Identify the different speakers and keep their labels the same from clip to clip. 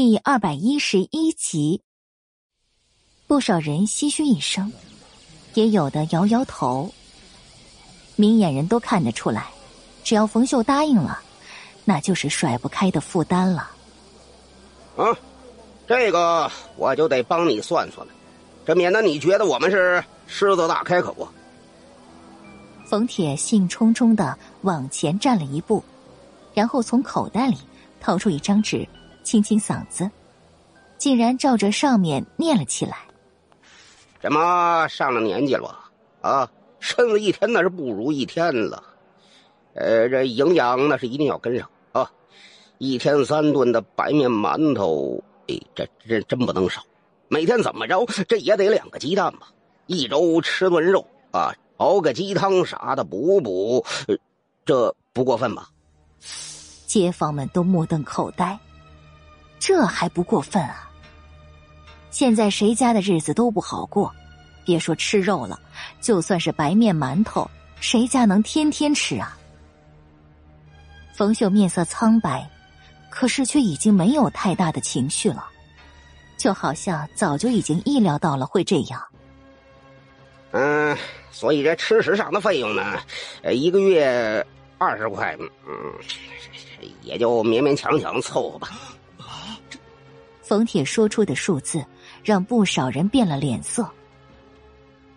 Speaker 1: 第二百一十一集。不少人唏嘘一声，也有的摇摇头。明眼人都看得出来，只要冯秀答应了，那就是甩不开的负担了。
Speaker 2: 啊，这个我就得帮你算算了，这免得你觉得我们是狮子大开口。
Speaker 1: 冯铁兴冲冲的往前站了一步，然后从口袋里掏出一张纸，清清嗓子，竟然照着上面念了起来。
Speaker 2: 怎么上了年纪了啊，身子一天那是不如一天了。呃，这营养那是一定要跟上啊，一天三顿的白面馒头，哎，这这真不能少。每天怎么着，这也得两个鸡蛋吧？一周吃顿肉啊，熬个鸡汤啥的补补，这不过分吧？
Speaker 1: 街坊们都目瞪口呆，这还不过分啊？现在谁家的日子都不好过，别说吃肉了，就算是白面馒头，谁家能天天吃啊？冯秀面色苍白，可是却已经没有太大的情绪了，就好像早就已经意料到了会这样。
Speaker 2: 嗯，所以这吃食上的费用呢，一个月二十块，嗯，也就勉勉强强凑合吧。
Speaker 1: 冯铁说出的数字。让不少人变了脸色。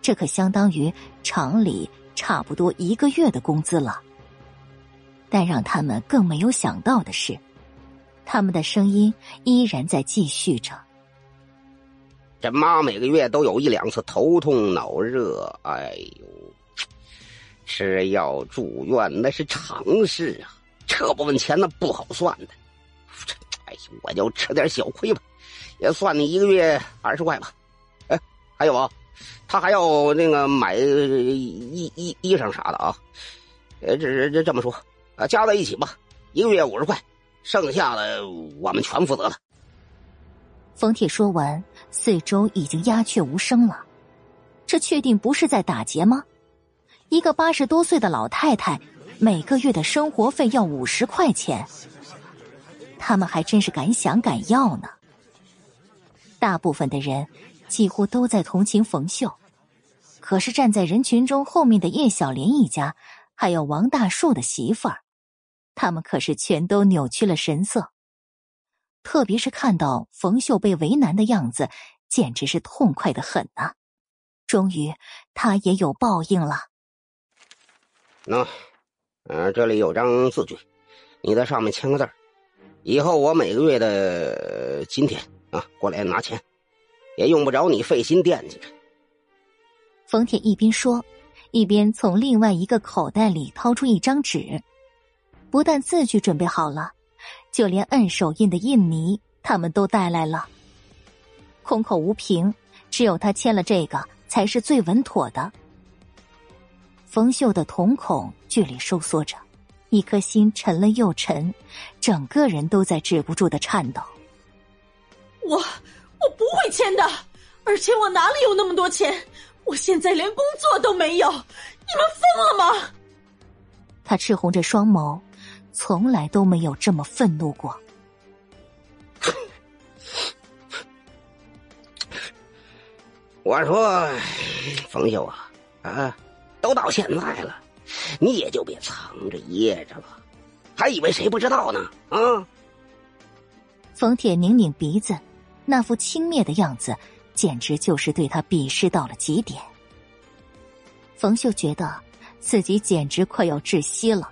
Speaker 1: 这可相当于厂里差不多一个月的工资了。但让他们更没有想到的是，他们的声音依然在继续着。
Speaker 2: 这妈每个月都有一两次头痛脑热，哎呦，吃药住院那是常事啊，这部分钱那不好算的。我就吃点小亏吧。也算你一个月二十块吧，哎，还有啊，他还要那个买衣衣衣裳啥的啊，呃，这这这么说啊，加在一起吧，一个月五十块，剩下的我们全负责了。
Speaker 1: 冯铁说完，四周已经鸦雀无声了。这确定不是在打劫吗？一个八十多岁的老太太，每个月的生活费要五十块钱，他们还真是敢想敢要呢。大部分的人几乎都在同情冯秀，可是站在人群中后面的叶小莲一家，还有王大树的媳妇儿，他们可是全都扭曲了神色。特别是看到冯秀被为难的样子，简直是痛快的很呐！终于，他也有报应了。
Speaker 2: 喏，呃，这里有张字据，你在上面签个字儿以后我每个月的今天。啊，过来拿钱，也用不着你费心惦记着。
Speaker 1: 冯铁一边说，一边从另外一个口袋里掏出一张纸，不但字据准备好了，就连摁手印的印泥他们都带来了。空口无凭，只有他签了这个才是最稳妥的。冯秀的瞳孔剧烈收缩着，一颗心沉了又沉，整个人都在止不住的颤抖。
Speaker 3: 我我不会签的，而且我哪里有那么多钱？我现在连工作都没有，你们疯了吗？
Speaker 1: 他赤红着双眸，从来都没有这么愤怒过。
Speaker 2: 我说，冯秀啊，啊，都到现在了，你也就别藏着掖着了，还以为谁不知道呢？啊！
Speaker 1: 冯铁拧拧鼻子。那副轻蔑的样子，简直就是对他鄙视到了极点。冯秀觉得自己简直快要窒息了，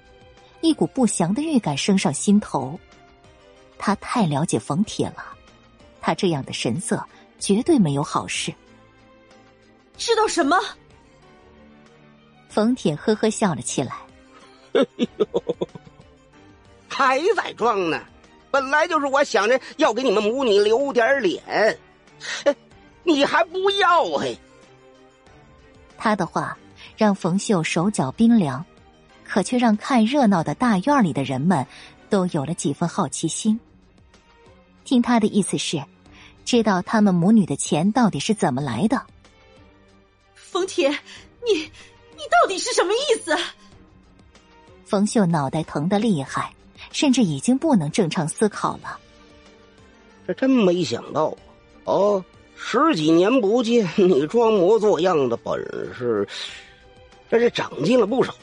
Speaker 1: 一股不祥的预感升上心头。他太了解冯铁了，他这样的神色绝对没有好事。
Speaker 3: 知道什么？
Speaker 1: 冯铁呵呵笑了起来，
Speaker 2: 还在装呢。本来就是我想着要给你们母女留点脸，你还不要嘿？
Speaker 1: 他的话让冯秀手脚冰凉，可却让看热闹的大院里的人们都有了几分好奇心。听他的意思是，知道他们母女的钱到底是怎么来的。
Speaker 3: 冯铁，你你到底是什么意思？
Speaker 1: 冯秀脑袋疼的厉害。甚至已经不能正常思考了。
Speaker 4: 这真没想到哦，十几年不见，你装模作样的本事，这是长进了不少。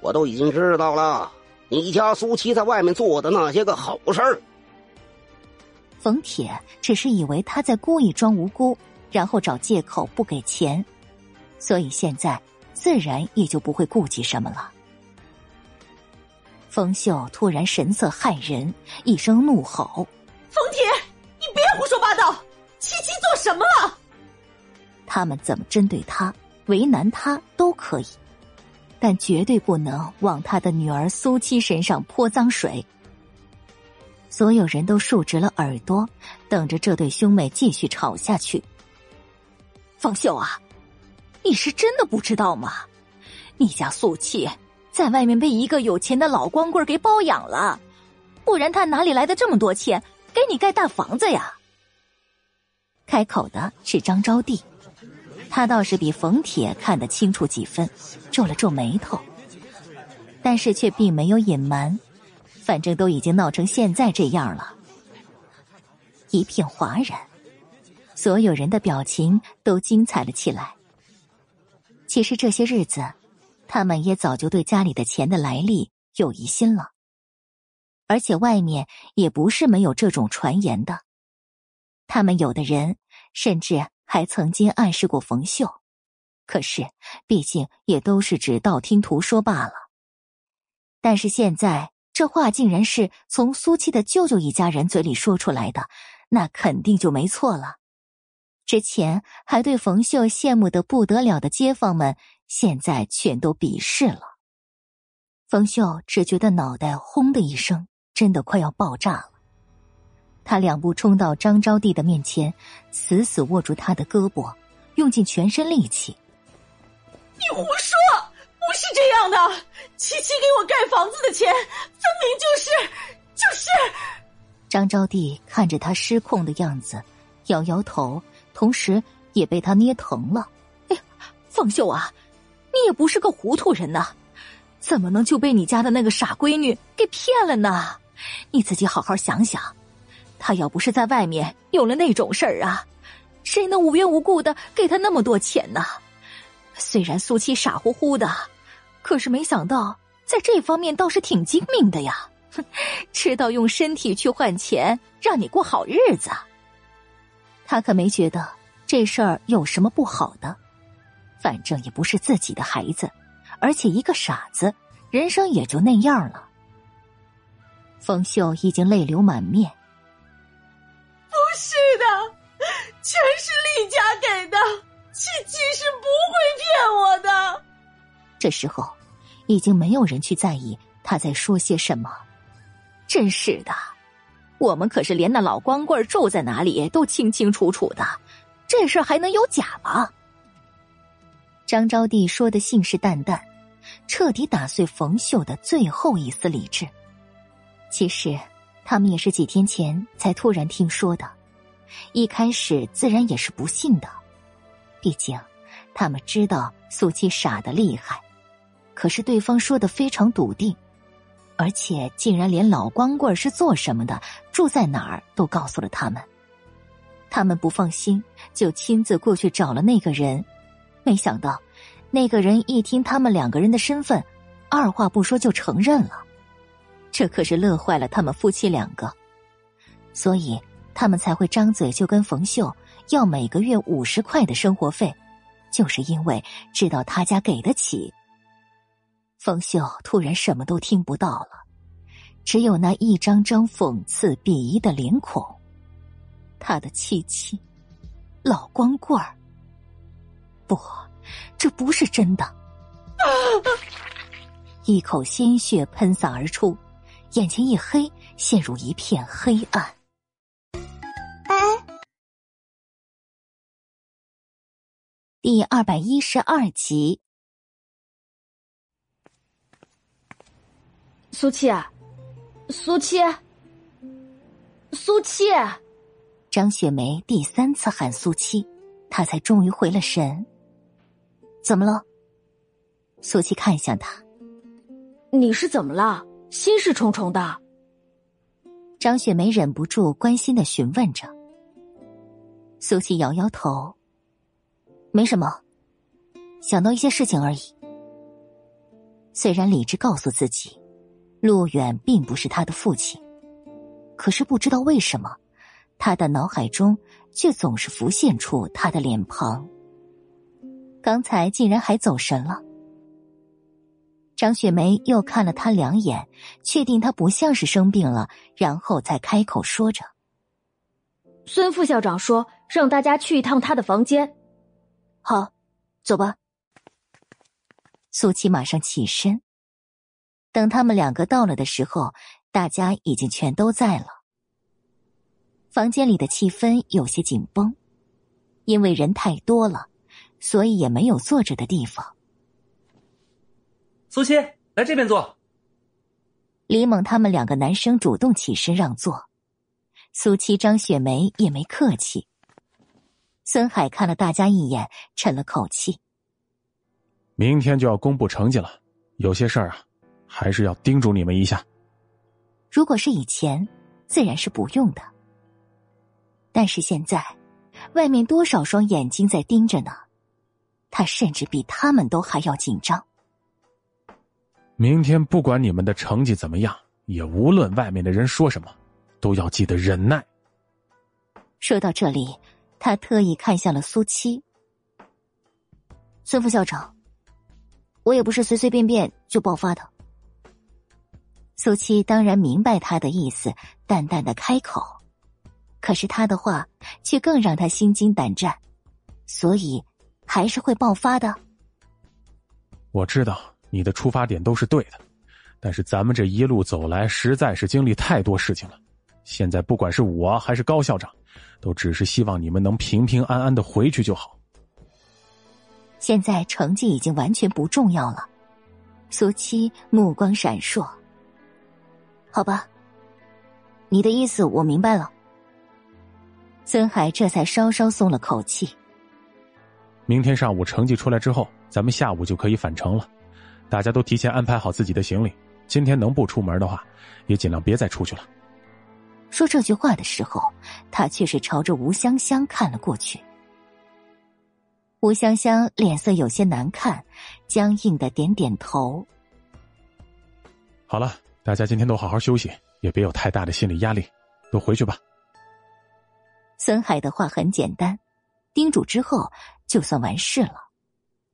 Speaker 4: 我都已经知道了，你家苏七在外面做的那些个好事儿。
Speaker 1: 冯铁只是以为他在故意装无辜，然后找借口不给钱，所以现在自然也就不会顾忌什么了。冯秀突然神色骇人，一声怒吼：“
Speaker 3: 冯铁，你别胡说八道！七七做什么了？
Speaker 1: 他们怎么针对他、为难他都可以，但绝对不能往他的女儿苏七身上泼脏水。”所有人都竖直了耳朵，等着这对兄妹继续吵下去。方秀啊，你是真的不知道吗？你家素气在外面被一个有钱的老光棍给包养了，不然他哪里来的这么多钱给你盖大房子呀？开口的是张招娣，他倒是比冯铁看得清楚几分，皱了皱眉头，但是却并没有隐瞒。反正都已经闹成现在这样了，一片哗然，所有人的表情都精彩了起来。其实这些日子，他们也早就对家里的钱的来历有疑心了，而且外面也不是没有这种传言的。他们有的人甚至还曾经暗示过冯秀，可是毕竟也都是只道听途说罢了。但是现在。这话竟然是从苏七的舅舅一家人嘴里说出来的，那肯定就没错了。之前还对冯秀羡慕的不得了的街坊们，现在全都鄙视了。冯秀只觉得脑袋轰的一声，真的快要爆炸了。他两步冲到张招娣的面前，死死握住她的胳膊，用尽全身力气：“
Speaker 3: 你胡说！”不是这样的，七七给我盖房子的钱，分明就是就是。
Speaker 1: 张招娣看着他失控的样子，摇摇头，同时也被他捏疼了。哎，方秀啊，你也不是个糊涂人呐，怎么能就被你家的那个傻闺女给骗了呢？你自己好好想想，他要不是在外面有了那种事儿啊，谁能无缘无故的给他那么多钱呢？虽然苏七傻乎乎的。可是没想到，在这方面倒是挺精明的呀！哼，知道用身体去换钱，让你过好日子。他可没觉得这事儿有什么不好的，反正也不是自己的孩子，而且一个傻子，人生也就那样了。冯秀已经泪流满面。
Speaker 3: 不是的，全是厉家给的，七七是不会骗我的。
Speaker 1: 这时候，已经没有人去在意他在说些什么。真是的，我们可是连那老光棍住在哪里都清清楚楚的，这事还能有假吗？张招娣说的信誓旦旦，彻底打碎冯秀的最后一丝理智。其实，他们也是几天前才突然听说的，一开始自然也是不信的，毕竟他们知道苏七傻的厉害。可是对方说的非常笃定，而且竟然连老光棍是做什么的、住在哪儿都告诉了他们。他们不放心，就亲自过去找了那个人。没想到，那个人一听他们两个人的身份，二话不说就承认了。这可是乐坏了他们夫妻两个，所以他们才会张嘴就跟冯秀要每个月五十块的生活费，就是因为知道他家给得起。冯秀突然什么都听不到了，只有那一张张讽刺鄙夷的脸孔。他的妻妻，老光棍儿。不，这不是真的。一口鲜血喷洒而出，眼前一黑，陷入一片黑暗。哎，第二百一十二集。
Speaker 5: 苏七，苏七，苏七！
Speaker 1: 张雪梅第三次喊苏七，她才终于回了神。怎么了？苏七看向他，
Speaker 5: 你是怎么了？心事重重的。
Speaker 1: 张雪梅忍不住关心的询问着。苏七摇摇头，没什么，想到一些事情而已。虽然理智告诉自己，陆远并不是他的父亲，可是不知道为什么，他的脑海中却总是浮现出他的脸庞。刚才竟然还走神了。张雪梅又看了他两眼，确定他不像是生病了，然后才开口说着：“
Speaker 5: 孙副校长说让大家去一趟他的房间。”
Speaker 1: 好，走吧。苏琪马上起身。等他们两个到了的时候，大家已经全都在了。房间里的气氛有些紧绷，因为人太多了，所以也没有坐着的地方。
Speaker 6: 苏七，来这边坐。
Speaker 1: 李猛他们两个男生主动起身让座，苏七、张雪梅也没客气。孙海看了大家一眼，沉了口气。
Speaker 7: 明天就要公布成绩了，有些事儿啊，还是要叮嘱你们一下。
Speaker 1: 如果是以前，自然是不用的。但是现在，外面多少双眼睛在盯着呢？他甚至比他们都还要紧张。
Speaker 7: 明天不管你们的成绩怎么样，也无论外面的人说什么，都要记得忍耐。
Speaker 1: 说到这里，他特意看向了苏七。孙副校长，我也不是随随便便就爆发的。苏七当然明白他的意思，淡淡的开口，可是他的话却更让他心惊胆战，所以还是会爆发的。
Speaker 7: 我知道。你的出发点都是对的，但是咱们这一路走来，实在是经历太多事情了。现在不管是我还是高校长，都只是希望你们能平平安安的回去就好。
Speaker 1: 现在成绩已经完全不重要了。苏七目光闪烁。好吧，你的意思我明白了。孙海这才稍稍松了口气。
Speaker 7: 明天上午成绩出来之后，咱们下午就可以返程了。大家都提前安排好自己的行李，今天能不出门的话，也尽量别再出去了。
Speaker 1: 说这句话的时候，他却是朝着吴香香看了过去。吴香香脸色有些难看，僵硬的点点头。
Speaker 7: 好了，大家今天都好好休息，也别有太大的心理压力，都回去吧。
Speaker 1: 孙海的话很简单，叮嘱之后就算完事了。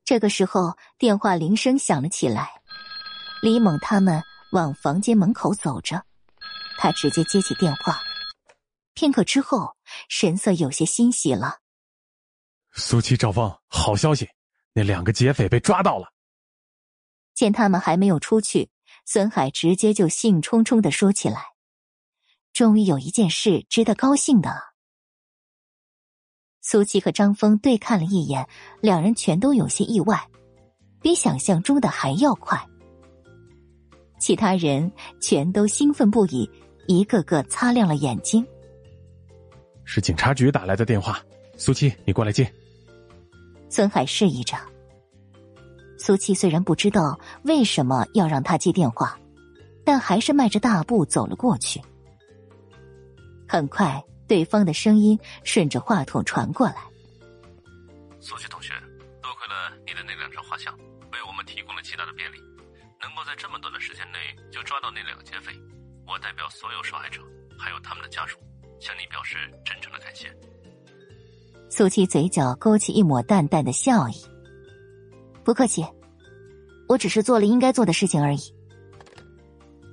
Speaker 1: 这个时候，电话铃声响了起来。李猛他们往房间门口走着，他直接接起电话。片刻之后，神色有些欣喜了。
Speaker 7: 苏七、赵峰，好消息，那两个劫匪被抓到了。
Speaker 1: 见他们还没有出去，孙海直接就兴冲冲的说起来：“终于有一件事值得高兴的了。”苏七和张峰对看了一眼，两人全都有些意外，比想象中的还要快。其他人全都兴奋不已，一个个擦亮了眼睛。
Speaker 7: 是警察局打来的电话，苏七，你过来接。
Speaker 1: 孙海示意着。苏七虽然不知道为什么要让他接电话，但还是迈着大步走了过去。很快。对方的声音顺着话筒传过来：“
Speaker 8: 苏琪同学，多亏了你的那两张画像，为我们提供了极大的便利，能够在这么短的时间内就抓到那两个劫匪。我代表所有受害者还有他们的家属，向你表示真诚的感谢。”
Speaker 1: 苏七嘴角勾起一抹淡淡的笑意：“不客气，我只是做了应该做的事情而已。”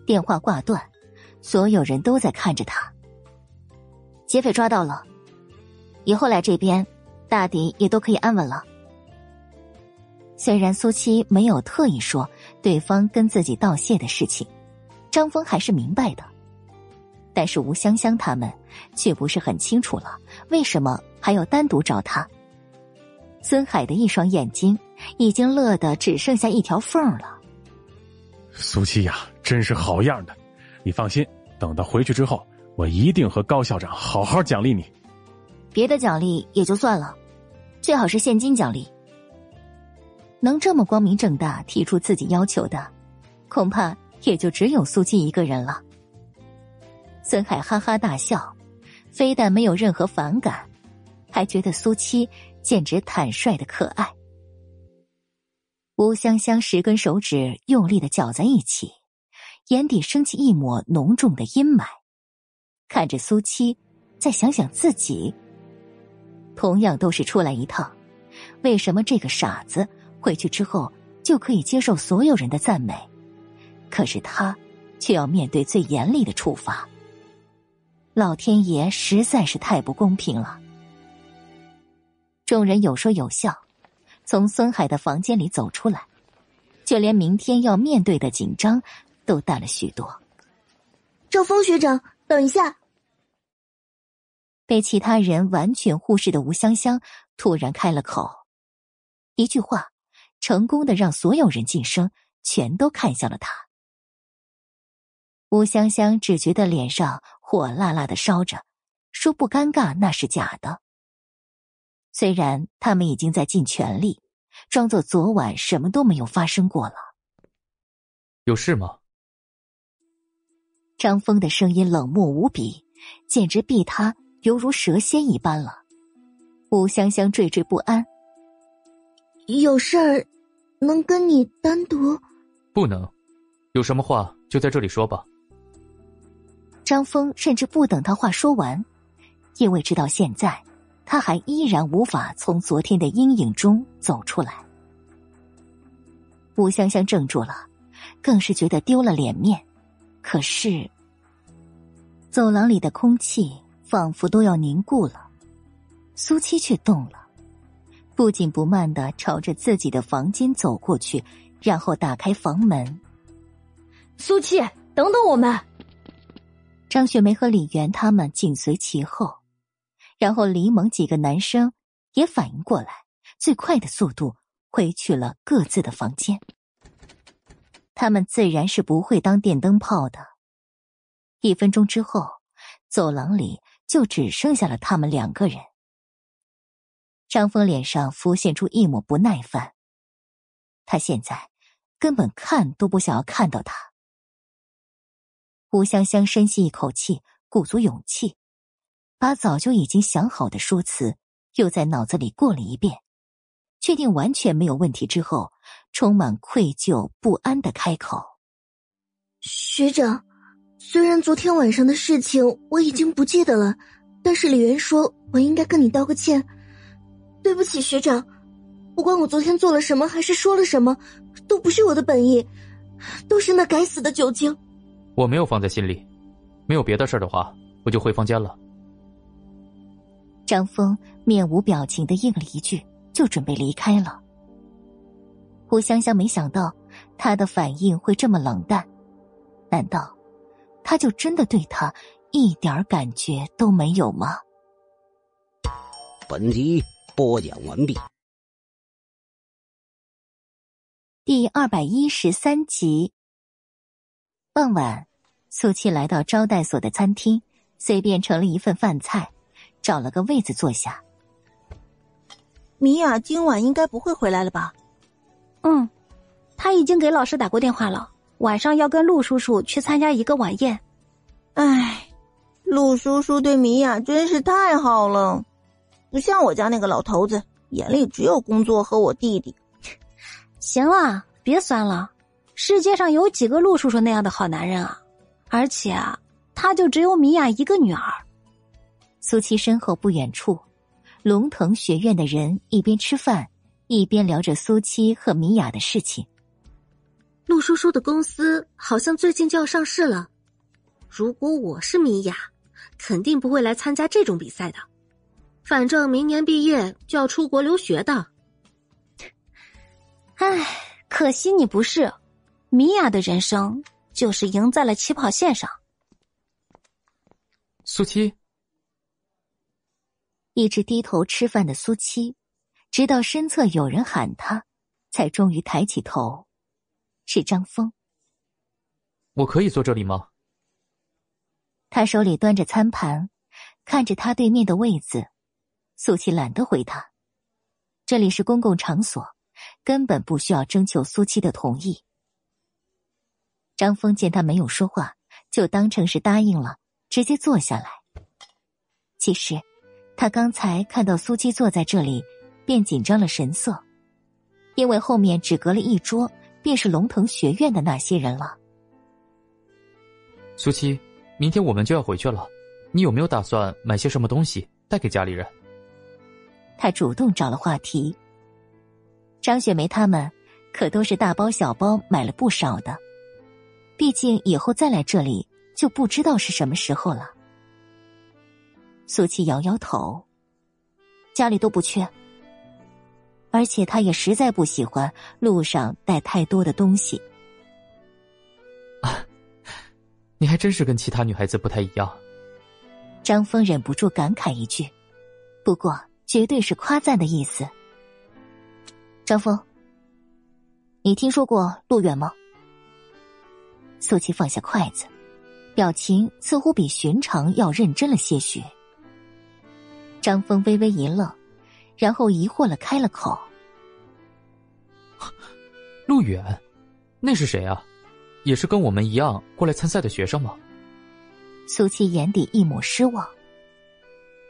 Speaker 1: 电话挂断，所有人都在看着他。劫匪抓到了，以后来这边，大抵也都可以安稳了。虽然苏七没有特意说对方跟自己道谢的事情，张峰还是明白的，但是吴香香他们却不是很清楚了，为什么还要单独找他？孙海的一双眼睛已经乐得只剩下一条缝了。
Speaker 7: 苏七呀，真是好样的！你放心，等到回去之后。我一定和高校长好好奖励你。
Speaker 1: 别的奖励也就算了，最好是现金奖励。能这么光明正大提出自己要求的，恐怕也就只有苏七一个人了。孙海哈哈大笑，非但没有任何反感，还觉得苏七简直坦率的可爱。吴香香十根手指用力的搅在一起，眼底升起一抹浓重的阴霾，看着苏七，再想想自己，同样都是出来一趟，为什么这个傻子回去之后就可以接受所有人的赞美，可是他却要面对最严厉的处罚？老天爷实在是太不公平了。众人有说有笑，从孙海的房间里走出来，就连明天要面对的紧张都淡了许多。
Speaker 6: 赵峰学长，等一下！
Speaker 1: 被其他人完全忽视的吴香香突然开了口，一句话，成功的让所有人噤声，全都看向了他。吴香香只觉得脸上。火辣辣的烧着，说不尴尬那是假的。虽然他们已经在尽全力，装作昨晚什么都没有发生过了。
Speaker 9: 有事吗？
Speaker 1: 张峰的声音冷漠无比，简直逼他犹如蛇蝎一般了。吴香香惴惴不安，
Speaker 6: 有事儿能跟你单独？
Speaker 9: 不能，有什么话就在这里说吧。
Speaker 1: 张峰甚至不等他话说完，因为直到现在，他还依然无法从昨天的阴影中走出来。吴香香怔住了，更是觉得丢了脸面。可是，走廊里的空气仿佛都要凝固了，苏七却动了，不紧不慢的朝着自己的房间走过去，然后打开房门。
Speaker 5: 苏七，等等我们。
Speaker 1: 张雪梅和李媛他们紧随其后，然后李猛几个男生也反应过来，最快的速度回去了各自的房间。他们自然是不会当电灯泡的。一分钟之后，走廊里就只剩下了他们两个人。张峰脸上浮现出一抹不耐烦，他现在根本看都不想要看到他。吴香香深吸一口气，鼓足勇气，把早就已经想好的说辞又在脑子里过了一遍，确定完全没有问题之后，充满愧疚不安的开口：“
Speaker 6: 学长，虽然昨天晚上的事情我已经不记得了，但是李媛说我应该跟你道个歉。对不起，学长，不管我昨天做了什么，还是说了什么，都不是我的本意，都是那该死的酒精。”
Speaker 9: 我没有放在心里，没有别的事儿的话，我就回房间了。
Speaker 1: 张峰面无表情的应了一句，就准备离开了。胡香香没想到他的反应会这么冷淡，难道他就真的对他一点感觉都没有吗？
Speaker 4: 本集播讲完毕，
Speaker 1: 第二百一十三集。傍晚，苏七来到招待所的餐厅，随便盛了一份饭菜，找了个位子坐下。
Speaker 3: 米娅今晚应该不会回来了吧？
Speaker 5: 嗯，他已经给老师打过电话了，晚上要跟陆叔叔去参加一个晚宴。
Speaker 3: 唉，陆叔叔对米娅真是太好了，不像我家那个老头子，眼里只有工作和我弟弟。
Speaker 5: 行了，别酸了。世界上有几个陆叔叔那样的好男人啊？而且啊，他就只有米娅一个女儿。
Speaker 1: 苏七身后不远处，龙腾学院的人一边吃饭，一边聊着苏七和米娅的事情。
Speaker 6: 陆叔叔的公司好像最近就要上市了。如果我是米娅，肯定不会来参加这种比赛的。反正明年毕业就要出国留学的。
Speaker 5: 唉，可惜你不是。米娅的人生就是赢在了起跑线上。
Speaker 9: 苏七
Speaker 1: 一直低头吃饭的苏七，直到身侧有人喊他，才终于抬起头，是张峰。
Speaker 9: 我可以坐这里吗？
Speaker 1: 他手里端着餐盘，看着他对面的位子，苏七懒得回他。这里是公共场所，根本不需要征求苏七的同意。张峰见他没有说话，就当成是答应了，直接坐下来。其实，他刚才看到苏七坐在这里，便紧张了神色，因为后面只隔了一桌，便是龙腾学院的那些人了。
Speaker 9: 苏七，明天我们就要回去了，你有没有打算买些什么东西带给家里人？
Speaker 1: 他主动找了话题。张雪梅他们可都是大包小包买了不少的，毕竟以后再来这里就不知道是什么时候了。苏七摇摇头，家里都不缺，而且他也实在不喜欢路上带太多的东西。
Speaker 9: 啊，你还真是跟其他女孩子不太一样。
Speaker 1: 张峰忍不住感慨一句，不过绝对是夸赞的意思。张峰，你听说过陆远吗？苏七放下筷子，表情似乎比寻常要认真了些许。张峰微微一愣，然后疑惑了开了口：“
Speaker 9: 陆远，那是谁啊？也是跟我们一样过来参赛的学生吗？”
Speaker 1: 苏七眼底一抹失望：“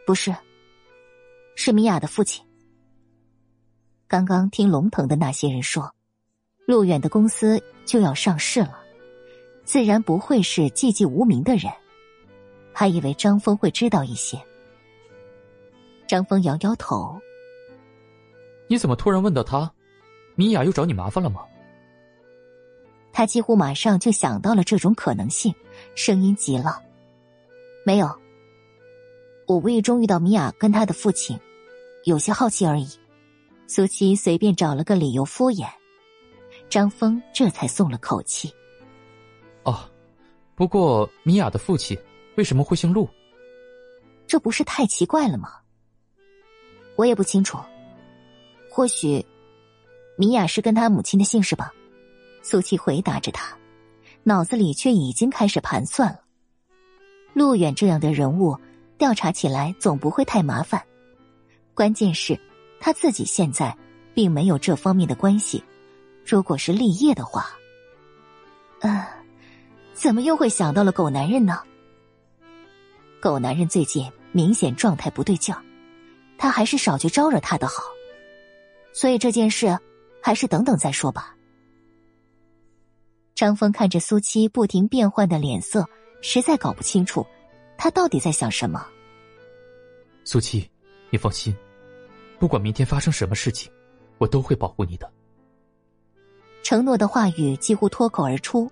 Speaker 1: 不是，是米娅的父亲。刚刚听龙腾的那些人说，陆远的公司就要上市了，自然不会是寂寂无名的人，还以为张峰会知道一些。”张峰摇摇头：“
Speaker 9: 你怎么突然问到他？米娅又找你麻烦了吗？”
Speaker 1: 他几乎马上就想到了这种可能性，声音急了：“没有，我无意中遇到米娅跟他的父亲，有些好奇而已。”苏七随便找了个理由敷衍，张峰这才松了口气。
Speaker 9: 哦，不过米娅的父亲为什么会姓陆？
Speaker 1: 这不是太奇怪了吗？我也不清楚，或许米娅是跟他母亲的姓氏吧。苏七回答着他，脑子里却已经开始盘算了。陆远这样的人物，调查起来总不会太麻烦。关键是，他自己现在并没有这方面的关系。如果是立业的话，呃，怎么又会想到了狗男人呢？狗男人最近明显状态不对劲儿。他还是少去招惹他的好，所以这件事还是等等再说吧。张峰看着苏七不停变换的脸色，实在搞不清楚他到底在想什么。
Speaker 9: 苏七，你放心，不管明天发生什么事情，我都会保护你的。
Speaker 1: 承诺的话语几乎脱口而出，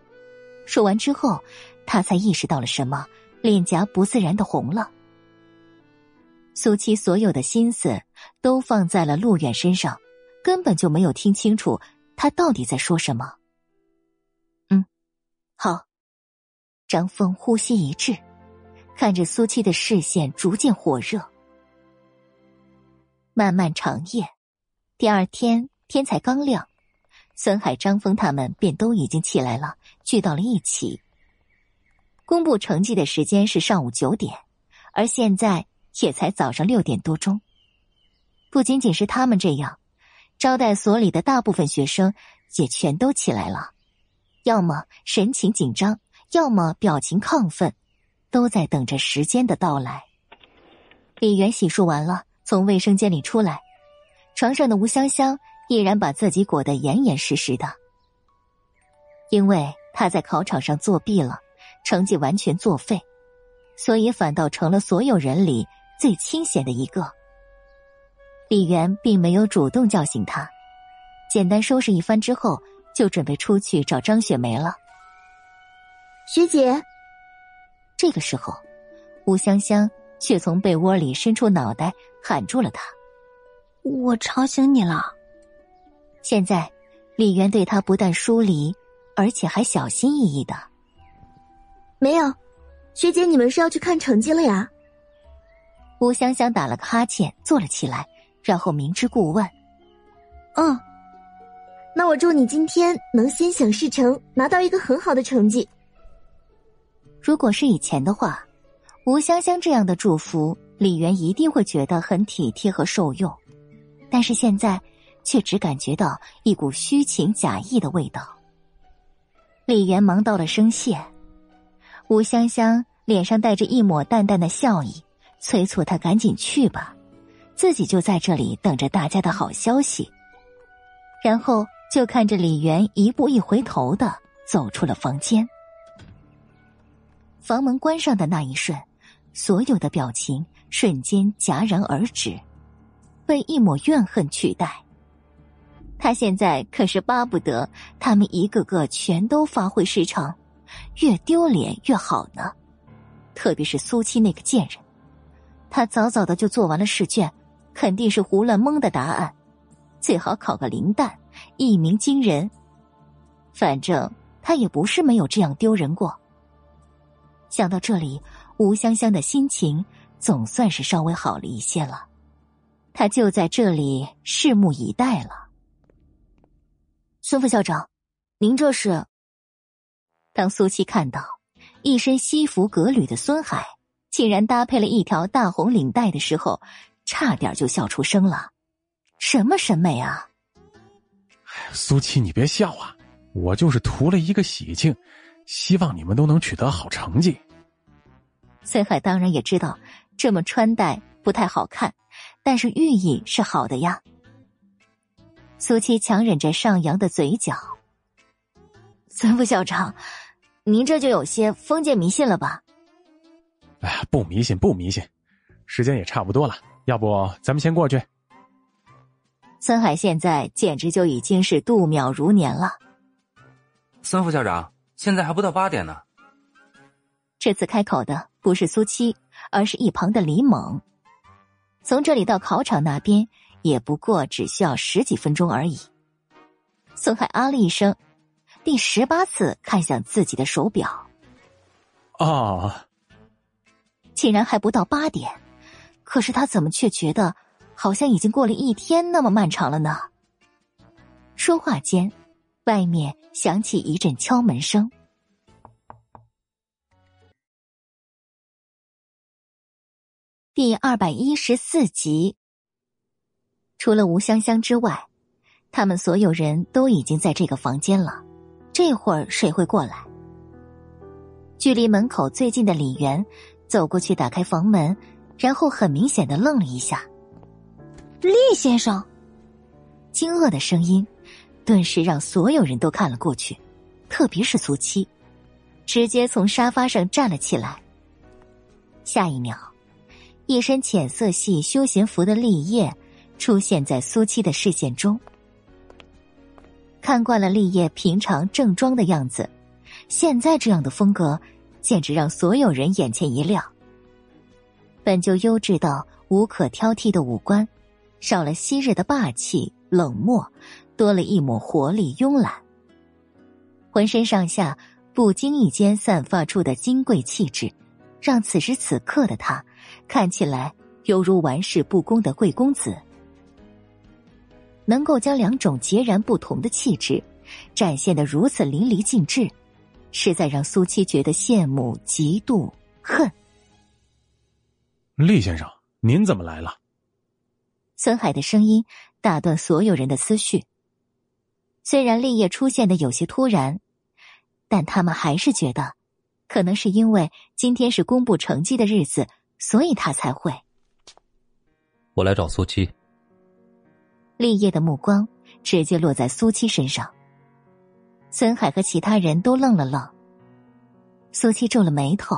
Speaker 1: 说完之后，他才意识到了什么，脸颊不自然的红了。苏七所有的心思都放在了陆远身上，根本就没有听清楚他到底在说什么。嗯，好。张峰呼吸一滞，看着苏七的视线逐渐火热。漫漫长夜，第二天天才刚亮，孙海、张峰他们便都已经起来了，聚到了一起。公布成绩的时间是上午九点，而现在。也才早上六点多钟，不仅仅是他们这样，招待所里的大部分学生也全都起来了，要么神情紧张，要么表情亢奋，都在等着时间的到来。李元洗漱完了，从卫生间里出来，床上的吴香香依然把自己裹得严严实实的，因为他在考场上作弊了，成绩完全作废，所以反倒成了所有人里。最清闲的一个，李元并没有主动叫醒他，简单收拾一番之后，就准备出去找张雪梅了。
Speaker 6: 学姐，
Speaker 1: 这个时候，吴香香却从被窝里伸出脑袋，喊住了他：“
Speaker 5: 我吵醒你了。”
Speaker 1: 现在，李元对他不但疏离，而且还小心翼翼的。
Speaker 6: 没有，学姐，你们是要去看成绩了呀？
Speaker 1: 吴香香打了个哈欠，坐了起来，然后明知故问：“
Speaker 6: 嗯，那我祝你今天能心想事成，拿到一个很好的成绩。”
Speaker 1: 如果是以前的话，吴香香这样的祝福，李媛一定会觉得很体贴和受用，但是现在却只感觉到一股虚情假意的味道。李媛忙到了声谢，吴香香脸上带着一抹淡淡的笑意，催促他赶紧去吧，自己就在这里等着大家的好消息。然后就看着李元一步一回头的走出了房间。房门关上的那一瞬，所有的表情瞬间戛然而止，被一抹怨恨取代。他现在可是巴不得他们一个个全都发挥失常，越丢脸越好呢。特别是苏七那个贱人，他早早的就做完了试卷，肯定是胡乱蒙的答案，最好考个零蛋，一鸣惊人。反正他也不是没有这样丢人过。想到这里，吴香香的心情总算是稍微好了一些了。他就在这里拭目以待了。孙副校长，您这是？当苏七看到一身西服革履的孙海，竟然搭配了一条大红领带的时候，差点就笑出声了。什么审美啊！
Speaker 7: 苏七，你别笑啊，我就是图了一个喜庆。希望你们都能取得好成绩。
Speaker 1: 孙海当然也知道这么穿戴不太好看，但是寓意是好的呀。苏七强忍着上扬的嘴角，孙副校长，您这就有些封建迷信了吧？
Speaker 7: 哎呀，不迷信，不迷信。时间也差不多了，要不咱们先过去。
Speaker 1: 孙海现在简直就已经是度秒如年了。
Speaker 10: 孙副校长。现在还不到八点呢。
Speaker 1: 这次开口的不是苏七，而是一旁的李猛。从这里到考场那边，也不过只需要十几分钟而已。孙海啊了一声，第十八次看向自己的手表。
Speaker 7: 啊，
Speaker 1: 竟然还不到八点，可是他怎么却觉得好像已经过了一天那么漫长了呢？说话间。外面响起一阵敲门声。第二百一十四集，除了吴香香之外，他们所有人都已经在这个房间了。这会儿谁会过来？距离门口最近的李元走过去，打开房门，然后很明显的愣了一下。
Speaker 5: 厉先生，
Speaker 1: 惊愕的声音。顿时让所有人都看了过去，特别是苏七，直接从沙发上站了起来。下一秒，一身浅色系休闲服的立业出现在苏七的视线中。看惯了立业平常正装的样子，现在这样的风格简直让所有人眼前一亮。本就优质到无可挑剔的五官，少了昔日的霸气冷漠。多了一抹活力慵懒，浑身上下不经意间散发出的金贵气质，让此时此刻的他看起来犹如玩世不恭的贵公子。能够将两种截然不同的气质展现的如此淋漓尽致，实在让苏七觉得羡慕、嫉妒、恨。
Speaker 7: 厉先生，您怎么来了？
Speaker 1: 孙海的声音打断所有人的思绪。虽然立业出现的有些突然，但他们还是觉得，可能是因为今天是公布成绩的日子，所以他才会。
Speaker 9: 我来找苏七。
Speaker 1: 立业的目光直接落在苏七身上。孙海和其他人都愣了愣。苏七皱了眉头，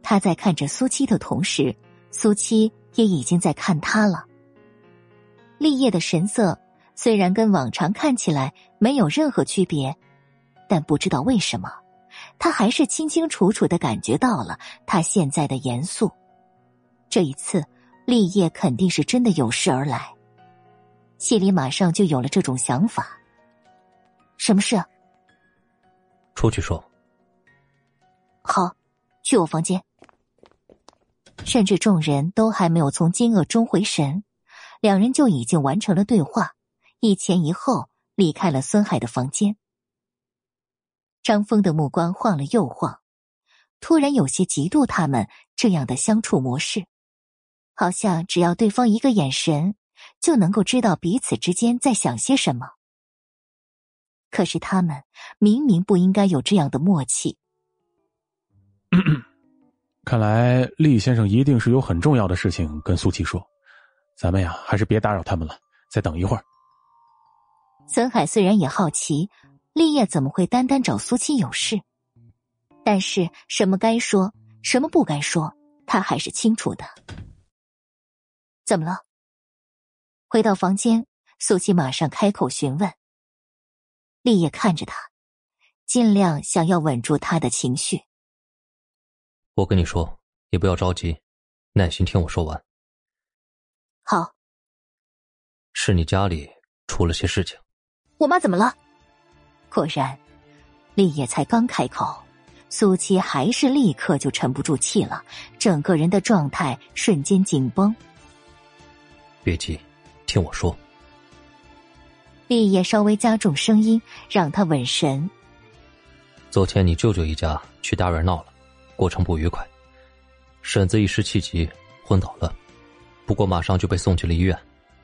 Speaker 1: 他在看着苏七的同时，苏七也已经在看他了。立业的神色。虽然跟往常看起来没有任何区别，但不知道为什么，他还是清清楚楚的感觉到了他现在的严肃。这一次，立业肯定是真的有事而来，心里马上就有了这种想法。什么事？
Speaker 9: 出去说。
Speaker 1: 好，去我房间。甚至众人都还没有从惊愕中回神，两人就已经完成了对话。一前一后离开了孙海的房间。张峰的目光晃了又晃，突然有些嫉妒他们这样的相处模式，好像只要对方一个眼神，就能够知道彼此之间在想些什么。可是他们明明不应该有这样的默契。
Speaker 7: 看来厉先生一定是有很重要的事情跟苏琪说，咱们呀还是别打扰他们了，再等一会儿。
Speaker 1: 孙海虽然也好奇，立业怎么会单单找苏七有事，但是什么该说，什么不该说，他还是清楚的。怎么了？回到房间，苏七马上开口询问。立业看着他，尽量想要稳住他的情绪。
Speaker 9: 我跟你说，你不要着急，耐心听我说完。
Speaker 1: 好，
Speaker 9: 是你家里出了些事情。
Speaker 1: 我妈怎么了？果然，立业才刚开口，苏七还是立刻就沉不住气了，整个人的状态瞬间紧绷。
Speaker 9: 别急，听我说。
Speaker 1: 立业稍微加重声音，让他稳神。
Speaker 9: 昨天你舅舅一家去大院闹了。过程不愉快，婶子一时气急昏倒了，不过马上就被送去了医院。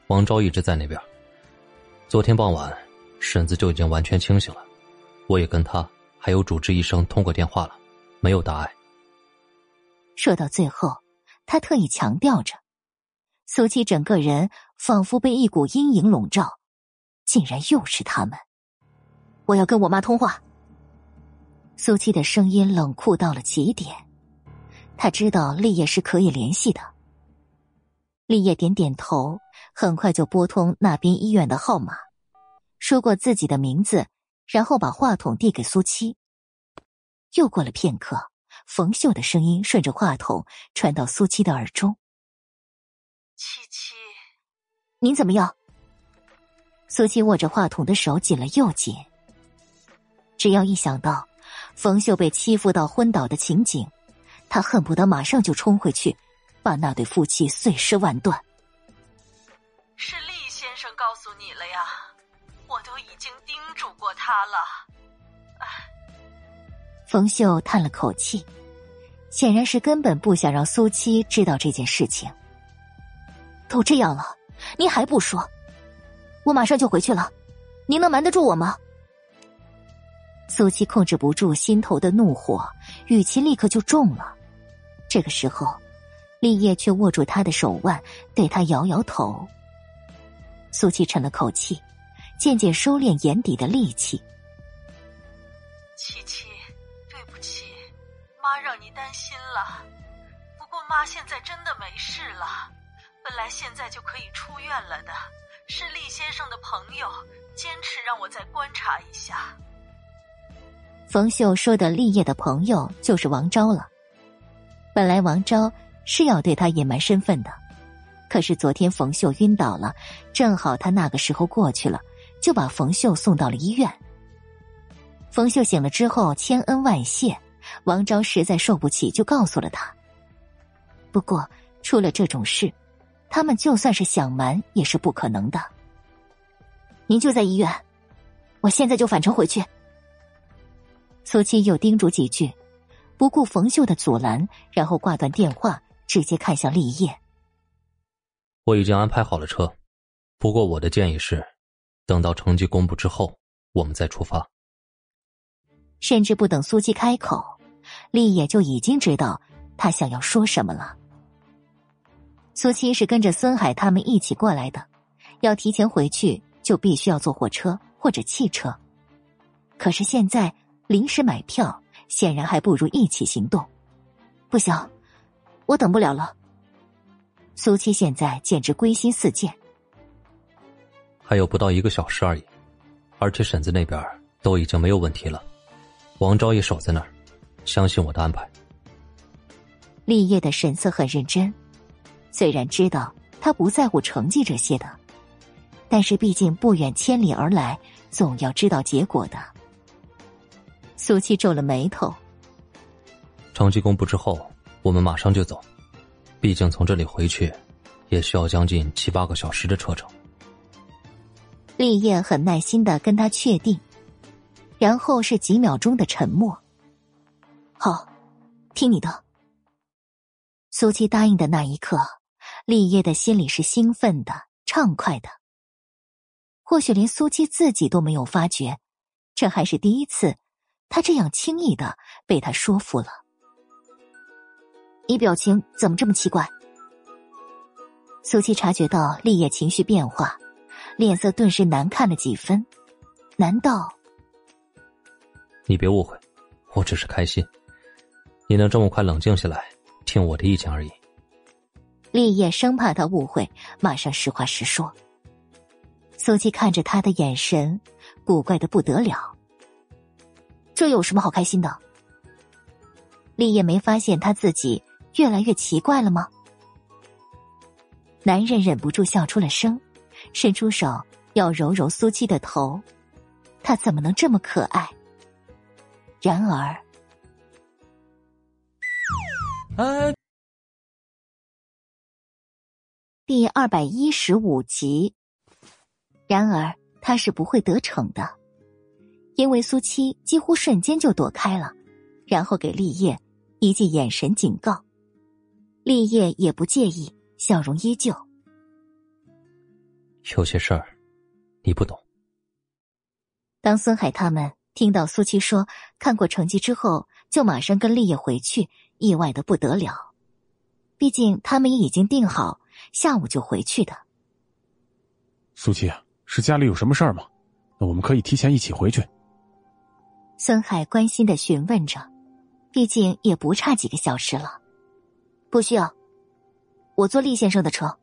Speaker 9: 王昭一直在那边。昨天傍晚，婶子就已经完全清醒了，我也跟他还有主治医生通过电话了，没有大碍。
Speaker 1: 说到最后，他特意强调着，苏七整个人仿佛被一股阴影笼罩，竟然又是他们。我要跟我妈通话。苏七的声音冷酷到了极点，他知道立业是可以联系的。立业点点头，很快就拨通那边医院的号码，说过自己的名字，然后把话筒递给苏七。又过了片刻，冯秀的声音顺着话筒传到苏七的耳中：“
Speaker 3: 七七，
Speaker 1: 您怎么样？”苏七握着话筒的手紧了又紧，只要一想到。冯秀被欺负到昏倒的情景，他恨不得马上就冲回去，把那对夫妻碎尸万段。
Speaker 3: 是厉先生告诉你了呀，我都已经叮嘱过他了。唉，
Speaker 1: 冯秀叹了口气，显然是根本不想让苏七知道这件事情。都这样了，您还不说？我马上就回去了，您能瞒得住我吗？苏七控制不住心头的怒火，语气立刻就重了。这个时候，立业却握住他的手腕，对他摇摇头。苏七沉了口气，渐渐收敛眼底的戾气。
Speaker 3: 七七，对不起，妈让你担心了。不过妈现在真的没事了，本来现在就可以出院了的。是厉先生的朋友坚持让我再观察一下。
Speaker 1: 冯秀说的立业的朋友就是王昭了。本来王昭是要对他隐瞒身份的，可是昨天冯秀晕倒了，正好他那个时候过去了，就把冯秀送到了医院。冯秀醒了之后千恩万谢，王昭实在受不起，就告诉了他。不过出了这种事，他们就算是想瞒也是不可能的。您就在医院，我现在就返程回去。苏七又叮嘱几句，不顾冯秀的阻拦，然后挂断电话，直接看向立业。
Speaker 9: 我已经安排好了车，不过我的建议是，等到成绩公布之后，我们再出发。
Speaker 1: 甚至不等苏七开口，立业就已经知道他想要说什么了。苏七是跟着孙海他们一起过来的，要提前回去，就必须要坐火车或者汽车。可是现在。临时买票，显然还不如一起行动。不行，我等不了了。苏七现在简直归心似箭。
Speaker 9: 还有不到一个小时而已，而且婶子那边都已经没有问题了。王昭也守在那儿，相信我的安排。
Speaker 1: 立业的神色很认真，虽然知道他不在乎成绩这些的，但是毕竟不远千里而来，总要知道结果的。苏七皱了眉头。
Speaker 9: 成绩公布之后，我们马上就走。毕竟从这里回去，也需要将近七八个小时的车程。
Speaker 1: 立业很耐心的跟他确定，然后是几秒钟的沉默。好，听你的。苏七答应的那一刻，立业的心里是兴奋的、畅快的。或许连苏七自己都没有发觉，这还是第一次。他这样轻易的被他说服了。你表情怎么这么奇怪？苏七察觉到立业情绪变化，脸色顿时难看了几分。难道？
Speaker 9: 你别误会，我只是开心，你能这么快冷静下来，听我的意见而已。
Speaker 1: 立业生怕他误会，马上实话实说。苏七看着他的眼神，古怪的不得了。这有什么好开心的？立业没发现他自己越来越奇怪了吗？男人忍不住笑出了声，伸出手要揉揉苏七的头，他怎么能这么可爱？然而，
Speaker 10: 哎，
Speaker 1: 第二百一十五集。然而他是不会得逞的，因为苏七几乎瞬间就躲开了，然后给立业一记眼神警告。立业也不介意，笑容依旧。
Speaker 9: 有些事儿，你不懂。
Speaker 1: 当孙海他们听到苏七说看过成绩之后，就马上跟立业回去，意外的不得了。毕竟他们也已经定好下午就回去的。
Speaker 7: 苏七。是家里有什么事儿吗？那我们可以提前一起回去。
Speaker 1: 孙海关心的询问着，毕竟也不差几个小时了。不需要，我坐厉先生的车。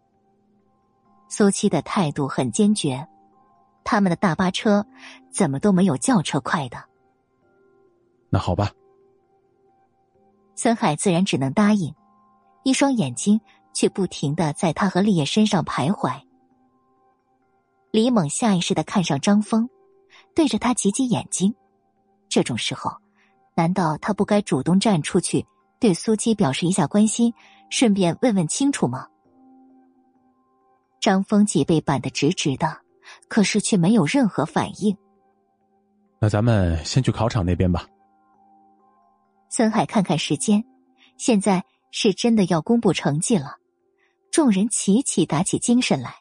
Speaker 1: 苏七的态度很坚决，他们的大巴车怎么都没有轿车快的。
Speaker 7: 那好吧。
Speaker 1: 孙海自然只能答应，一双眼睛却不停的在他和立业身上徘徊。李猛下意识的看上张峰，对着他挤挤眼睛。这种时候，难道他不该主动站出去，对苏七表示一下关心，顺便问问清楚吗？张峰脊背板得直直的，可是却没有任何反应。
Speaker 7: 那咱们先去考场那边吧。
Speaker 1: 孙海看看时间，现在是真的要公布成绩了，众人齐齐打起精神来。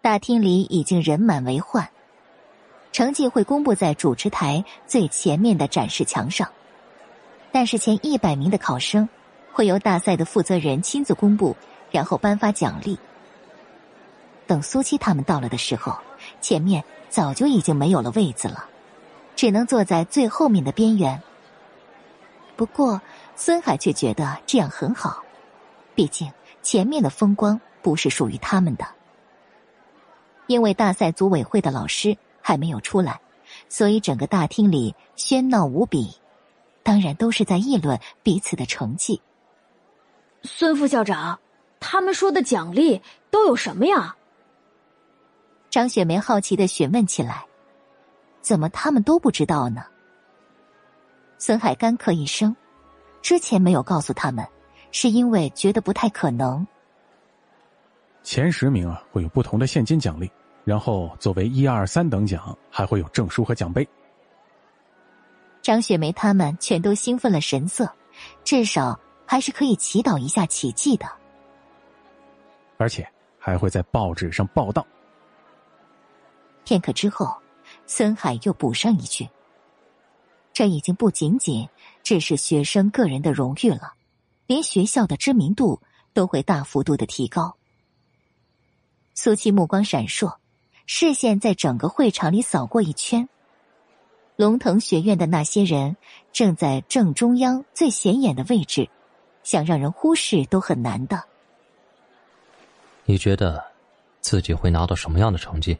Speaker 1: 大厅里已经人满为患，成绩会公布在主持台最前面的展示墙上，但是前一百名的考生会由大赛的负责人亲自公布，然后颁发奖励。等苏七他们到了的时候，前面早就已经没有了位子了，只能坐在最后面的边缘。不过孙海却觉得这样很好，毕竟前面的风光不是属于他们的。因为大赛组委会的老师还没有出来，所以整个大厅里喧闹无比，当然都是在议论彼此的成绩。
Speaker 5: 孙副校长，他们说的奖励都有什么呀？
Speaker 1: 张雪梅好奇的询问起来：“怎么他们都不知道呢？”孙海干咳一声，之前没有告诉他们，是因为觉得不太可能。
Speaker 7: 前十名啊，会有不同的现金奖励，然后作为一二三等奖，还会有证书和奖杯。
Speaker 1: 张雪梅他们全都兴奋了神色，至少还是可以祈祷一下奇迹的。
Speaker 7: 而且还会在报纸上报道。
Speaker 1: 片刻之后，孙海又补上一句：“这已经不仅仅只是学生个人的荣誉了，连学校的知名度都会大幅度的提高。”苏七目光闪烁，视线在整个会场里扫过一圈。龙腾学院的那些人正在正中央最显眼的位置，想让人忽视都很难的。
Speaker 9: 你觉得自己会拿到什么样的成绩？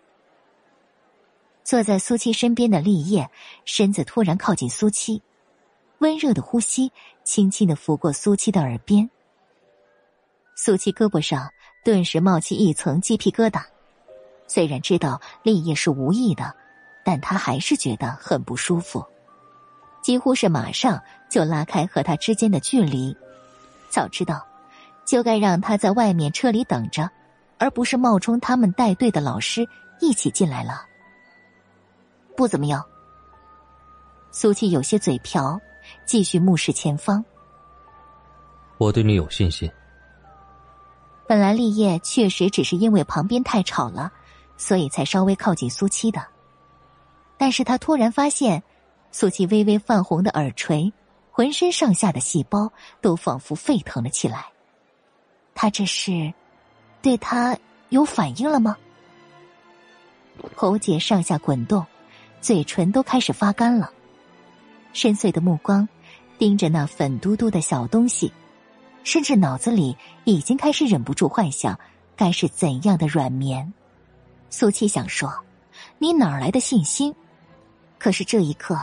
Speaker 1: 坐在苏七身边的立业身子突然靠近苏七，温热的呼吸轻轻的拂过苏七的耳边。苏七胳膊上。顿时冒起一层鸡皮疙瘩，虽然知道立业是无意的，但他还是觉得很不舒服，几乎是马上就拉开和他之间的距离。早知道，就该让他在外面车里等着，而不是冒充他们带队的老师一起进来了。不怎么样。苏七有些嘴瓢，继续目视前方。
Speaker 9: 我对你有信心。
Speaker 1: 本来立业确实只是因为旁边太吵了，所以才稍微靠近苏七的。但是他突然发现，苏七微微泛红的耳垂，浑身上下的细胞都仿佛沸腾了起来。他这是对他有反应了吗？喉结上下滚动，嘴唇都开始发干了。深邃的目光盯着那粉嘟嘟的小东西，甚至脑子里已经开始忍不住幻想该是怎样的软绵。苏七想说：“你哪儿来的信心？”可是这一刻，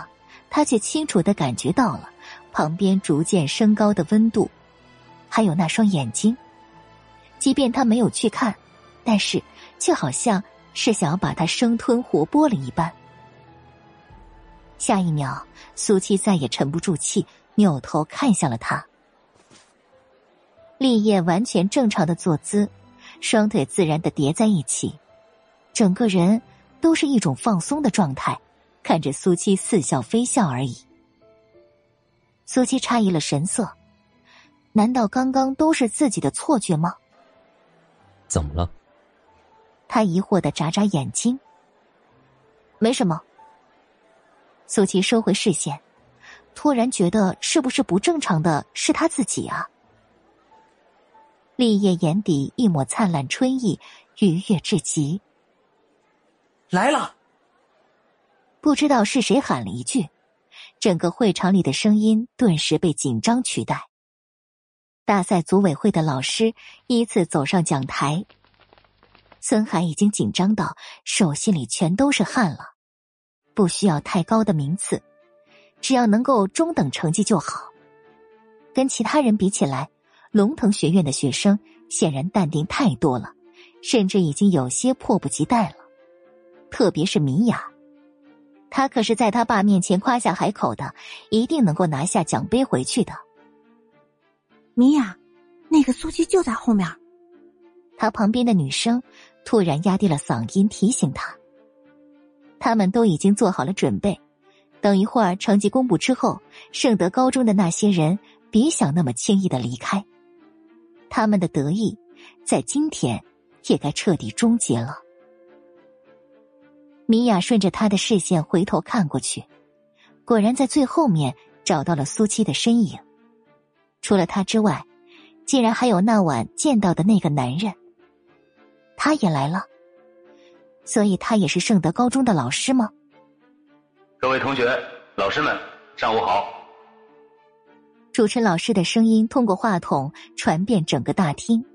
Speaker 1: 他却清楚的感觉到了旁边逐渐升高的温度，还有那双眼睛。即便他没有去看，但是却好像是想要把他生吞活剥了一般。下一秒，苏七再也沉不住气，扭头看向了他。立业完全正常的坐姿，双腿自然的叠在一起，整个人都是一种放松的状态。看着苏七似笑非笑而已。苏七诧异了神色，难道刚刚都是自己的错觉吗？
Speaker 9: 怎么了？
Speaker 1: 他疑惑的眨眨眼睛。没什么。苏七收回视线，突然觉得是不是不正常的是他自己啊？立业眼底一抹灿烂春意，愉悦至极。
Speaker 10: 来了。
Speaker 1: 不知道是谁喊了一句，整个会场里的声音顿时被紧张取代。大赛组委会的老师依次走上讲台。孙海已经紧张到手心里全都是汗了，不需要太高的名次，只要能够中等成绩就好。跟其他人比起来，龙腾学院的学生显然淡定太多了，甚至已经有些迫不及待了。特别是米娅。他可是在他爸面前夸下海口的，一定能够拿下奖杯回去的。
Speaker 5: 米娅，那个苏七就在后面。
Speaker 1: 他旁边的女生突然压低了嗓音提醒他：“他们都已经做好了准备，等一会儿成绩公布之后，圣德高中的那些人别想那么轻易的离开。他们的得意，在今天也该彻底终结了。”米娅顺着他的视线回头看过去，果然在最后面找到了苏七的身影。除了他之外，竟然还有那晚见到的那个男人。他也来了，所以他也是圣德高中的老师吗？
Speaker 8: 各位同学、老师们，上午好！
Speaker 1: 主持老师的声音通过话筒传遍整个大厅，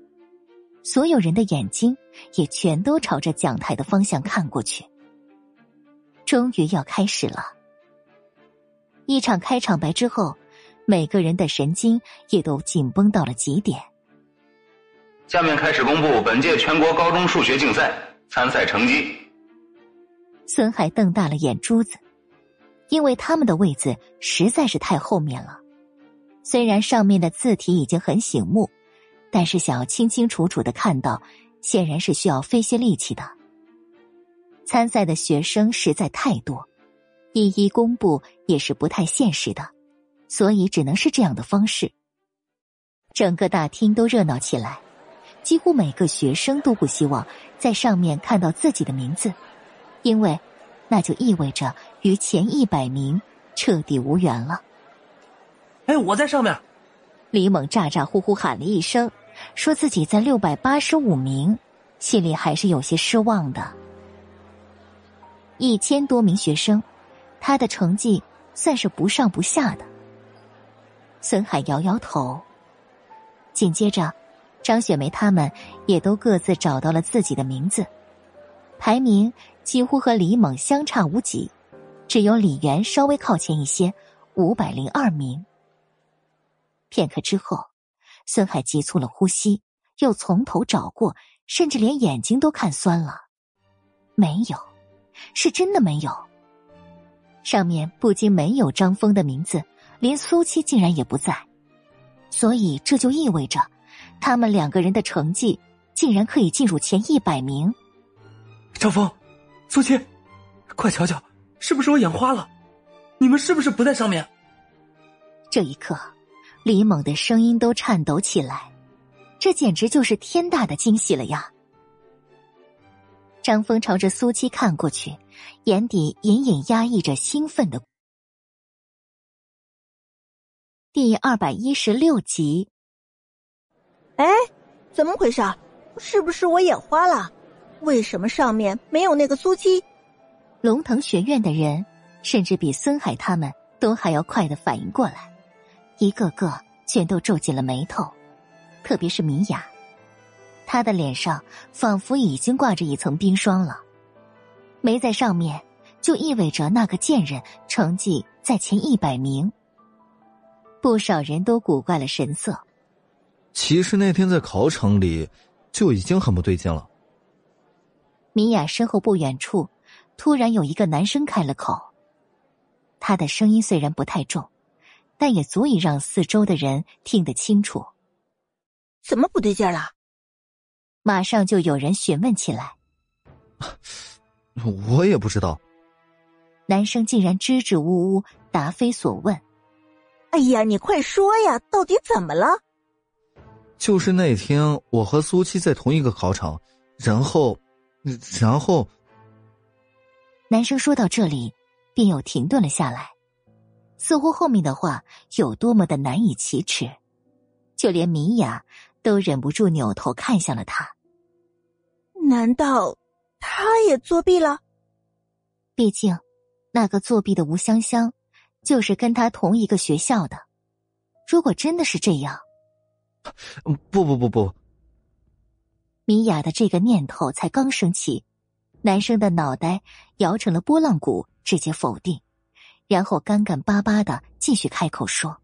Speaker 1: 所有人的眼睛也全都朝着讲台的方向看过去。终于要开始了，一场开场白之后，每个人的神经也都紧绷到了极点。
Speaker 8: 下面开始公布本届全国高中数学竞赛参赛成绩。
Speaker 1: 孙海瞪大了眼珠子，因为他们的位子实在是太后面了。虽然上面的字体已经很醒目，但是想要清清楚楚的看到，显然是需要费些力气的。参赛的学生实在太多，一一公布也是不太现实的，所以只能是这样的方式。整个大厅都热闹起来，几乎每个学生都不希望在上面看到自己的名字，因为那就意味着与前一百名彻底无缘了。
Speaker 10: 哎，我在上面！
Speaker 1: 李猛咋咋呼呼喊了一声，说自己在六百八十五名，心里还是有些失望的。一千多名学生，他的成绩算是不上不下的。孙海摇摇头。紧接着，张雪梅他们也都各自找到了自己的名字，排名几乎和李猛相差无几，只有李元稍微靠前一些，五百零二名。片刻之后，孙海急促了呼吸，又从头找过，甚至连眼睛都看酸了，没有。是真的没有，上面不仅没有张峰的名字，连苏七竟然也不在，所以这就意味着，他们两个人的成绩竟然可以进入前一百名。
Speaker 10: 张峰，苏七，快瞧瞧，是不是我眼花了？你们是不是不在上面？
Speaker 1: 这一刻，李猛的声音都颤抖起来，这简直就是天大的惊喜了呀！张峰朝着苏七看过去，眼底隐隐压抑着兴奋的。第二百一十六集。
Speaker 11: 哎，怎么回事？是不是我眼花了？为什么上面没有那个苏七？
Speaker 1: 龙腾学院的人，甚至比孙海他们都还要快的反应过来，一个个全都皱紧了眉头，特别是米雅，她的脸上仿佛已经挂着一层冰霜了。没在上面，就意味着那个贱人成绩在前一百名。不少人都古怪了神色。
Speaker 12: 其实那天在考场里就已经很不对劲了。
Speaker 1: 米娅身后不远处，突然有一个男生开了口。他的声音虽然不太重，但也足以让四周的人听得清楚。
Speaker 11: 怎么不对劲了？
Speaker 1: 马上就有人询问起来。
Speaker 12: 我也不知道。
Speaker 1: 男生竟然支支吾吾，答非所问。
Speaker 11: 哎呀，你快说呀，到底怎么了？
Speaker 12: 就是那天我和苏七在同一个考场，然后，然后，
Speaker 1: 男生说到这里，便又停顿了下来，似乎后面的话有多么的难以启齿，就连米娅都忍不住扭头看向了他。
Speaker 11: 难道他也作弊了？
Speaker 1: 毕竟，那个作弊的吴香香。就是跟他同一个学校的，如果真的是这样，
Speaker 12: 不不不不，
Speaker 1: 米娅的这个念头才刚升起，男生的脑袋摇成了拨浪鼓，直接否定，然后干干巴巴的继续开口说：“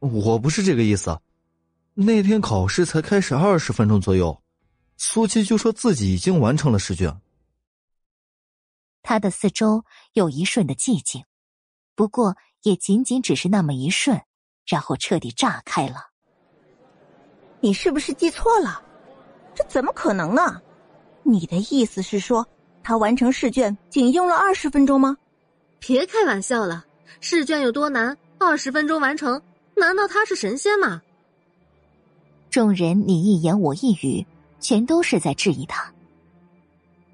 Speaker 12: 我不是这个意思，那天考试才开始二十分钟左右，苏七就说自己已经完成了试卷。”
Speaker 1: 他的四周有一瞬的寂静。不过，也仅仅只是那么一瞬，然后彻底炸开了。
Speaker 11: 你是不是记错了？这怎么可能呢？你的意思是说，他完成试卷仅用了二十分钟吗？
Speaker 13: 别开玩笑了，试卷有多难，二十分钟完成？难道他是神仙吗？
Speaker 1: 众人你一言我一语，全都是在质疑他。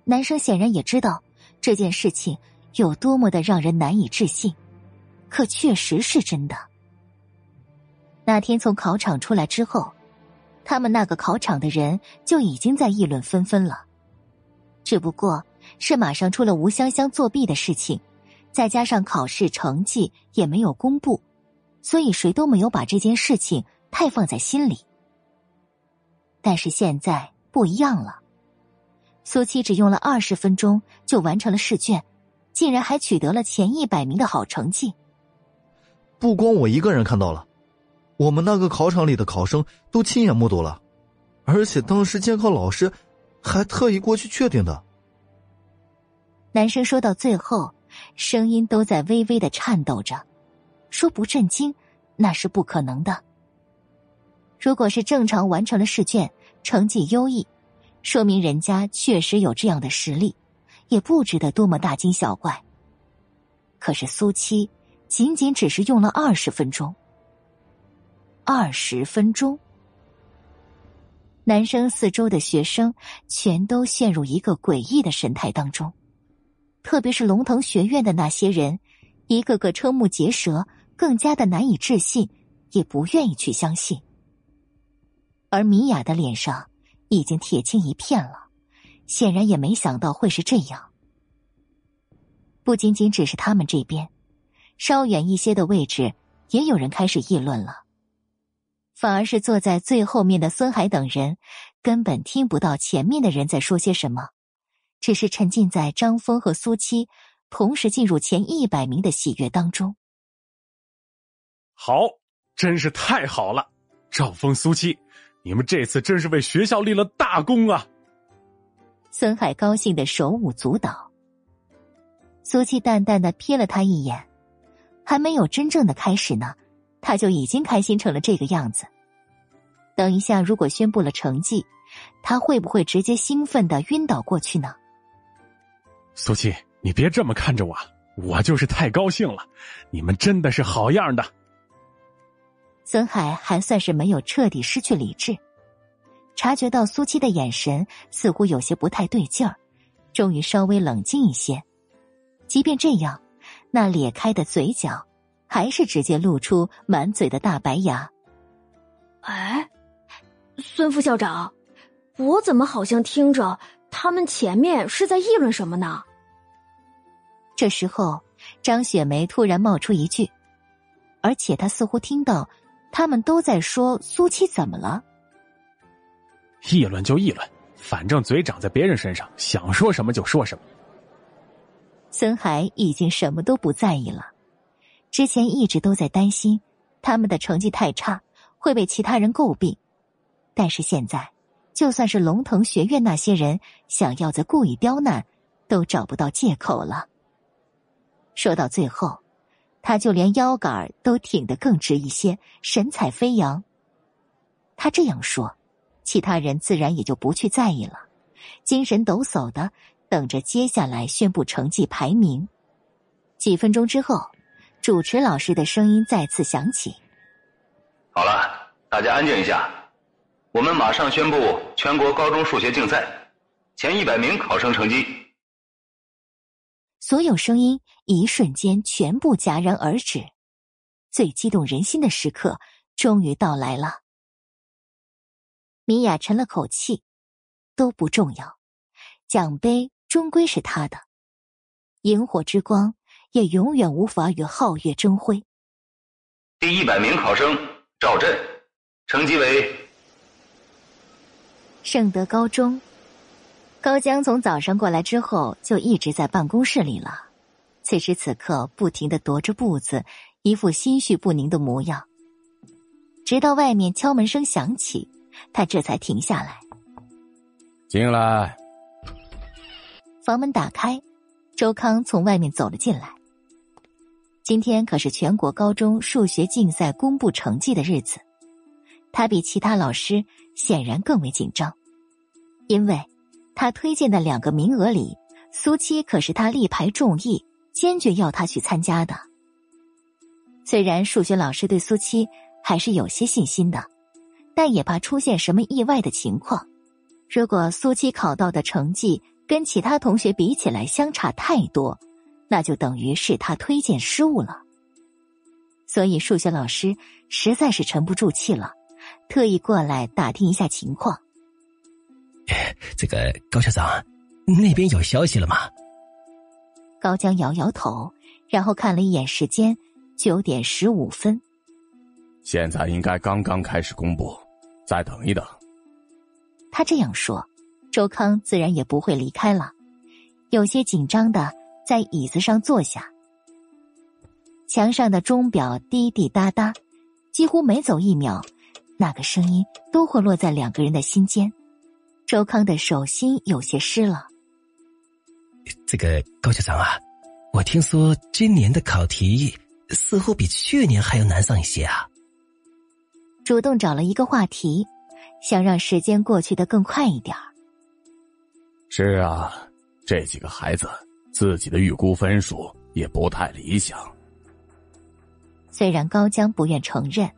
Speaker 1: 男生显然也知道这件事情有多么的让人难以置信。可确实是真的。那天从考场出来之后，他们那个考场的人就已经在议论纷纷了。只不过是马上出了吴香香作弊的事情，再加上考试成绩也没有公布，所以谁都没有把这件事情太放在心里。但是现在不一样了，苏七只用了二十分钟就完成了试卷，竟然还取得了前一百名的好成绩。
Speaker 12: 不光我一个人看到了，我们那个考场里的考生都亲眼目睹了，而且当时监考老师还特意过去确定的。
Speaker 1: 男生说到最后，声音都在微微的颤抖着，说不震惊那是不可能的。如果是正常完成了试卷，成绩优异，说明人家确实有这样的实力，也不值得多么大惊小怪。可是苏七。仅仅只是用了二十分钟，二十分钟，男生四周的学生全都陷入一个诡异的神态当中，特别是龙腾学院的那些人，一个个瞠目结舌，更加的难以置信，也不愿意去相信。而米娅的脸上已经铁青一片了，显然也没想到会是这样。不仅仅只是他们这边。稍远一些的位置，也有人开始议论了。反而是坐在最后面的孙海等人，根本听不到前面的人在说些什么，只是沉浸在张峰和苏七同时进入前一百名的喜悦当中。
Speaker 7: 好，真是太好了！赵峰、苏七，你们这次真是为学校立了大功啊！
Speaker 1: 孙海高兴的手舞足蹈。苏七淡淡的瞥了他一眼。还没有真正的开始呢，他就已经开心成了这个样子。等一下，如果宣布了成绩，他会不会直接兴奋的晕倒过去呢？
Speaker 7: 苏七，你别这么看着我，我就是太高兴了。你们真的是好样的。
Speaker 1: 孙海还算是没有彻底失去理智，察觉到苏七的眼神似乎有些不太对劲儿，终于稍微冷静一些。即便这样。那咧开的嘴角，还是直接露出满嘴的大白牙。
Speaker 5: 哎，孙副校长，我怎么好像听着他们前面是在议论什么呢？
Speaker 1: 这时候，张雪梅突然冒出一句，而且她似乎听到他们都在说苏七怎么了。
Speaker 7: 议论就议论，反正嘴长在别人身上，想说什么就说什么。
Speaker 1: 孙海已经什么都不在意了，之前一直都在担心他们的成绩太差会被其他人诟病，但是现在，就算是龙腾学院那些人想要再故意刁难，都找不到借口了。说到最后，他就连腰杆都挺得更直一些，神采飞扬。他这样说，其他人自然也就不去在意了，精神抖擞的。等着接下来宣布成绩排名。几分钟之后，主持老师的声音再次响起：“
Speaker 8: 好了，大家安静一下，我们马上宣布全国高中数学竞赛前一百名考生成绩。”
Speaker 1: 所有声音一瞬间全部戛然而止，最激动人心的时刻终于到来了。米娅沉了口气：“都不重要，奖杯。”终归是他的，萤火之光也永远无法与皓月争辉。
Speaker 8: 第一百名考生赵震，成绩为
Speaker 1: 圣德高中。高江从早上过来之后就一直在办公室里了，此时此刻不停的踱着步子，一副心绪不宁的模样。直到外面敲门声响起，他这才停下来。
Speaker 7: 进来。
Speaker 1: 房门打开，周康从外面走了进来。今天可是全国高中数学竞赛公布成绩的日子，他比其他老师显然更为紧张，因为他推荐的两个名额里，苏七可是他力排众议，坚决要他去参加的。虽然数学老师对苏七还是有些信心的，但也怕出现什么意外的情况。如果苏七考到的成绩，跟其他同学比起来相差太多，那就等于是他推荐失误了。所以数学老师实在是沉不住气了，特意过来打听一下情况。
Speaker 14: 这个高校长那边有消息了吗？
Speaker 1: 高江摇摇头，然后看了一眼时间，九点十五分。
Speaker 7: 现在应该刚刚开始公布，再等一等。
Speaker 1: 他这样说。周康自然也不会离开了，有些紧张的在椅子上坐下。墙上的钟表滴滴答答，几乎每走一秒，那个声音都会落在两个人的心间。周康的手心有些湿了。
Speaker 14: 这个高校长啊，我听说今年的考题似乎比去年还要难上一些啊。
Speaker 1: 主动找了一个话题，想让时间过去的更快一点
Speaker 7: 是啊，这几个孩子自己的预估分数也不太理想。
Speaker 1: 虽然高江不愿承认，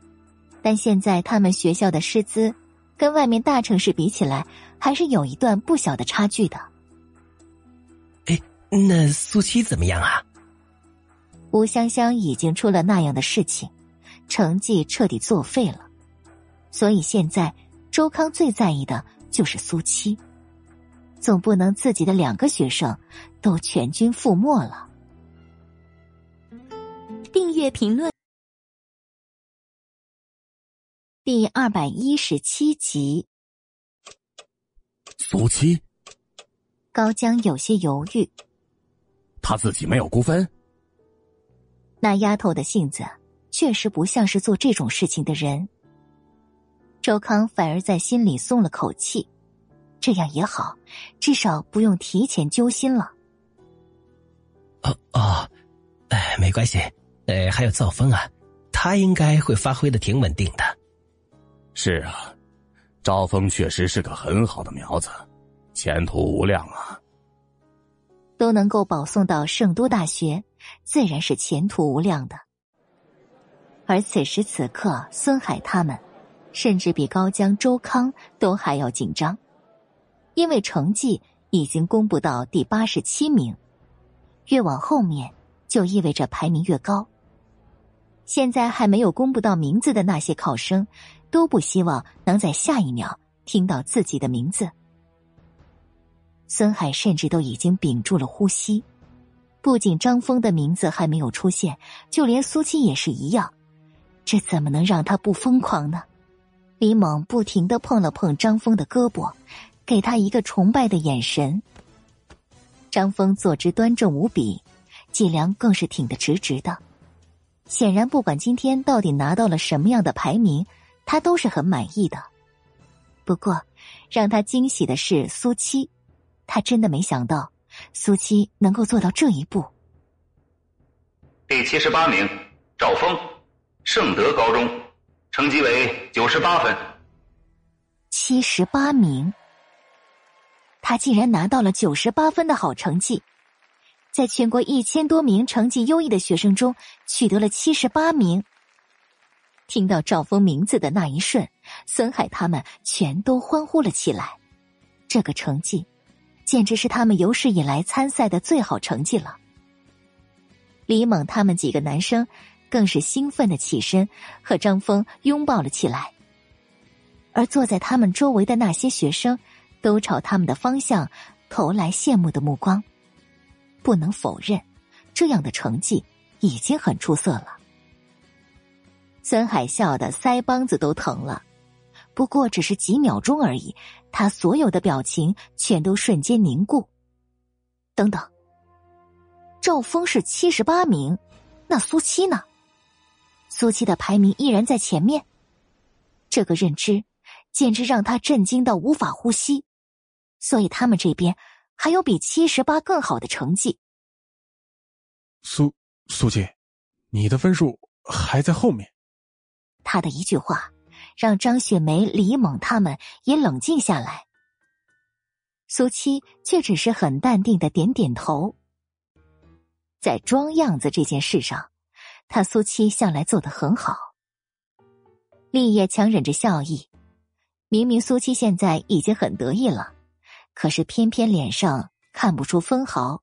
Speaker 1: 但现在他们学校的师资跟外面大城市比起来，还是有一段不小的差距的。
Speaker 14: 哎，那苏七怎么样啊？
Speaker 1: 吴香香已经出了那样的事情，成绩彻底作废了，所以现在周康最在意的就是苏七。总不能自己的两个学生都全军覆没了。订阅评论第二百一十七集。
Speaker 7: 苏七，
Speaker 1: 高江有些犹豫。
Speaker 7: 他自己没有估分。
Speaker 1: 那丫头的性子确实不像是做这种事情的人。周康反而在心里松了口气。这样也好，至少不用提前揪心了。
Speaker 14: 哦哦，哎，没关系，哎，还有赵峰啊，他应该会发挥的挺稳定的。
Speaker 7: 是啊，赵峰确实是个很好的苗子，前途无量啊。
Speaker 1: 都能够保送到圣都大学，自然是前途无量的。而此时此刻，孙海他们，甚至比高江、周康都还要紧张。因为成绩已经公布到第八十七名，越往后面就意味着排名越高。现在还没有公布到名字的那些考生，都不希望能在下一秒听到自己的名字。孙海甚至都已经屏住了呼吸。不仅张峰的名字还没有出现，就连苏七也是一样。这怎么能让他不疯狂呢？李猛不停的碰了碰张峰的胳膊，给他一个崇拜的眼神。张峰坐姿端正无比，脊梁更是挺得直直的。显然，不管今天到底拿到了什么样的排名，他都是很满意的。不过，让他惊喜的是苏七，他真的没想到苏七能够做到这一步。
Speaker 15: 第七十八名，赵峰，盛德高中，成绩为九十八分。
Speaker 1: 七十八名，他竟然拿到了九十八分的好成绩。在全国一千多名成绩优异的学生中，取得了七十八名。听到赵峰名字的那一瞬，孙海他们全都欢呼了起来。这个成绩，简直是他们有史以来参赛的最好成绩了。李猛他们几个男生更是兴奋的起身，和张峰拥抱了起来。而坐在他们周围的那些学生，都朝他们的方向投来羡慕的目光。不能否认，这样的成绩已经很出色了。孙海笑的腮帮子都疼了，不过只是几秒钟而已，他所有的表情全都瞬间凝固。等等，赵峰是七十八名，那苏七呢？苏七的排名依然在前面，这个认知简直让他震惊到无法呼吸。所以他们这边。还有比七十八更好的成绩。
Speaker 7: 苏苏七，你的分数还在后面。
Speaker 1: 他的一句话，让张雪梅、李猛他们也冷静下来。苏七却只是很淡定的点点头。在装样子这件事上，他苏七向来做的很好。立业强忍着笑意，明明苏七现在已经很得意了。可是偏偏脸上看不出分毫，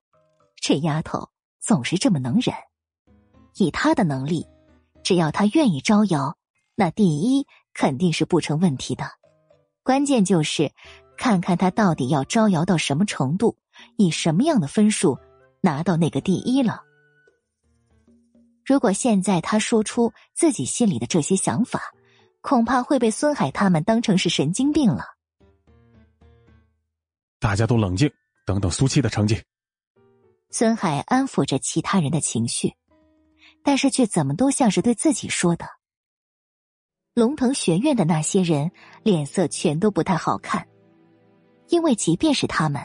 Speaker 1: 这丫头总是这么能忍。以她的能力，只要她愿意招摇，那第一肯定是不成问题的。关键就是看看她到底要招摇到什么程度，以什么样的分数拿到那个第一了。如果现在她说出自己心里的这些想法，恐怕会被孙海他们当成是神经病了。
Speaker 7: 大家都冷静，等等苏七的成绩。
Speaker 1: 孙海安抚着其他人的情绪，但是却怎么都像是对自己说的。龙腾学院的那些人脸色全都不太好看，因为即便是他们，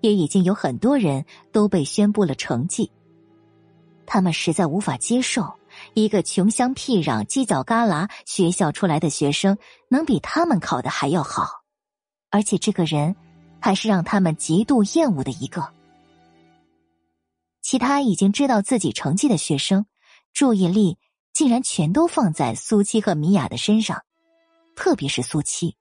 Speaker 1: 也已经有很多人都被宣布了成绩。他们实在无法接受一个穷乡僻壤、犄角旮旯学校出来的学生能比他们考的还要好，而且这个人。还是让他们极度厌恶的一个。其他已经知道自己成绩的学生，注意力竟然全都放在苏七和米娅的身上，特别是苏七。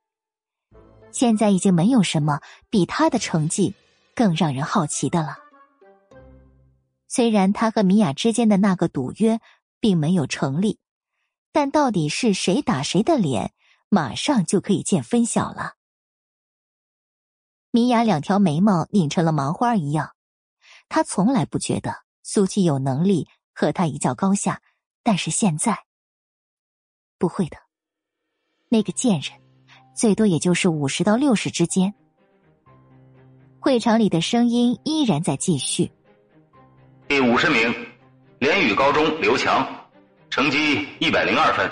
Speaker 1: 现在已经没有什么比他的成绩更让人好奇的了。虽然他和米娅之间的那个赌约并没有成立，但到底是谁打谁的脸，马上就可以见分晓了。米娅两条眉毛拧成了麻花一样，她从来不觉得苏七有能力和她一较高下，但是现在不会的。那个贱人，最多也就是五十到六十之间。会场里的声音依然在继续。
Speaker 15: 第五十名，连宇高中刘强，成绩一百零二分，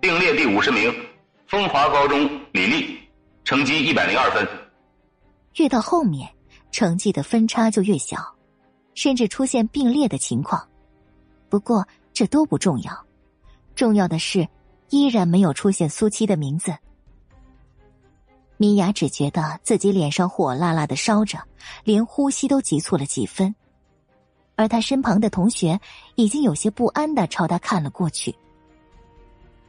Speaker 15: 并列第五十名，风华高中李丽，成绩一百零二分。
Speaker 1: 越到后面，成绩的分差就越小，甚至出现并列的情况。不过这都不重要，重要的是依然没有出现苏七的名字。米娅只觉得自己脸上火辣辣的烧着，连呼吸都急促了几分，而他身旁的同学已经有些不安的朝他看了过去。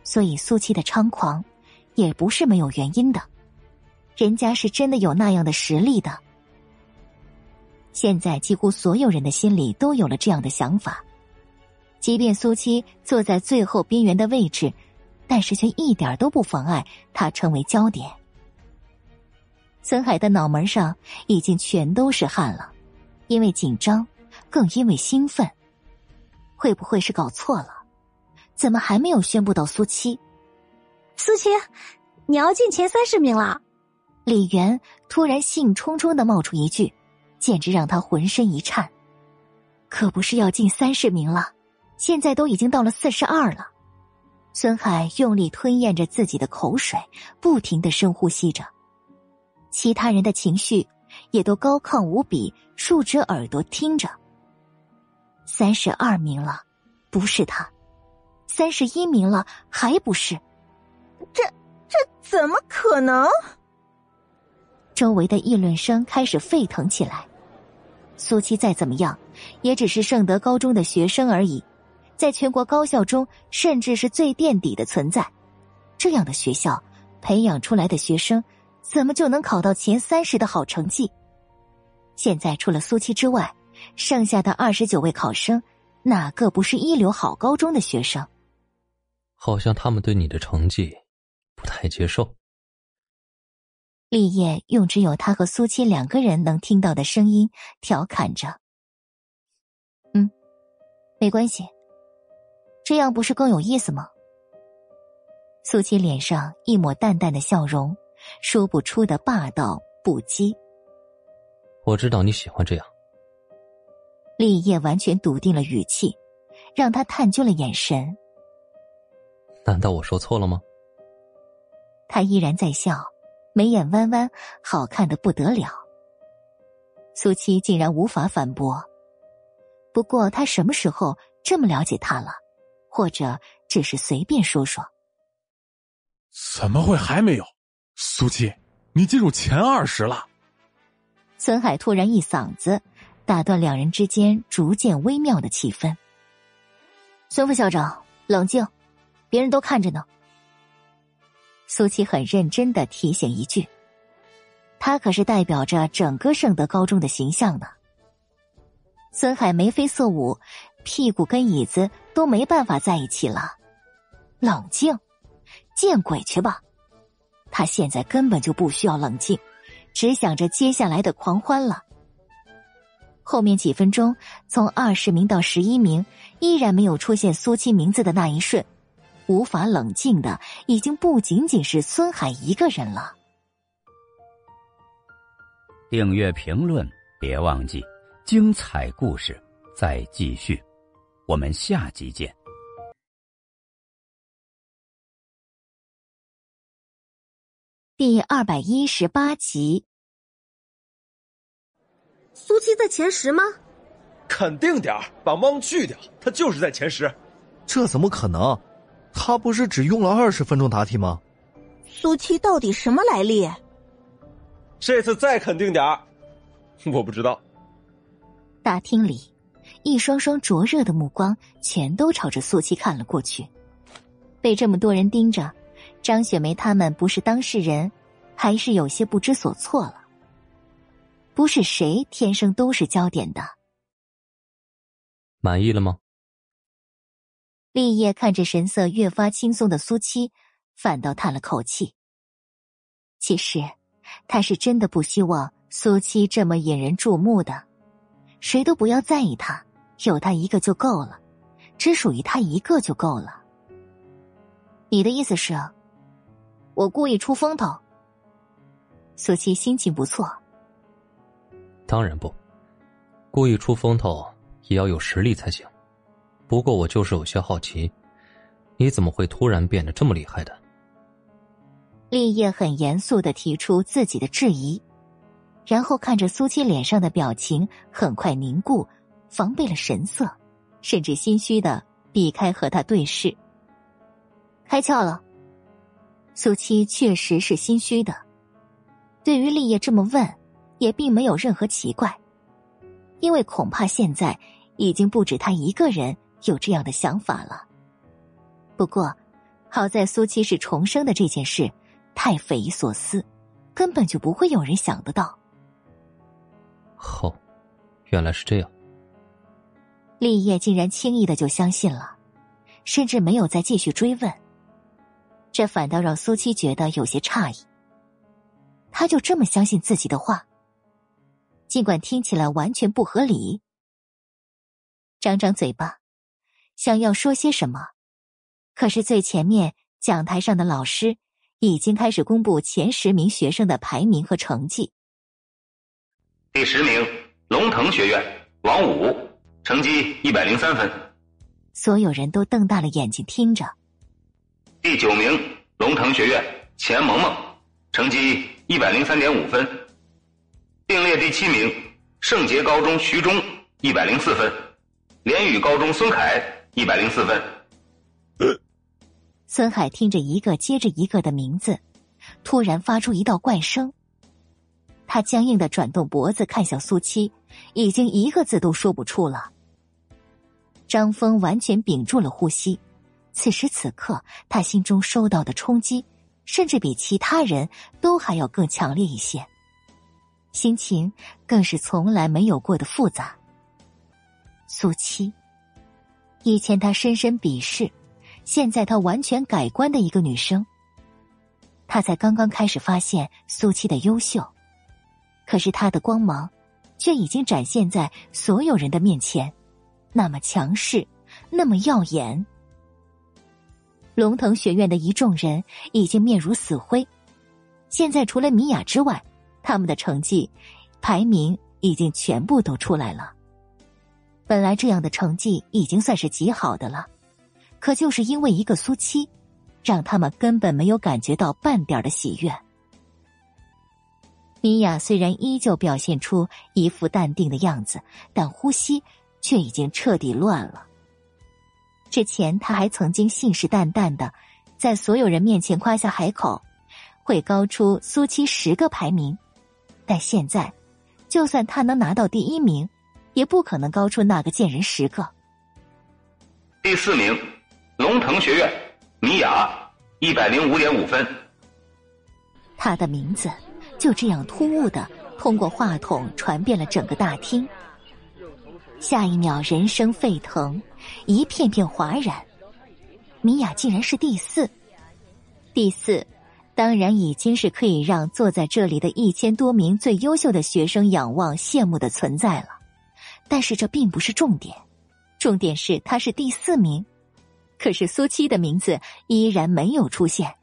Speaker 1: 所以苏七的猖狂，也不是没有原因的。人家是真的有那样的实力的。现在几乎所有人的心里都有了这样的想法：即便苏七坐在最后边缘的位置，但是却一点都不妨碍他成为焦点。孙海的脑门上已经全都是汗了，因为紧张，更因为兴奋。会不会是搞错了？怎么还没有宣布到苏七？
Speaker 5: 苏七，你要进前三十名了！
Speaker 1: 李元突然兴冲冲的冒出一句，简直让他浑身一颤。可不是要进三十名了，现在都已经到了四十二了。孙海用力吞咽着自己的口水，不停的深呼吸着。其他人的情绪也都高亢无比，竖直耳朵听着。三十二名了，不是他；三十一名了，还不是。
Speaker 11: 这这怎么可能？
Speaker 1: 周围的议论声开始沸腾起来。苏七再怎么样，也只是圣德高中的学生而已，在全国高校中，甚至是最垫底的存在。这样的学校培养出来的学生。怎么就能考到前三十的好成绩？现在除了苏七之外，剩下的二十九位考生，哪个不是一流好高中的学生？
Speaker 9: 好像他们对你的成绩不太接受。
Speaker 1: 立业用只有他和苏七两个人能听到的声音调侃着：“嗯，没关系，这样不是更有意思吗？”苏七脸上一抹淡淡的笑容。说不出的霸道不羁。
Speaker 9: 我知道你喜欢这样。
Speaker 1: 立业完全笃定了语气，让他探究了眼神。
Speaker 9: 难道我说错了吗？
Speaker 1: 他依然在笑，眉眼弯弯，好看的不得了。苏七竟然无法反驳。不过他什么时候这么了解他了？或者只是随便说说？
Speaker 7: 怎么会还没有？苏七，你进入前二十了。
Speaker 1: 孙海突然一嗓子，打断两人之间逐渐微妙的气氛。孙副校长，冷静，别人都看着呢。苏七很认真的提醒一句，他可是代表着整个圣德高中的形象呢。孙海眉飞色舞，屁股跟椅子都没办法在一起了。冷静，见鬼去吧！他现在根本就不需要冷静，只想着接下来的狂欢了。后面几分钟，从二十名到十一名，依然没有出现苏七名字的那一瞬，无法冷静的已经不仅仅是孙海一个人了。
Speaker 16: 订阅评论，别忘记，精彩故事再继续，我们下集见。
Speaker 1: 第二百一十八集，
Speaker 13: 苏七在前十吗？
Speaker 17: 肯定点儿，把蒙去掉，他就是在前十。
Speaker 12: 这怎么可能？他不是只用了二十分钟答题吗？
Speaker 11: 苏七到底什么来历？
Speaker 17: 这次再肯定点儿，我不知道。
Speaker 1: 大厅里，一双双灼热的目光全都朝着苏七看了过去，被这么多人盯着。张雪梅他们不是当事人，还是有些不知所措了。不是谁天生都是焦点的。
Speaker 9: 满意了吗？
Speaker 1: 立业看着神色越发轻松的苏七，反倒叹了口气。其实，他是真的不希望苏七这么引人注目的，谁都不要在意他，有他一个就够了，只属于他一个就够了。你的意思是？我故意出风头。苏七心情不错。
Speaker 9: 当然不，故意出风头也要有实力才行。不过我就是有些好奇，你怎么会突然变得这么厉害的？
Speaker 1: 立业很严肃的提出自己的质疑，然后看着苏七脸上的表情很快凝固，防备了神色，甚至心虚的避开和他对视。开窍了。苏七确实是心虚的，对于立业这么问，也并没有任何奇怪，因为恐怕现在已经不止他一个人有这样的想法了。不过，好在苏七是重生的这件事太匪夷所思，根本就不会有人想得到。
Speaker 9: 哦，原来是这样。
Speaker 1: 立业竟然轻易的就相信了，甚至没有再继续追问。这反倒让苏七觉得有些诧异。他就这么相信自己的话，尽管听起来完全不合理。张张嘴巴，想要说些什么，可是最前面讲台上的老师已经开始公布前十名学生的排名和成绩。
Speaker 15: 第十名，龙腾学院王武，成绩一百零三分。
Speaker 1: 所有人都瞪大了眼睛听着。
Speaker 15: 第九名，龙腾学院钱萌萌，成绩一百零三点五分。并列第七名，圣杰高中徐忠一百零四分，联宇高中孙凯一百零四分。
Speaker 1: 孙海听着一个接着一个的名字，突然发出一道怪声。他僵硬的转动脖子，看向苏七，已经一个字都说不出了。张峰完全屏住了呼吸，此时此刻，他心中受到的冲击，甚至比其他人都还要更强烈一些，心情更是从来没有过的复杂。苏七，以前他深深鄙视，现在他完全改观的一个女生。他才刚刚开始发现苏七的优秀。可是他的光芒，却已经展现在所有人的面前，那么强势，那么耀眼。龙腾学院的一众人已经面如死灰，现在除了米娅之外，他们的成绩排名已经全部都出来了。本来这样的成绩已经算是极好的了，可就是因为一个苏七，让他们根本没有感觉到半点的喜悦。米娅虽然依旧表现出一副淡定的样子，但呼吸却已经彻底乱了。之前他还曾经信誓旦旦的在所有人面前夸下海口，会高出苏七十个排名，但现在，就算他能拿到第一名，也不可能高出那个贱人十个。
Speaker 15: 第四名，龙腾学院米娅，一百零五点五分。
Speaker 1: 他的名字。就这样突兀的通过话筒传遍了整个大厅。下一秒，人声沸腾，一片片哗然。米娅竟然是第四，第四，当然已经是可以让坐在这里的一千多名最优秀的学生仰望羡慕的存在了。但是这并不是重点，重点是他是第四名，可是苏七的名字依然没有出现。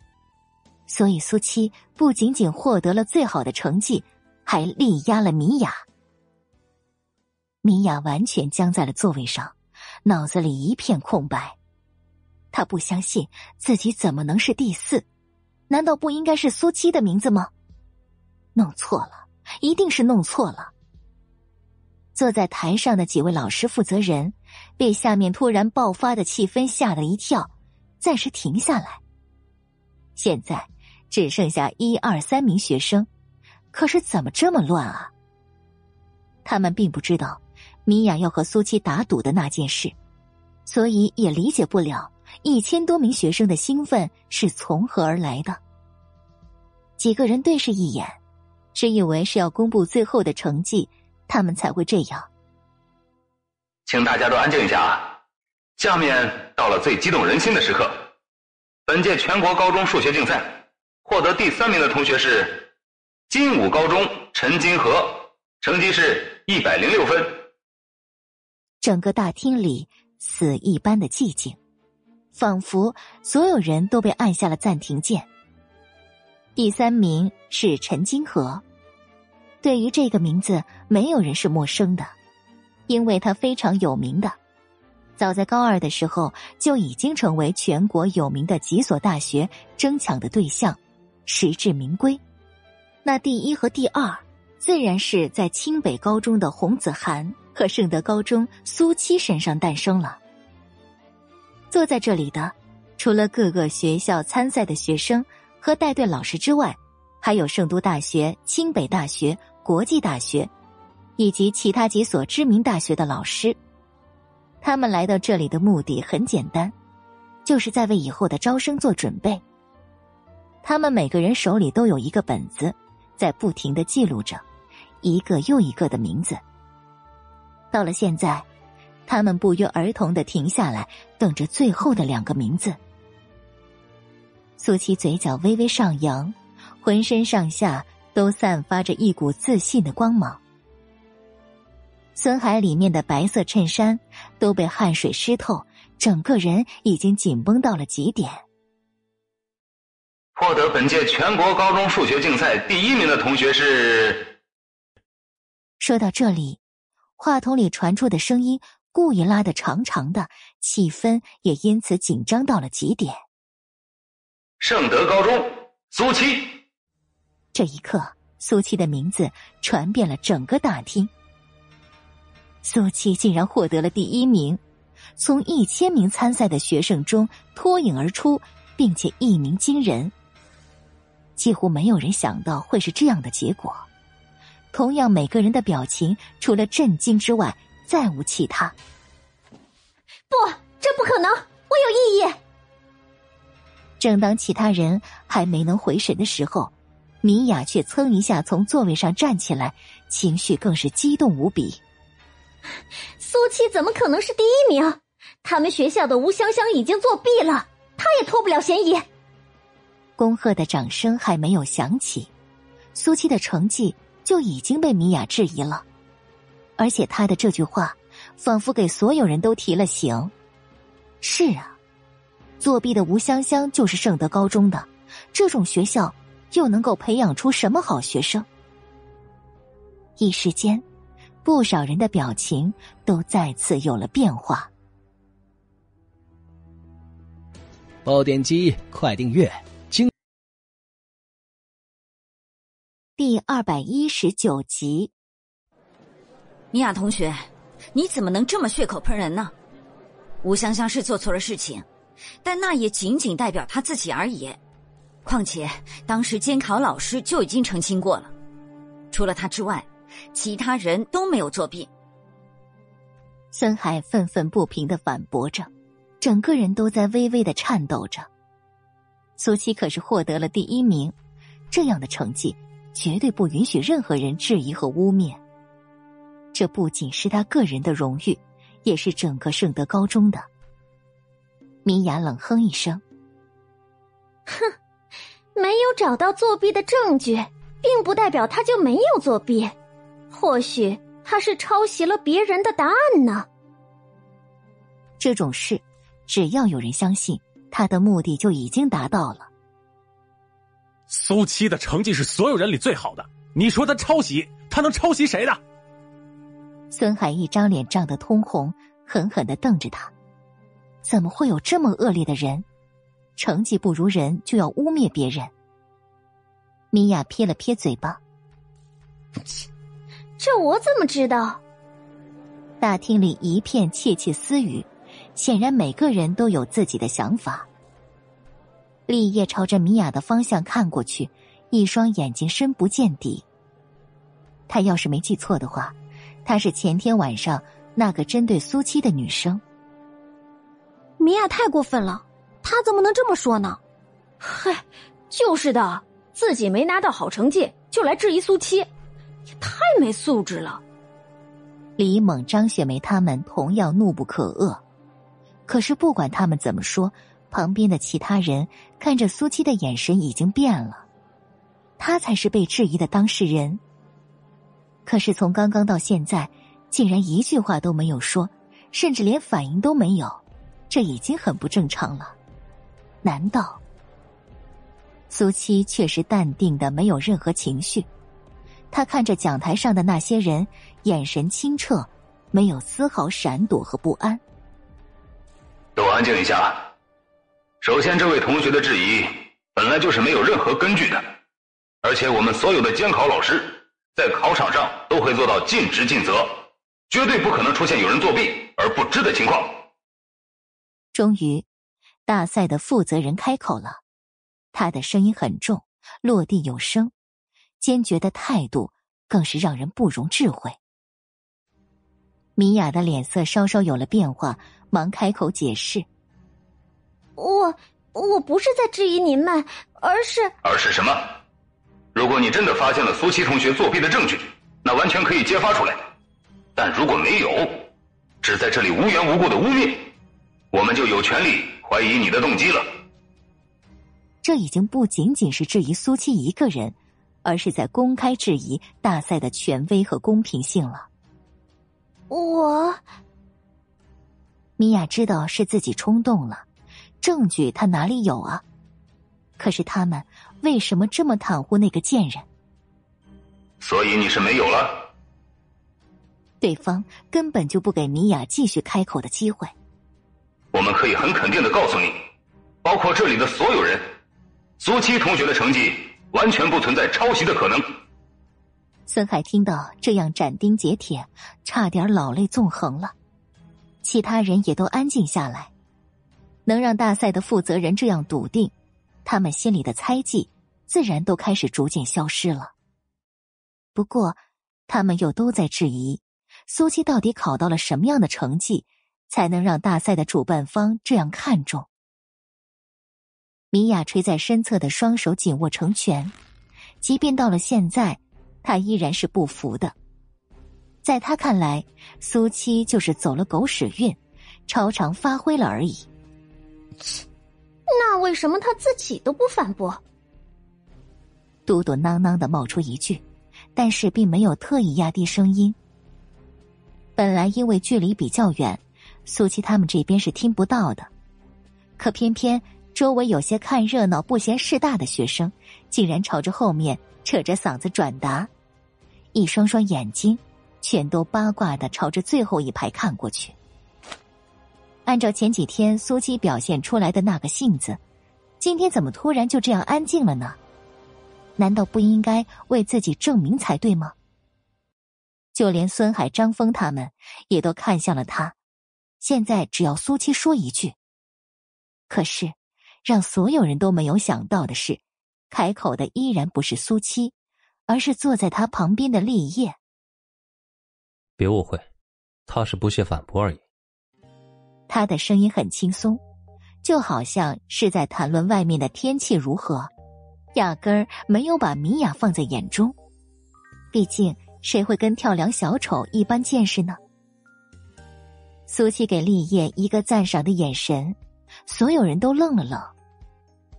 Speaker 1: 所以苏七不仅仅获得了最好的成绩，还力压了米娅。米娅完全僵在了座位上，脑子里一片空白。他不相信自己怎么能是第四？难道不应该是苏七的名字吗？弄错了，一定是弄错了。坐在台上的几位老师负责人，被下面突然爆发的气氛吓了一跳，暂时停下来。现在。只剩下一二三名学生，可是怎么这么乱啊？他们并不知道米娅要和苏七打赌的那件事，所以也理解不了一千多名学生的兴奋是从何而来的。几个人对视一眼，只以为是要公布最后的成绩，他们才会这样。
Speaker 15: 请大家都安静一下啊！下面到了最激动人心的时刻，本届全国高中数学竞赛。获得第三名的同学是金武高中陈金河，成绩是一百零六分。
Speaker 1: 整个大厅里死一般的寂静，仿佛所有人都被按下了暂停键。第三名是陈金河，对于这个名字，没有人是陌生的，因为他非常有名的，早在高二的时候就已经成为全国有名的几所大学争抢的对象。实至名归，那第一和第二自然是在清北高中的洪子涵和圣德高中苏七身上诞生了。坐在这里的，除了各个学校参赛的学生和带队老师之外，还有圣都大学、清北大学、国际大学，以及其他几所知名大学的老师。他们来到这里的目的很简单，就是在为以后的招生做准备。他们每个人手里都有一个本子，在不停的记录着一个又一个的名字。到了现在，他们不约而同的停下来，等着最后的两个名字。苏七嘴角微微上扬，浑身上下都散发着一股自信的光芒。孙海里面的白色衬衫都被汗水湿透，整个人已经紧绷到了极点。
Speaker 15: 获得本届全国高中数学竞赛第一名的同学是。
Speaker 1: 说到这里，话筒里传出的声音故意拉得长长的，气氛也因此紧张到了极点。
Speaker 15: 圣德高中苏七。
Speaker 1: 这一刻，苏七的名字传遍了整个大厅。苏七竟然获得了第一名，从一千名参赛的学生中脱颖而出，并且一鸣惊人。几乎没有人想到会是这样的结果。同样，每个人的表情除了震惊之外，再无其他。
Speaker 6: 不，这不可能！我有异议。
Speaker 1: 正当其他人还没能回神的时候，米娅却噌一下从座位上站起来，情绪更是激动无比。
Speaker 6: 苏七怎么可能是第一名？他们学校的吴香香已经作弊了，他也脱不了嫌疑。
Speaker 1: 恭贺的掌声还没有响起，苏七的成绩就已经被米娅质疑了，而且他的这句话仿佛给所有人都提了醒。是啊，作弊的吴香香就是圣德高中的，这种学校又能够培养出什么好学生？一时间。不少人的表情都再次有了变化。
Speaker 14: 爆点击，快订阅！精
Speaker 1: 第二百一十九集。
Speaker 18: 米娅同学，你怎么能这么血口喷人呢？吴香香是做错了事情，但那也仅仅代表她自己而已。况且当时监考老师就已经澄清过了，除了他之外。其他人都没有作弊。
Speaker 1: 孙海愤愤不平的反驳着，整个人都在微微的颤抖着。苏七可是获得了第一名，这样的成绩绝对不允许任何人质疑和污蔑。这不仅是他个人的荣誉，也是整个圣德高中的。米娅冷哼一声：“
Speaker 6: 哼，没有找到作弊的证据，并不代表他就没有作弊。”或许他是抄袭了别人的答案呢。
Speaker 1: 这种事，只要有人相信，他的目的就已经达到了。
Speaker 7: 苏七的成绩是所有人里最好的，你说他抄袭，他能抄袭谁的？
Speaker 1: 孙海一张脸涨得通红，狠狠的瞪着他。怎么会有这么恶劣的人？成绩不如人就要污蔑别人？米娅撇了撇嘴巴。
Speaker 6: 这我怎么知道？
Speaker 1: 大厅里一片窃窃私语，显然每个人都有自己的想法。立业朝着米娅的方向看过去，一双眼睛深不见底。他要是没记错的话，她是前天晚上那个针对苏七的女生。
Speaker 5: 米娅太过分了，她怎么能这么说呢？
Speaker 19: 嗨，就是的，自己没拿到好成绩就来质疑苏七。也太没素质了！
Speaker 1: 李猛、张雪梅他们同样怒不可遏。可是不管他们怎么说，旁边的其他人看着苏七的眼神已经变了。他才是被质疑的当事人。可是从刚刚到现在，竟然一句话都没有说，甚至连反应都没有，这已经很不正常了。难道苏七确实淡定的没有任何情绪？他看着讲台上的那些人，眼神清澈，没有丝毫闪躲和不安。
Speaker 15: 都安静一下。首先，这位同学的质疑本来就是没有任何根据的，而且我们所有的监考老师在考场上都会做到尽职尽责，绝对不可能出现有人作弊而不知的情况。
Speaker 1: 终于，大赛的负责人开口了，他的声音很重，落地有声。坚决的态度更是让人不容置喙。米娅的脸色稍稍有了变化，忙开口解释：“
Speaker 6: 我我不是在质疑您们，而是……
Speaker 15: 而是什么？如果你真的发现了苏琪同学作弊的证据，那完全可以揭发出来。但如果没有，只在这里无缘无故的污蔑，我们就有权利怀疑你的动机了。
Speaker 1: 这已经不仅仅是质疑苏七一个人，而是在公开质疑大赛的权威和公平性了。
Speaker 6: 我，
Speaker 1: 米娅知道是自己冲动了，证据她哪里有啊？可是他们为什么这么袒护那个贱人？
Speaker 15: 所以你是没有了。
Speaker 1: 对方根本就不给米娅继续开口的机会。
Speaker 15: 我们可以很肯定的告诉你，包括这里的所有人，苏七同学的成绩完全不存在抄袭的可能。
Speaker 1: 孙海听到这样斩钉截铁，差点老泪纵横了。其他人也都安静下来。能让大赛的负责人这样笃定，他们心里的猜忌自然都开始逐渐消失了。不过，他们又都在质疑。苏七到底考到了什么样的成绩，才能让大赛的主办方这样看重？米娅垂在身侧的双手紧握成拳，即便到了现在，她依然是不服的。在她看来，苏七就是走了狗屎运，超常发挥了而已。
Speaker 19: 那为什么他自己都不反驳？
Speaker 1: 嘟嘟囔囔的冒出一句，但是并没有特意压低声音。本来因为距离比较远，苏七他们这边是听不到的，可偏偏周围有些看热闹不嫌事大的学生，竟然朝着后面扯着嗓子转达，一双双眼睛全都八卦的朝着最后一排看过去。按照前几天苏七表现出来的那个性子，今天怎么突然就这样安静了呢？难道不应该为自己证明才对吗？就连孙海、张峰他们也都看向了他。现在只要苏七说一句，可是让所有人都没有想到的是，开口的依然不是苏七，而是坐在他旁边的立业。
Speaker 9: 别误会，他是不屑反驳而已。
Speaker 1: 他的声音很轻松，就好像是在谈论外面的天气如何，压根儿没有把米娅放在眼中。毕竟。谁会跟跳梁小丑一般见识呢？苏七给立业一个赞赏的眼神，所有人都愣了愣。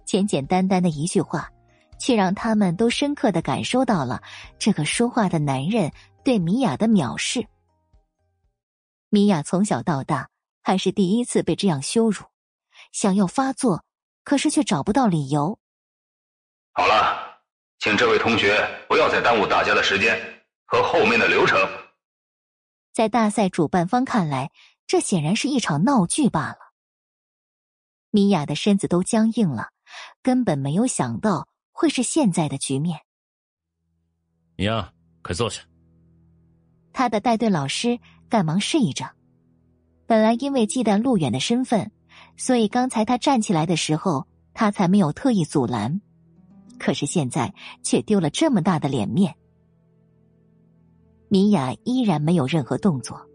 Speaker 1: 简简单单的一句话，却让他们都深刻的感受到了这个说话的男人对米娅的藐视。米娅从小到大还是第一次被这样羞辱，想要发作，可是却找不到理由。
Speaker 15: 好了，请这位同学不要再耽误大家的时间。和后面的流程，
Speaker 1: 在大赛主办方看来，这显然是一场闹剧罢了。米娅的身子都僵硬了，根本没有想到会是现在的局面。
Speaker 8: 米娅，快坐下。
Speaker 1: 他的带队老师赶忙示意着。本来因为忌惮路远的身份，所以刚才他站起来的时候，他才没有特意阻拦。可是现在却丢了这么大的脸面。米娅依然没有任何动作，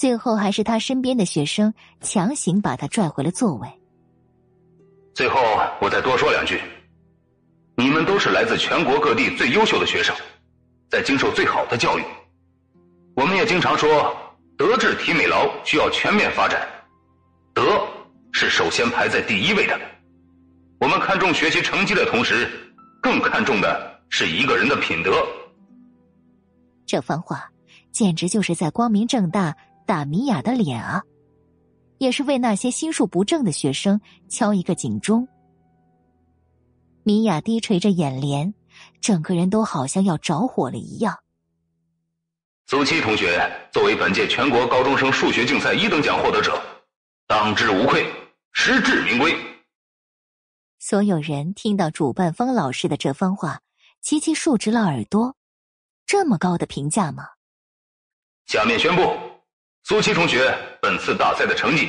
Speaker 1: 最后还是他身边的学生强行把他拽回了座位。
Speaker 15: 最后，我再多说两句：你们都是来自全国各地最优秀的学生，在经受最好的教育。我们也经常说，德智体美劳需要全面发展，德是首先排在第一位的。我们看重学习成绩的同时，更看重的是一个人的品德。
Speaker 1: 这番话简直就是在光明正大打米娅的脸啊！也是为那些心术不正的学生敲一个警钟。米娅低垂着眼帘，整个人都好像要着火了一样。
Speaker 15: 苏七同学作为本届全国高中生数学竞赛一等奖获得者，当之无愧，实至名归。
Speaker 1: 所有人听到主办方老师的这番话，齐齐竖直了耳朵。这么高的评价吗？
Speaker 15: 下面宣布，苏七同学本次大赛的成绩。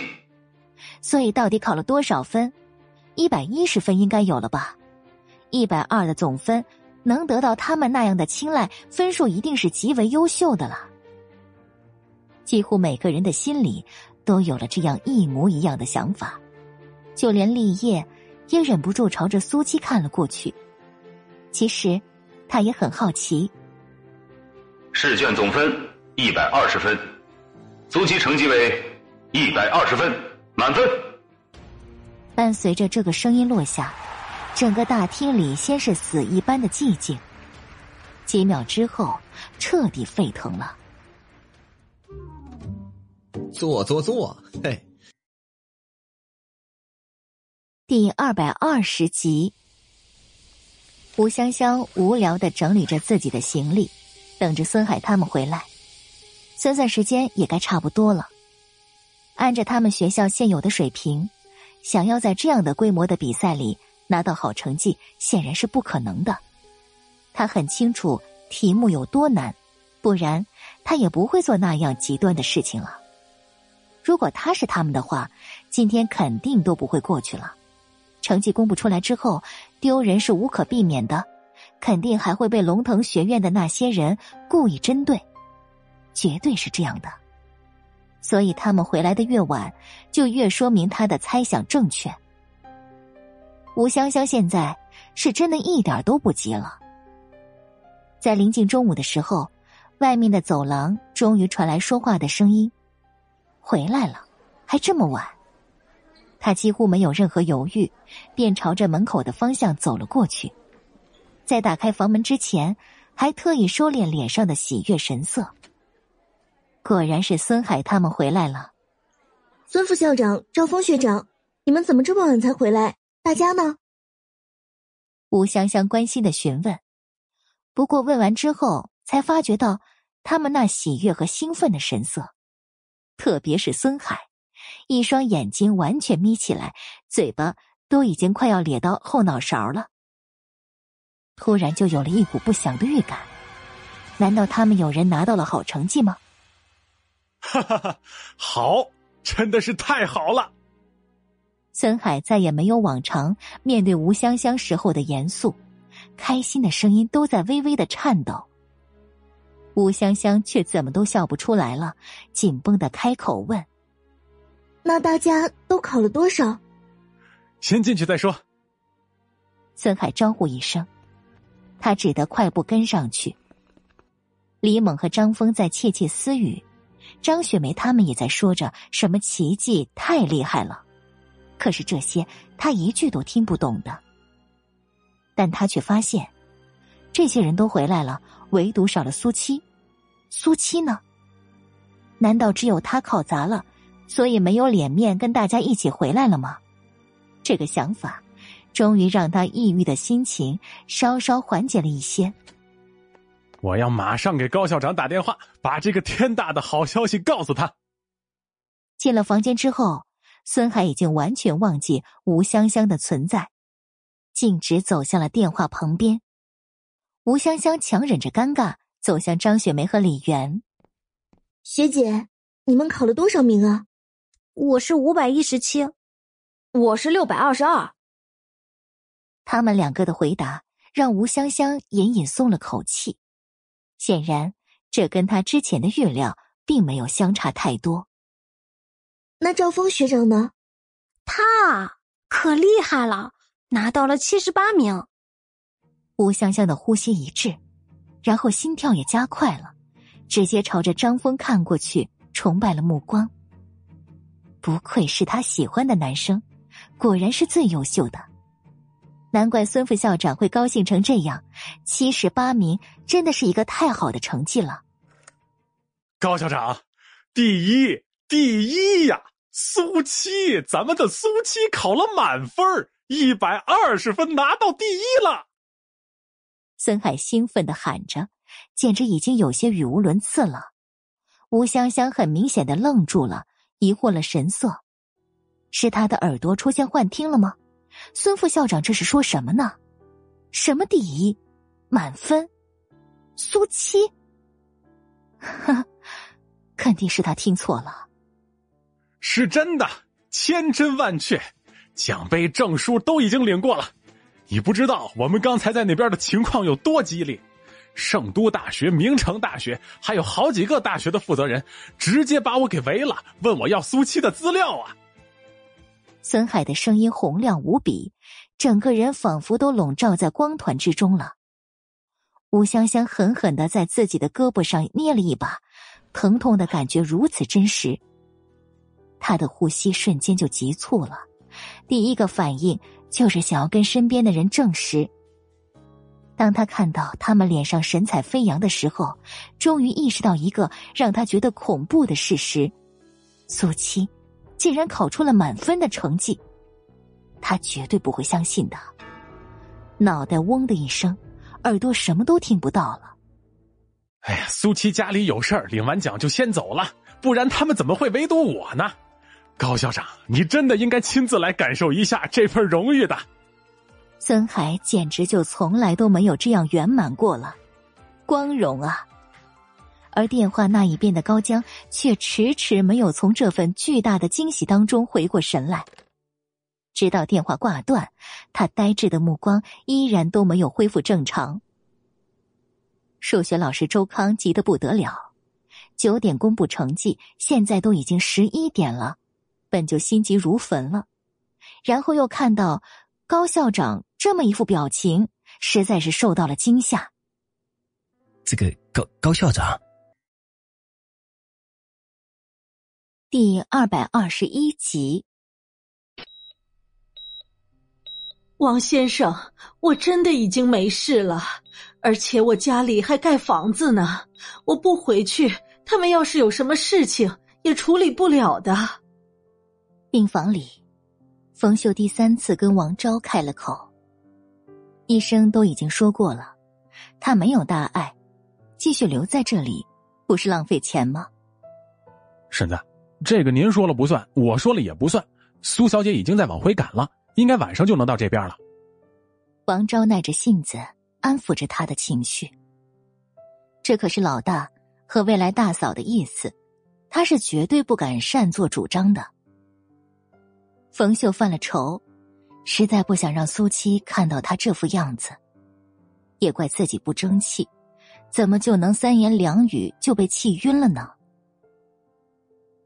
Speaker 1: 所以到底考了多少分？一百一十分应该有了吧？一百二的总分能得到他们那样的青睐，分数一定是极为优秀的了。几乎每个人的心里都有了这样一模一样的想法，就连立业也忍不住朝着苏七看了过去。其实，他也很好奇。
Speaker 15: 试卷总分一百二十分，苏七成绩为一百二十分，满分。
Speaker 1: 伴随着这个声音落下，整个大厅里先是死一般的寂静，几秒之后，彻底沸腾了。
Speaker 20: 坐坐坐，嘿。
Speaker 1: 第二百二十集，吴香香无聊的整理着自己的行李，等着孙海他们回来。算算时间，也该差不多了。按着他们学校现有的水平，想要在这样的规模的比赛里拿到好成绩，显然是不可能的。他很清楚题目有多难，不然他也不会做那样极端的事情了。如果他是他们的话，今天肯定都不会过去了。成绩公布出来之后，丢人是无可避免的，肯定还会被龙腾学院的那些人故意针对。绝对是这样的，所以他们回来的越晚，就越说明他的猜想正确。吴香香现在是真的一点都不急了。在临近中午的时候，外面的走廊终于传来说话的声音：“回来了，还这么晚。”他几乎没有任何犹豫，便朝着门口的方向走了过去。在打开房门之前，还特意收敛脸上的喜悦神色。果然是孙海他们回来了。
Speaker 6: 孙副校长、赵峰学长，你们怎么这么晚才回来？大家呢？
Speaker 1: 吴香香关心的询问。不过问完之后，才发觉到他们那喜悦和兴奋的神色，特别是孙海，一双眼睛完全眯起来，嘴巴都已经快要咧到后脑勺了。突然就有了一股不祥的预感，难道他们有人拿到了好成绩吗？
Speaker 7: 哈哈哈，好，真的是太好了！
Speaker 1: 孙海再也没有往常面对吴香香时候的严肃，开心的声音都在微微的颤抖。吴香香却怎么都笑不出来了，紧绷的开口问：“
Speaker 6: 那大家都考了多少？”
Speaker 7: 先进去再说。
Speaker 1: 孙海招呼一声，他只得快步跟上去。李猛和张峰在窃窃私语。张雪梅他们也在说着什么奇迹，太厉害了。可是这些他一句都听不懂的。但他却发现，这些人都回来了，唯独少了苏七。苏七呢？难道只有他考砸了，所以没有脸面跟大家一起回来了吗？这个想法，终于让他抑郁的心情稍稍缓解了一些。
Speaker 7: 我要马上给高校长打电话，把这个天大的好消息告诉他。
Speaker 1: 进了房间之后，孙海已经完全忘记吴香香的存在，径直走向了电话旁边。吴香香强忍着尴尬，走向张雪梅和李媛。
Speaker 6: 学姐，你们考了多少名啊？
Speaker 5: 我是五百一十七，
Speaker 19: 我是六百二十二。
Speaker 1: 他们两个的回答让吴香香隐隐松了口气。显然，这跟他之前的预料并没有相差太多。
Speaker 6: 那赵峰学长呢？
Speaker 5: 他可厉害了，拿到了七十八名。
Speaker 1: 吴香香的呼吸一滞，然后心跳也加快了，直接朝着张峰看过去，崇拜了目光。不愧是他喜欢的男生，果然是最优秀的。难怪孙副校长会高兴成这样，七十八名真的是一个太好的成绩了。
Speaker 7: 高校长，第一，第一呀！苏七，咱们的苏七考了满分一百二十分，拿到第一了。
Speaker 1: 孙海兴奋的喊着，简直已经有些语无伦次了。吴香香很明显的愣住了，疑惑了神色，是他的耳朵出现幻听了吗？孙副校长这是说什么呢？什么第一，满分，苏七，哈，肯定是他听错了。
Speaker 7: 是真的，千真万确，奖杯、证书都已经领过了。你不知道我们刚才在那边的情况有多激烈，圣都大学、明城大学，还有好几个大学的负责人，直接把我给围了，问我要苏七的资料啊。
Speaker 1: 孙海的声音洪亮无比，整个人仿佛都笼罩在光团之中了。吴香香狠狠的在自己的胳膊上捏了一把，疼痛的感觉如此真实。他的呼吸瞬间就急促了，第一个反应就是想要跟身边的人证实。当他看到他们脸上神采飞扬的时候，终于意识到一个让他觉得恐怖的事实：苏七竟然考出了满分的成绩。他绝对不会相信的。脑袋嗡的一声，耳朵什么都听不到了。
Speaker 7: 哎呀，苏七家里有事儿，领完奖就先走了，不然他们怎么会围堵我呢？高校长，你真的应该亲自来感受一下这份荣誉的。
Speaker 1: 孙海简直就从来都没有这样圆满过了，光荣啊！而电话那一边的高江却迟迟没有从这份巨大的惊喜当中回过神来。直到电话挂断，他呆滞的目光依然都没有恢复正常。数学老师周康急得不得了，九点公布成绩，现在都已经十一点了，本就心急如焚了，然后又看到高校长这么一副表情，实在是受到了惊吓。
Speaker 14: 这个高高校长，
Speaker 1: 第二百二十一集。
Speaker 3: 王先生，我真的已经没事了，而且我家里还盖房子呢。我不回去，他们要是有什么事情，也处理不了的。
Speaker 1: 病房里，冯秀第三次跟王昭开了口。医生都已经说过了，他没有大碍，继续留在这里，不是浪费钱吗？
Speaker 7: 婶子，这个您说了不算，我说了也不算。苏小姐已经在往回赶了。应该晚上就能到这边了。
Speaker 1: 王昭耐着性子安抚着他的情绪。这可是老大和未来大嫂的意思，他是绝对不敢擅作主张的。冯秀犯了愁，实在不想让苏七看到他这副样子，也怪自己不争气，怎么就能三言两语就被气晕了呢？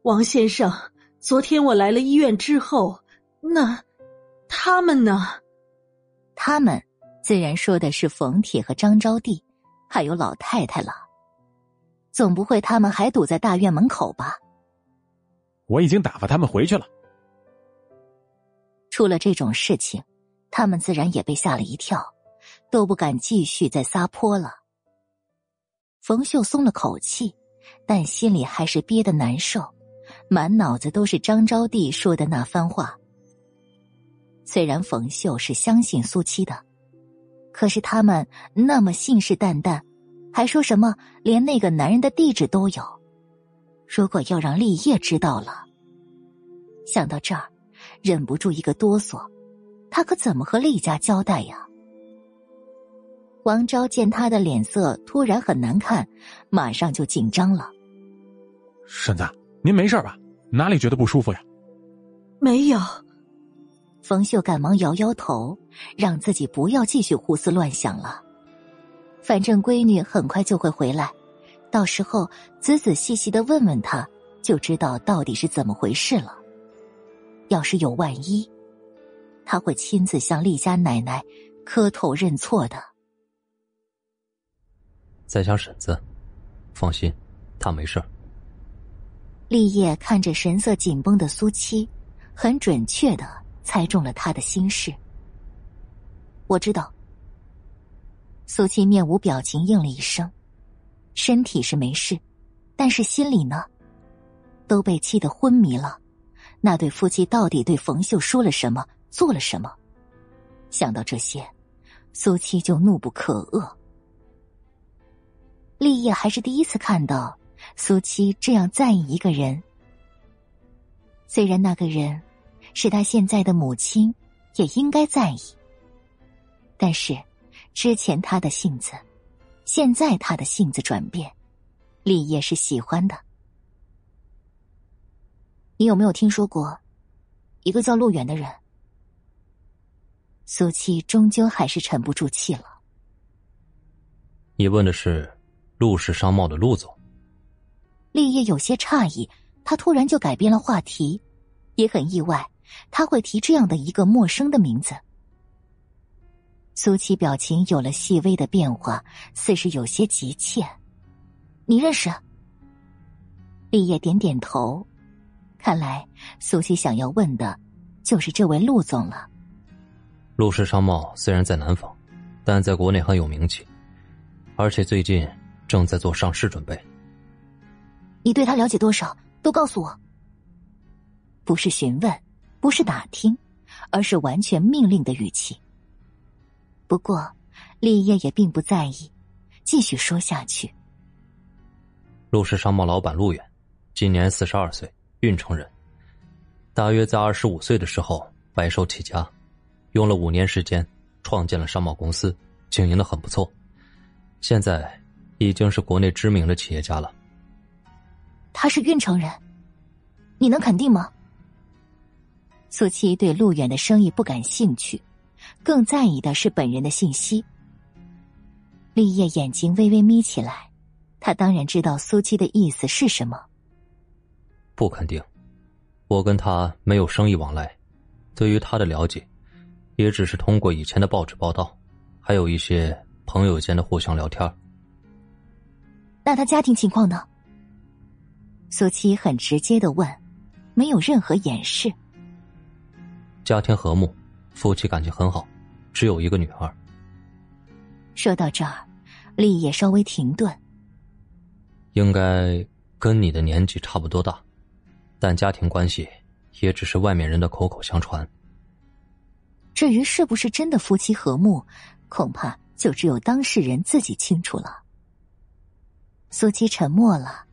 Speaker 3: 王先生，昨天我来了医院之后，那……他们呢？
Speaker 1: 他们自然说的是冯铁和张招娣，还有老太太了。总不会他们还堵在大院门口吧？
Speaker 7: 我已经打发他们回去了。
Speaker 1: 出了这种事情，他们自然也被吓了一跳，都不敢继续再撒泼了。冯秀松了口气，但心里还是憋得难受，满脑子都是张招娣说的那番话。虽然冯秀是相信苏七的，可是他们那么信誓旦旦，还说什么连那个男人的地址都有。如果要让立业知道了，想到这儿，忍不住一个哆嗦，他可怎么和厉家交代呀？王昭见他的脸色突然很难看，马上就紧张了。
Speaker 7: 婶子，您没事吧？哪里觉得不舒服呀？
Speaker 3: 没有。
Speaker 1: 冯秀赶忙摇摇头，让自己不要继续胡思乱想了。反正闺女很快就会回来，到时候仔仔细细的问问她，就知道到底是怎么回事了。要是有万一，他会亲自向厉家奶奶磕头认错的。
Speaker 9: 在家婶子，放心，她没事。
Speaker 1: 立业看着神色紧绷的苏七，很准确的。猜中了他的心事，我知道。苏七面无表情应了一声，身体是没事，但是心里呢，都被气得昏迷了。那对夫妻到底对冯秀说了什么，做了什么？想到这些，苏七就怒不可遏。立业还是第一次看到苏七这样在意一个人，虽然那个人。是他现在的母亲，也应该在意。但是，之前他的性子，现在他的性子转变，立业是喜欢的。你有没有听说过一个叫陆远的人？苏七终究还是沉不住气了。
Speaker 9: 你问的是陆氏商贸的陆总？
Speaker 1: 立业有些诧异，他突然就改变了话题，也很意外。他会提这样的一个陌生的名字。苏七表情有了细微的变化，似是有些急切。你认识？立业点点头，看来苏七想要问的，就是这位陆总了。
Speaker 9: 陆氏商贸虽然在南方，但在国内很有名气，而且最近正在做上市准备。
Speaker 1: 你对他了解多少？都告诉我。不是询问，不是打听，而是完全命令的语气。不过，立业也并不在意，继续说下去。
Speaker 9: 陆氏商贸老板陆远，今年四十二岁，运城人。大约在二十五岁的时候白手起家，用了五年时间创建了商贸公司，经营的很不错。现在已经是国内知名的企业家了。
Speaker 1: 他是运城人，你能肯定吗？苏七对陆远的生意不感兴趣，更在意的是本人的信息。立业眼睛微微眯起来，他当然知道苏七的意思是什么。
Speaker 9: 不肯定，我跟他没有生意往来，对于他的了解，也只是通过以前的报纸报道，还有一些朋友间的互相聊天。
Speaker 1: 那他家庭情况呢？苏七很直接的问，没有任何掩饰。
Speaker 9: 家庭和睦，夫妻感情很好，只有一个女儿。
Speaker 1: 说到这儿，立也稍微停顿。
Speaker 9: 应该跟你的年纪差不多大，但家庭关系也只是外面人的口口相传。
Speaker 1: 至于是不是真的夫妻和睦，恐怕就只有当事人自己清楚了。苏七沉默了。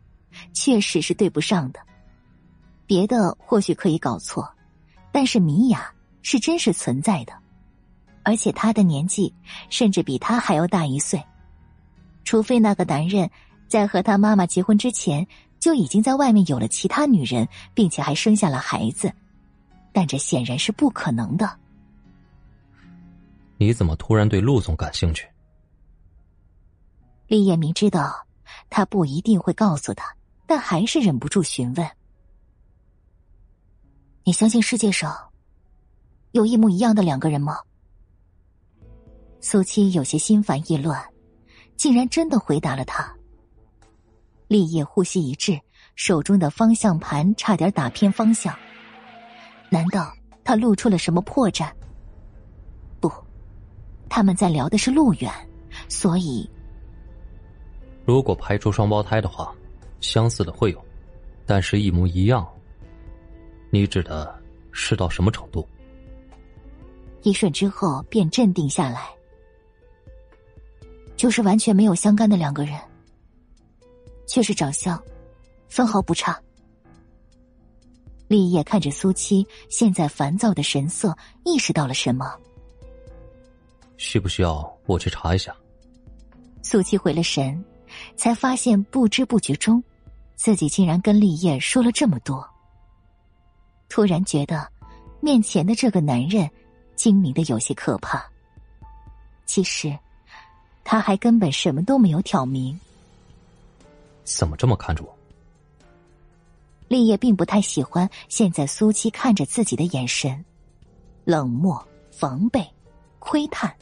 Speaker 1: 确实是对不上的，别的或许可以搞错，但是米娅是真实存在的，而且她的年纪甚至比他还要大一岁，除非那个男人在和他妈妈结婚之前就已经在外面有了其他女人，并且还生下了孩子，但这显然是不可能的。
Speaker 9: 你怎么突然对陆总感兴趣？
Speaker 1: 厉业明知道他不一定会告诉他。但还是忍不住询问：“你相信世界上有一模一样的两个人吗？”苏七有些心烦意乱，竟然真的回答了他。立业呼吸一滞，手中的方向盘差点打偏方向。难道他露出了什么破绽？不，他们在聊的是路远，所以
Speaker 9: 如果排除双胞胎的话。相似的会有，但是一模一样。你指的是到什么程度？
Speaker 1: 一瞬之后便镇定下来，就是完全没有相干的两个人，却是长相分毫不差。立业看着苏七现在烦躁的神色，意识到了什么。
Speaker 9: 需不需要我去查一下？
Speaker 1: 苏七回了神，才发现不知不觉中。自己竟然跟立业说了这么多，突然觉得面前的这个男人精明的有些可怕。其实，他还根本什么都没有挑明。
Speaker 9: 怎么这么看着我？
Speaker 1: 立业并不太喜欢现在苏七看着自己的眼神，冷漠、防备、窥探。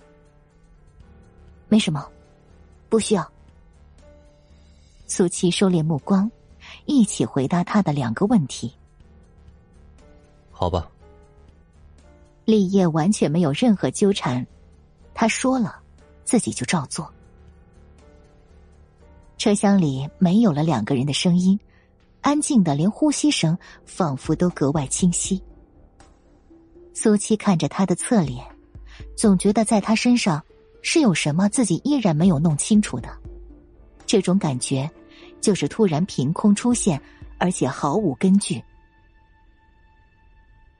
Speaker 1: 没什么，不需要。苏七收敛目光。一起回答他的两个问题。
Speaker 9: 好吧。
Speaker 1: 立业完全没有任何纠缠，他说了，自己就照做。车厢里没有了两个人的声音，安静的连呼吸声仿佛都格外清晰。苏七看着他的侧脸，总觉得在他身上是有什么自己依然没有弄清楚的，这种感觉。就是突然凭空出现，而且毫无根据。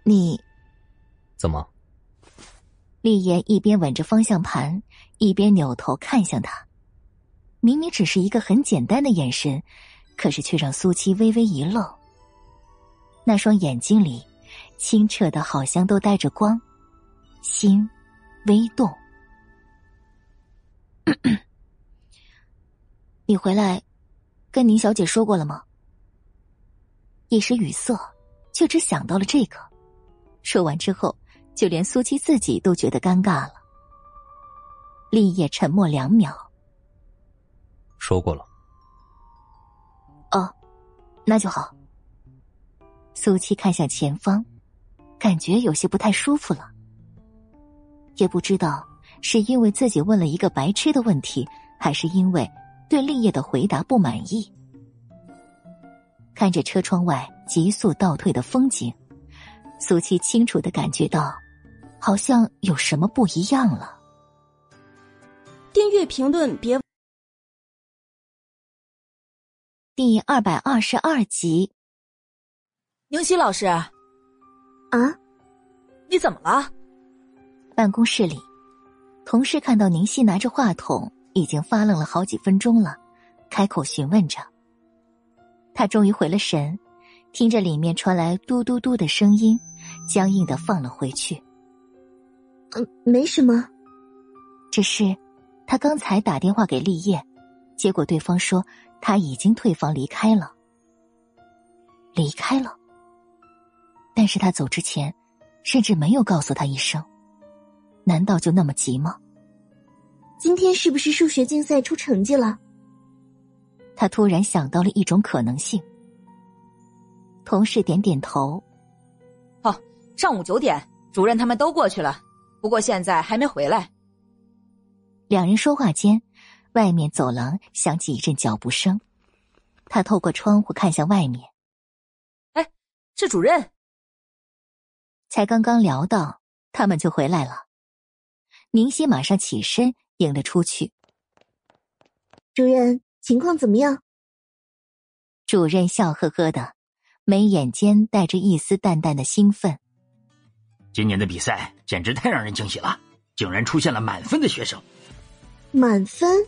Speaker 1: 你
Speaker 9: 怎么？
Speaker 1: 厉言一边吻着方向盘，一边扭头看向他。明明只是一个很简单的眼神，可是却让苏七微微一愣。那双眼睛里清澈的，好像都带着光，心微动。你回来。跟宁小姐说过了吗？一时语塞，却只想到了这个。说完之后，就连苏七自己都觉得尴尬了。立业沉默两秒，
Speaker 9: 说过了。
Speaker 1: 哦，那就好。苏七看向前方，感觉有些不太舒服了。也不知道是因为自己问了一个白痴的问题，还是因为对立业的回答不满意。看着车窗外急速倒退的风景，苏七清楚的感觉到，好像有什么不一样了。
Speaker 11: 订阅、评论别。
Speaker 1: 第二百二十二集，
Speaker 21: 宁熙老师，啊，你怎么了？
Speaker 1: 办公室里，同事看到宁熙拿着话筒，已经发愣了好几分钟了，开口询问着。他终于回了神，听着里面传来嘟嘟嘟的声音，僵硬的放了回去。
Speaker 6: 嗯，没什么，
Speaker 1: 只是他刚才打电话给立业，结果对方说他已经退房离开了。离开了，但是他走之前，甚至没有告诉他一声。难道就那么急吗？
Speaker 6: 今天是不是数学竞赛出成绩了？
Speaker 1: 他突然想到了一种可能性。同事点点头。
Speaker 21: 哦，上午九点，主任他们都过去了，不过现在还没回来。
Speaker 1: 两人说话间，外面走廊响起一阵脚步声。他透过窗户看向外面，
Speaker 21: 哎，是主任。
Speaker 1: 才刚刚聊到，他们就回来了。宁熙马上起身迎了出去。
Speaker 6: 主任。情况怎么样？
Speaker 1: 主任笑呵呵的，眉眼间带着一丝淡淡的兴奋。
Speaker 22: 今年的比赛简直太让人惊喜了，竟然出现了满分的学生。
Speaker 6: 满分？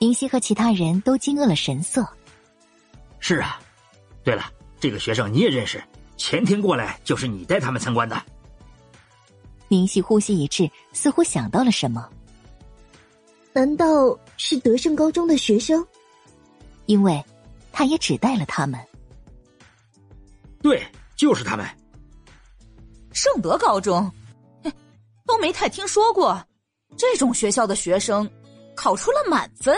Speaker 1: 林夕和其他人都惊愕了神色。
Speaker 22: 是啊，对了，这个学生你也认识，前天过来就是你带他们参观的。
Speaker 1: 林夕呼吸一滞，似乎想到了什么。
Speaker 6: 难道是德胜高中的学生？
Speaker 1: 因为，他也只带了他们。
Speaker 22: 对，就是他们。
Speaker 21: 圣德高中，都没太听说过，这种学校的学生考出了满分。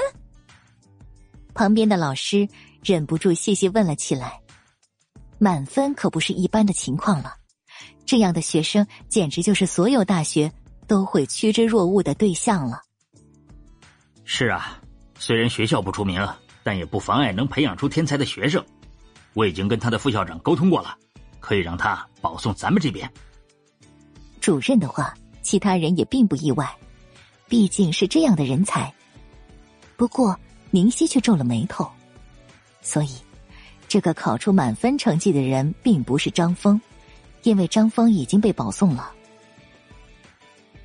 Speaker 1: 旁边的老师忍不住细细问了起来：“满分可不是一般的情况了，这样的学生简直就是所有大学都会趋之若鹜的对象了。”
Speaker 22: 是啊，虽然学校不出名，但也不妨碍能培养出天才的学生。我已经跟他的副校长沟通过了，可以让他保送咱们这边。
Speaker 1: 主任的话，其他人也并不意外，毕竟是这样的人才。不过宁熙却皱了眉头，所以这个考出满分成绩的人并不是张峰，因为张峰已经被保送了。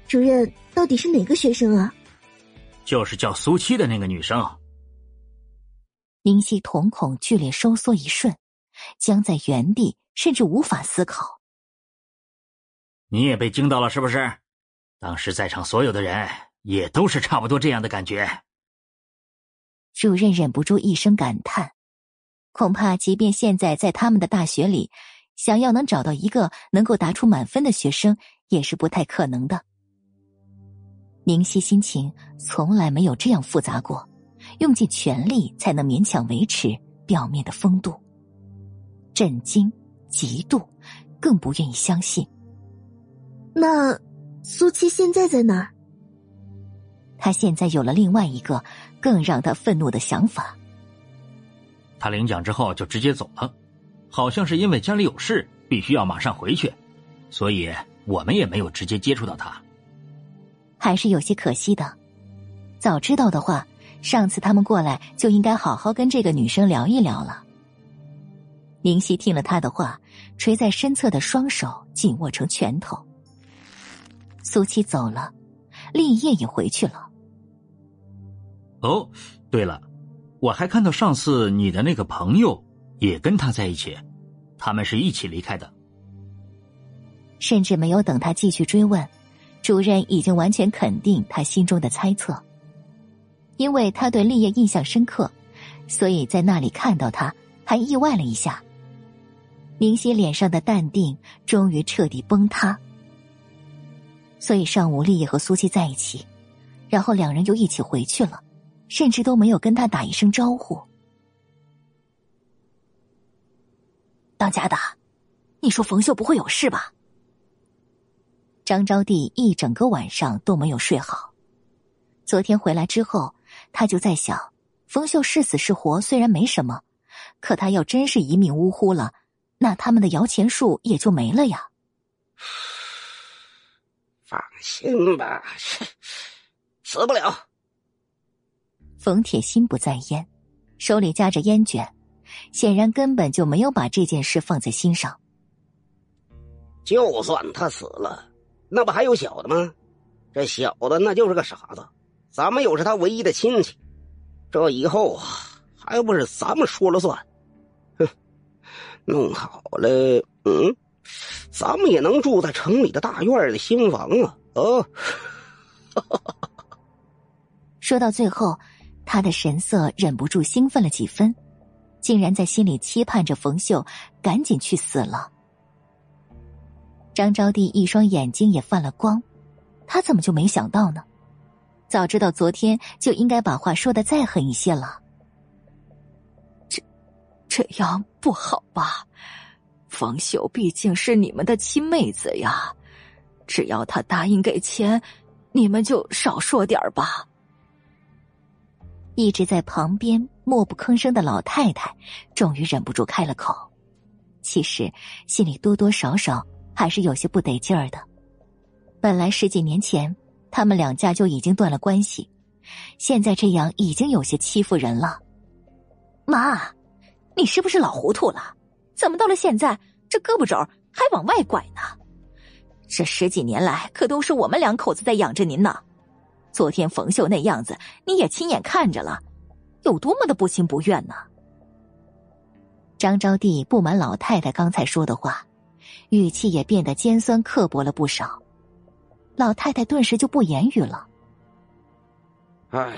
Speaker 6: 主任，到底是哪个学生啊？
Speaker 22: 就是叫苏七的那个女生。
Speaker 1: 宁熙瞳孔剧烈收缩一瞬，僵在原地，甚至无法思考。
Speaker 22: 你也被惊到了是不是？当时在场所有的人也都是差不多这样的感觉。
Speaker 1: 主任忍不住一声感叹：恐怕即便现在在他们的大学里，想要能找到一个能够答出满分的学生，也是不太可能的。宁熙心情从来没有这样复杂过，用尽全力才能勉强维持表面的风度。震惊、嫉妒，更不愿意相信。
Speaker 6: 那苏七现在在哪儿？
Speaker 1: 他现在有了另外一个更让他愤怒的想法。
Speaker 22: 他领奖之后就直接走了，好像是因为家里有事，必须要马上回去，所以我们也没有直接接触到他。
Speaker 1: 还是有些可惜的。早知道的话，上次他们过来就应该好好跟这个女生聊一聊了。宁熙听了他的话，垂在身侧的双手紧握成拳头。苏七走了，立业也回去了。
Speaker 22: 哦，对了，我还看到上次你的那个朋友也跟他在一起，他们是一起离开的。
Speaker 1: 甚至没有等他继续追问。主任已经完全肯定他心中的猜测，因为他对立业印象深刻，所以在那里看到他还意外了一下。宁熙脸上的淡定终于彻底崩塌，所以上午立业和苏七在一起，然后两人又一起回去了，甚至都没有跟他打一声招呼。当家的，你说冯秀不会有事吧？张招娣一整个晚上都没有睡好。昨天回来之后，他就在想，冯秀是死是活虽然没什么，可他要真是一命呜呼了，那他们的摇钱树也就没了呀。
Speaker 2: 放心吧，死不了。
Speaker 1: 冯铁心不在焉，手里夹着烟卷，显然根本就没有把这件事放在心上。
Speaker 2: 就算他死了，那不还有小的吗？这小的那就是个傻子，咱们又是他唯一的亲戚，这以后啊，还不是咱们说了算？哼，弄好了，嗯。咱们也能住在城里的大院的新房啊！哦，
Speaker 1: 说到最后，他的神色忍不住兴奋了几分，竟然在心里期盼着冯秀赶紧去死了。张招娣一双眼睛也泛了光，他怎么就没想到呢？早知道昨天就应该把话说的再狠一些了。
Speaker 23: 这，这样不好吧？方秀毕竟是你们的亲妹子呀，只要她答应给钱，你们就少说点吧。
Speaker 1: 一直在旁边默不吭声的老太太，终于忍不住开了口。其实心里多多少少还是有些不得劲儿的。本来十几年前他们两家就已经断了关系，现在这样已经有些欺负人了。
Speaker 19: 妈，你是不是老糊涂了？怎么到了现在，这胳膊肘还往外拐呢？这十几年来可都是我们两口子在养着您呢。昨天冯秀那样子，你也亲眼看着了，有多么的不情不愿呢？
Speaker 1: 张招娣不满老太太刚才说的话，语气也变得尖酸刻薄了不少。老太太顿时就不言语了。
Speaker 2: 哎呀，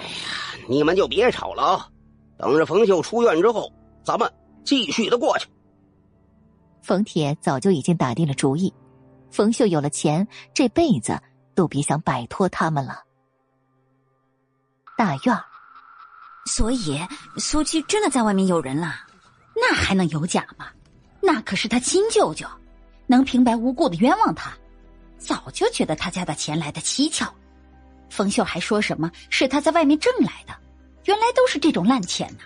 Speaker 2: 你们就别吵了啊！等着冯秀出院之后，咱们继续的过去。
Speaker 1: 冯铁早就已经打定了主意，冯秀有了钱，这辈子都别想摆脱他们了。大院
Speaker 18: 所以苏七真的在外面有人了，
Speaker 21: 那还能有假吗？那可是他亲舅舅，能平白无故的冤枉他，早就觉得他家的钱来的蹊跷。冯秀还说什么是他在外面挣来的，原来都是这种烂钱呢。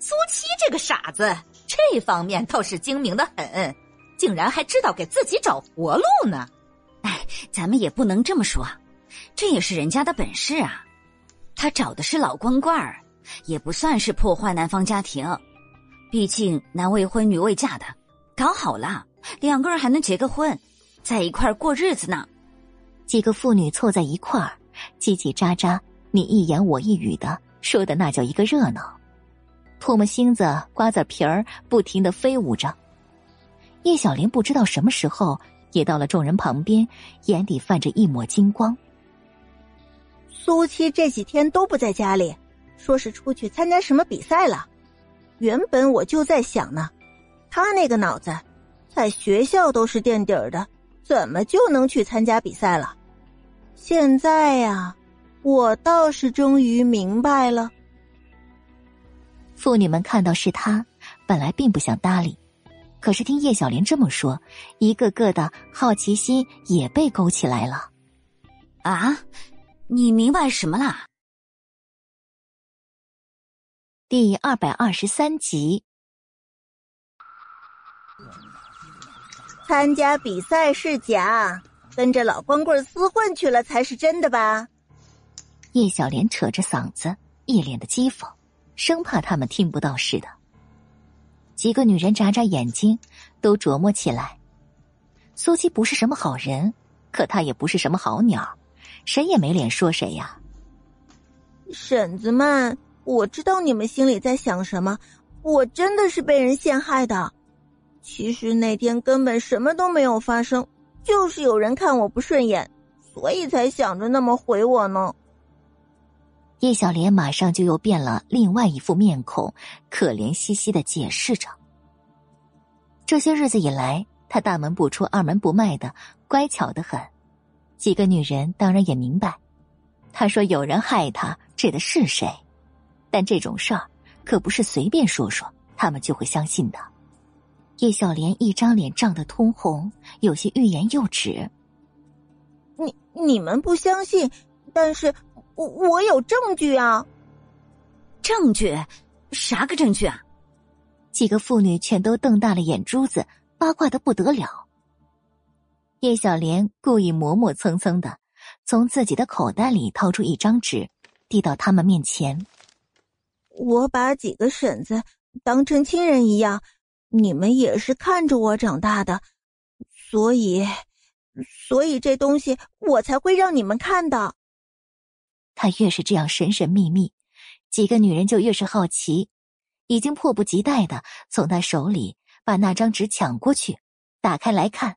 Speaker 11: 苏七这个傻子。这方面倒是精明的很，竟然还知道给自己找活路呢。
Speaker 18: 哎，咱们也不能这么说，这也是人家的本事啊。他找的是老光棍儿，也不算是破坏男方家庭。毕竟男未婚女未嫁的，搞好了两个人还能结个婚，在一块儿过日子呢。
Speaker 1: 几个妇女凑在一块儿，叽叽喳喳，你一言我一语的，说的那叫一个热闹。唾沫星子、瓜子皮儿不停的飞舞着，叶小莲不知道什么时候也到了众人旁边，眼底泛着一抹金光。
Speaker 11: 苏七这几天都不在家里，说是出去参加什么比赛了。原本我就在想呢，他那个脑子，在学校都是垫底儿的，怎么就能去参加比赛了？现在呀，我倒是终于明白了。
Speaker 1: 妇女们看到是他，本来并不想搭理，可是听叶小莲这么说，一个个的好奇心也被勾起来了。
Speaker 18: 啊，你明白什么啦？
Speaker 1: 第二百二十三集，
Speaker 11: 参加比赛是假，跟着老光棍厮混去了才是真的吧？
Speaker 1: 叶小莲扯着嗓子，一脸的讥讽。生怕他们听不到似的。几个女人眨眨眼睛，都琢磨起来。苏七不是什么好人，可他也不是什么好鸟，谁也没脸说谁呀。
Speaker 11: 婶子们，我知道你们心里在想什么。我真的是被人陷害的。其实那天根本什么都没有发生，就是有人看我不顺眼，所以才想着那么回我呢。
Speaker 1: 叶小莲马上就又变了另外一副面孔，可怜兮兮的解释着：“这些日子以来，他大门不出二门不迈的，乖巧的很。几个女人当然也明白，他说有人害他，指的是谁。但这种事儿可不是随便说说，他们就会相信的。叶小莲一张脸涨得通红，有些欲言又止。
Speaker 11: 你你们不相信，但是我我有证据啊！
Speaker 18: 证据？啥个证据啊？
Speaker 1: 几个妇女全都瞪大了眼珠子，八卦的不得了。叶小莲故意磨磨蹭蹭的，从自己的口袋里掏出一张纸，递到他们面前。
Speaker 11: 我把几个婶子当成亲人一样。你们也是看着我长大的，所以，所以这东西我才会让你们看的。
Speaker 1: 他越是这样神神秘秘，几个女人就越是好奇，已经迫不及待的从他手里把那张纸抢过去，打开来看。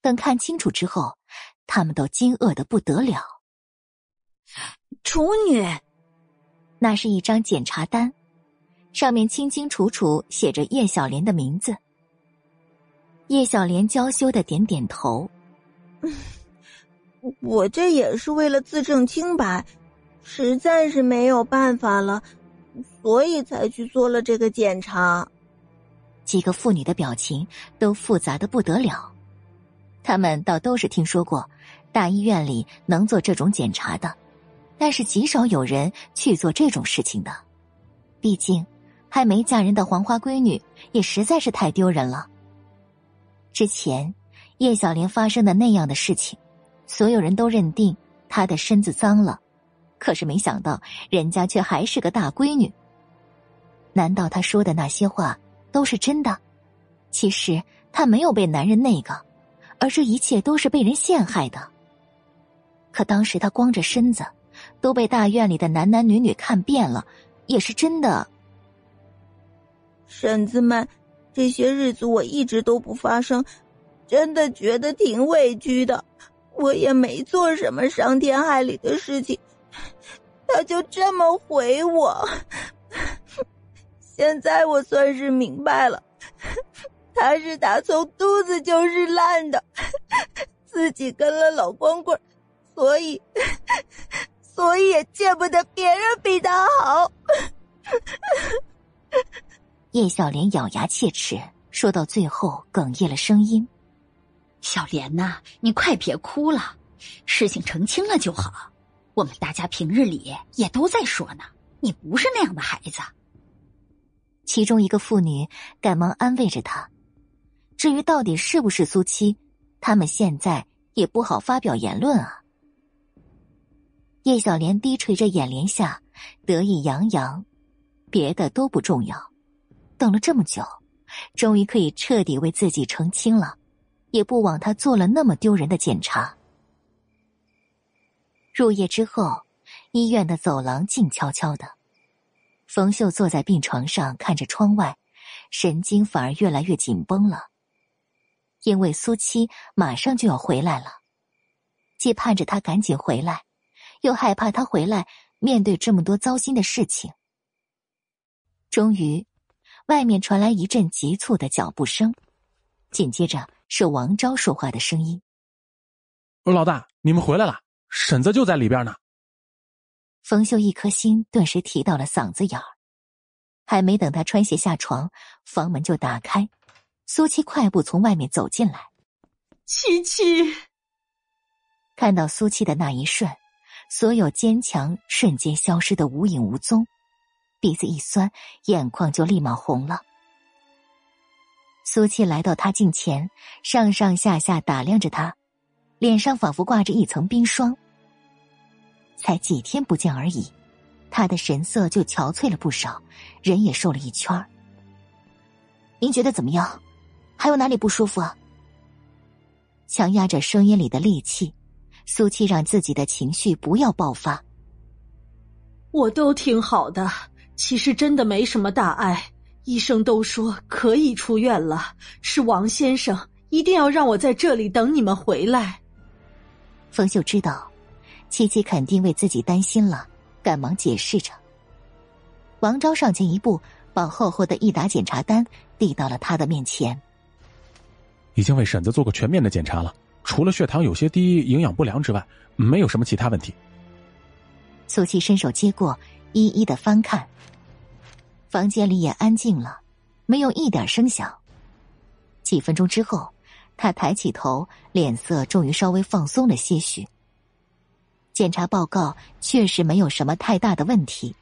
Speaker 1: 等看清楚之后，他们都惊愕的不得了。
Speaker 18: 处女，
Speaker 1: 那是一张检查单。上面清清楚楚写着叶小莲的名字。叶小莲娇羞的点点头：“
Speaker 11: 我这也是为了自证清白，实在是没有办法了，所以才去做了这个检查。”
Speaker 1: 几个妇女的表情都复杂的不得了，他们倒都是听说过大医院里能做这种检查的，但是极少有人去做这种事情的，毕竟。还没嫁人的黄花闺女也实在是太丢人了。之前叶小莲发生的那样的事情，所有人都认定她的身子脏了，可是没想到人家却还是个大闺女。难道她说的那些话都是真的？其实她没有被男人那个，而这一切都是被人陷害的。可当时她光着身子，都被大院里的男男女女看遍了，也是真的。
Speaker 11: 婶子们，这些日子我一直都不发声，真的觉得挺委屈的。我也没做什么伤天害理的事情，他就这么回我。现在我算是明白了，他是打从肚子就是烂的，自己跟了老光棍，所以，所以也见不得别人比他好。
Speaker 1: 叶小莲咬牙切齿，说到最后哽咽了声音：“
Speaker 21: 小莲呐，你快别哭了，事情澄清了就好。我们大家平日里也都在说呢，你不是那样的孩子。”
Speaker 1: 其中一个妇女赶忙安慰着他：“至于到底是不是苏七，他们现在也不好发表言论啊。”叶小莲低垂着眼帘下，得意洋洋，别的都不重要。等了这么久，终于可以彻底为自己澄清了，也不枉他做了那么丢人的检查。入夜之后，医院的走廊静悄悄的。冯秀坐在病床上看着窗外，神经反而越来越紧绷了。因为苏七马上就要回来了，既盼着他赶紧回来，又害怕他回来面对这么多糟心的事情。终于。外面传来一阵急促的脚步声，紧接着是王昭说话的声音：“
Speaker 7: 老大，你们回来了，婶子就在里边呢。”
Speaker 1: 冯秀一颗心顿时提到了嗓子眼儿，还没等他穿鞋下床，房门就打开，苏七快步从外面走进来。
Speaker 3: 七七
Speaker 1: 看到苏七的那一瞬，所有坚强瞬间消失的无影无踪。鼻子一酸，眼眶就立马红了。苏七来到他近前，上上下下打量着他，脸上仿佛挂着一层冰霜。才几天不见而已，他的神色就憔悴了不少，人也瘦了一圈。您觉得怎么样？还有哪里不舒服啊？强压着声音里的戾气，苏七让自己的情绪不要爆发。
Speaker 3: 我都挺好的。其实真的没什么大碍，医生都说可以出院了。是王先生一定要让我在这里等你们回来。
Speaker 1: 冯秀知道，七七肯定为自己担心了，赶忙解释着。王昭上前一步，把厚厚的一沓检查单递到了他的面前。
Speaker 7: 已经为婶子做过全面的检查了，除了血糖有些低、营养不良之外，没有什么其他问题。
Speaker 1: 苏七伸手接过，一一的翻看。房间里也安静了，没有一点声响，几分钟之后，他抬起头，脸色终于稍微放松了些许。检查报告确实没有什么太大的问题。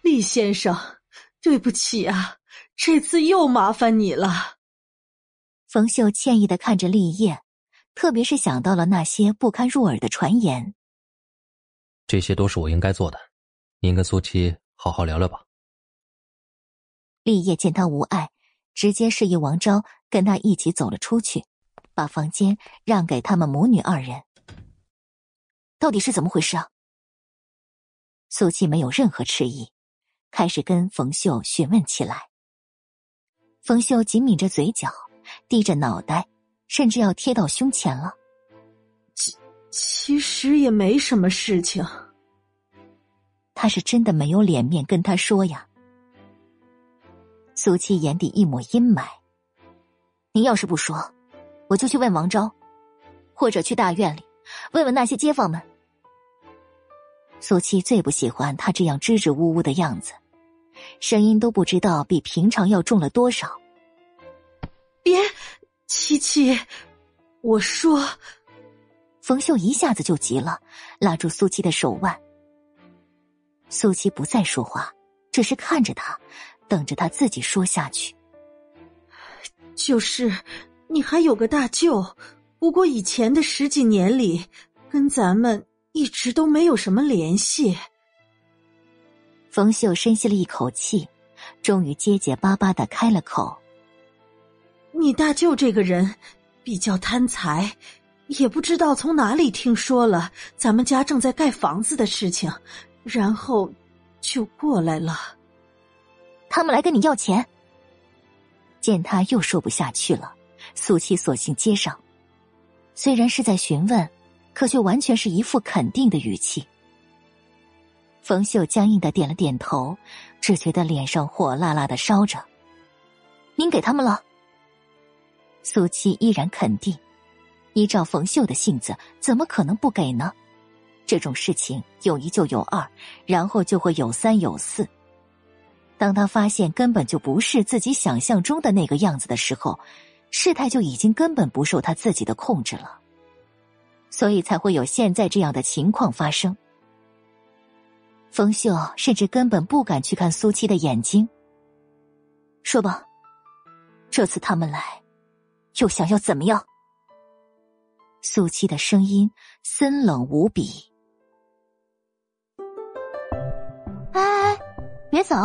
Speaker 3: 厉先生，对不起啊，这次又麻烦你了。
Speaker 1: 冯秀歉意的看着立业，特别是想到了那些不堪入耳的传言。
Speaker 9: 这些都是我应该做的，您跟苏七好好聊聊吧。
Speaker 1: 立业见他无碍，直接示意王昭跟他一起走了出去，把房间让给他们母女二人。到底是怎么回事啊？苏七没有任何迟疑，开始跟冯秀询问起来。冯秀紧抿着嘴角，低着脑袋，甚至要贴到胸前了。
Speaker 3: 其其实也没什么事情。
Speaker 1: 他是真的没有脸面跟他说呀。苏七眼底一抹阴霾。您要是不说，我就去问王昭，或者去大院里问问那些街坊们。苏七最不喜欢他这样支支吾吾的样子，声音都不知道比平常要重了多少。
Speaker 3: 别，七七，我说。
Speaker 1: 冯秀一下子就急了，拉住苏七的手腕。苏七不再说话，只是看着他。等着他自己说下去。
Speaker 3: 就是你还有个大舅，不过以前的十几年里，跟咱们一直都没有什么联系。
Speaker 1: 冯秀深吸了一口气，终于结结巴巴的开了口：“
Speaker 3: 你大舅这个人比较贪财，也不知道从哪里听说了咱们家正在盖房子的事情，然后就过来了。”
Speaker 1: 他们来跟你要钱。见他又说不下去了，苏七索性接上，虽然是在询问，可却完全是一副肯定的语气。冯秀僵硬的点了点头，只觉得脸上火辣辣的烧着。您给他们了？苏七依然肯定，依照冯秀的性子，怎么可能不给呢？这种事情有一就有二，然后就会有三有四。当他发现根本就不是自己想象中的那个样子的时候，事态就已经根本不受他自己的控制了，所以才会有现在这样的情况发生。冯秀甚至根本不敢去看苏七的眼睛。说吧，这次他们来，又想要怎么样？苏七的声音森冷无比。
Speaker 6: 哎，别走。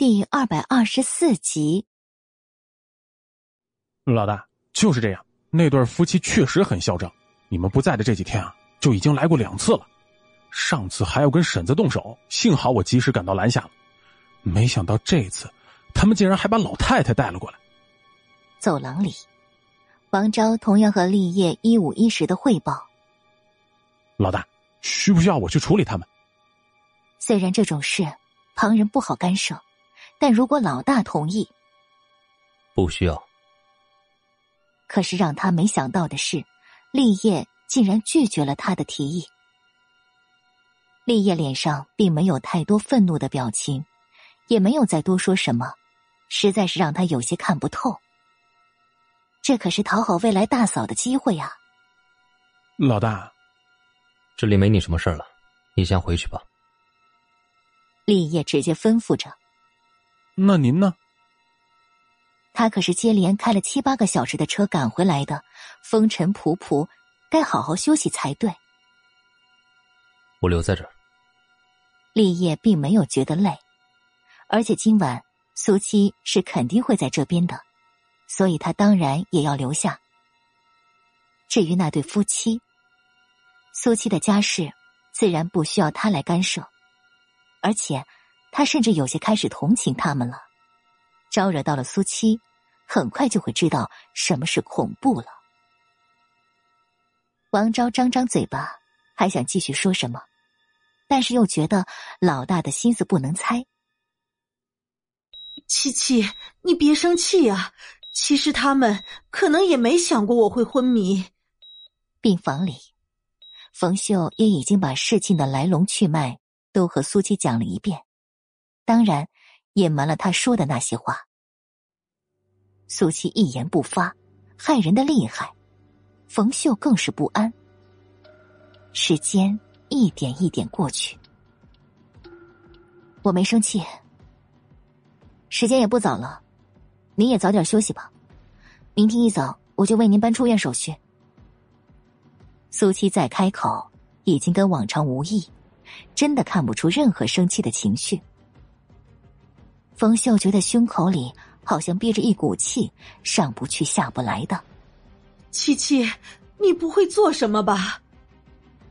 Speaker 1: 第二百二十四集，
Speaker 7: 老大就是这样。那对夫妻确实很嚣张。你们不在的这几天啊，就已经来过两次了。上次还要跟婶子动手，幸好我及时赶到拦下了。没想到这次，他们竟然还把老太太带了过来。
Speaker 1: 走廊里，王昭同样和立业一五一十的汇报。
Speaker 7: 老大，需不需要我去处理他们？
Speaker 1: 虽然这种事旁人不好干涉。但如果老大同意，
Speaker 9: 不需要。
Speaker 1: 可是让他没想到的是，立业竟然拒绝了他的提议。立业脸上并没有太多愤怒的表情，也没有再多说什么，实在是让他有些看不透。这可是讨好未来大嫂的机会啊！
Speaker 7: 老大，
Speaker 9: 这里没你什么事了，你先回去吧。
Speaker 1: 立业直接吩咐着。
Speaker 7: 那您呢？
Speaker 1: 他可是接连开了七八个小时的车赶回来的，风尘仆仆，该好好休息才对。
Speaker 9: 我留在这儿。
Speaker 1: 立业并没有觉得累，而且今晚苏七是肯定会在这边的，所以他当然也要留下。至于那对夫妻，苏七的家事自然不需要他来干涉，而且。他甚至有些开始同情他们了，招惹到了苏七，很快就会知道什么是恐怖了。王昭张张嘴巴，还想继续说什么，但是又觉得老大的心思不能猜。
Speaker 3: 七七，你别生气啊！其实他们可能也没想过我会昏迷。
Speaker 1: 病房里，冯秀也已经把事情的来龙去脉都和苏七讲了一遍。当然，隐瞒了他说的那些话。苏七一言不发，害人的厉害。冯秀更是不安。时间一点一点过去，我没生气。时间也不早了，您也早点休息吧。明天一早我就为您办出院手续。苏七再开口，已经跟往常无异，真的看不出任何生气的情绪。冯秀觉得胸口里好像憋着一股气，上不去下不来的。
Speaker 3: 七七，你不会做什么吧？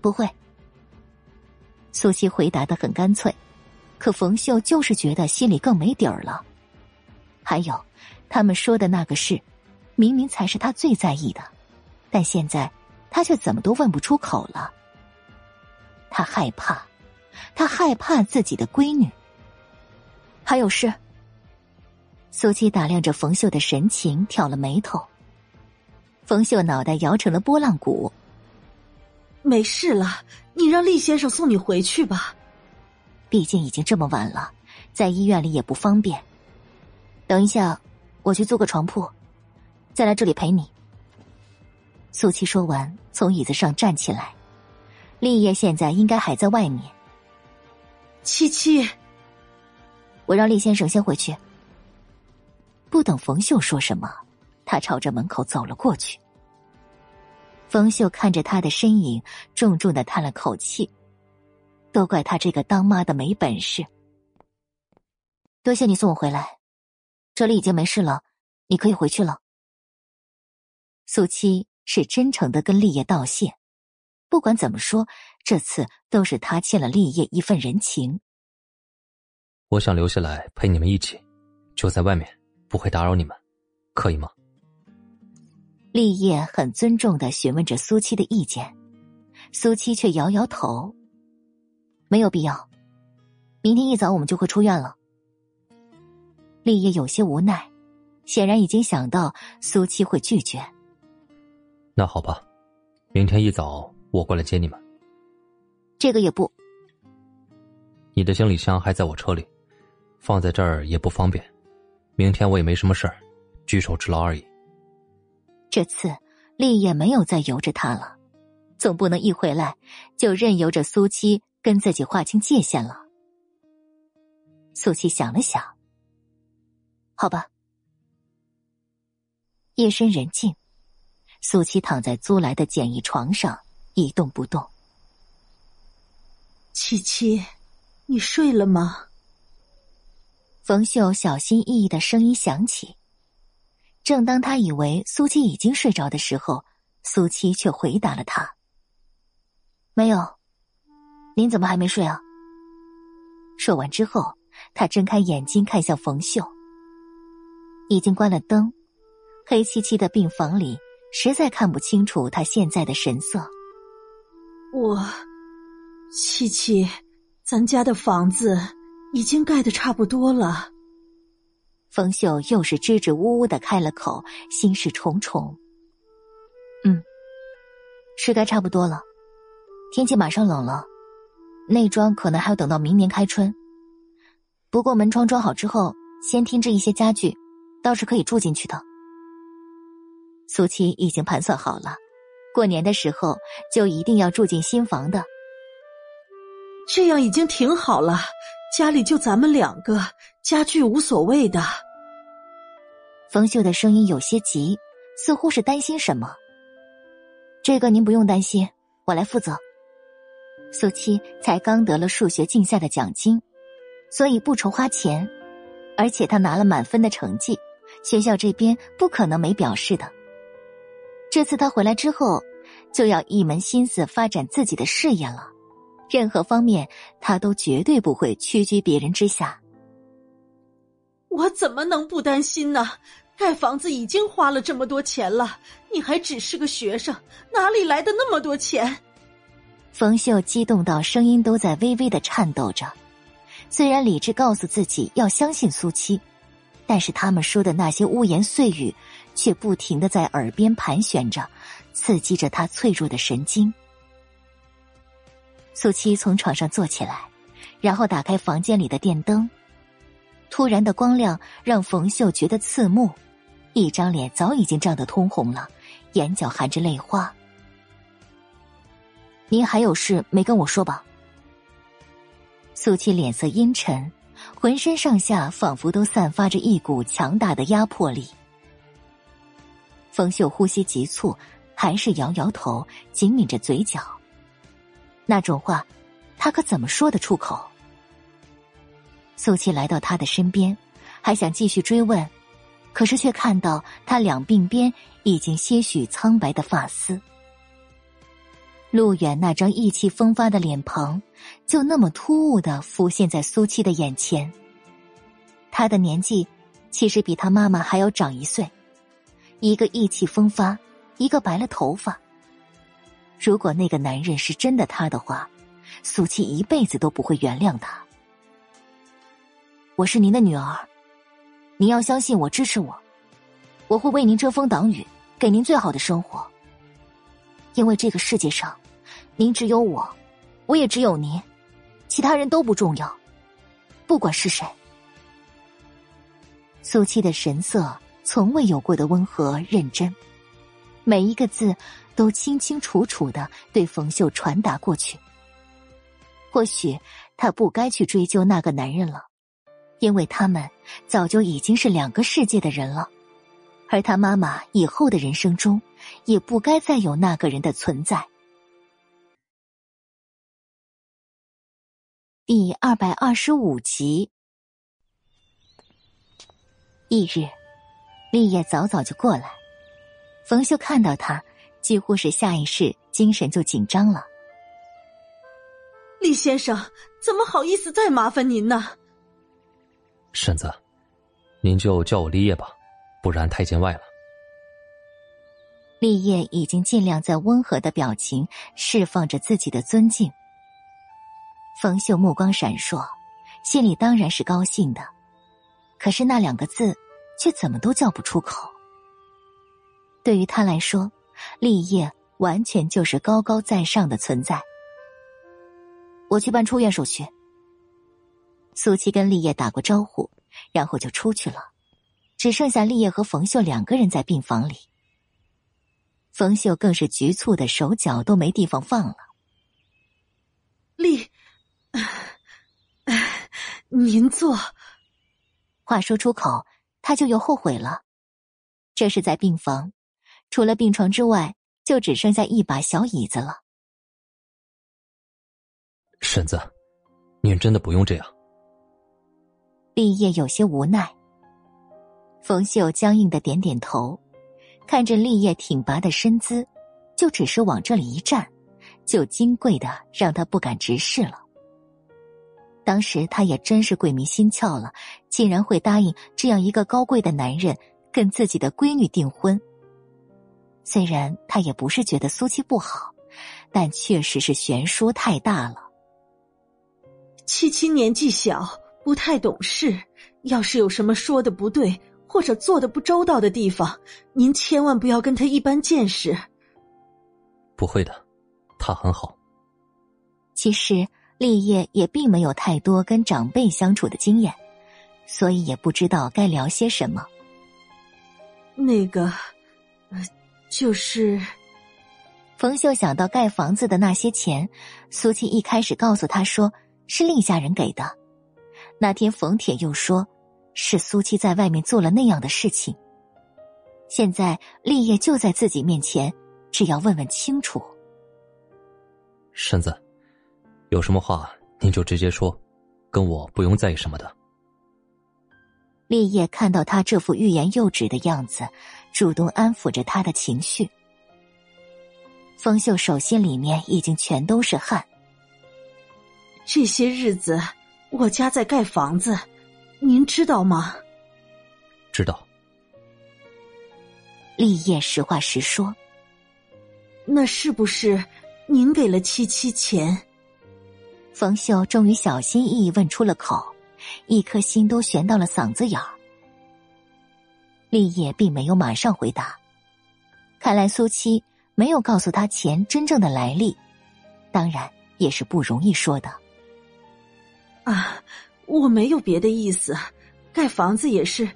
Speaker 1: 不会。苏七回答的很干脆，可冯秀就是觉得心里更没底儿了。还有，他们说的那个事，明明才是他最在意的，但现在他却怎么都问不出口了。他害怕，他害怕自己的闺女。还有事。苏七打量着冯秀的神情，挑了眉头。冯秀脑袋摇成了拨浪鼓。
Speaker 3: 没事了，你让厉先生送你回去吧。
Speaker 1: 毕竟已经这么晚了，在医院里也不方便。等一下，我去租个床铺，再来这里陪你。苏七说完，从椅子上站起来。立业现在应该还在外面。
Speaker 3: 七七，
Speaker 1: 我让厉先生先回去。不等冯秀说什么。他朝着门口走了过去。冯秀看着他的身影，重重的叹了口气。都怪他这个当妈的没本事。多谢你送我回来，这里已经没事了，你可以回去了。苏七是真诚的跟立业道谢，不管怎么说，这次都是他欠了立业一份人情。
Speaker 9: 我想留下来陪你们一起，就在外面，不会打扰你们，可以吗？
Speaker 1: 立业很尊重的询问着苏七的意见，苏七却摇摇头，没有必要。明天一早我们就会出院了。立业有些无奈，显然已经想到苏七会拒绝。
Speaker 9: 那好吧，明天一早我过来接你们。
Speaker 1: 这个也不。
Speaker 9: 你的行李箱还在我车里，放在这儿也不方便。明天我也没什么事儿，举手之劳而已。
Speaker 1: 这次立业没有再由着他了，总不能一回来就任由着苏七跟自己划清界限了。苏七想了想，好吧。夜深人静，苏七躺在租来的简易床上一动不动。
Speaker 3: 七七，你睡了吗？
Speaker 1: 冯秀小心翼翼的声音响起。正当他以为苏七已经睡着的时候，苏七却回答了他：“没有，您怎么还没睡啊？”说完之后，他睁开眼睛看向冯秀。已经关了灯，黑漆漆的病房里实在看不清楚他现在的神色。
Speaker 3: 我，七七，咱家的房子已经盖的差不多了。
Speaker 1: 冯秀又是支支吾吾的开了口，心事重重。嗯，是该差不多了。天气马上冷了，内装可能还要等到明年开春。不过门窗装好之后，先添置一些家具，倒是可以住进去的。苏七已经盘算好了，过年的时候就一定要住进新房的。
Speaker 3: 这样已经挺好了。家里就咱们两个，家具无所谓的。
Speaker 1: 冯秀的声音有些急，似乎是担心什么。这个您不用担心，我来负责。苏七才刚得了数学竞赛的奖金，所以不愁花钱，而且他拿了满分的成绩，学校这边不可能没表示的。这次他回来之后，就要一门心思发展自己的事业了。任何方面，他都绝对不会屈居别人之下。
Speaker 3: 我怎么能不担心呢？盖房子已经花了这么多钱了，你还只是个学生，哪里来的那么多钱？
Speaker 1: 冯秀激动到声音都在微微的颤抖着。虽然理智告诉自己要相信苏七，但是他们说的那些污言碎语，却不停的在耳边盘旋着，刺激着他脆弱的神经。苏七从床上坐起来，然后打开房间里的电灯。突然的光亮让冯秀觉得刺目，一张脸早已经涨得通红了，眼角含着泪花。您还有事没跟我说吧？苏七脸色阴沉，浑身上下仿佛都散发着一股强大的压迫力。冯秀呼吸急促，还是摇摇头，紧抿着嘴角。那种话，他可怎么说得出口？苏七来到他的身边，还想继续追问，可是却看到他两鬓边已经些许苍白的发丝。陆远那张意气风发的脸庞，就那么突兀的浮现在苏七的眼前。他的年纪，其实比他妈妈还要长一岁，一个意气风发，一个白了头发。如果那个男人是真的他的话，苏七一辈子都不会原谅他。我是您的女儿，您要相信我，支持我，我会为您遮风挡雨，给您最好的生活。因为这个世界上，您只有我，我也只有您，其他人都不重要，不管是谁。苏七的神色从未有过的温和认真，每一个字都清清楚楚的对冯秀传达过去。或许他不该去追究那个男人了，因为他们早就已经是两个世界的人了，而他妈妈以后的人生中。也不该再有那个人的存在。第二百二十五集，翌日，立业早早就过来。冯秀看到他，几乎是下意识精神就紧张了。
Speaker 3: 李先生，怎么好意思再麻烦您呢？
Speaker 9: 婶子，您就叫我立业吧，不然太见外了。
Speaker 1: 立业已经尽量在温和的表情释放着自己的尊敬。冯秀目光闪烁，心里当然是高兴的，可是那两个字却怎么都叫不出口。对于他来说，立业完全就是高高在上的存在。我去办出院手续。苏七跟立业打过招呼，然后就出去了，只剩下立业和冯秀两个人在病房里。冯秀更是局促的手脚都没地方放了。
Speaker 3: 立，您坐。
Speaker 1: 话说出口，他就又后悔了。这是在病房，除了病床之外，就只剩下一把小椅子了。
Speaker 9: 婶子，您真的不用这样。
Speaker 1: 立业有些无奈。冯秀僵硬的点点头。看着立业挺拔的身姿，就只是往这里一站，就金贵的让他不敢直视了。当时他也真是鬼迷心窍了，竟然会答应这样一个高贵的男人跟自己的闺女订婚。虽然他也不是觉得苏七不好，但确实是悬殊太大了。
Speaker 3: 七七年纪小，不太懂事，要是有什么说的不对。或者做的不周到的地方，您千万不要跟他一般见识。
Speaker 9: 不会的，他很好。
Speaker 1: 其实立业也并没有太多跟长辈相处的经验，所以也不知道该聊些什么。
Speaker 3: 那个，呃，就是，
Speaker 1: 冯秀想到盖房子的那些钱，苏七一开始告诉他说是厉家人给的，那天冯铁又说。是苏七在外面做了那样的事情。现在立业就在自己面前，只要问问清楚。
Speaker 9: 婶子，有什么话您就直接说，跟我不用在意什么的。
Speaker 1: 立业看到他这副欲言又止的样子，主动安抚着他的情绪。风秀手心里面已经全都是汗。
Speaker 3: 这些日子，我家在盖房子。您知道吗？
Speaker 9: 知道。
Speaker 1: 立业实话实说。
Speaker 3: 那是不是您给了七七钱？
Speaker 1: 冯秀终于小心翼翼问出了口，一颗心都悬到了嗓子眼儿。立业并没有马上回答，看来苏七没有告诉他钱真正的来历，当然也是不容易说的。
Speaker 3: 啊。我没有别的意思，盖房子也是。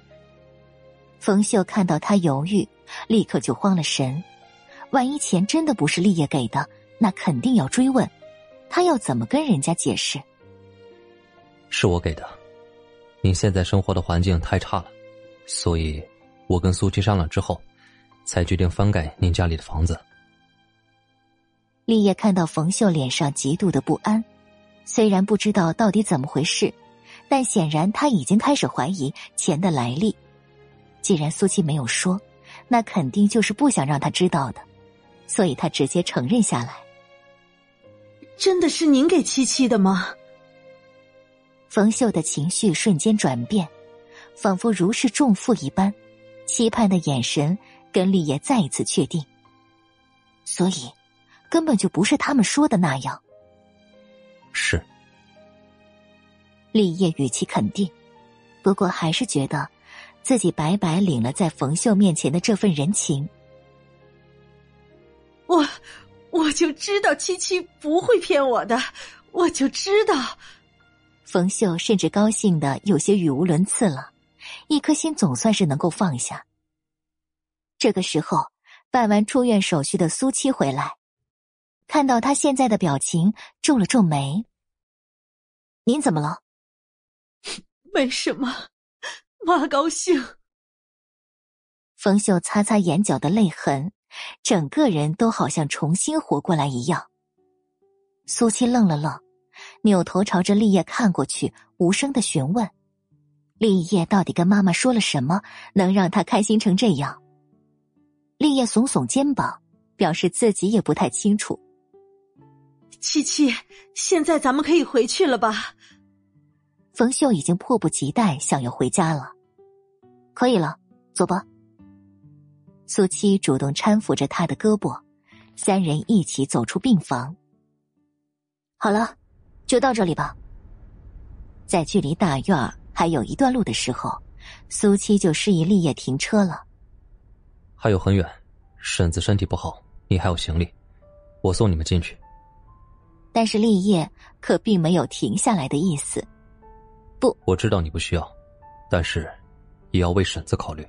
Speaker 1: 冯秀看到他犹豫，立刻就慌了神。万一钱真的不是立业给的，那肯定要追问，他要怎么跟人家解释？
Speaker 9: 是我给的，您现在生活的环境太差了，所以，我跟苏七商量之后，才决定翻盖您家里的房子。
Speaker 1: 立业看到冯秀脸上极度的不安，虽然不知道到底怎么回事，但显然他已经开始怀疑钱的来历。既然苏七没有说，那肯定就是不想让他知道的，所以他直接承认下来。
Speaker 3: 真的是您给七七的吗？
Speaker 1: 冯秀的情绪瞬间转变，仿佛如释重负一般，期盼的眼神跟立业再一次确定。所以，根本就不是他们说的那样。
Speaker 9: 是。
Speaker 1: 立业语气肯定，不过还是觉得。自己白白领了在冯秀面前的这份人情，
Speaker 3: 我我就知道七七不会骗我的，我就知道。
Speaker 1: 冯秀甚至高兴的有些语无伦次了，一颗心总算是能够放下。这个时候，办完出院手续的苏七回来，看到他现在的表情，皱了皱眉：“您怎么了？”“
Speaker 3: 没什么。”妈高兴。
Speaker 1: 冯秀擦擦眼角的泪痕，整个人都好像重新活过来一样。苏七愣了愣，扭头朝着立业看过去，无声的询问：“立业到底跟妈妈说了什么，能让他开心成这样？”立业耸耸肩膀，表示自己也不太清楚。
Speaker 3: 七七，现在咱们可以回去了吧？
Speaker 1: 冯秀已经迫不及待想要回家了。可以了，走吧。苏七主动搀扶着他的胳膊，三人一起走出病房。好了，就到这里吧。在距离大院还有一段路的时候，苏七就示意立业停车了。
Speaker 9: 还有很远，婶子身体不好，你还有行李，我送你们进去。
Speaker 1: 但是立业可并没有停下来的意思。不，
Speaker 9: 我知道你不需要，但是。也要为婶子考虑。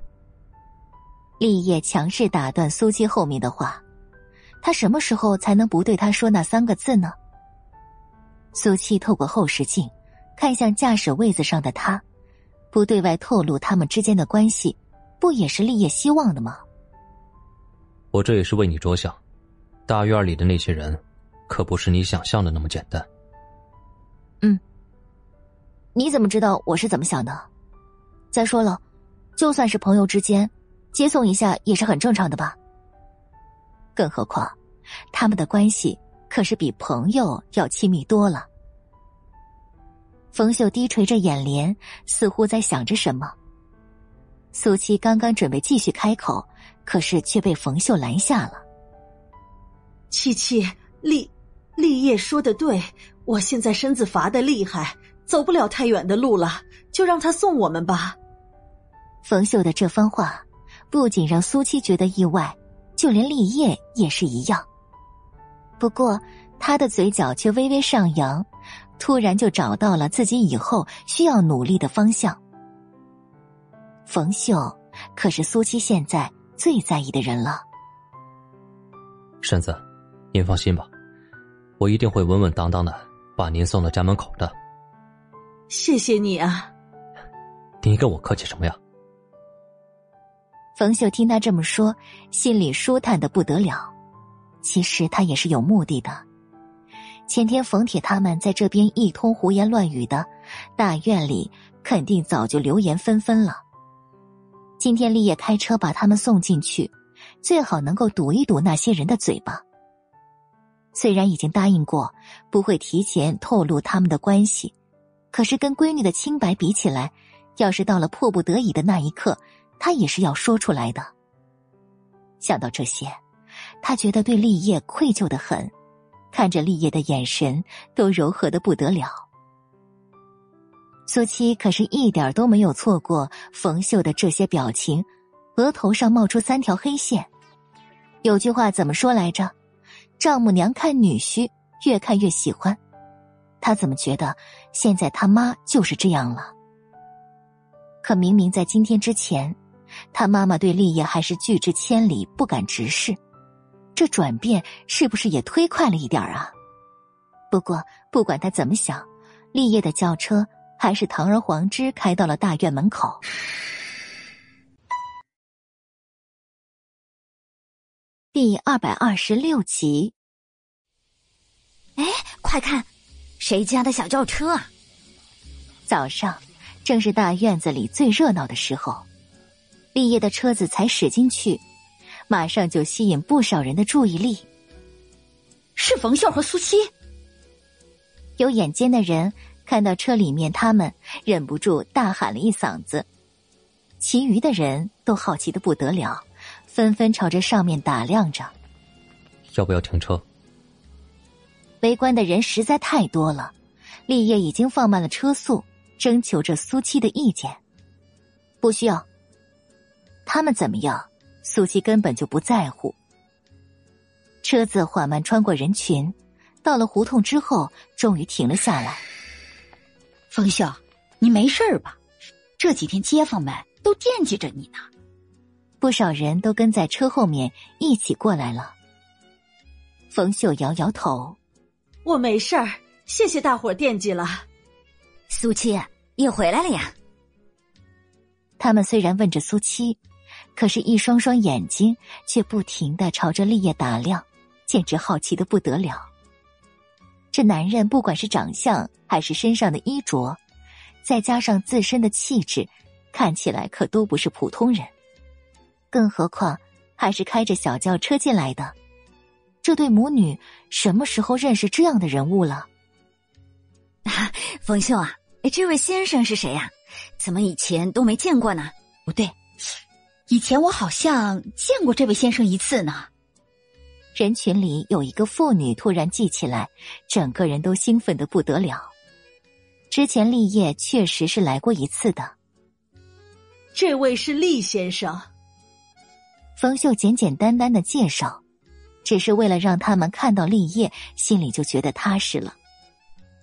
Speaker 1: 立业强势打断苏七后面的话，他什么时候才能不对他说那三个字呢？苏七透过后视镜，看向驾驶位子上的他，不对外透露他们之间的关系，不也是立业希望的吗？
Speaker 9: 我这也是为你着想，大院里的那些人，可不是你想象的那么简单。
Speaker 1: 嗯，你怎么知道我是怎么想的？再说了。就算是朋友之间，接送一下也是很正常的吧。更何况，他们的关系可是比朋友要亲密多了。冯秀低垂着眼帘，似乎在想着什么。苏七刚刚准备继续开口，可是却被冯秀拦下了。
Speaker 3: 七七，立立业说的对，我现在身子乏的厉害，走不了太远的路了，就让他送我们吧。
Speaker 1: 冯秀的这番话，不仅让苏七觉得意外，就连立业也是一样。不过，他的嘴角却微微上扬，突然就找到了自己以后需要努力的方向。冯秀可是苏七现在最在意的人了。
Speaker 9: 婶子，您放心吧，我一定会稳稳当当的把您送到家门口的。
Speaker 3: 谢谢你啊！
Speaker 9: 你跟我客气什么呀？
Speaker 1: 冯秀听他这么说，心里舒坦的不得了。其实他也是有目的的。前天冯铁他们在这边一通胡言乱语的，大院里肯定早就流言纷纷了。今天立业开车把他们送进去，最好能够堵一堵那些人的嘴巴。虽然已经答应过不会提前透露他们的关系，可是跟闺女的清白比起来，要是到了迫不得已的那一刻。他也是要说出来的。想到这些，他觉得对立业愧疚的很，看着立业的眼神都柔和的不得了。苏七可是一点都没有错过冯秀的这些表情，额头上冒出三条黑线。有句话怎么说来着？丈母娘看女婿越看越喜欢。他怎么觉得现在他妈就是这样了？可明明在今天之前，他妈妈对立业还是拒之千里，不敢直视。这转变是不是也忒快了一点啊？不过不管他怎么想，立业的轿车还是堂而皇之开到了大院门口。第二百二十六集。
Speaker 18: 哎，快看，谁家的小轿车啊？
Speaker 1: 早上正是大院子里最热闹的时候，立业的车子才驶进去，马上就吸引不少人的注意力。
Speaker 21: 是冯秀和苏七。
Speaker 1: 有眼尖的人看到车里面他们，忍不住大喊了一嗓子。其余的人都好奇的不得了。纷纷朝着上面打量着，
Speaker 9: 要不要停车？
Speaker 1: 围观的人实在太多了，立业已经放慢了车速，征求着苏七的意见。不需要，他们怎么样？苏七根本就不在乎。车子缓慢穿过人群，到了胡同之后，终于停了下来。
Speaker 21: 冯秀，你没事吧？这几天街坊们都惦记着你呢。
Speaker 1: 不少人都跟在车后面一起过来了。冯秀摇摇头：“
Speaker 3: 我没事儿，谢谢大伙惦记了。”
Speaker 18: 苏七也回来了呀。
Speaker 1: 他们虽然问着苏七，可是，一双双眼睛却不停的朝着立业打量，简直好奇的不得了。这男人不管是长相还是身上的衣着，再加上自身的气质，看起来可都不是普通人。更何况，还是开着小轿车进来的，这对母女什么时候认识这样的人物了？
Speaker 18: 啊 冯秀啊，这位先生是谁呀？怎么以前都没见过呢？
Speaker 21: 不对，以前我好像见过这位先生一次呢。
Speaker 1: 人群里有一个妇女突然记起来，整个人都兴奋的不得了。之前立业确实是来过一次的。
Speaker 3: 这位是厉先生。
Speaker 1: 冯秀简简单单的介绍，只是为了让他们看到立业，心里就觉得踏实了。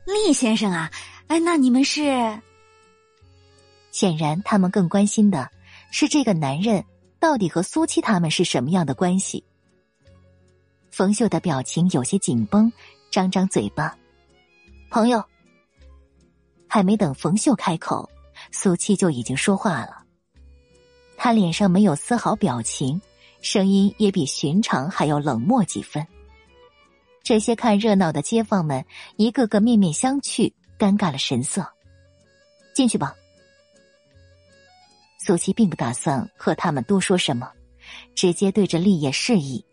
Speaker 18: 厉先生啊，哎，那你们是？
Speaker 1: 显然，他们更关心的是这个男人到底和苏七他们是什么样的关系。冯秀的表情有些紧绷，张张嘴巴：“朋友。”还没等冯秀开口，苏七就已经说话了。他脸上没有丝毫表情，声音也比寻常还要冷漠几分。这些看热闹的街坊们一个个面面相觑，尴尬了神色。进去吧。苏七并不打算和他们多说什么，直接对着立业示意。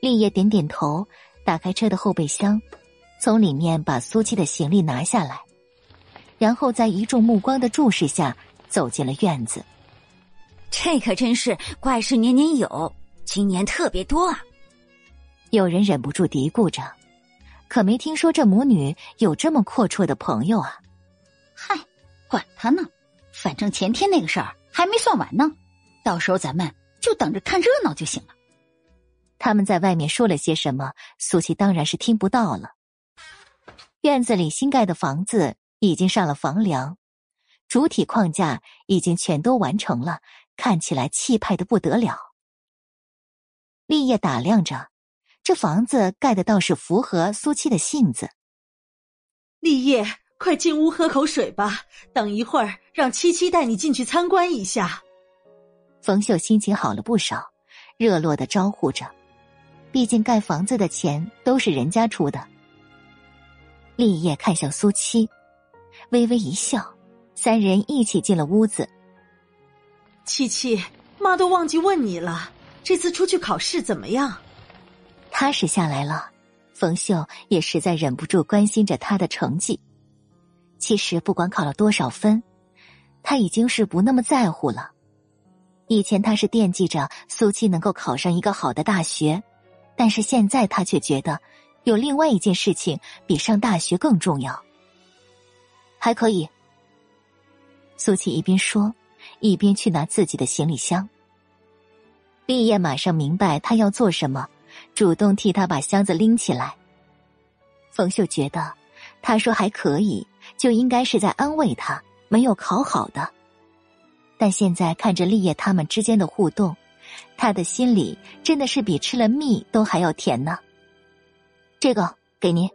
Speaker 1: 立业点点头，打开车的后备箱，从里面把苏七的行李拿下来，然后在一众目光的注视下走进了院子。
Speaker 18: 这可真是怪事年年有，今年特别多啊！
Speaker 1: 有人忍不住嘀咕着，可没听说这母女有这么阔绰的朋友啊！
Speaker 21: 嗨，管他呢，反正前天那个事儿还没算完呢，到时候咱们就等着看热闹就行了。
Speaker 1: 他们在外面说了些什么，苏琪当然是听不到了。院子里新盖的房子已经上了房梁，主体框架已经全都完成了。看起来气派的不得了。立业打量着，这房子盖的倒是符合苏七的性子。
Speaker 3: 立业，快进屋喝口水吧，等一会儿让七七带你进去参观一下。
Speaker 1: 冯秀心情好了不少，热络的招呼着。毕竟盖房子的钱都是人家出的。立业看向苏七，微微一笑，三人一起进了屋子。
Speaker 3: 七七，妈都忘记问你了，这次出去考试怎么样？
Speaker 1: 踏实下来了，冯秀也实在忍不住关心着他的成绩。其实不管考了多少分，他已经是不那么在乎了。以前他是惦记着苏七能够考上一个好的大学，但是现在他却觉得有另外一件事情比上大学更重要。还可以，苏七一边说。一边去拿自己的行李箱，立业马上明白他要做什么，主动替他把箱子拎起来。冯秀觉得，他说还可以，就应该是在安慰他没有考好的，但现在看着立业他们之间的互动，他的心里真的是比吃了蜜都还要甜呢。这个给您。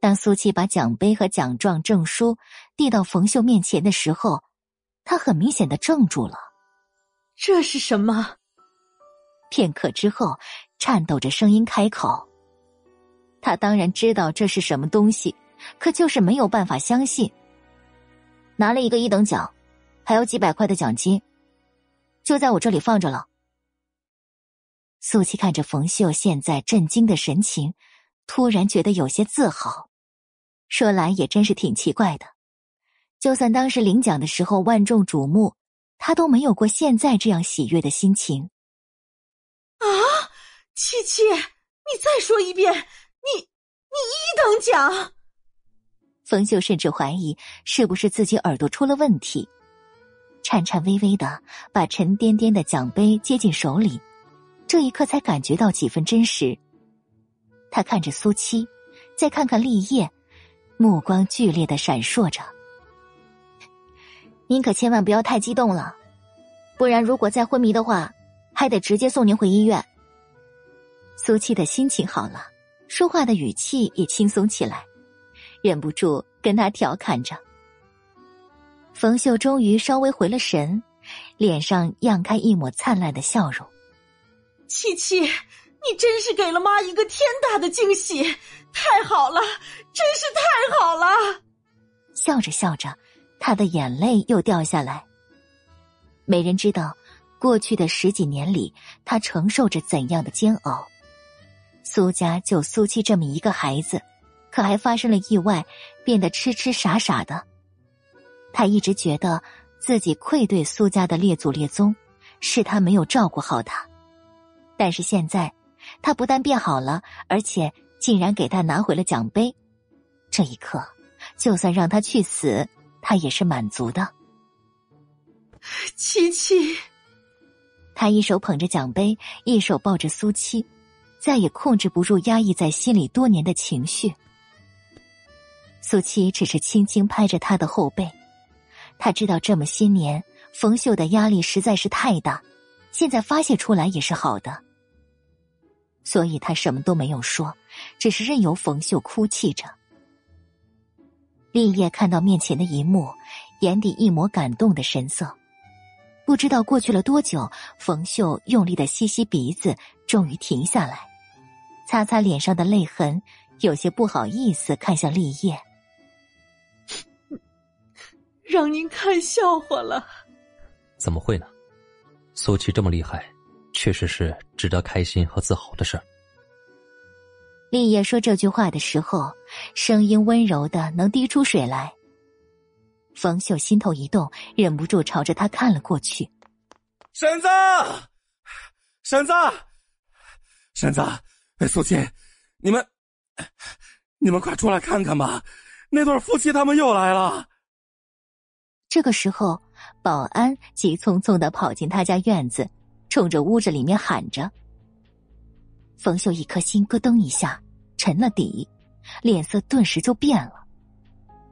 Speaker 1: 当苏七把奖杯和奖状、证书递到冯秀面前的时候，他很明显的怔住了。
Speaker 13: 这是什么？
Speaker 1: 片刻之后，颤抖着声音开口。他当然知道这是什么东西，可就是没有办法相信。拿了一个一等奖，还有几百块的奖金，就在我这里放着了。苏七看着冯秀现在震惊的神情，突然觉得有些自豪。说来也真是挺奇怪的，就算当时领奖的时候万众瞩目，他都没有过现在这样喜悦的心情。
Speaker 13: 啊，七七，你再说一遍，你你一等奖。
Speaker 1: 冯秀甚至怀疑是不是自己耳朵出了问题，颤颤巍巍的把沉甸甸的奖杯接进手里，这一刻才感觉到几分真实。他看着苏七，再看看立业，目光剧烈的闪烁着。您可千万不要太激动了，不然如果再昏迷的话，还得直接送您回医院。苏七的心情好了，说话的语气也轻松起来。忍不住跟他调侃着。冯秀终于稍微回了神，脸上漾开一抹灿烂的笑容。
Speaker 13: 七七，你真是给了妈一个天大的惊喜，太好了，真是太好了！
Speaker 1: 笑着笑着，他的眼泪又掉下来。没人知道，过去的十几年里，他承受着怎样的煎熬。苏家就苏七这么一个孩子。可还发生了意外，变得痴痴傻傻的。他一直觉得自己愧对苏家的列祖列宗，是他没有照顾好他。但是现在，他不但变好了，而且竟然给他拿回了奖杯。这一刻，就算让他去死，他也是满足的。
Speaker 13: 七七，
Speaker 1: 他一手捧着奖杯，一手抱着苏七，再也控制不住压抑在心里多年的情绪。苏七只是轻轻拍着他的后背，他知道这么些年冯秀的压力实在是太大，现在发泄出来也是好的，所以他什么都没有说，只是任由冯秀哭泣着。立业看到面前的一幕，眼底一抹感动的神色，不知道过去了多久，冯秀用力的吸吸鼻子，终于停下来，擦擦脸上的泪痕，有些不好意思看向立业。
Speaker 13: 让您看笑话了？
Speaker 9: 怎么会呢？苏琪这么厉害，确实是值得开心和自豪的事儿。
Speaker 1: 立业说这句话的时候，声音温柔的能滴出水来。冯秀心头一动，忍不住朝着他看了过去。
Speaker 24: 婶子，婶子，婶子，苏琪，你们，你们快出来看看吧，那对夫妻他们又来了。
Speaker 1: 这个时候，保安急匆匆的跑进他家院子，冲着屋子里面喊着。冯秀一颗心咯噔一下沉了底，脸色顿时就变了。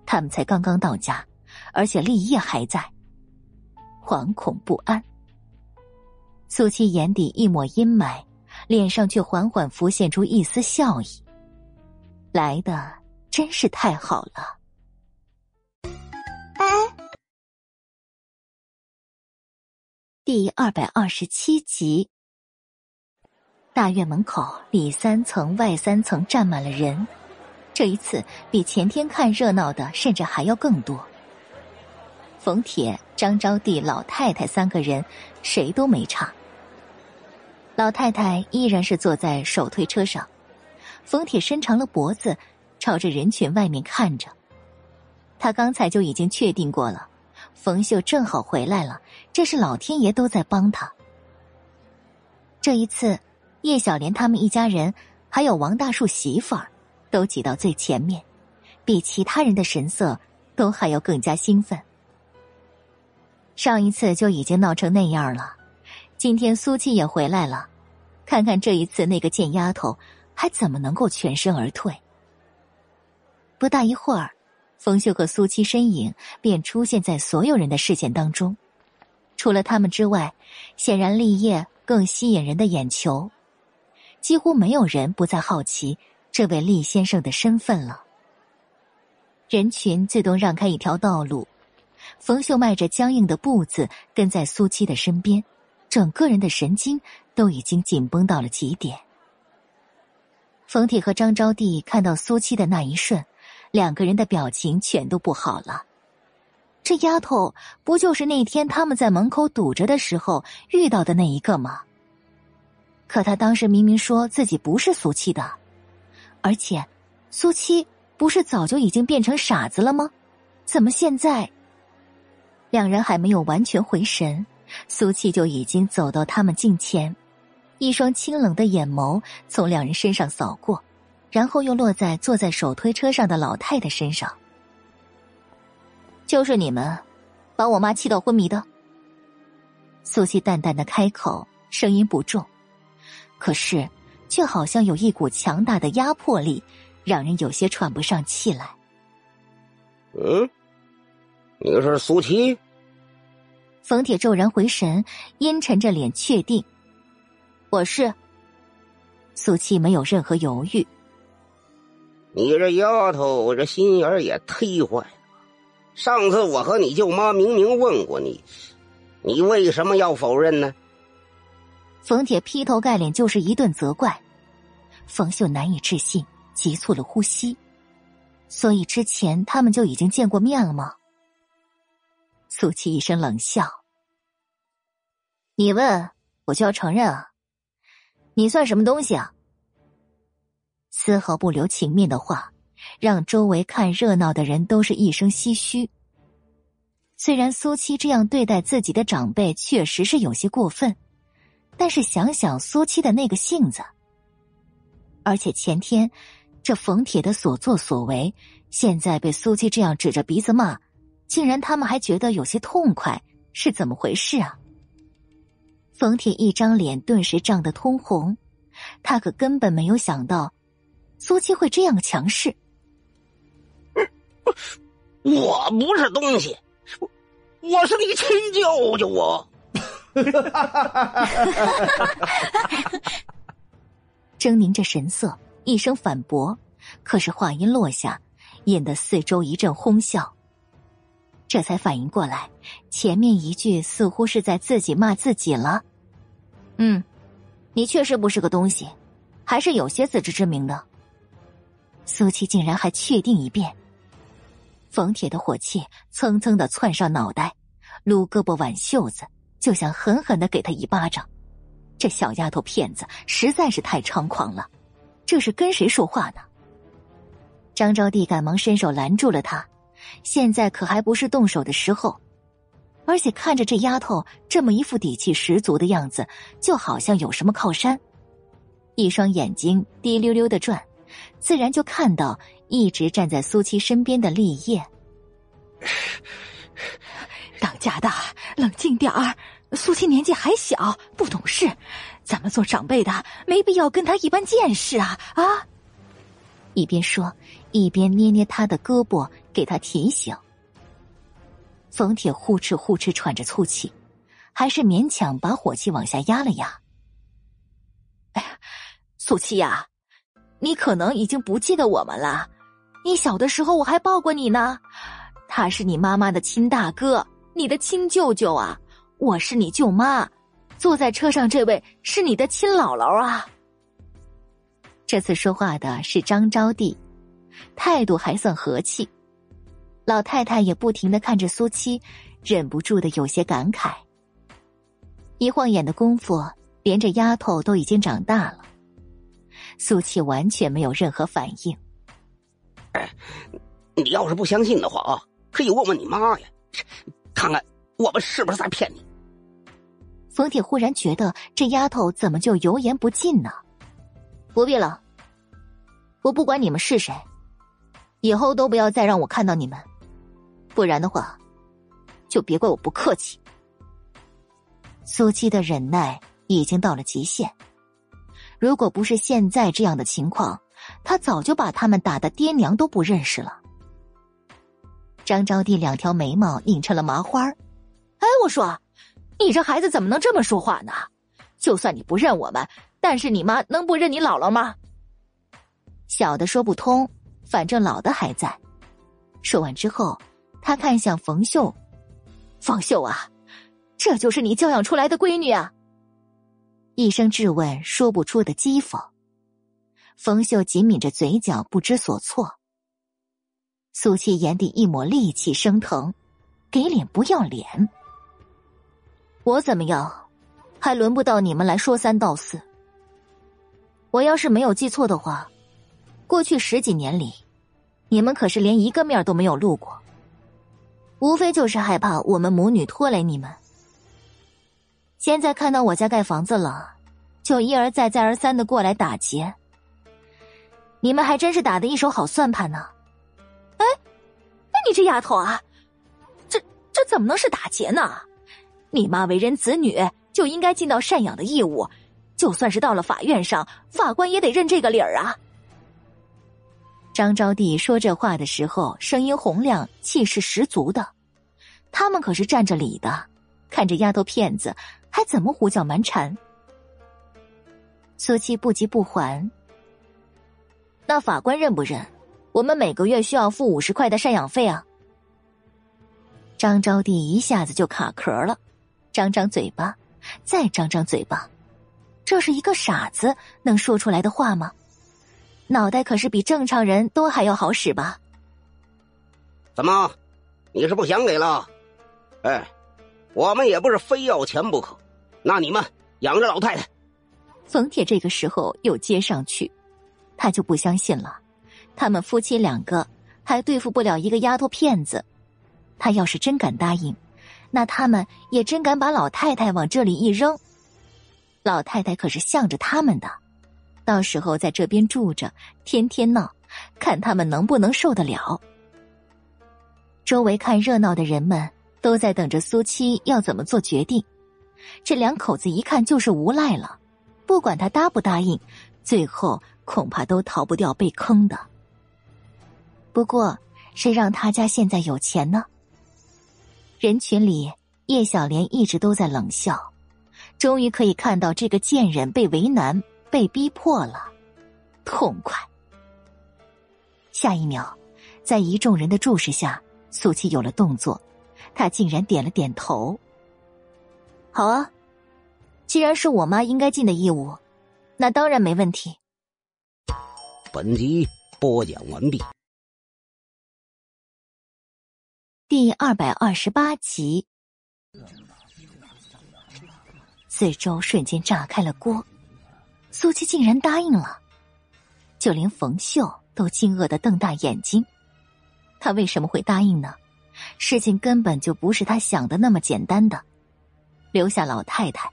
Speaker 1: 他们才刚刚到家，而且立业还在，惶恐不安。苏七眼底一抹阴霾，脸上却缓缓浮现出一丝笑意。来的真是太好了。第二百二十七集，大院门口里三层外三层站满了人，这一次比前天看热闹的甚至还要更多。冯铁、张招娣、老太太三个人谁都没差。老太太依然是坐在手推车上，冯铁伸长了脖子，朝着人群外面看着。他刚才就已经确定过了。冯秀正好回来了，这是老天爷都在帮他。这一次，叶小莲他们一家人，还有王大树媳妇儿，都挤到最前面，比其他人的神色都还要更加兴奋。上一次就已经闹成那样了，今天苏七也回来了，看看这一次那个贱丫头还怎么能够全身而退。不大一会儿。冯秀和苏七身影便出现在所有人的视线当中。除了他们之外，显然立业更吸引人的眼球。几乎没有人不再好奇这位厉先生的身份了。人群自动让开一条道路，冯秀迈着僵硬的步子跟在苏七的身边，整个人的神经都已经紧绷到了极点。冯铁和张招娣看到苏七的那一瞬，两个人的表情全都不好了。这丫头不就是那天他们在门口堵着的时候遇到的那一个吗？可他当时明明说自己不是苏七的，而且苏七不是早就已经变成傻子了吗？怎么现在？两人还没有完全回神，苏七就已经走到他们近前，一双清冷的眼眸从两人身上扫过，然后又落在坐在手推车上的老太太身上。就是你们，把我妈气到昏迷的。苏七淡淡的开口，声音不重，可是却好像有一股强大的压迫力，让人有些喘不上气来。
Speaker 2: 嗯，你是苏七？
Speaker 1: 冯铁骤然回神，阴沉着脸确定：“我是。”苏七没有任何犹豫。
Speaker 2: 你这丫头，我这心眼也忒坏了。上次我和你舅妈明明问过你，你为什么要否认呢？
Speaker 1: 冯铁劈头盖脸就是一顿责怪，冯秀难以置信，急促了呼吸。所以之前他们就已经见过面了吗？苏七一声冷笑：“你问我就要承认啊？你算什么东西啊？”丝毫不留情面的话。让周围看热闹的人都是一声唏嘘。虽然苏七这样对待自己的长辈确实是有些过分，但是想想苏七的那个性子，而且前天这冯铁的所作所为，现在被苏七这样指着鼻子骂，竟然他们还觉得有些痛快，是怎么回事啊？冯铁一张脸顿时涨得通红，他可根本没有想到苏七会这样强势。
Speaker 2: 我不是东西，我我是你亲舅舅啊！
Speaker 1: 狰狞着神色，一声反驳，可是话音落下，引得四周一阵哄笑。这才反应过来，前面一句似乎是在自己骂自己了。嗯，你确实不是个东西，还是有些自知之明的。苏七竟然还确定一遍。冯铁的火气蹭蹭的窜上脑袋，撸胳膊挽袖子，就想狠狠的给他一巴掌。这小丫头片子实在是太猖狂了，这是跟谁说话呢？张招娣赶忙伸手拦住了他，现在可还不是动手的时候。而且看着这丫头这么一副底气十足的样子，就好像有什么靠山，一双眼睛滴溜溜的转，自然就看到。一直站在苏七身边的立业，
Speaker 23: 当家的冷静点儿。苏七年纪还小，不懂事，咱们做长辈的没必要跟他一般见识啊！啊！
Speaker 1: 一边说，一边捏捏他的胳膊，给他提醒。冯铁呼哧呼哧喘着粗气，还是勉强把火气往下压了压。
Speaker 23: 哎呀，苏七呀，你可能已经不记得我们了。你小的时候我还抱过你呢，他是你妈妈的亲大哥，你的亲舅舅啊，我是你舅妈，坐在车上这位是你的亲姥姥啊。
Speaker 1: 这次说话的是张招娣，态度还算和气。老太太也不停的看着苏七，忍不住的有些感慨。一晃眼的功夫，连这丫头都已经长大了，苏七完全没有任何反应。
Speaker 2: 哎，你要是不相信的话啊，可以问问你妈呀，看看我们是不是在骗你。
Speaker 1: 冯铁忽然觉得这丫头怎么就油盐不进呢？不必了，我不管你们是谁，以后都不要再让我看到你们，不然的话，就别怪我不客气。苏七的忍耐已经到了极限，如果不是现在这样的情况。他早就把他们打的爹娘都不认识了。张招娣两条眉毛拧成了麻花
Speaker 23: 哎，我说，你这孩子怎么能这么说话呢？就算你不认我们，但是你妈能不认你姥姥吗？
Speaker 1: 小的说不通，反正老的还在。说完之后，他看向冯秀：“
Speaker 23: 冯秀啊，这就是你教养出来的闺女啊？”
Speaker 1: 一声质问，说不出的讥讽。冯秀紧抿着嘴角，不知所措。苏七眼底一抹戾气升腾，给脸不要脸。我怎么样，还轮不到你们来说三道四。我要是没有记错的话，过去十几年里，你们可是连一个面都没有露过。无非就是害怕我们母女拖累你们。现在看到我家盖房子了，就一而再、再而三的过来打劫。你们还真是打的一手好算盘呢。
Speaker 23: 哎，那你这丫头啊，这这怎么能是打劫呢？你妈为人子女就应该尽到赡养的义务，就算是到了法院上，法官也得认这个理儿啊。
Speaker 1: 张招娣说这话的时候，声音洪亮，气势十足的。他们可是占着理的，看这丫头片子，还怎么胡搅蛮缠？苏七不急不缓。那法官认不认？我们每个月需要付五十块的赡养费啊。张招娣一下子就卡壳了。张张嘴巴，再张张嘴巴，这是一个傻子能说出来的话吗？脑袋可是比正常人都还要好使吧？
Speaker 2: 怎么，你是不想给了？哎，我们也不是非要钱不可。那你们养着老太太。
Speaker 1: 冯铁这个时候又接上去，他就不相信了。他们夫妻两个还对付不了一个丫头片子，他要是真敢答应。那他们也真敢把老太太往这里一扔，老太太可是向着他们的，到时候在这边住着，天天闹，看他们能不能受得了。周围看热闹的人们都在等着苏七要怎么做决定，这两口子一看就是无赖了，不管他答不答应，最后恐怕都逃不掉被坑的。不过，谁让他家现在有钱呢？人群里，叶小莲一直都在冷笑，终于可以看到这个贱人被为难、被逼迫了，痛快。下一秒，在一众人的注视下，苏七有了动作，他竟然点了点头。好啊，既然是我妈应该尽的义务，那当然没问题。
Speaker 2: 本集播讲完毕。
Speaker 1: 第二百二十八集，四周瞬间炸开了锅。苏七竟然答应了，就连冯秀都惊愕的瞪大眼睛。他为什么会答应呢？事情根本就不是他想的那么简单的。留下老太太，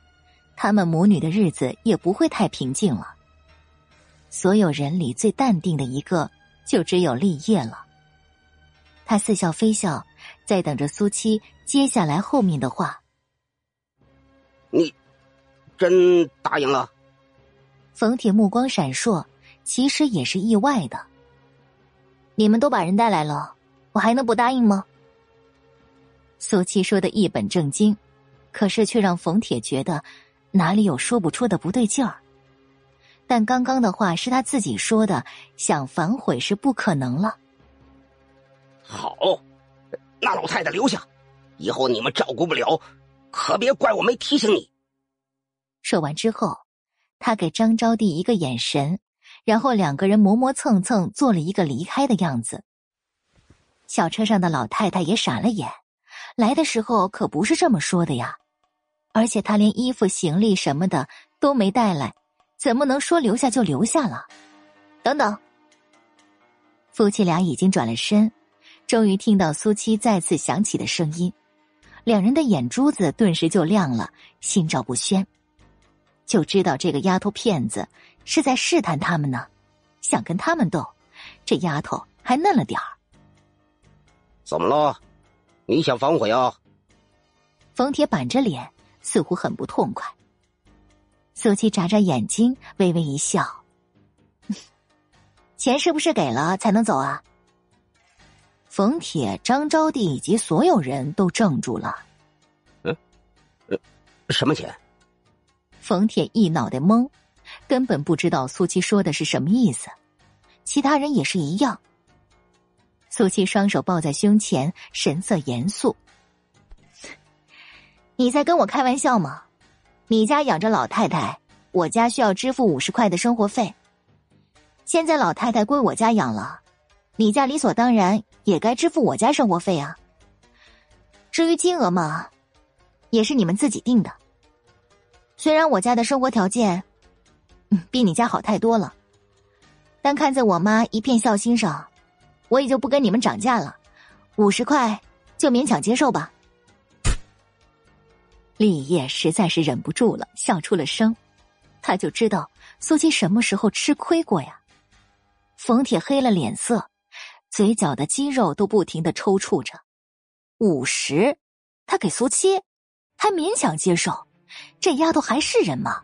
Speaker 1: 他们母女的日子也不会太平静了。所有人里最淡定的一个，就只有立业了。他似笑非笑。在等着苏七接下来后面的话。
Speaker 2: 你真答应了？
Speaker 1: 冯铁目光闪烁，其实也是意外的。你们都把人带来了，我还能不答应吗？苏七说的一本正经，可是却让冯铁觉得哪里有说不出的不对劲儿。但刚刚的话是他自己说的，想反悔是不可能了。
Speaker 2: 好。那老太太留下，以后你们照顾不了，可别怪我没提醒你。
Speaker 1: 说完之后，他给张招娣一个眼神，然后两个人磨磨蹭蹭做了一个离开的样子。小车上的老太太也傻了眼，来的时候可不是这么说的呀，而且他连衣服、行李什么的都没带来，怎么能说留下就留下了？等等，夫妻俩已经转了身。终于听到苏七再次响起的声音，两人的眼珠子顿时就亮了，心照不宣，就知道这个丫头片子是在试探他们呢，想跟他们斗。这丫头还嫩了点儿。
Speaker 2: 怎么了？你想反悔啊？
Speaker 1: 冯铁板着脸，似乎很不痛快。苏七眨眨眼睛，微微一笑：“ 钱是不是给了才能走啊？”冯铁、张招娣以及所有人都怔住了。
Speaker 2: 嗯，呃，什么钱？
Speaker 1: 冯铁一脑袋懵，根本不知道苏七说的是什么意思。其他人也是一样。苏七双手抱在胸前，神色严肃：“你在跟我开玩笑吗？你家养着老太太，我家需要支付五十块的生活费。现在老太太归我家养了，你家理所当然也该支付我家生活费啊。至于金额嘛，也是你们自己定的。虽然我家的生活条件，比你家好太多了，但看在我妈一片孝心上。”我也就不跟你们涨价了，五十块就勉强接受吧。立业实在是忍不住了，笑出了声。他就知道苏七什么时候吃亏过呀。冯铁黑了脸色，嘴角的肌肉都不停的抽搐着。五十，他给苏七，还勉强接受，这丫头还是人吗？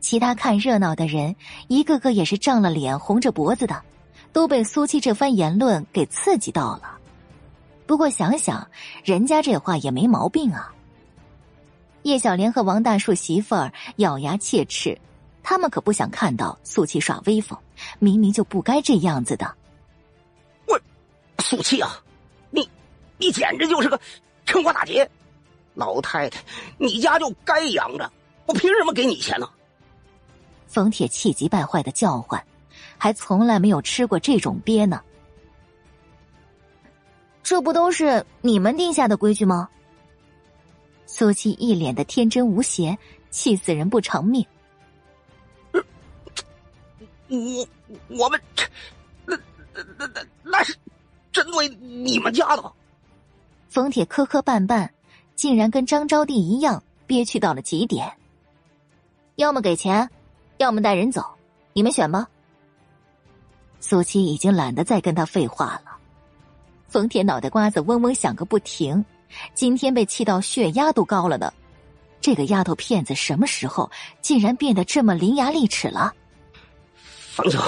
Speaker 1: 其他看热闹的人一个个也是涨了脸，红着脖子的。都被苏七这番言论给刺激到了。不过想想，人家这话也没毛病啊。叶小莲和王大树媳妇儿咬牙切齿，他们可不想看到苏七耍威风，明明就不该这样子的。
Speaker 2: 我，苏七啊，你，你简直就是个趁火打劫！老太太，你家就该养着，我凭什么给你钱呢？
Speaker 1: 冯铁气急败坏的叫唤。还从来没有吃过这种鳖呢，这不都是你们定下的规矩吗？苏七一脸的天真无邪，气死人不偿命。
Speaker 2: 我我们那那那那那是针对你们家的。
Speaker 1: 冯铁磕磕绊绊，竟然跟张招娣一样憋屈到了极点。要么给钱，要么带人走，你们选吧。苏七已经懒得再跟他废话了，冯铁脑袋瓜子嗡嗡响个不停，今天被气到血压都高了的，这个丫头片子什么时候竟然变得这么伶牙俐齿了？
Speaker 2: 冯秀，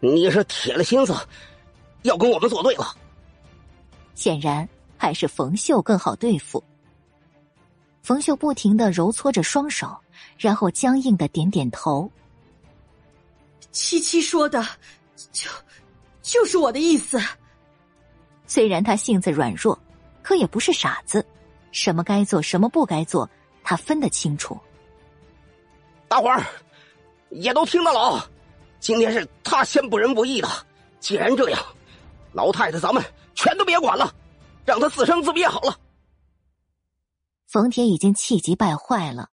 Speaker 2: 你是铁了心思要跟我们作对了。
Speaker 1: 显然还是冯秀更好对付。冯秀不停的揉搓着双手，然后僵硬的点点头。
Speaker 13: 七七说的。就就是我的意思。
Speaker 1: 虽然他性子软弱，可也不是傻子，什么该做，什么不该做，他分得清楚。
Speaker 2: 大伙儿也都听到了，今天是他先不仁不义的。既然这样，老太太咱们全都别管了，让他自生自灭好了。
Speaker 1: 冯铁已经气急败坏了，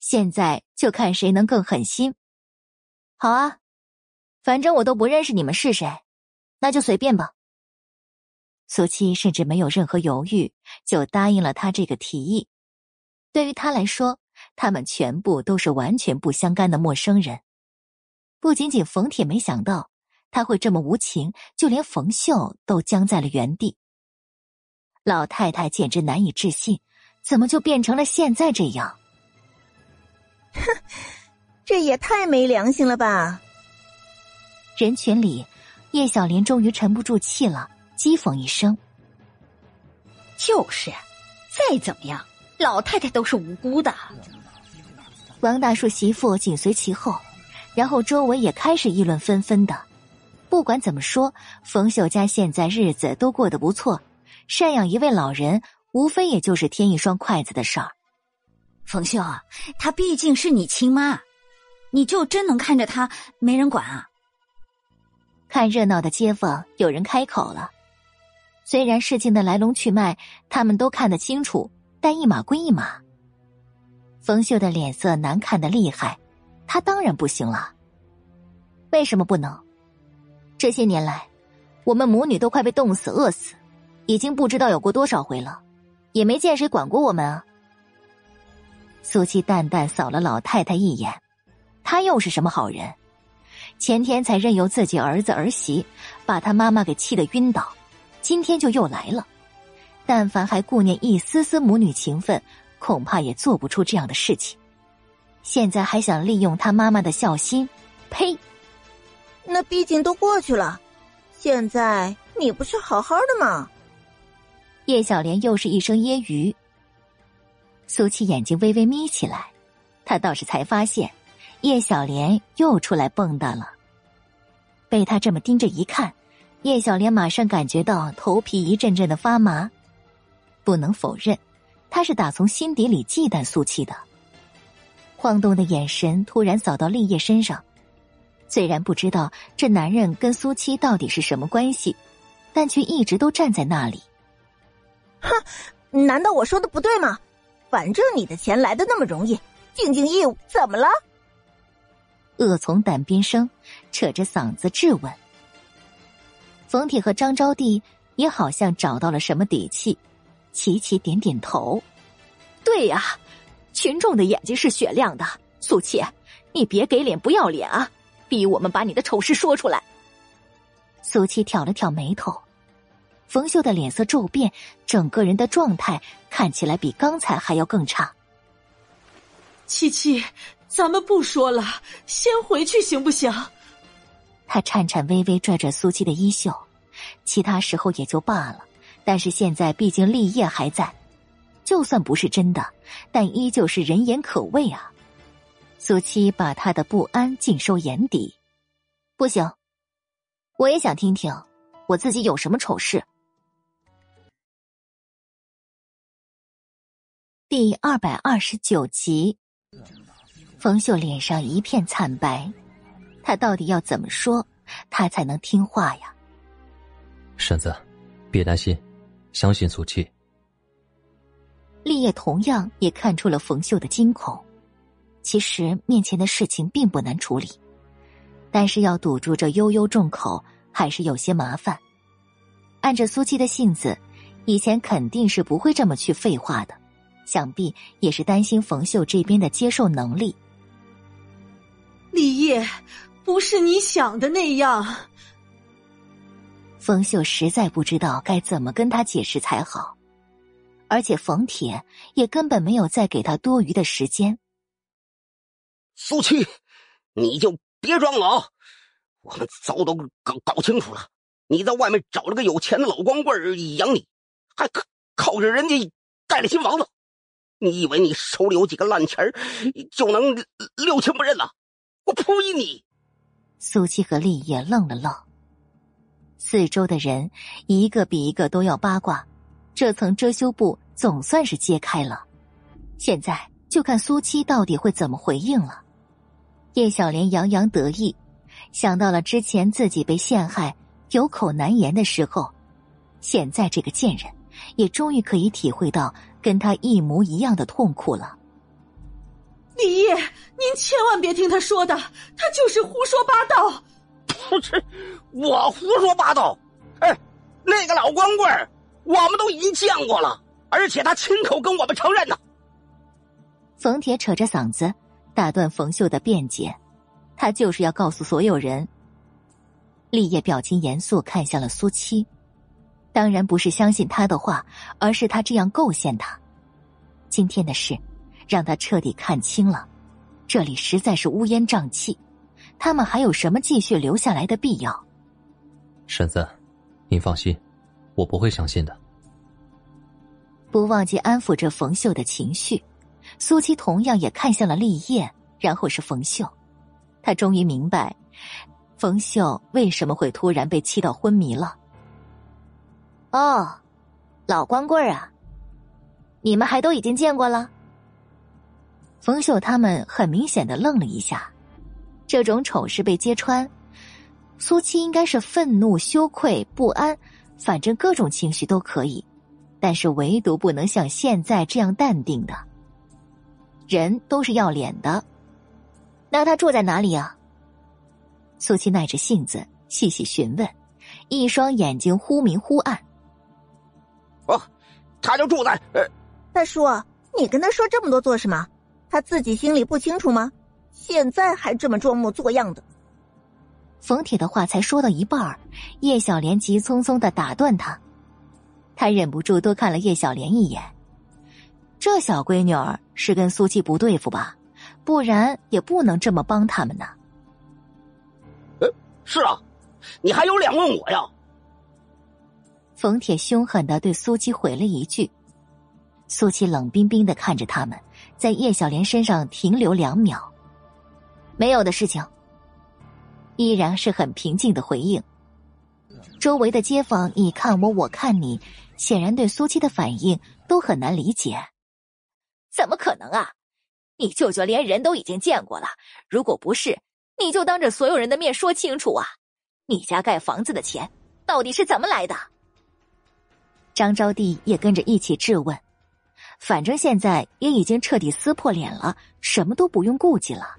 Speaker 1: 现在就看谁能更狠心。好啊。反正我都不认识你们是谁，那就随便吧。苏七甚至没有任何犹豫，就答应了他这个提议。对于他来说，他们全部都是完全不相干的陌生人。不仅仅冯铁没想到他会这么无情，就连冯秀都僵在了原地。老太太简直难以置信，怎么就变成了现在这样？
Speaker 11: 哼，这也太没良心了吧！
Speaker 1: 人群里，叶小莲终于沉不住气了，讥讽一声：“
Speaker 21: 就是，再怎么样，老太太都是无辜的。”
Speaker 1: 王大叔媳妇紧随其后，然后周围也开始议论纷纷的。不管怎么说，冯秀家现在日子都过得不错，赡养一位老人，无非也就是添一双筷子的事儿。
Speaker 18: 冯秀，她毕竟是你亲妈，你就真能看着她没人管啊？
Speaker 1: 看热闹的街坊有人开口了，虽然事情的来龙去脉他们都看得清楚，但一码归一码。冯秀的脸色难看的厉害，他当然不行了。为什么不能？这些年来，我们母女都快被冻死、饿死，已经不知道有过多少回了，也没见谁管过我们啊。苏七淡淡扫了老太太一眼，他又是什么好人？前天才任由自己儿子儿媳把他妈妈给气得晕倒，今天就又来了。但凡还顾念一丝丝母女情分，恐怕也做不出这样的事情。现在还想利用他妈妈的孝心，呸！
Speaker 11: 那毕竟都过去了，现在你不是好好的吗？
Speaker 1: 叶小莲又是一声揶揄。苏七眼睛微微眯起来，他倒是才发现，叶小莲又出来蹦跶了。被他这么盯着一看，叶小莲马上感觉到头皮一阵阵的发麻。不能否认，他是打从心底里忌惮苏七的。晃动的眼神突然扫到立业身上，虽然不知道这男人跟苏七到底是什么关系，但却一直都站在那里。
Speaker 11: 哼，难道我说的不对吗？反正你的钱来的那么容易，尽尽义务怎么了？
Speaker 1: 恶从胆边生，扯着嗓子质问。冯铁和张招娣也好像找到了什么底气，齐齐点点头。
Speaker 23: 对呀。群众的眼睛是雪亮的，苏七，你别给脸不要脸啊！逼我们把你的丑事说出来。
Speaker 1: 苏七挑了挑眉头，冯秀的脸色骤变，整个人的状态看起来比刚才还要更差。
Speaker 13: 七七，咱们不说了，先回去行不行？
Speaker 1: 他颤颤巍巍拽着苏七的衣袖，其他时候也就罢了，但是现在毕竟立业还在。就算不是真的，但依旧是人言可畏啊！苏七把他的不安尽收眼底。
Speaker 19: 不行，我也想听听我自己有什么丑事。
Speaker 1: 第二百二十九集，冯秀脸上一片惨白，他到底要怎么说，他才能听话呀？
Speaker 9: 婶子，别担心，相信苏七。
Speaker 1: 立业同样也看出了冯秀的惊恐。其实面前的事情并不难处理，但是要堵住这悠悠众口还是有些麻烦。按着苏七的性子，以前肯定是不会这么去废话的，想必也是担心冯秀这边的接受能力。
Speaker 13: 立业，不是你想的那样。
Speaker 1: 冯秀实在不知道该怎么跟他解释才好。而且冯铁也根本没有再给他多余的时间。
Speaker 2: 苏七，你就别装了啊，我们早都搞搞清楚了，你在外面找了个有钱的老光棍养你，还靠靠着人家盖了新房子，你以为你手里有几个烂钱就能六亲不认了？我呸你！
Speaker 1: 苏七和立业愣了愣，四周的人一个比一个都要八卦，这层遮羞布。总算是揭开了，现在就看苏七到底会怎么回应了。叶小莲洋洋得意，想到了之前自己被陷害、有口难言的时候，现在这个贱人也终于可以体会到跟他一模一样的痛苦了。
Speaker 13: 李烨，您千万别听他说的，他就是胡说八道。
Speaker 2: 不是我胡说八道，哎，那个老光棍我们都已经见过了。而且他亲口跟我们承认呢。
Speaker 1: 冯铁扯着嗓子打断冯秀的辩解，他就是要告诉所有人。立业表情严肃，看向了苏七，当然不是相信他的话，而是他这样构陷他。今天的事，让他彻底看清了，这里实在是乌烟瘴气，他们还有什么继续留下来的必要？
Speaker 9: 婶子，您放心，我不会相信的。
Speaker 1: 不忘记安抚着冯秀的情绪，苏七同样也看向了立业，然后是冯秀。他终于明白，冯秀为什么会突然被气到昏迷了。
Speaker 19: 哦，老光棍啊，你们还都已经见过了。
Speaker 1: 冯秀他们很明显的愣了一下，这种丑事被揭穿，苏七应该是愤怒、羞愧、不安，反正各种情绪都可以。但是唯独不能像现在这样淡定的，人都是要脸的。
Speaker 19: 那他住在哪里啊？
Speaker 1: 苏七耐着性子细细询问，一双眼睛忽明忽暗。
Speaker 2: 哦，他就住在……呃，
Speaker 11: 大叔，你跟他说这么多做什么？他自己心里不清楚吗？现在还这么装模作样的。
Speaker 1: 冯铁的话才说到一半叶小莲急匆匆的打断他。他忍不住多看了叶小莲一眼，这小闺女儿是跟苏七不对付吧？不然也不能这么帮他们呢。
Speaker 2: 呃，是啊，你还有脸问我呀？
Speaker 1: 冯铁凶狠的对苏七回了一句。苏七冷冰冰的看着他们，在叶小莲身上停留两秒。没有的事情，依然是很平静的回应。周围的街坊你看我，我看你，显然对苏七的反应都很难理解。
Speaker 19: 怎么可能啊！你舅舅连人都已经见过了，如果不是，你就当着所有人的面说清楚啊！你家盖房子的钱到底是怎么来的？
Speaker 1: 张招娣也跟着一起质问。反正现在也已经彻底撕破脸了，什么都不用顾忌了。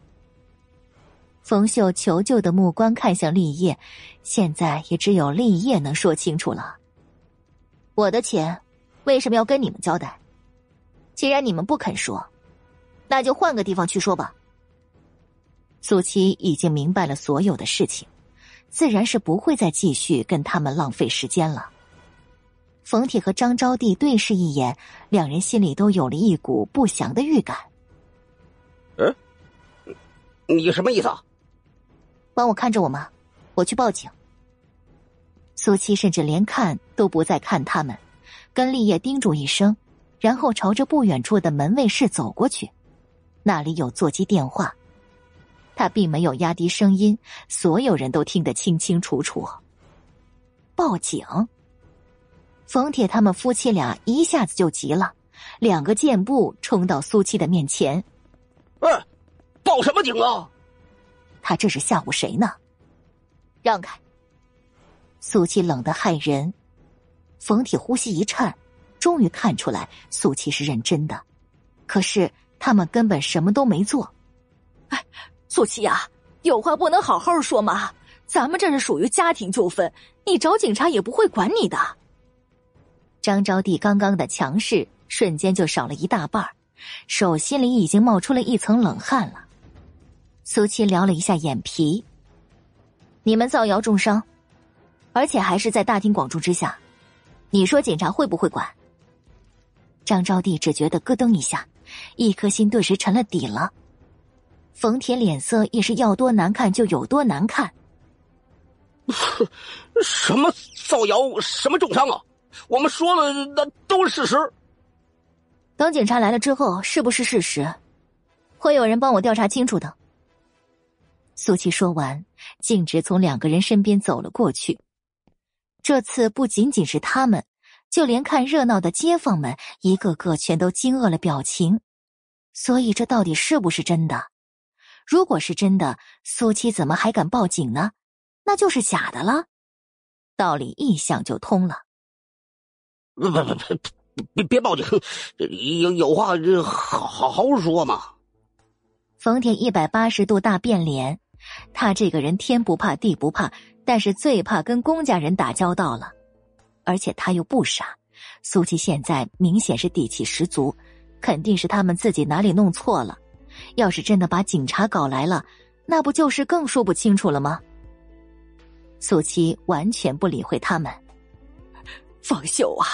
Speaker 1: 冯秀求救的目光看向立业，现在也只有立业能说清楚了。
Speaker 19: 我的钱为什么要跟你们交代？既然你们不肯说，那就换个地方去说吧。
Speaker 1: 苏七已经明白了所有的事情，自然是不会再继续跟他们浪费时间了。冯铁和张招娣对视一眼，两人心里都有了一股不祥的预感。
Speaker 2: 嗯，你什么意思？
Speaker 1: 帮我看着我吗？我去报警。苏七甚至连看都不再看他们，跟立业叮嘱一声，然后朝着不远处的门卫室走过去。那里有座机电话，他并没有压低声音，所有人都听得清清楚楚。报警！冯铁他们夫妻俩一下子就急了，两个箭步冲到苏七的面前。
Speaker 2: “哎，报什么警啊？
Speaker 1: 他这是吓唬谁呢？”
Speaker 19: 让开！
Speaker 1: 苏七冷得骇人。冯铁呼吸一颤，终于看出来苏七是认真的，可是他们根本什么都没做。
Speaker 19: 哎，苏七呀，有话不能好好说吗？咱们这是属于家庭纠纷，你找警察也不会管你的。
Speaker 1: 张招娣刚刚的强势瞬间就少了一大半手心里已经冒出了一层冷汗了。苏七撩了一下眼皮：“
Speaker 19: 你们造谣重伤，而且还是在大庭广众之下，你说警察会不会管？”
Speaker 1: 张招娣只觉得咯噔一下，一颗心顿时沉了底了。冯铁脸色也是要多难看就有多难看。
Speaker 2: 什么造谣？什么重伤啊？我们说了，那都是事实。
Speaker 19: 等警察来了之后，是不是事实？会有人帮我调查清楚的。
Speaker 1: 苏琪说完，径直从两个人身边走了过去。这次不仅仅是他们，就连看热闹的街坊们，一个个全都惊愕了表情。所以，这到底是不是真的？如果是真的，苏七怎么还敢报警呢？那就是假的了。道理一想就通了。
Speaker 2: 不不不不，别别报警！有有话这好好好说嘛。
Speaker 1: 冯铁一百八十度大变脸，他这个人天不怕地不怕，但是最怕跟公家人打交道了。而且他又不傻，苏琪现在明显是底气十足，肯定是他们自己哪里弄错了。要是真的把警察搞来了，那不就是更说不清楚了吗？苏七完全不理会他们。
Speaker 19: 方秀啊，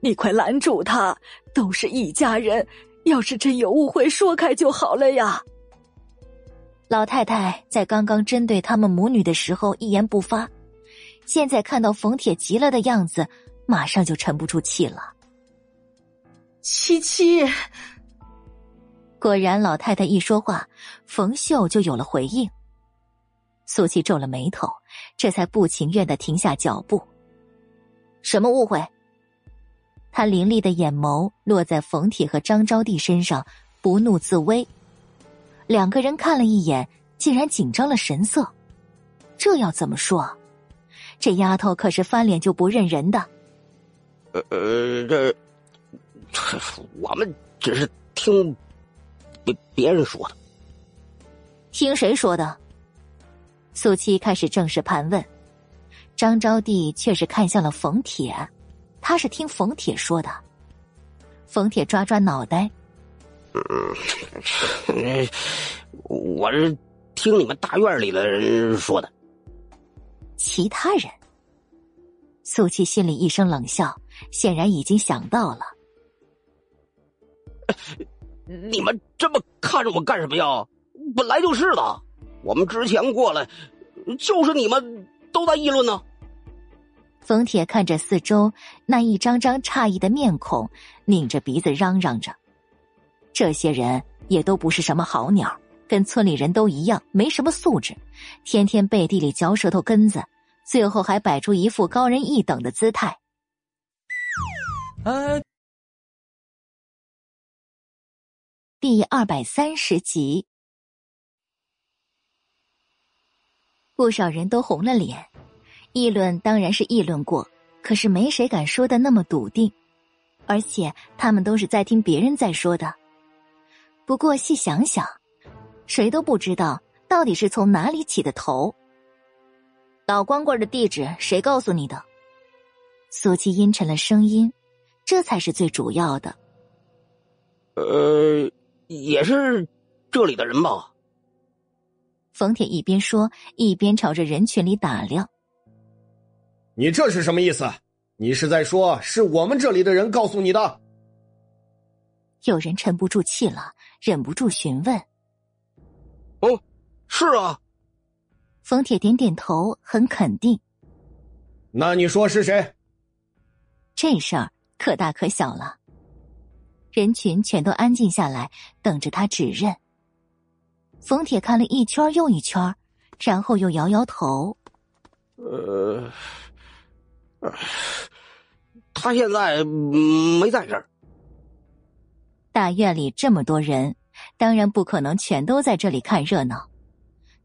Speaker 19: 你快拦住他！都是一家人，要是真有误会，说开就好了呀。
Speaker 1: 老太太在刚刚针对他们母女的时候一言不发，现在看到冯铁急了的样子，马上就沉不住气了。
Speaker 13: 七七，
Speaker 1: 果然，老太太一说话，冯秀就有了回应。苏七皱了眉头，这才不情愿的停下脚步。
Speaker 19: 什么误会？
Speaker 1: 他凌厉的眼眸落在冯铁和张招娣身上，不怒自威。两个人看了一眼，竟然紧张了神色。这要怎么说？这丫头可是翻脸就不认人的。
Speaker 2: 呃呃，这这我们只是听别别人说的。
Speaker 19: 听谁说的？
Speaker 1: 苏七开始正式盘问。张招娣却是看向了冯铁，他是听冯铁说的。冯铁抓抓脑袋，
Speaker 2: 嗯，我是听你们大院里的人说的。
Speaker 1: 其他人，苏七心里一声冷笑，显然已经想到了。
Speaker 2: 你们这么看着我干什么呀？本来就是的，我们之前过来，就是你们。都在议论呢。
Speaker 1: 冯铁看着四周那一张张诧异的面孔，拧着鼻子嚷嚷着：“这些人也都不是什么好鸟，跟村里人都一样，没什么素质，天天背地里嚼舌头根子，最后还摆出一副高人一等的姿态。”
Speaker 24: 呃，
Speaker 1: 第二百三十集，不少人都红了脸。议论当然是议论过，可是没谁敢说的那么笃定，而且他们都是在听别人在说的。不过细想想，谁都不知道到底是从哪里起的头。老光棍的地址谁告诉你的？苏七阴沉了声音，这才是最主要的。
Speaker 2: 呃，也是这里的人吧？
Speaker 1: 冯铁一边说，一边朝着人群里打量。
Speaker 25: 你这是什么意思？你是在说是我们这里的人告诉你的？
Speaker 1: 有人沉不住气了，忍不住询问：“
Speaker 2: 哦，是啊。”
Speaker 1: 冯铁点点头，很肯定。
Speaker 25: 那你说是谁？
Speaker 1: 这事儿可大可小了。人群全都安静下来，等着他指认。冯铁看了一圈又一圈，然后又摇摇头：“
Speaker 2: 呃。”他现在没在这儿。
Speaker 1: 大院里这么多人，当然不可能全都在这里看热闹。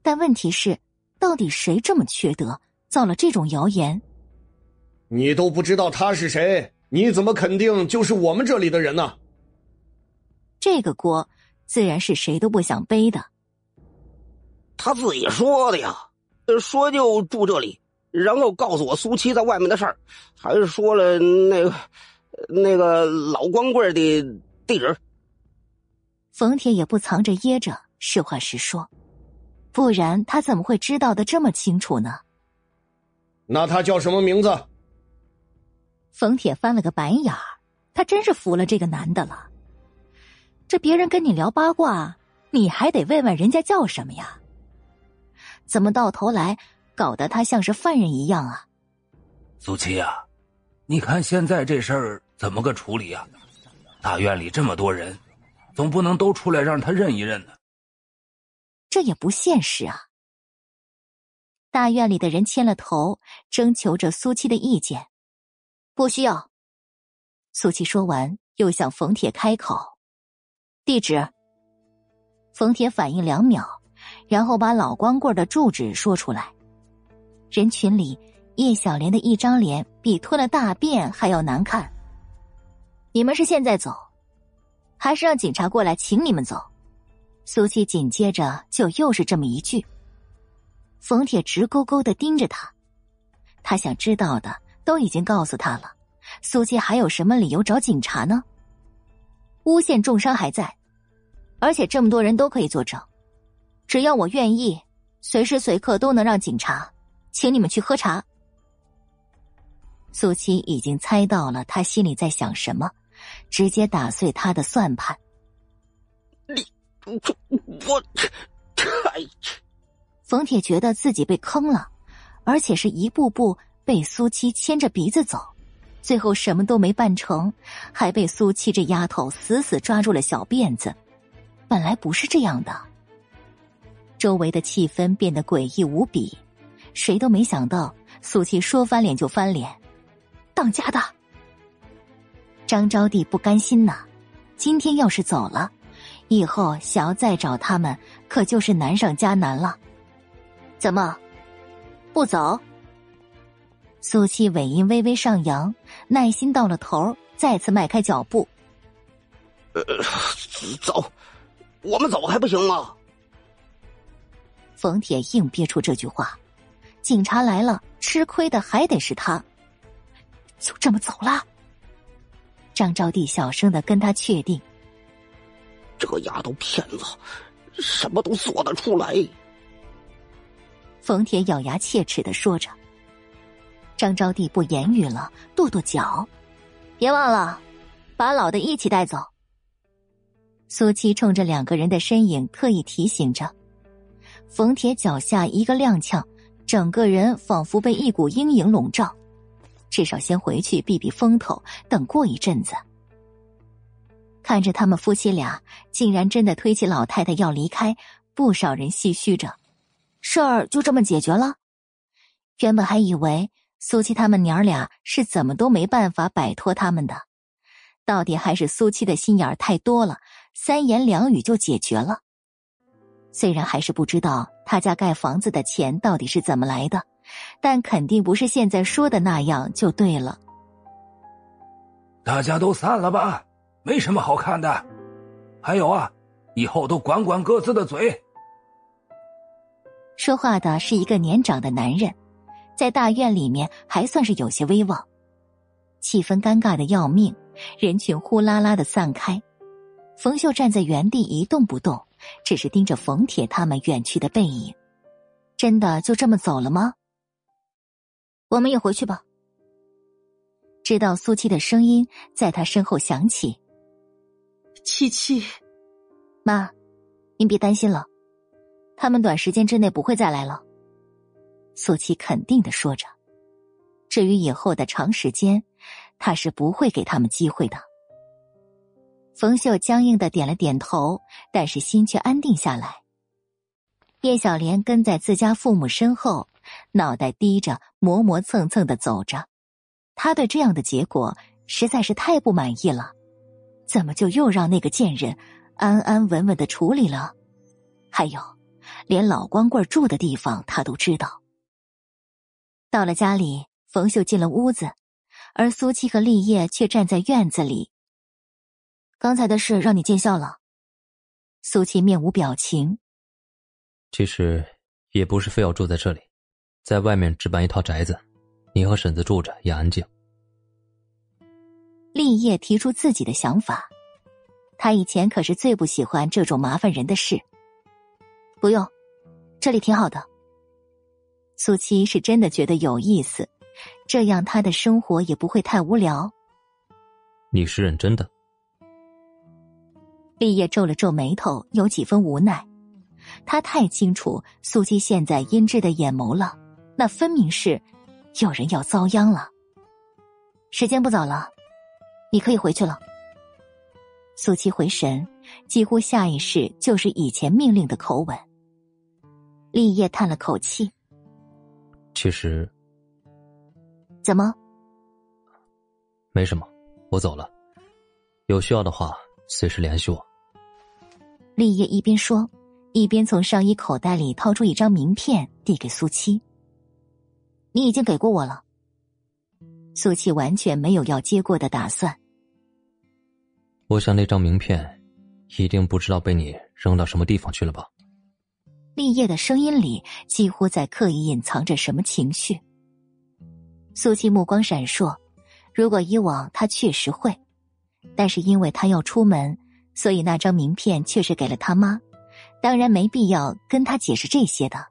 Speaker 1: 但问题是，到底谁这么缺德，造了这种谣言？
Speaker 25: 你都不知道他是谁，你怎么肯定就是我们这里的人呢？
Speaker 1: 这个锅自然是谁都不想背的。
Speaker 2: 他自己说的呀，说就住这里。然后告诉我苏七在外面的事儿，还是说了那个那个老光棍的地址。
Speaker 1: 冯铁也不藏着掖着，实话实说，不然他怎么会知道的这么清楚呢？
Speaker 25: 那他叫什么名字？
Speaker 1: 冯铁翻了个白眼儿，他真是服了这个男的了。这别人跟你聊八卦，你还得问问人家叫什么呀？怎么到头来？搞得他像是犯人一样啊！
Speaker 26: 苏七呀，你看现在这事儿怎么个处理呀？大院里这么多人，总不能都出来让他认一认呢。
Speaker 1: 这也不现实啊！大院里的人牵了头，征求着苏七的意见。不需要。苏七说完，又向冯铁开口：“地址。”冯铁反应两秒，然后把老光棍的住址说出来。人群里，叶小莲的一张脸比吞了大便还要难看。你们是现在走，还是让警察过来请你们走？苏七紧接着就又是这么一句。冯铁直勾勾的盯着他，他想知道的都已经告诉他了，苏七还有什么理由找警察呢？诬陷重伤还在，而且这么多人都可以作证，只要我愿意，随时随刻都能让警察。请你们去喝茶。苏七已经猜到了他心里在想什么，直接打碎他的算盘。
Speaker 2: 你，我，太……
Speaker 1: 冯铁觉得自己被坑了，而且是一步步被苏七牵着鼻子走，最后什么都没办成，还被苏七这丫头死死抓住了小辫子。本来不是这样的，周围的气氛变得诡异无比。谁都没想到，苏七说翻脸就翻脸，当家的张招娣不甘心呐。今天要是走了，以后想要再找他们，可就是难上加难了。怎么不走？苏七尾音微微上扬，耐心到了头，再次迈开脚步。
Speaker 2: 呃，走，我们走还不行吗？
Speaker 1: 冯铁硬憋出这句话。警察来了，吃亏的还得是他。就这么走了。张招娣小声的跟他确定：“
Speaker 2: 这个丫头片子，什么都做得出来。”
Speaker 1: 冯铁咬牙切齿的说着。张招娣不言语了，跺跺脚：“别忘了，把老的一起带走。”苏七冲着两个人的身影特意提醒着。冯铁脚下一个踉跄。整个人仿佛被一股阴影笼罩，至少先回去避避风头，等过一阵子。看着他们夫妻俩竟然真的推起老太太要离开，不少人唏嘘着，事儿就这么解决了。原本还以为苏七他们娘俩是怎么都没办法摆脱他们的，到底还是苏七的心眼太多了，三言两语就解决了。虽然还是不知道他家盖房子的钱到底是怎么来的，但肯定不是现在说的那样就对了。
Speaker 26: 大家都散了吧。没什么好看的，还有啊，以后都管管各自的嘴。
Speaker 1: 说话的是一个年长的男人，在大院里面还算是有些威望。气氛尴尬的要命，人群呼啦啦的散开。冯秀站在原地一动不动，只是盯着冯铁他们远去的背影。真的就这么走了吗？我们也回去吧。知道苏七的声音在他身后响起。
Speaker 13: 七七，
Speaker 1: 妈，您别担心了，他们短时间之内不会再来了。苏七肯定的说着。至于以后的长时间，他是不会给他们机会的。冯秀僵硬的点了点头，但是心却安定下来。叶小莲跟在自家父母身后，脑袋低着，磨磨蹭蹭的走着。他对这样的结果实在是太不满意了。怎么就又让那个贱人安安稳稳的处理了？还有，连老光棍住的地方他都知道。到了家里，冯秀进了屋子，而苏七和立业却站在院子里。刚才的事让你见笑了。苏琪面无表情。
Speaker 9: 其实也不是非要住在这里，在外面置办一套宅子，你和婶子住着也安静。
Speaker 1: 立业提出自己的想法，他以前可是最不喜欢这种麻烦人的事。不用，这里挺好的。苏七是真的觉得有意思，这样他的生活也不会太无聊。
Speaker 9: 你是认真的？
Speaker 1: 立业皱了皱眉头，有几分无奈。他太清楚苏七现在阴鸷的眼眸了，那分明是有人要遭殃了。时间不早了。你可以回去了。苏七回神，几乎下意识就是以前命令的口吻。立业叹了口气：“
Speaker 9: 其实，
Speaker 1: 怎么？
Speaker 9: 没什么，我走了。有需要的话，随时联系我。”
Speaker 1: 立业一边说，一边从上衣口袋里掏出一张名片，递给苏七：“你已经给过我了。”苏七完全没有要接过的打算。
Speaker 9: 我想那张名片，一定不知道被你扔到什么地方去了吧？
Speaker 1: 立业的声音里几乎在刻意隐藏着什么情绪。苏七目光闪烁，如果以往他确实会，但是因为他要出门，所以那张名片却是给了他妈，当然没必要跟他解释这些的。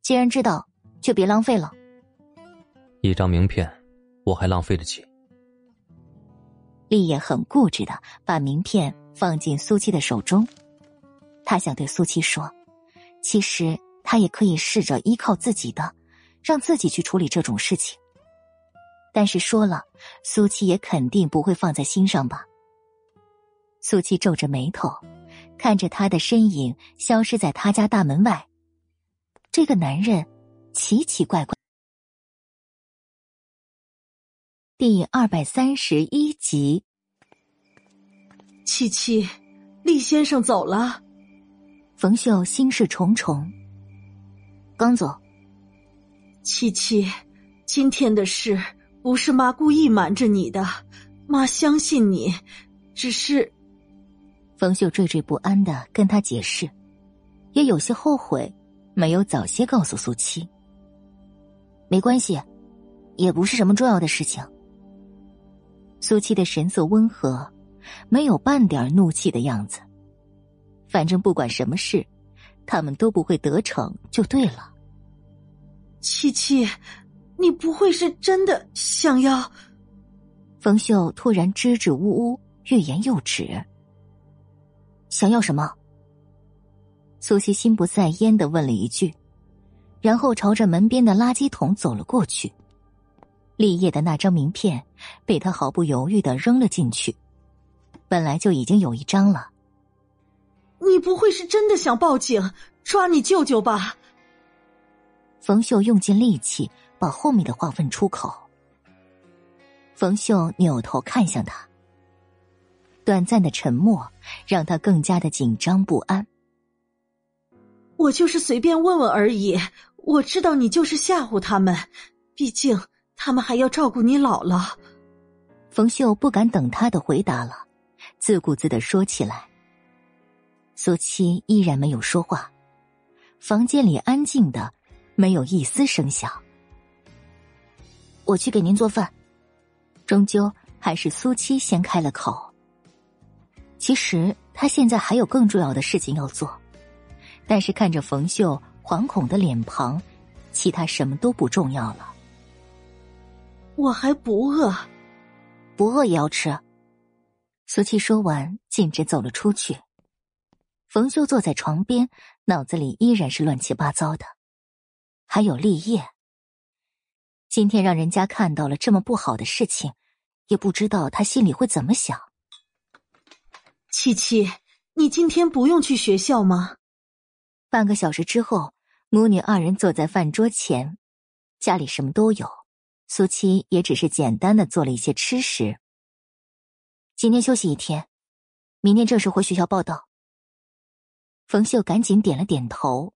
Speaker 1: 既然知道，就别浪费了。
Speaker 9: 一张名片，我还浪费得起？
Speaker 1: 立业很固执的把名片放进苏七的手中，他想对苏七说：“其实他也可以试着依靠自己的，让自己去处理这种事情。”但是说了，苏七也肯定不会放在心上吧。苏七皱着眉头，看着他的身影消失在他家大门外。这个男人奇奇怪怪。第二百三十一集，
Speaker 13: 七七，厉先生走了。
Speaker 1: 冯秀心事重重，刚走。
Speaker 13: 七七，今天的事不是妈故意瞒着你的，妈相信你，只是……
Speaker 1: 冯秀惴惴不安的跟他解释，也有些后悔没有早些告诉苏七。没关系，也不是什么重要的事情。苏七的神色温和，没有半点怒气的样子。反正不管什么事，他们都不会得逞，就对了。
Speaker 13: 七七，你不会是真的想要？
Speaker 1: 冯秀突然支支吾吾，欲言又止。想要什么？苏西心不在焉的问了一句，然后朝着门边的垃圾桶走了过去。立业的那张名片被他毫不犹豫的扔了进去。本来就已经有一张了。
Speaker 13: 你不会是真的想报警抓你舅舅吧？
Speaker 1: 冯秀用尽力气把后面的话问出口。冯秀扭头看向他，短暂的沉默让他更加的紧张不安。
Speaker 13: 我就是随便问问而已，我知道你就是吓唬他们，毕竟他们还要照顾你姥姥。
Speaker 1: 冯秀不敢等他的回答了，自顾自的说起来。苏七依然没有说话，房间里安静的，没有一丝声响。我去给您做饭。终究还是苏七先开了口。其实他现在还有更重要的事情要做，但是看着冯秀惶恐的脸庞，其他什么都不重要了。
Speaker 13: 我还不饿，
Speaker 1: 不饿也要吃。苏七说完，径直走了出去。冯秀坐在床边，脑子里依然是乱七八糟的，还有立业。今天让人家看到了这么不好的事情。也不知道他心里会怎么想。
Speaker 13: 七七，你今天不用去学校吗？
Speaker 1: 半个小时之后，母女二人坐在饭桌前，家里什么都有，苏七也只是简单的做了一些吃食。今天休息一天，明天正式回学校报道。冯秀赶紧点了点头。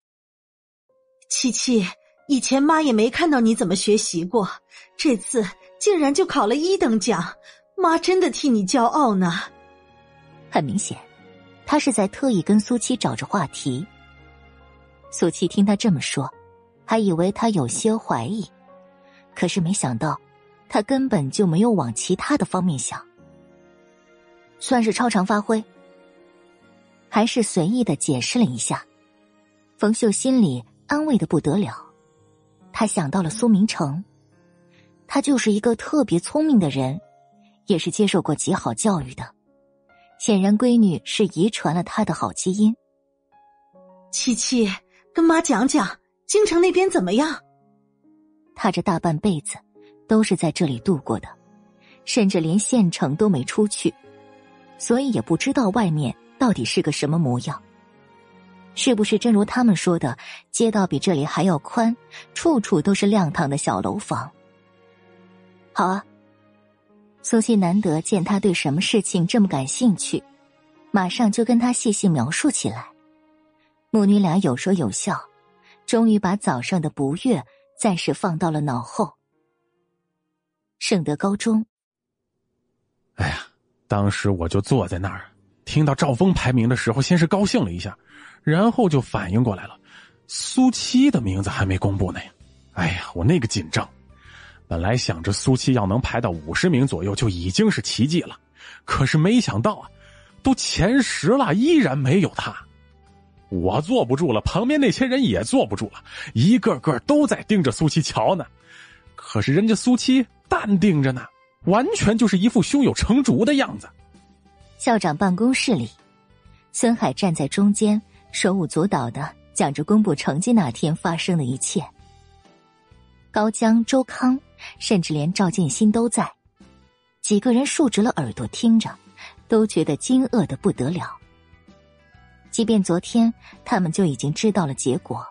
Speaker 13: 七七，以前妈也没看到你怎么学习过，这次。竟然就考了一等奖，妈真的替你骄傲呢。
Speaker 1: 很明显，他是在特意跟苏七找着话题。苏七听他这么说，还以为他有些怀疑，可是没想到，他根本就没有往其他的方面想。算是超常发挥，还是随意的解释了一下。冯秀心里安慰的不得了，他想到了苏明成。他就是一个特别聪明的人，也是接受过极好教育的。显然，闺女是遗传了他的好基因。
Speaker 13: 七七，跟妈讲讲，京城那边怎么样？
Speaker 1: 他这大半辈子都是在这里度过的，甚至连县城都没出去，所以也不知道外面到底是个什么模样。是不是真如他们说的，街道比这里还要宽，处处都是亮堂的小楼房？好啊，苏西难得见他对什么事情这么感兴趣，马上就跟他细细描述起来。母女俩有说有笑，终于把早上的不悦暂时放到了脑后。圣德高中，
Speaker 7: 哎呀，当时我就坐在那儿，听到赵峰排名的时候，先是高兴了一下，然后就反应过来了，苏七的名字还没公布呢！哎呀，我那个紧张。本来想着苏七要能排到五十名左右就已经是奇迹了，可是没想到啊，都前十了，依然没有他。我坐不住了，旁边那些人也坐不住了，一个个都在盯着苏七瞧呢。可是人家苏七淡定着呢，完全就是一副胸有成竹的样子。
Speaker 1: 校长办公室里，孙海站在中间，手舞足蹈的讲着公布成绩那天发生的一切。高江、周康。甚至连赵建新都在，几个人竖直了耳朵听着，都觉得惊愕的不得了。即便昨天他们就已经知道了结果，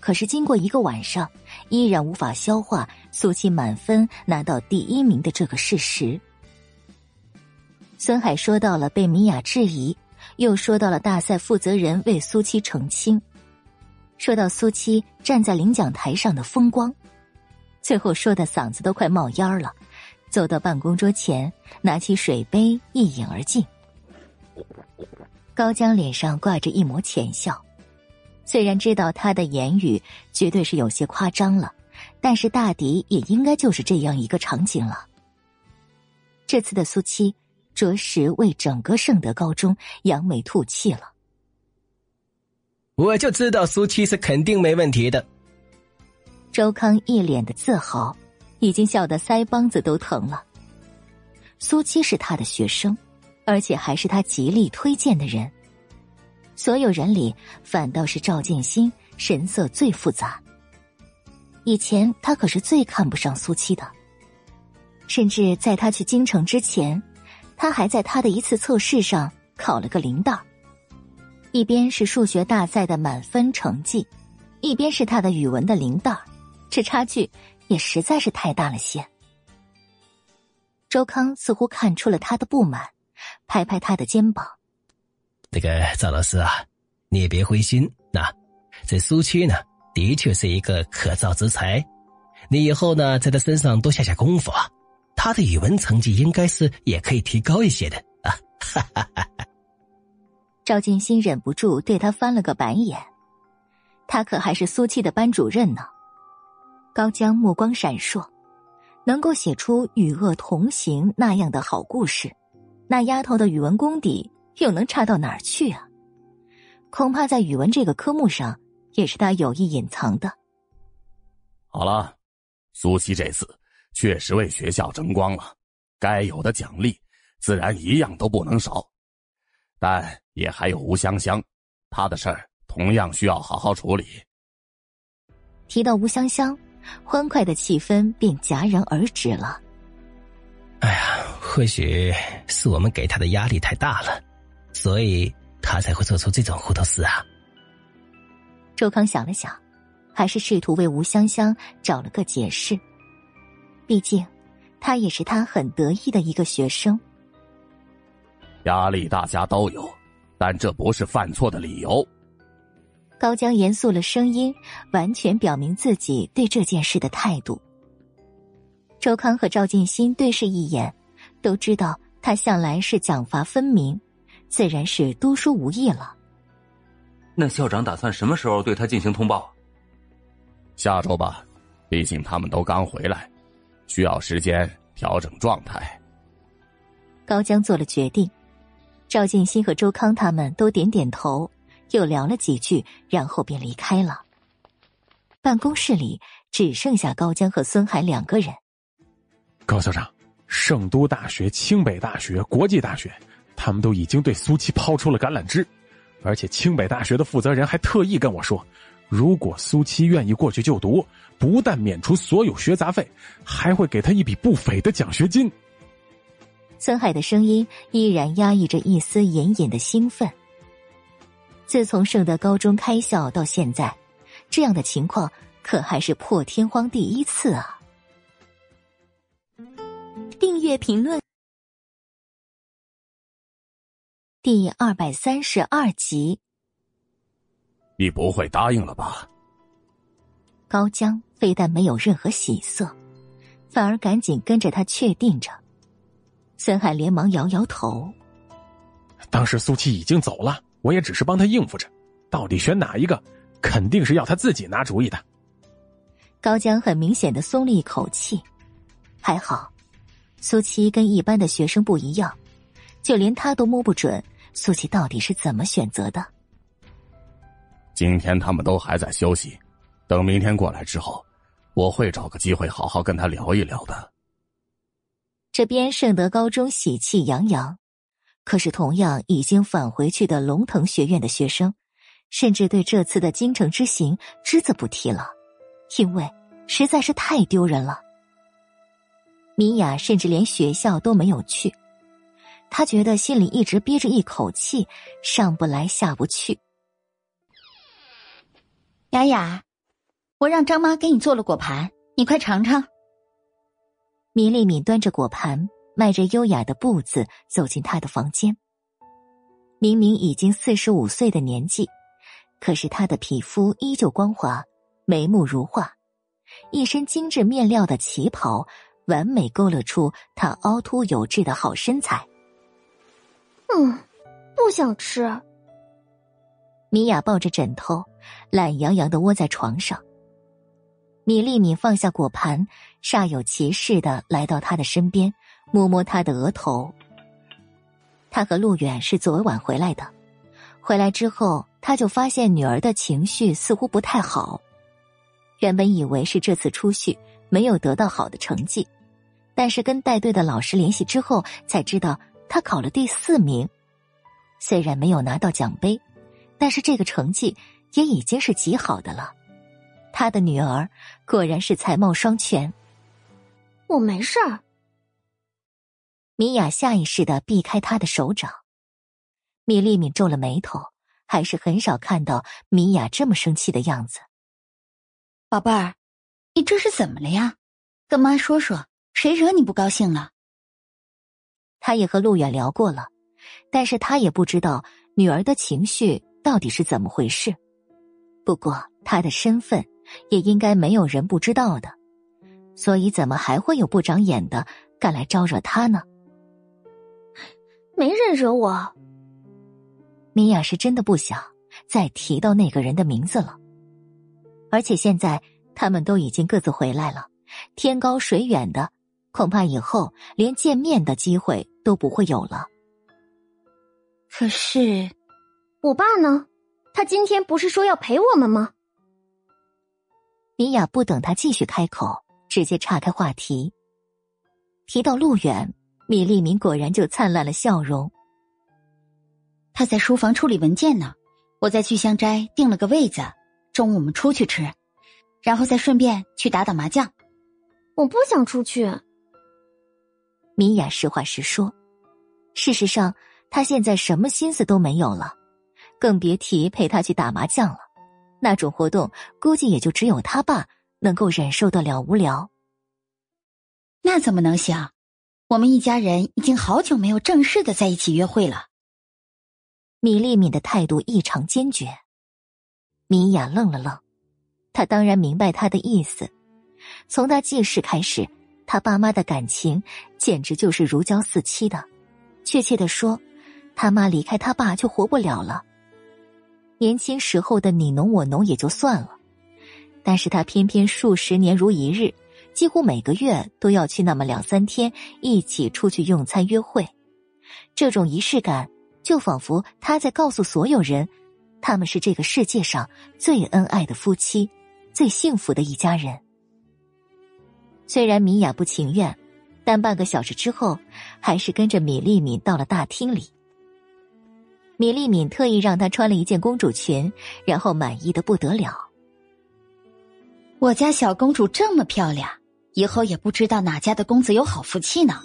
Speaker 1: 可是经过一个晚上，依然无法消化苏七满分拿到第一名的这个事实。孙海说到了被米娅质疑，又说到了大赛负责人为苏七澄清，说到苏七站在领奖台上的风光。最后说的嗓子都快冒烟了，走到办公桌前，拿起水杯一饮而尽。高江脸上挂着一抹浅笑，虽然知道他的言语绝对是有些夸张了，但是大抵也应该就是这样一个场景了。这次的苏七，着实为整个圣德高中扬眉吐气了。
Speaker 14: 我就知道苏七是肯定没问题的。
Speaker 1: 周康一脸的自豪，已经笑得腮帮子都疼了。苏七是他的学生，而且还是他极力推荐的人。所有人里，反倒是赵建新神色最复杂。以前他可是最看不上苏七的，甚至在他去京城之前，他还在他的一次测试上考了个零蛋。一边是数学大赛的满分成绩，一边是他的语文的零蛋，这差距也实在是太大了些。周康似乎看出了他的不满，拍拍他的肩膀：“
Speaker 14: 那个赵老师啊，你也别灰心，那这苏七呢，的确是一个可造之才，你以后呢，在他身上多下下功夫啊。”他的语文成绩应该是也可以提高一些的啊！哈哈哈哈
Speaker 1: 赵建新忍不住对他翻了个白眼，他可还是苏七的班主任呢。高江目光闪烁，能够写出与恶同行那样的好故事，那丫头的语文功底又能差到哪儿去啊？恐怕在语文这个科目上，也是他有意隐藏的。
Speaker 24: 好了，苏西这次。确实为学校争光了，该有的奖励自然一样都不能少，但也还有吴香香，她的事儿同样需要好好处理。
Speaker 1: 提到吴香香，欢快的气氛便戛然而止了。
Speaker 14: 哎呀，或许是我们给他的压力太大了，所以他才会做出这种糊涂事啊。
Speaker 1: 周康想了想，还是试图为吴香香找了个解释。毕竟，他也是他很得意的一个学生。
Speaker 24: 压力大家都有，但这不是犯错的理由。
Speaker 1: 高江严肃了声音，完全表明自己对这件事的态度。周康和赵建新对视一眼，都知道他向来是奖罚分明，自然是多说无益了。
Speaker 27: 那校长打算什么时候对他进行通报？
Speaker 24: 下周吧，毕竟他们都刚回来。需要时间调整状态。
Speaker 1: 高江做了决定，赵建新和周康他们都点点头，又聊了几句，然后便离开了。办公室里只剩下高江和孙海两个人。
Speaker 7: 高校长，圣都大学、清北大学、国际大学，他们都已经对苏七抛出了橄榄枝，而且清北大学的负责人还特意跟我说。如果苏七愿意过去就读，不但免除所有学杂费，还会给他一笔不菲的奖学金。
Speaker 1: 孙海的声音依然压抑着一丝隐隐的兴奋。自从圣德高中开校到现在，这样的情况可还是破天荒第一次啊！订阅评论第二百三十二集。
Speaker 24: 你不会答应了吧？
Speaker 1: 高江非但没有任何喜色，反而赶紧跟着他确定着。孙海连忙摇摇头。
Speaker 7: 当时苏七已经走了，我也只是帮他应付着。到底选哪一个，肯定是要他自己拿主意的。
Speaker 1: 高江很明显的松了一口气，还好，苏七跟一般的学生不一样，就连他都摸不准苏七到底是怎么选择的。
Speaker 24: 今天他们都还在休息，等明天过来之后，我会找个机会好好跟他聊一聊的。
Speaker 1: 这边圣德高中喜气洋洋，可是同样已经返回去的龙腾学院的学生，甚至对这次的京城之行只字不提了，因为实在是太丢人了。米娅甚至连学校都没有去，她觉得心里一直憋着一口气，上不来下不去。
Speaker 21: 雅雅，我让张妈给你做了果盘，你快尝尝。
Speaker 1: 米粒米端着果盘，迈着优雅的步子走进他的房间。明明已经四十五岁的年纪，可是她的皮肤依旧光滑，眉目如画，一身精致面料的旗袍完美勾勒出她凹凸有致的好身材。
Speaker 6: 嗯，不想吃。
Speaker 1: 米娅抱着枕头。懒洋洋的窝在床上。米粒米放下果盘，煞有其事的来到他的身边，摸摸他的额头。他和陆远是昨晚回来的，回来之后他就发现女儿的情绪似乎不太好。原本以为是这次出去没有得到好的成绩，但是跟带队的老师联系之后，才知道他考了第四名。虽然没有拿到奖杯，但是这个成绩。也已经是极好的了，他的女儿果然是才貌双全。
Speaker 6: 我没事儿，
Speaker 1: 米娅下意识的避开他的手掌。米粒米皱了眉头，还是很少看到米娅这么生气的样子。
Speaker 21: 宝贝儿，你这是怎么了呀？跟妈说说，谁惹你不高兴了？
Speaker 1: 他也和陆远聊过了，但是他也不知道女儿的情绪到底是怎么回事。不过他的身份也应该没有人不知道的，所以怎么还会有不长眼的敢来招惹他呢？
Speaker 6: 没人惹我。
Speaker 1: 米娅是真的不想再提到那个人的名字了。而且现在他们都已经各自回来了，天高水远的，恐怕以后连见面的机会都不会有了。
Speaker 21: 可是，
Speaker 6: 我爸呢？他今天不是说要陪我们吗？
Speaker 1: 米娅不等他继续开口，直接岔开话题。提到路远，米利明果然就灿烂了笑容。
Speaker 21: 他在书房处理文件呢，我在聚香斋订了个位子。中午我们出去吃，然后再顺便去打打麻将。
Speaker 6: 我不想出去。
Speaker 1: 米娅实话实说，事实上她现在什么心思都没有了，更别提陪他去打麻将了。那种活动估计也就只有他爸能够忍受得了无聊。
Speaker 21: 那怎么能行？我们一家人已经好久没有正式的在一起约会了。
Speaker 1: 米粒米的态度异常坚决。米娅愣了愣，她当然明白他的意思。从他记事开始，他爸妈的感情简直就是如胶似漆的。确切的说，他妈离开他爸就活不了了。年轻时候的你侬我侬也就算了，但是他偏偏数十年如一日，几乎每个月都要去那么两三天，一起出去用餐约会。这种仪式感，就仿佛他在告诉所有人。他们是这个世界上最恩爱的夫妻，最幸福的一家人。虽然米娅不情愿，但半个小时之后，还是跟着米粒敏到了大厅里。米粒敏特意让她穿了一件公主裙，然后满意的不得了。
Speaker 21: 我家小公主这么漂亮，以后也不知道哪家的公子有好福气呢。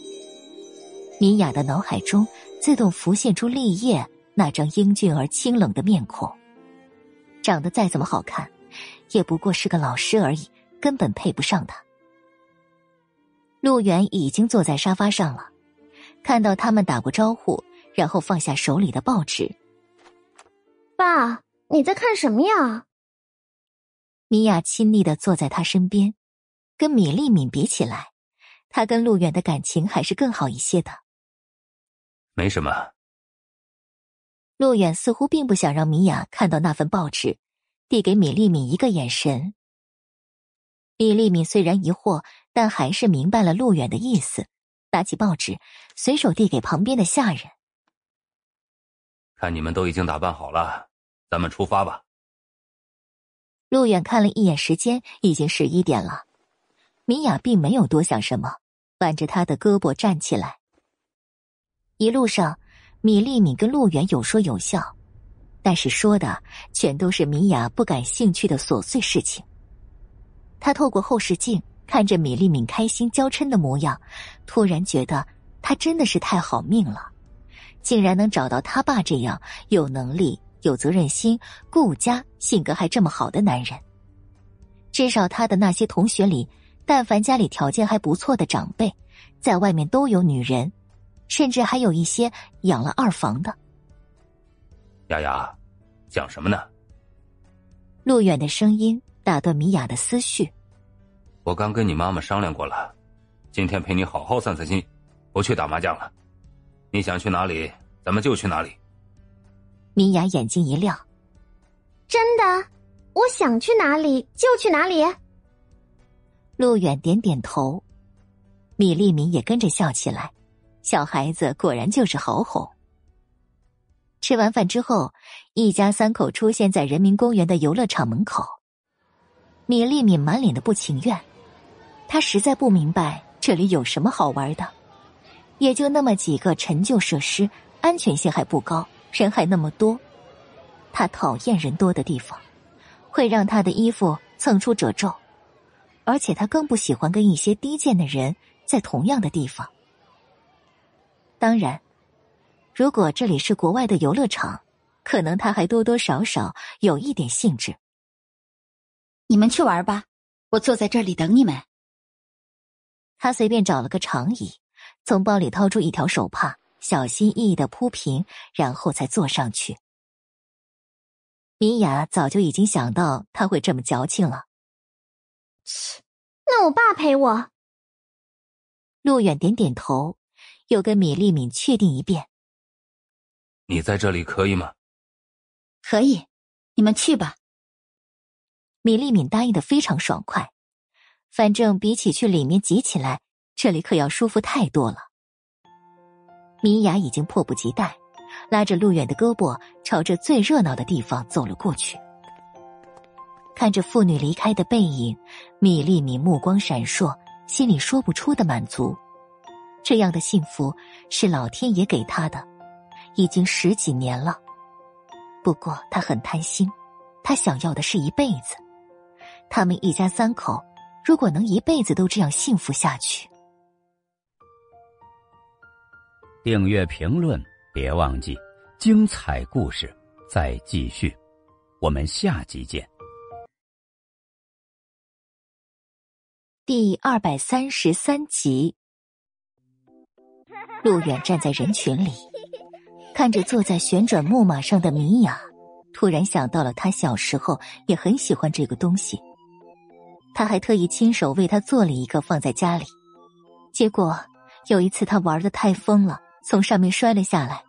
Speaker 1: 米娅的脑海中自动浮现出立业。那张英俊而清冷的面孔，长得再怎么好看，也不过是个老师而已，根本配不上他。陆远已经坐在沙发上了，看到他们打过招呼，然后放下手里的报纸。
Speaker 6: 爸，你在看什么呀？
Speaker 1: 米娅亲昵的坐在他身边，跟米粒敏比起来，他跟陆远的感情还是更好一些的。
Speaker 27: 没什么。
Speaker 1: 陆远似乎并不想让米娅看到那份报纸，递给米粒米一个眼神。米粒米虽然疑惑，但还是明白了陆远的意思，拿起报纸，随手递给旁边的下人。
Speaker 27: 看你们都已经打扮好了，咱们出发吧。
Speaker 1: 陆远看了一眼时间，已经十一点了。米娅并没有多想什么，挽着他的胳膊站起来。一路上。米粒米跟陆远有说有笑，但是说的全都是米娅不感兴趣的琐碎事情。他透过后视镜看着米粒米开心娇嗔的模样，突然觉得他真的是太好命了，竟然能找到他爸这样有能力、有责任心、顾家、性格还这么好的男人。至少他的那些同学里，但凡家里条件还不错的长辈，在外面都有女人。甚至还有一些养了二房的。
Speaker 27: 雅雅，讲什么呢？
Speaker 1: 陆远的声音打断米娅的思绪。
Speaker 27: 我刚跟你妈妈商量过了，今天陪你好好散散心，不去打麻将了。你想去哪里，咱们就去哪里。
Speaker 1: 米娅眼睛一亮，
Speaker 6: 真的？我想去哪里就去哪里。
Speaker 1: 陆远点点头，米粒米也跟着笑起来。小孩子果然就是好哄。吃完饭之后，一家三口出现在人民公园的游乐场门口。米粒米满脸的不情愿，他实在不明白这里有什么好玩的，也就那么几个陈旧设施，安全性还不高，人还那么多。他讨厌人多的地方，会让他的衣服蹭出褶皱，而且他更不喜欢跟一些低贱的人在同样的地方。当然，如果这里是国外的游乐场，可能他还多多少少有一点兴致。
Speaker 21: 你们去玩吧，我坐在这里等你们。
Speaker 1: 他随便找了个长椅，从包里掏出一条手帕，小心翼翼的铺平，然后才坐上去。米娅早就已经想到他会这么矫情了。
Speaker 6: 切，那我爸陪我。
Speaker 1: 陆远点点头，又跟米粒敏确定一遍：“
Speaker 27: 你在这里可以吗？”“
Speaker 21: 可以，你们去吧。”
Speaker 1: 米粒敏答应的非常爽快，反正比起去里面挤起来，这里可要舒服太多了。米娅已经迫不及待，拉着陆远的胳膊，朝着最热闹的地方走了过去。看着父女离开的背影，米粒米目光闪烁，心里说不出的满足。这样的幸福是老天爷给他的，已经十几年了。不过他很贪心，他想要的是一辈子。他们一家三口，如果能一辈子都这样幸福下去，
Speaker 28: 订阅评论别忘记，精彩故事再继续，我们下集见。
Speaker 1: 第二百三十三集，陆远站在人群里，看着坐在旋转木马上的米娅，突然想到了他小时候也很喜欢这个东西。他还特意亲手为他做了一个放在家里，结果有一次他玩的太疯了，从上面摔了下来，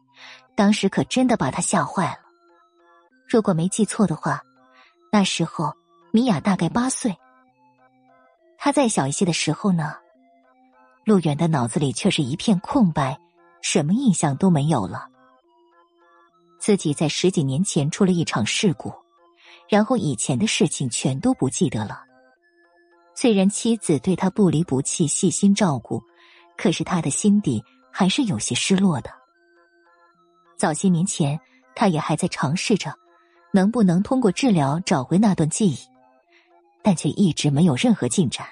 Speaker 1: 当时可真的把他吓坏了。如果没记错的话，那时候米娅大概八岁。他再小一些的时候呢，陆远的脑子里却是一片空白，什么印象都没有了。自己在十几年前出了一场事故，然后以前的事情全都不记得了。虽然妻子对他不离不弃、细心照顾，可是他的心底还是有些失落的。早些年前，他也还在尝试着，能不能通过治疗找回那段记忆，但却一直没有任何进展。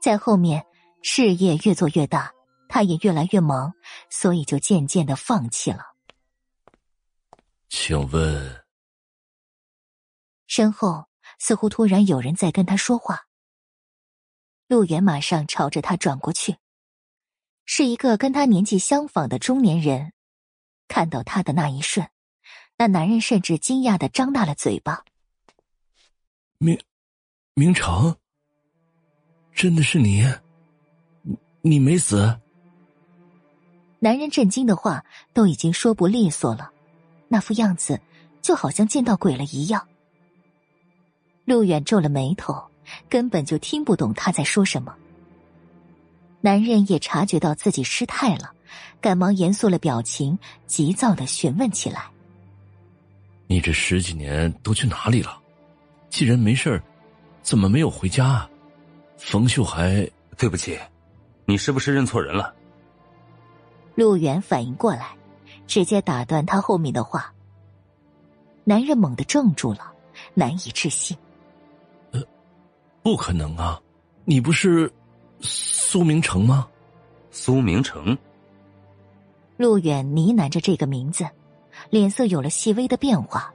Speaker 1: 在后面，事业越做越大，他也越来越忙，所以就渐渐的放弃了。
Speaker 29: 请问，
Speaker 1: 身后。似乎突然有人在跟他说话，陆远马上朝着他转过去，是一个跟他年纪相仿的中年人。看到他的那一瞬，那男人甚至惊讶的张大了嘴巴。
Speaker 29: 明，明成，真的是你？你没死？
Speaker 1: 男人震惊的话都已经说不利索了，那副样子就好像见到鬼了一样。陆远皱了眉头，根本就听不懂他在说什么。男人也察觉到自己失态了，赶忙严肃了表情，急躁的询问起来：“
Speaker 29: 你这十几年都去哪里了？既然没事怎么没有回家啊？”冯秀还
Speaker 27: 对不起，你是不是认错人了？
Speaker 1: 陆远反应过来，直接打断他后面的话。男人猛地怔住了，难以置信。
Speaker 29: 不可能啊！你不是苏明成吗？
Speaker 27: 苏明成。
Speaker 1: 陆远呢喃着这个名字，脸色有了细微的变化。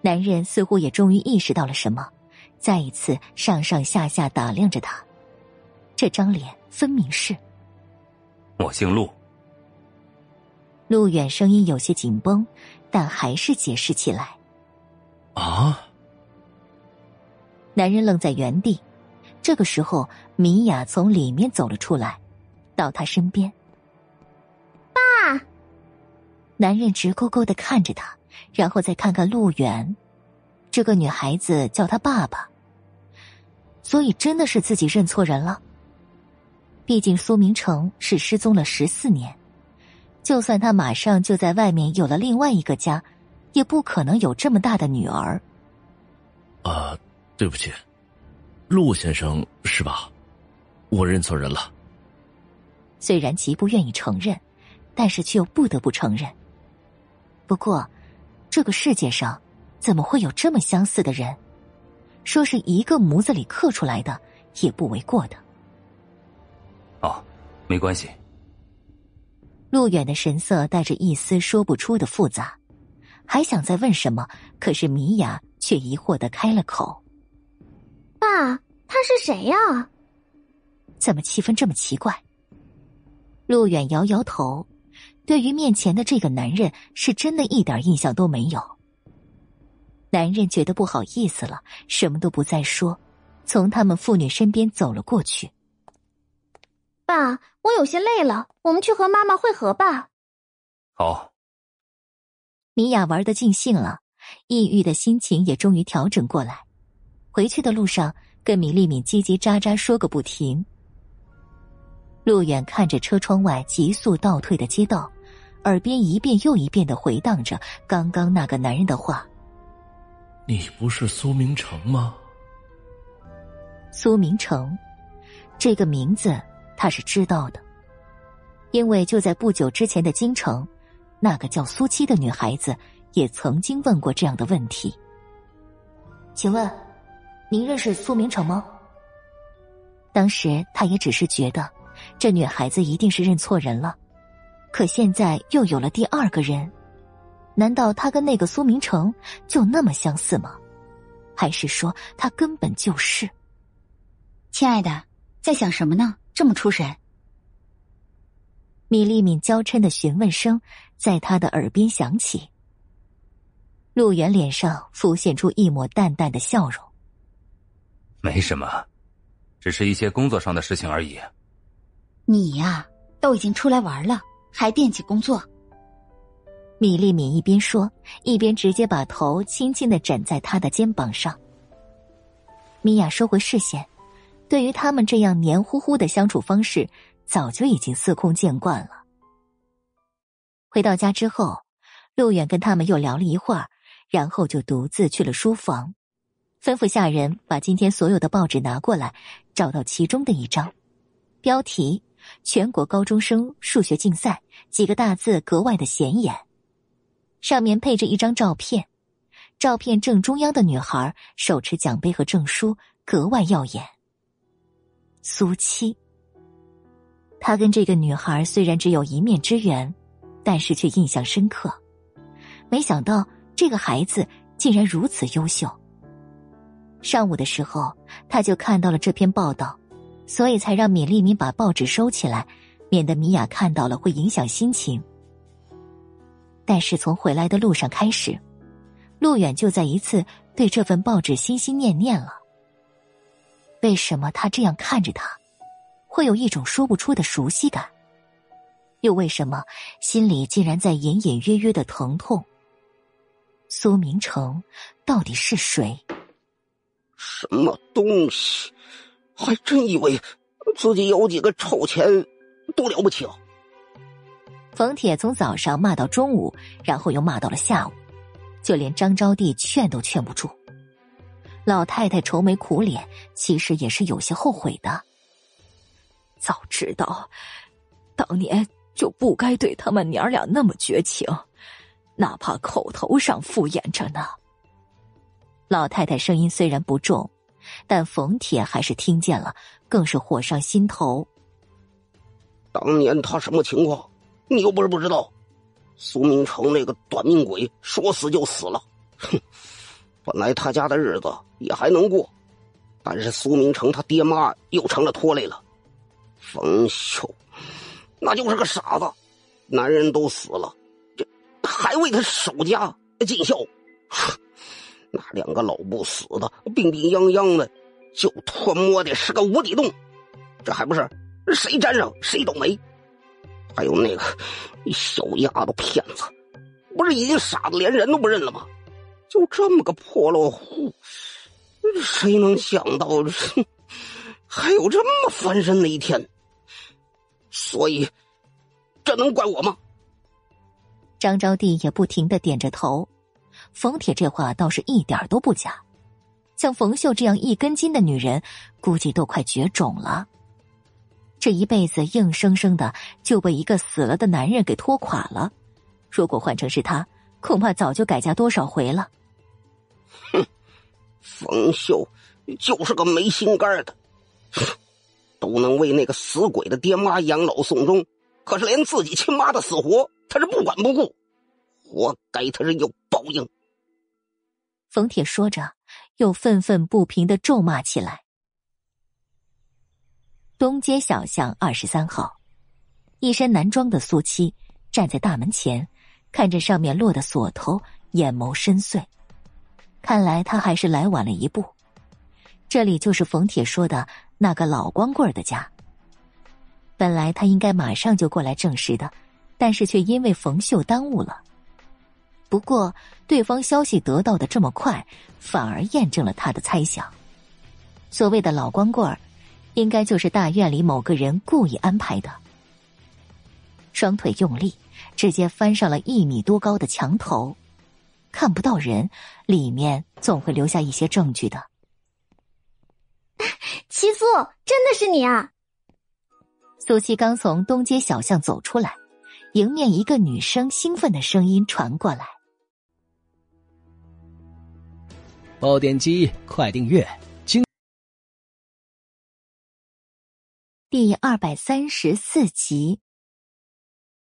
Speaker 1: 男人似乎也终于意识到了什么，再一次上上下下打量着他。这张脸分明是……
Speaker 27: 我姓陆。
Speaker 1: 陆远声音有些紧绷，但还是解释起来：“
Speaker 29: 啊。”
Speaker 1: 男人愣在原地，这个时候，米娅从里面走了出来，到他身边。
Speaker 6: 爸。
Speaker 1: 男人直勾勾的看着他，然后再看看陆远，这个女孩子叫他爸爸，所以真的是自己认错人了。毕竟苏明成是失踪了十四年，就算他马上就在外面有了另外一个家，也不可能有这么大的女儿。
Speaker 29: 啊。对不起，陆先生是吧？我认错人了。
Speaker 1: 虽然极不愿意承认，但是却又不得不承认。不过，这个世界上怎么会有这么相似的人？说是一个模子里刻出来的，也不为过的。
Speaker 27: 哦，没关系。
Speaker 1: 陆远的神色带着一丝说不出的复杂，还想再问什么，可是米娅却疑惑的开了口：“
Speaker 6: 爸，他是谁呀？
Speaker 1: 怎么气氛这么奇怪？”陆远摇摇头，对于面前的这个男人，是真的一点印象都没有。男人觉得不好意思了，什么都不再说，从他们父女身边走了过去。
Speaker 6: 爸，我有些累了，我们去和妈妈会合吧。
Speaker 27: 好。
Speaker 1: 米娅玩的尽兴了，抑郁的心情也终于调整过来。回去的路上，跟米粒米叽叽喳喳说个不停。路远看着车窗外急速倒退的街道，耳边一遍又一遍的回荡着刚刚那个男人的话：“
Speaker 29: 你不是苏明成吗？”
Speaker 1: 苏明成，这个名字。他是知道的，因为就在不久之前的京城，那个叫苏七的女孩子也曾经问过这样的问题。请问，您认识苏明成吗？当时他也只是觉得，这女孩子一定是认错人了，可现在又有了第二个人，难道他跟那个苏明成就那么相似吗？还是说他根本就是？
Speaker 21: 亲爱的，在想什么呢？这么出神，
Speaker 1: 米粒敏娇嗔的询问声在他的耳边响起。陆远脸上浮现出一抹淡淡的笑容。
Speaker 27: 没什么，只是一些工作上的事情而已。
Speaker 21: 你呀，都已经出来玩了，还惦记工作？
Speaker 1: 米粒敏一边说，一边直接把头轻轻的枕在他的肩膀上。米娅收回视线。对于他们这样黏糊糊的相处方式，早就已经司空见惯了。回到家之后，陆远跟他们又聊了一会儿，然后就独自去了书房，吩咐下人把今天所有的报纸拿过来，找到其中的一张，标题“全国高中生数学竞赛”，几个大字格外的显眼，上面配着一张照片，照片正中央的女孩手持奖杯和证书，格外耀眼。苏七，他跟这个女孩虽然只有一面之缘，但是却印象深刻。没想到这个孩子竟然如此优秀。上午的时候，他就看到了这篇报道，所以才让米粒米把报纸收起来，免得米娅看到了会影响心情。但是从回来的路上开始，陆远就在一次对这份报纸心心念念了。为什么他这样看着他，会有一种说不出的熟悉感？又为什么心里竟然在隐隐约约的疼痛？苏明成到底是谁？
Speaker 2: 什么东西？还真以为自己有几个臭钱多了不起！
Speaker 1: 冯铁从早上骂到中午，然后又骂到了下午，就连张招娣劝都劝不住。老太太愁眉苦脸，其实也是有些后悔的。
Speaker 23: 早知道，当年就不该对他们娘俩那么绝情，哪怕口头上敷衍着呢。
Speaker 1: 老太太声音虽然不重，但冯铁还是听见了，更是火上心头。
Speaker 2: 当年他什么情况，你又不是不知道。苏明成那个短命鬼，说死就死了。哼。本来他家的日子也还能过，但是苏明成他爹妈又成了拖累了。冯秀，那就是个傻子，男人都死了，这还为他守家尽孝。那两个老不死的，病病殃殃的，就他摸的是个无底洞。这还不是谁沾上谁倒霉？还有那个小丫头片子，不是已经傻的连人都不认了吗？就这么个破落户，谁能想到还有这么翻身的一天？所以，这能怪我吗？
Speaker 1: 张招娣也不停的点着头。冯铁这话倒是一点都不假。像冯秀这样一根筋的女人，估计都快绝种了。这一辈子硬生生的就被一个死了的男人给拖垮了。如果换成是他，恐怕早就改嫁多少回了。
Speaker 2: 哼，冯秀就是个没心肝的，都能为那个死鬼的爹妈养老送终，可是连自己亲妈的死活，他是不管不顾，活该他是有报应。
Speaker 1: 冯铁说着，又愤愤不平的咒骂起来。东街小巷二十三号，一身男装的苏七站在大门前，看着上面落的锁头，眼眸深邃。看来他还是来晚了一步。这里就是冯铁说的那个老光棍的家。本来他应该马上就过来证实的，但是却因为冯秀耽误了。不过，对方消息得到的这么快，反而验证了他的猜想。所谓的老光棍儿，应该就是大院里某个人故意安排的。双腿用力，直接翻上了一米多高的墙头，看不到人，里面总会留下一些证据的。
Speaker 6: 七苏，真的是你啊！
Speaker 1: 苏七刚从东街小巷走出来，迎面一个女生兴奋的声音传过来。
Speaker 14: 爆点击，快订阅！
Speaker 1: 第二百三十四集。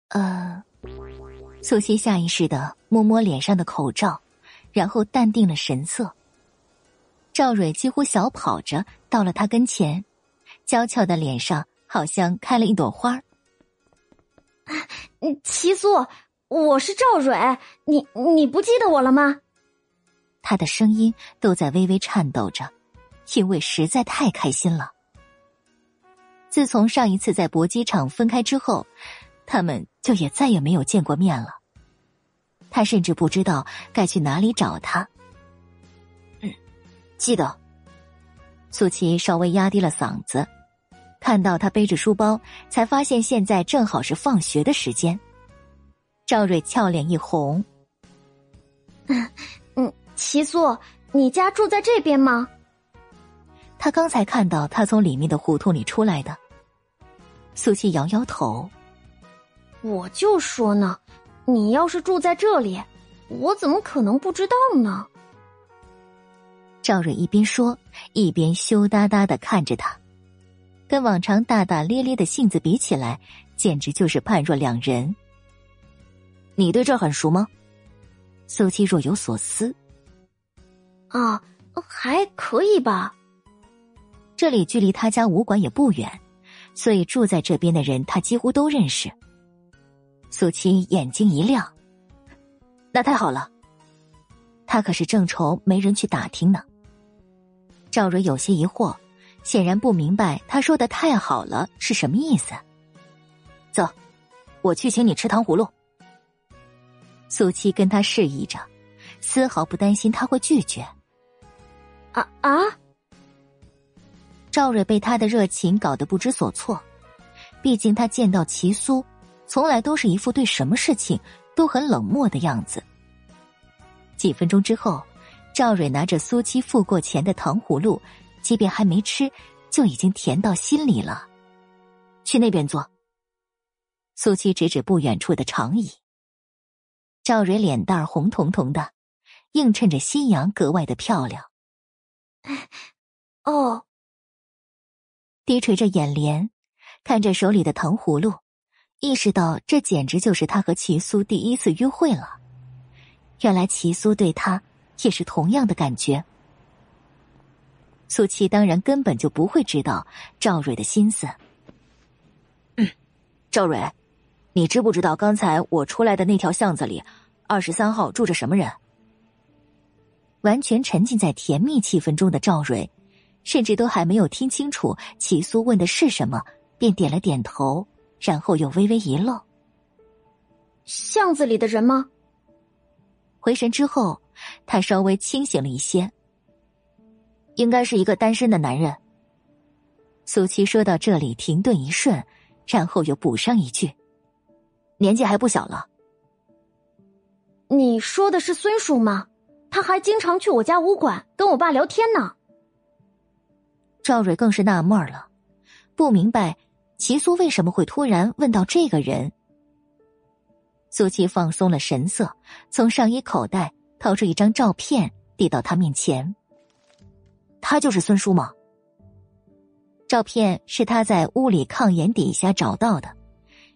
Speaker 1: 呃，苏西下意识的摸摸脸上的口罩，然后淡定了神色。赵蕊几乎小跑着到了他跟前，娇俏的脸上好像开了一朵花。
Speaker 6: 嗯，齐苏，我是赵蕊，你你不记得我了吗？
Speaker 1: 他的声音都在微微颤抖着，因为实在太开心了。自从上一次在搏击场分开之后，他们就也再也没有见过面了。他甚至不知道该去哪里找他。嗯，记得。苏琪稍微压低了嗓子，看到他背着书包，才发现现在正好是放学的时间。赵瑞俏脸一红。
Speaker 6: 嗯嗯。齐素，你家住在这边吗？
Speaker 1: 他刚才看到他从里面的胡同里出来的。苏七摇摇头。
Speaker 6: 我就说呢，你要是住在这里，我怎么可能不知道呢？
Speaker 1: 赵蕊一边说，一边羞答答的看着他，跟往常大大咧咧的性子比起来，简直就是判若两人。你对这很熟吗？苏七若有所思。
Speaker 6: 啊，还可以吧。
Speaker 1: 这里距离他家武馆也不远，所以住在这边的人他几乎都认识。苏七眼睛一亮，那太好了。他可是正愁没人去打听呢。赵蕊有些疑惑，显然不明白他说的“太好了”是什么意思。走，我去请你吃糖葫芦。苏七跟他示意着，丝毫不担心他会拒绝。
Speaker 6: 啊啊！
Speaker 1: 赵蕊被他的热情搞得不知所措，毕竟他见到齐苏，从来都是一副对什么事情都很冷漠的样子。几分钟之后，赵蕊拿着苏七付过钱的糖葫芦，即便还没吃，就已经甜到心里了。去那边坐。苏七指指不远处的长椅。赵蕊脸蛋红彤彤的，映衬着夕阳，格外的漂亮。
Speaker 6: 哦，
Speaker 1: 低垂着眼帘，看着手里的糖葫芦，意识到这简直就是他和齐苏第一次约会了。原来齐苏对他也是同样的感觉。苏七当然根本就不会知道赵蕊的心思。嗯，赵蕊，你知不知道刚才我出来的那条巷子里，二十三号住着什么人？完全沉浸在甜蜜气氛中的赵蕊，甚至都还没有听清楚齐苏问的是什么，便点了点头，然后又微微一愣。
Speaker 6: 巷子里的人吗？
Speaker 1: 回神之后，他稍微清醒了一些。应该是一个单身的男人。苏七说到这里停顿一瞬，然后又补上一句：“年纪还不小了。”
Speaker 6: 你说的是孙叔吗？他还经常去我家武馆跟我爸聊天呢。
Speaker 1: 赵蕊更是纳闷了，不明白齐苏为什么会突然问到这个人。苏七放松了神色，从上衣口袋掏出一张照片，递到他面前。他就是孙叔吗？照片是他在屋里炕沿底下找到的，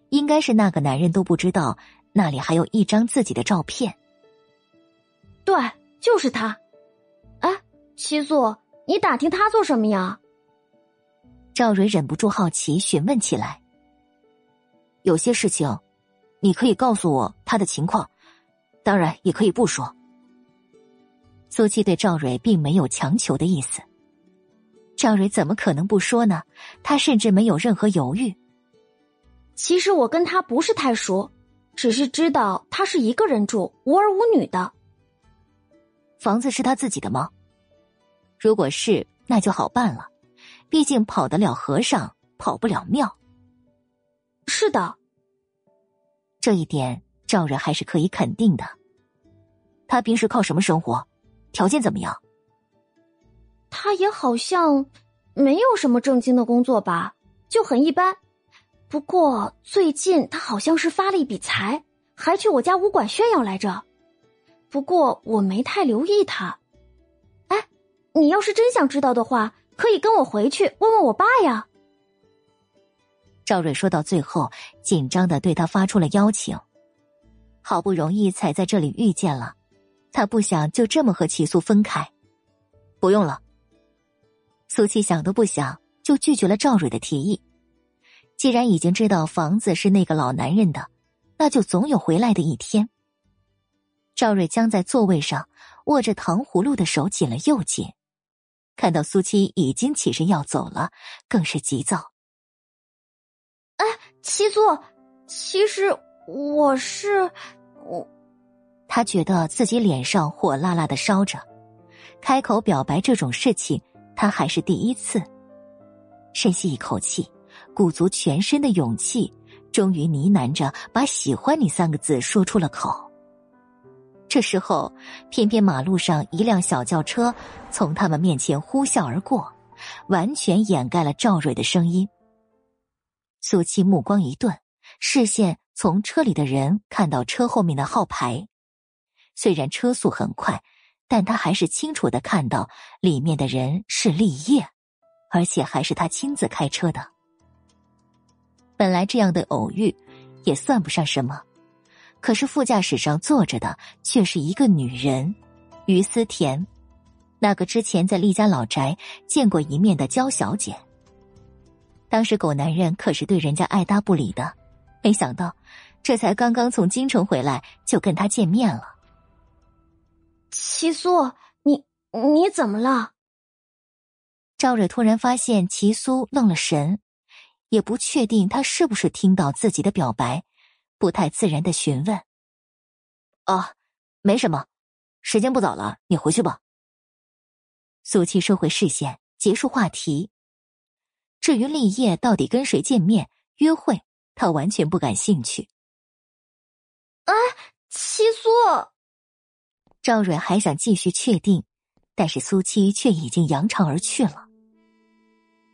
Speaker 1: 应该是那个男人都不知道那里还有一张自己的照片。
Speaker 30: 对，就是他。哎，七素，你打听他做什么呀？
Speaker 1: 赵蕊忍不住好奇询问起来。有些事情，你可以告诉我他的情况，当然也可以不说。苏七对赵蕊并没有强求的意思。赵蕊怎么可能不说呢？他甚至没有任何犹豫。
Speaker 30: 其实我跟他不是太熟，只是知道他是一个人住，无儿无女的。
Speaker 1: 房子是他自己的吗？如果是，那就好办了。毕竟跑得了和尚，跑不了庙。
Speaker 30: 是的，
Speaker 1: 这一点赵蕊还是可以肯定的。他平时靠什么生活？条件怎么样？
Speaker 30: 他也好像没有什么正经的工作吧，就很一般。不过最近他好像是发了一笔财，还去我家武馆炫耀来着。不过我没太留意他。你要是真想知道的话，可以跟我回去问问我爸呀。
Speaker 1: 赵蕊说到最后，紧张的对他发出了邀请。好不容易才在这里遇见了，他不想就这么和齐素分开。不用了。苏七想都不想就拒绝了赵蕊的提议。既然已经知道房子是那个老男人的，那就总有回来的一天。赵蕊僵在座位上，握着糖葫芦的手紧了又紧。看到苏七已经起身要走了，更是急躁。
Speaker 30: 哎，七素，其实我是我。
Speaker 1: 他觉得自己脸上火辣辣的烧着，开口表白这种事情，他还是第一次。深吸一口气，鼓足全身的勇气，终于呢喃着把“喜欢你”三个字说出了口。这时候，偏偏马路上一辆小轿车从他们面前呼啸而过，完全掩盖了赵蕊的声音。苏七目光一顿，视线从车里的人看到车后面的号牌。虽然车速很快，但他还是清楚的看到里面的人是立业，而且还是他亲自开车的。本来这样的偶遇，也算不上什么，可是副驾驶上坐着的却是一个女人，于思甜，那个之前在厉家老宅见过一面的焦小姐。当时狗男人可是对人家爱搭不理的，没想到这才刚刚从京城回来就跟他见面了。
Speaker 30: 齐苏，你你怎么了？
Speaker 1: 赵蕊突然发现齐苏愣了神，也不确定他是不是听到自己的表白，不太自然的询问：“啊，没什么，时间不早了，你回去吧。”苏七收回视线，结束话题。至于立业到底跟谁见面约会，他完全不感兴趣。
Speaker 30: 哎，七苏，
Speaker 1: 赵蕊还想继续确定，但是苏七却已经扬长而去了。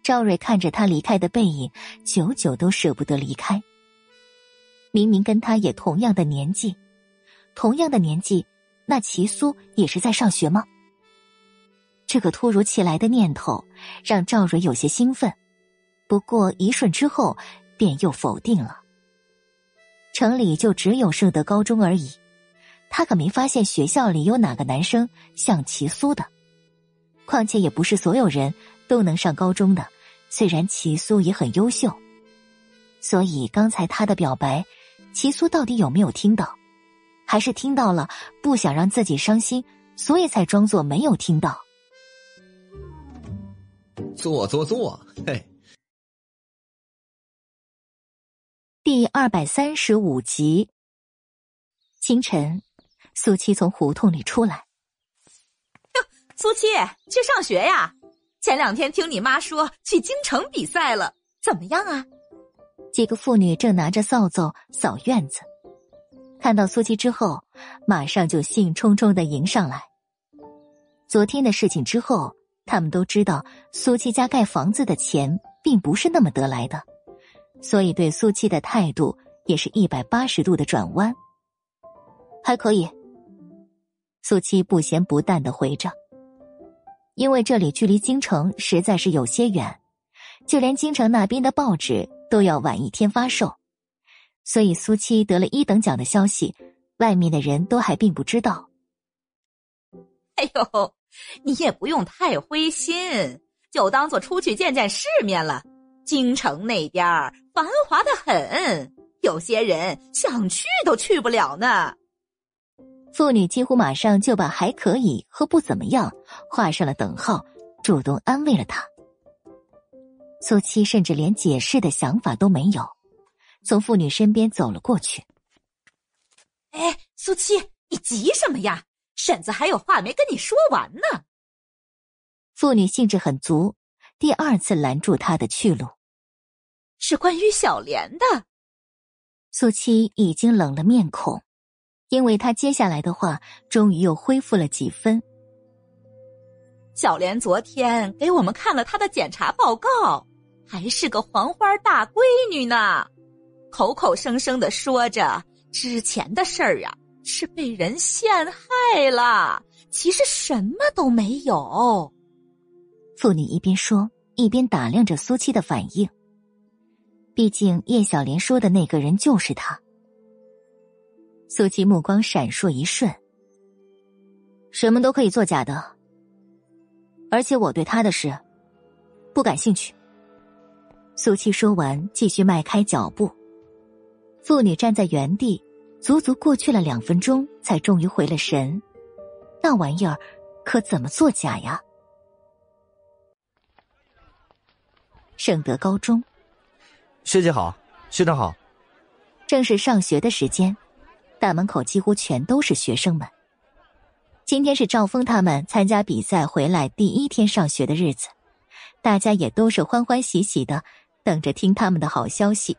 Speaker 1: 赵蕊看着他离开的背影，久久都舍不得离开。明明跟他也同样的年纪，同样的年纪，那齐苏也是在上学吗？这个突如其来的念头让赵蕊有些兴奋。不过一瞬之后，便又否定了。城里就只有圣德高中而已，他可没发现学校里有哪个男生像齐苏的。况且也不是所有人都能上高中的，虽然齐苏也很优秀。所以刚才他的表白，齐苏到底有没有听到？还是听到了，不想让自己伤心，所以才装作没有听到？
Speaker 31: 坐坐坐，嘿。
Speaker 1: 第二百三十五集。清晨，苏七从胡同里出来。
Speaker 32: 哟，苏七去上学呀？前两天听你妈说去京城比赛了，怎么样啊？
Speaker 1: 几个妇女正拿着扫帚扫院子，看到苏七之后，马上就兴冲冲的迎上来。昨天的事情之后，他们都知道苏七家盖房子的钱并不是那么得来的。所以，对苏七的态度也是一百八十度的转弯。还可以，苏七不咸不淡的回着。因为这里距离京城实在是有些远，就连京城那边的报纸都要晚一天发售，所以苏七得了一等奖的消息，外面的人都还并不知道。
Speaker 32: 哎呦，你也不用太灰心，就当做出去见见世面了。京城那边繁华的很，有些人想去都去不了呢。
Speaker 1: 妇女几乎马上就把“还可以”和“不怎么样”画上了等号，主动安慰了他。苏七甚至连解释的想法都没有，从妇女身边走了过去。
Speaker 32: 哎，苏七，你急什么呀？婶子还有话没跟你说完呢。
Speaker 1: 妇女兴致很足，第二次拦住他的去路。
Speaker 32: 是关于小莲的。
Speaker 1: 苏七已经冷了面孔，因为他接下来的话终于又恢复了几分。
Speaker 32: 小莲昨天给我们看了她的检查报告，还是个黄花大闺女呢，口口声声的说着之前的事儿啊是被人陷害了，其实什么都没有。
Speaker 1: 妇女一边说，一边打量着苏七的反应。毕竟叶小莲说的那个人就是他。苏七目光闪烁一瞬，什么都可以作假的，而且我对他的事不感兴趣。苏七说完，继续迈开脚步。妇女站在原地，足足过去了两分钟，才终于回了神。那玩意儿可怎么作假呀？圣德高中。
Speaker 33: 学姐好，学长好。
Speaker 1: 正是上学的时间，大门口几乎全都是学生们。今天是赵峰他们参加比赛回来第一天上学的日子，大家也都是欢欢喜喜的等着听他们的好消息。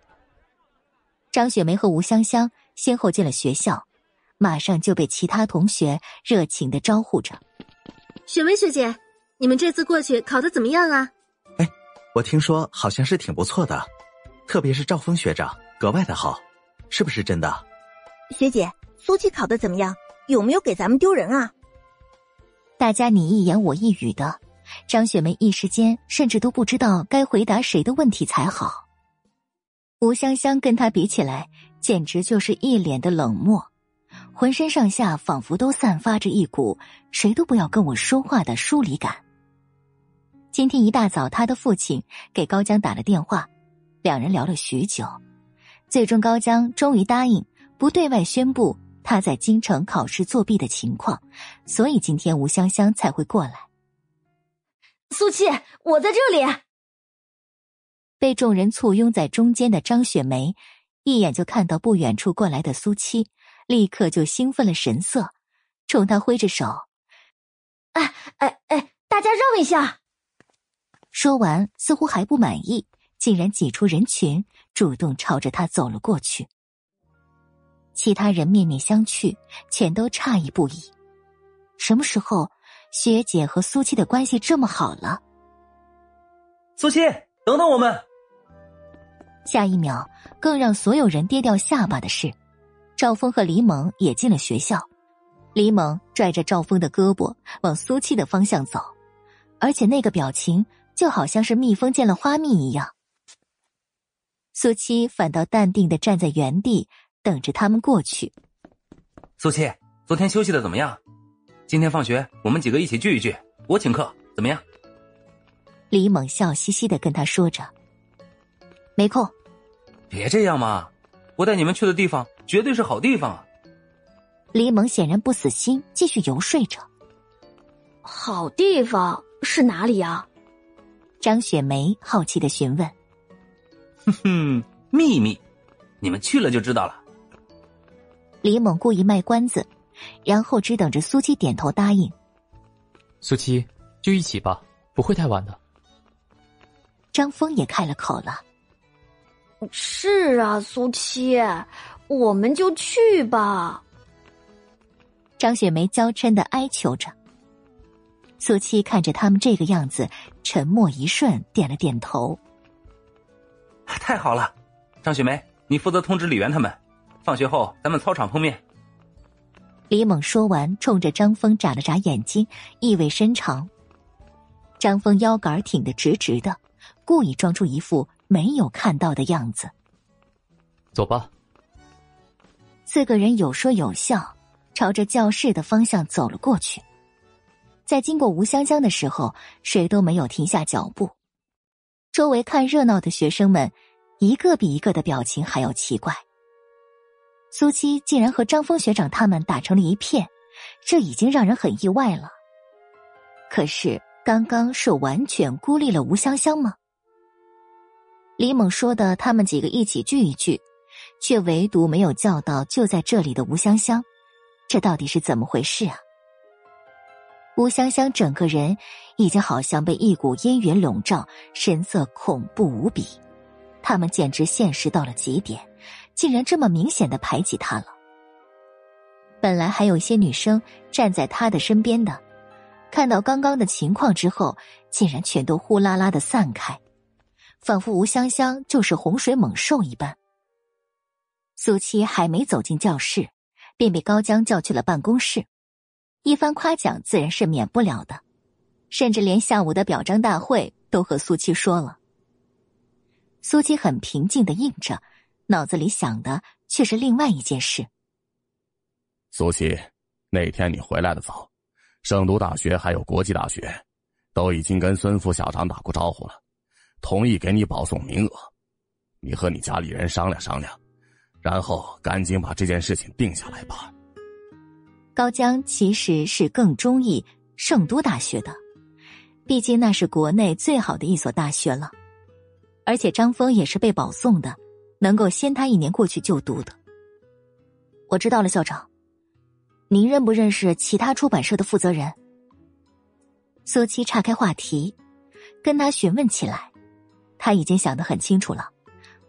Speaker 1: 张雪梅和吴香香先后进了学校，马上就被其他同学热情的招呼着。
Speaker 34: 雪梅学姐，你们这次过去考的怎么样啊？
Speaker 33: 哎，我听说好像是挺不错的。特别是赵峰学长格外的好，是不是真的？
Speaker 11: 学姐，苏七考的怎么样？有没有给咱们丢人啊？
Speaker 1: 大家你一言我一语的，张雪梅一时间甚至都不知道该回答谁的问题才好。吴香香跟他比起来，简直就是一脸的冷漠，浑身上下仿佛都散发着一股谁都不要跟我说话的疏离感。今天一大早，他的父亲给高江打了电话。两人聊了许久，最终高江终于答应不对外宣布他在京城考试作弊的情况，所以今天吴香香才会过来。
Speaker 30: 苏七，我在这里。
Speaker 1: 被众人簇拥在中间的张雪梅，一眼就看到不远处过来的苏七，立刻就兴奋了神色，冲他挥着手：“
Speaker 30: 哎哎哎，大家让一下！”
Speaker 1: 说完，似乎还不满意。竟然挤出人群，主动朝着他走了过去。其他人面面相觑，全都诧异不已。什么时候，学姐和苏七的关系这么好了？
Speaker 24: 苏七，等等我们！
Speaker 1: 下一秒，更让所有人跌掉下巴的是，赵峰和李猛也进了学校。李猛拽着赵峰的胳膊往苏七的方向走，而且那个表情就好像是蜜蜂见了花蜜一样。苏七反倒淡定的站在原地，等着他们过去。
Speaker 27: 苏七，昨天休息的怎么样？今天放学我们几个一起聚一聚，我请客，怎么样？
Speaker 1: 李猛笑嘻嘻的跟他说着：“没空。”
Speaker 27: 别这样嘛，我带你们去的地方绝对是好地方啊！
Speaker 1: 李猛显然不死心，继续游说着：“
Speaker 30: 好地方是哪里呀？”
Speaker 1: 张雪梅好奇的询问。
Speaker 27: 哼哼，秘密，你们去了就知道了。
Speaker 1: 李猛故意卖关子，然后只等着苏七点头答应。
Speaker 35: 苏七，就一起吧，不会太晚的。
Speaker 1: 张峰也开了口了：“
Speaker 30: 是啊，苏七，我们就去吧。”
Speaker 1: 张雪梅娇嗔的哀求着。苏七看着他们这个样子，沉默一瞬，点了点头。
Speaker 27: 太好了，张雪梅，你负责通知李媛他们，放学后咱们操场碰面。
Speaker 1: 李猛说完，冲着张峰眨了眨眼睛，意味深长。张峰腰杆挺得直直的，故意装出一副没有看到的样子。
Speaker 35: 走吧，
Speaker 1: 四个人有说有笑，朝着教室的方向走了过去。在经过吴香香的时候，谁都没有停下脚步。周围看热闹的学生们，一个比一个的表情还要奇怪。苏七竟然和张峰学长他们打成了一片，这已经让人很意外了。可是刚刚是完全孤立了吴香香吗？李猛说的他们几个一起聚一聚，却唯独没有叫到就在这里的吴香香，这到底是怎么回事啊？吴香香整个人已经好像被一股阴云笼罩，神色恐怖无比。他们简直现实到了极点，竟然这么明显的排挤他了。本来还有一些女生站在他的身边的，看到刚刚的情况之后，竟然全都呼啦啦的散开，仿佛吴香香就是洪水猛兽一般。苏七还没走进教室，便被高江叫去了办公室。一番夸奖自然是免不了的，甚至连下午的表彰大会都和苏七说了。苏七很平静的应着，脑子里想的却是另外一件事。
Speaker 29: 苏西，那天你回来的早，圣都大学还有国际大学，都已经跟孙副校长打过招呼了，同意给你保送名额。你和你家里人商量商量，然后赶紧把这件事情定下来吧。
Speaker 1: 高江其实是更中意圣都大学的，毕竟那是国内最好的一所大学了，而且张峰也是被保送的，能够先他一年过去就读的。我知道了，校长，您认不认识其他出版社的负责人？苏七岔开话题，跟他询问起来。他已经想得很清楚了，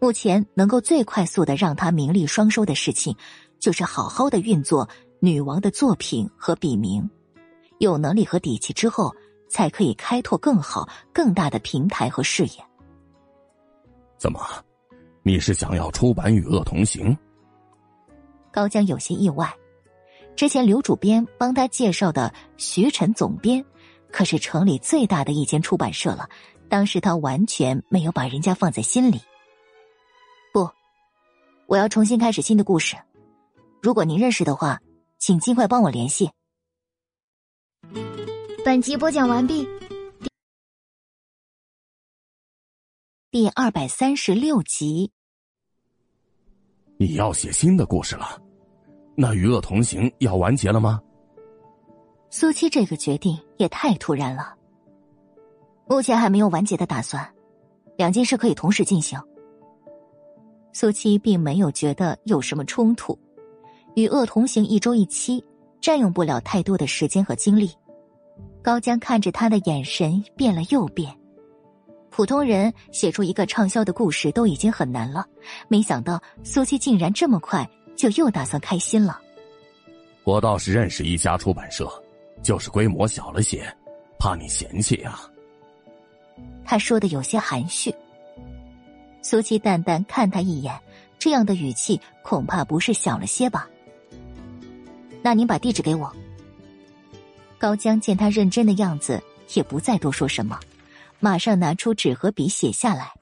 Speaker 1: 目前能够最快速的让他名利双收的事情，就是好好的运作。女王的作品和笔名，有能力和底气之后，才可以开拓更好、更大的平台和视野。
Speaker 29: 怎么，你是想要出版《与恶同行》？
Speaker 1: 高江有些意外，之前刘主编帮他介绍的徐晨总编，可是城里最大的一间出版社了，当时他完全没有把人家放在心里。不，我要重新开始新的故事，如果您认识的话。请尽快帮我联系。
Speaker 6: 本集播讲完毕，
Speaker 1: 第二百三十六集。
Speaker 29: 你要写新的故事了？那与恶同行要完结了吗？
Speaker 1: 苏七这个决定也太突然了。目前还没有完结的打算，两件事可以同时进行。苏七并没有觉得有什么冲突。与恶同行一周一期，占用不了太多的时间和精力。高江看着他的眼神变了又变。普通人写出一个畅销的故事都已经很难了，没想到苏七竟然这么快就又打算开心了。
Speaker 29: 我倒是认识一家出版社，就是规模小了些，怕你嫌弃呀。
Speaker 1: 他说的有些含蓄。苏七淡淡看他一眼，这样的语气恐怕不是小了些吧。那您把地址给我。高江见他认真的样子，也不再多说什么，马上拿出纸和笔写下来。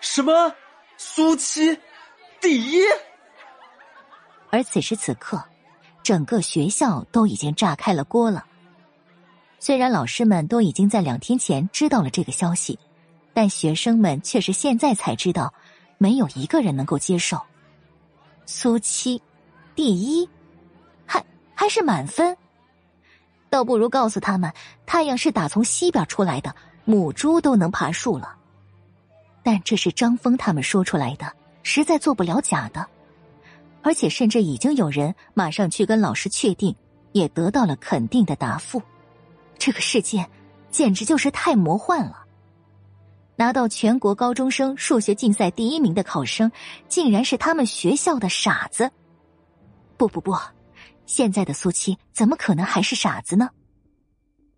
Speaker 24: 什么？苏七，第一。
Speaker 1: 而此时此刻，整个学校都已经炸开了锅了。虽然老师们都已经在两天前知道了这个消息，但学生们却是现在才知道，没有一个人能够接受。苏七。第一，还还是满分，倒不如告诉他们，太阳是打从西边出来的，母猪都能爬树了。但这是张峰他们说出来的，实在做不了假的，而且甚至已经有人马上去跟老师确定，也得到了肯定的答复。这个世界简直就是太魔幻了！拿到全国高中生数学竞赛第一名的考生，竟然是他们学校的傻子。不不不，现在的苏七怎么可能还是傻子呢？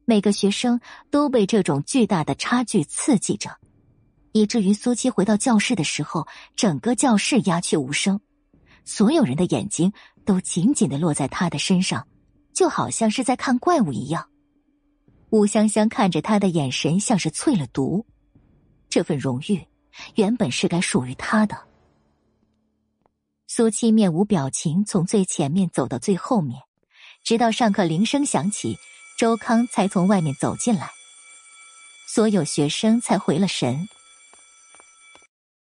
Speaker 1: 每个学生都被这种巨大的差距刺激着，以至于苏七回到教室的时候，整个教室鸦雀无声，所有人的眼睛都紧紧的落在他的身上，就好像是在看怪物一样。吴香香看着他的眼神像是淬了毒，这份荣誉原本是该属于他的。苏七面无表情，从最前面走到最后面，直到上课铃声响起，周康才从外面走进来。所有学生才回了神。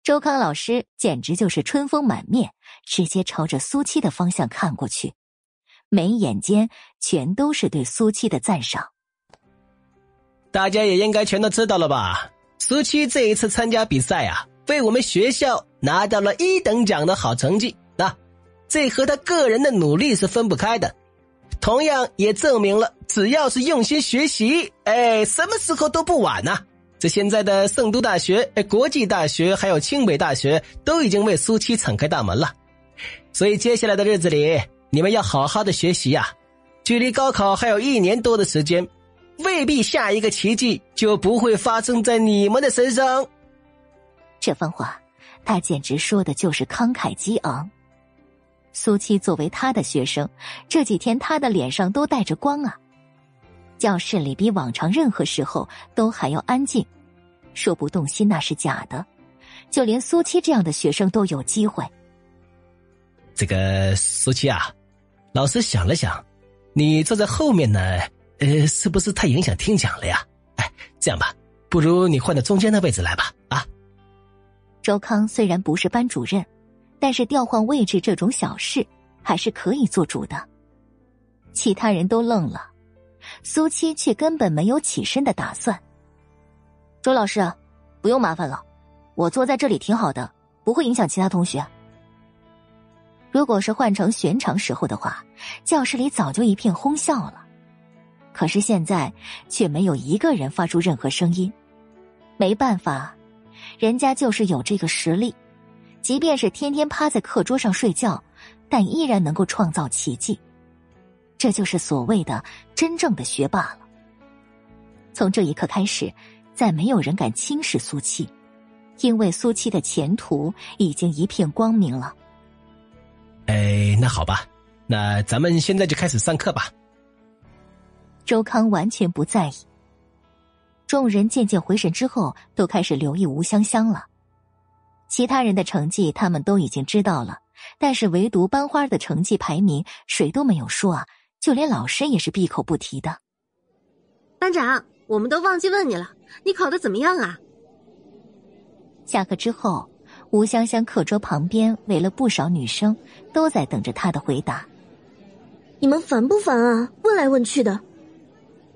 Speaker 1: 周康老师简直就是春风满面，直接朝着苏七的方向看过去，眉眼间全都是对苏七的赞赏。
Speaker 14: 大家也应该全都知道了吧？苏七这一次参加比赛啊，为我们学校拿到了一等奖的好成绩，那这和他个人的努力是分不开的。同样也证明了，只要是用心学习，哎，什么时候都不晚呐。这现在的圣都大学、哎，国际大学还有清北大学都已经为苏七敞开大门了。所以接下来的日子里，你们要好好的学习呀。距离高考还有一年多的时间。未必下一个奇迹就不会发生在你们的身上。
Speaker 1: 这番话，他简直说的就是慷慨激昂。苏七作为他的学生，这几天他的脸上都带着光啊。教室里比往常任何时候都还要安静，说不动心那是假的。就连苏七这样的学生都有机会。
Speaker 14: 这个苏七啊，老师想了想，你坐在后面呢。呃，是不是太影响听讲了呀？哎，这样吧，不如你换到中间的位置来吧。
Speaker 1: 周康虽然不是班主任，但是调换位置这种小事还是可以做主的。其他人都愣了，苏七却根本没有起身的打算。周老师，不用麻烦了，我坐在这里挺好的，不会影响其他同学。如果是换成寻常时候的话，教室里早就一片哄笑了。可是现在却没有一个人发出任何声音，没办法，人家就是有这个实力，即便是天天趴在课桌上睡觉，但依然能够创造奇迹。这就是所谓的真正的学霸了。从这一刻开始，再没有人敢轻视苏七，因为苏七的前途已经一片光明了。
Speaker 14: 哎，那好吧，那咱们现在就开始上课吧。
Speaker 1: 周康完全不在意。众人渐渐回神之后，都开始留意吴香香了。其他人的成绩他们都已经知道了，但是唯独班花的成绩排名谁都没有说啊，就连老师也是闭口不提的。
Speaker 34: 班长，我们都忘记问你了，你考的怎么样啊？
Speaker 1: 下课之后，吴香香课桌旁边围了不少女生，都在等着她的回答。
Speaker 6: 你们烦不烦啊？问来问去的。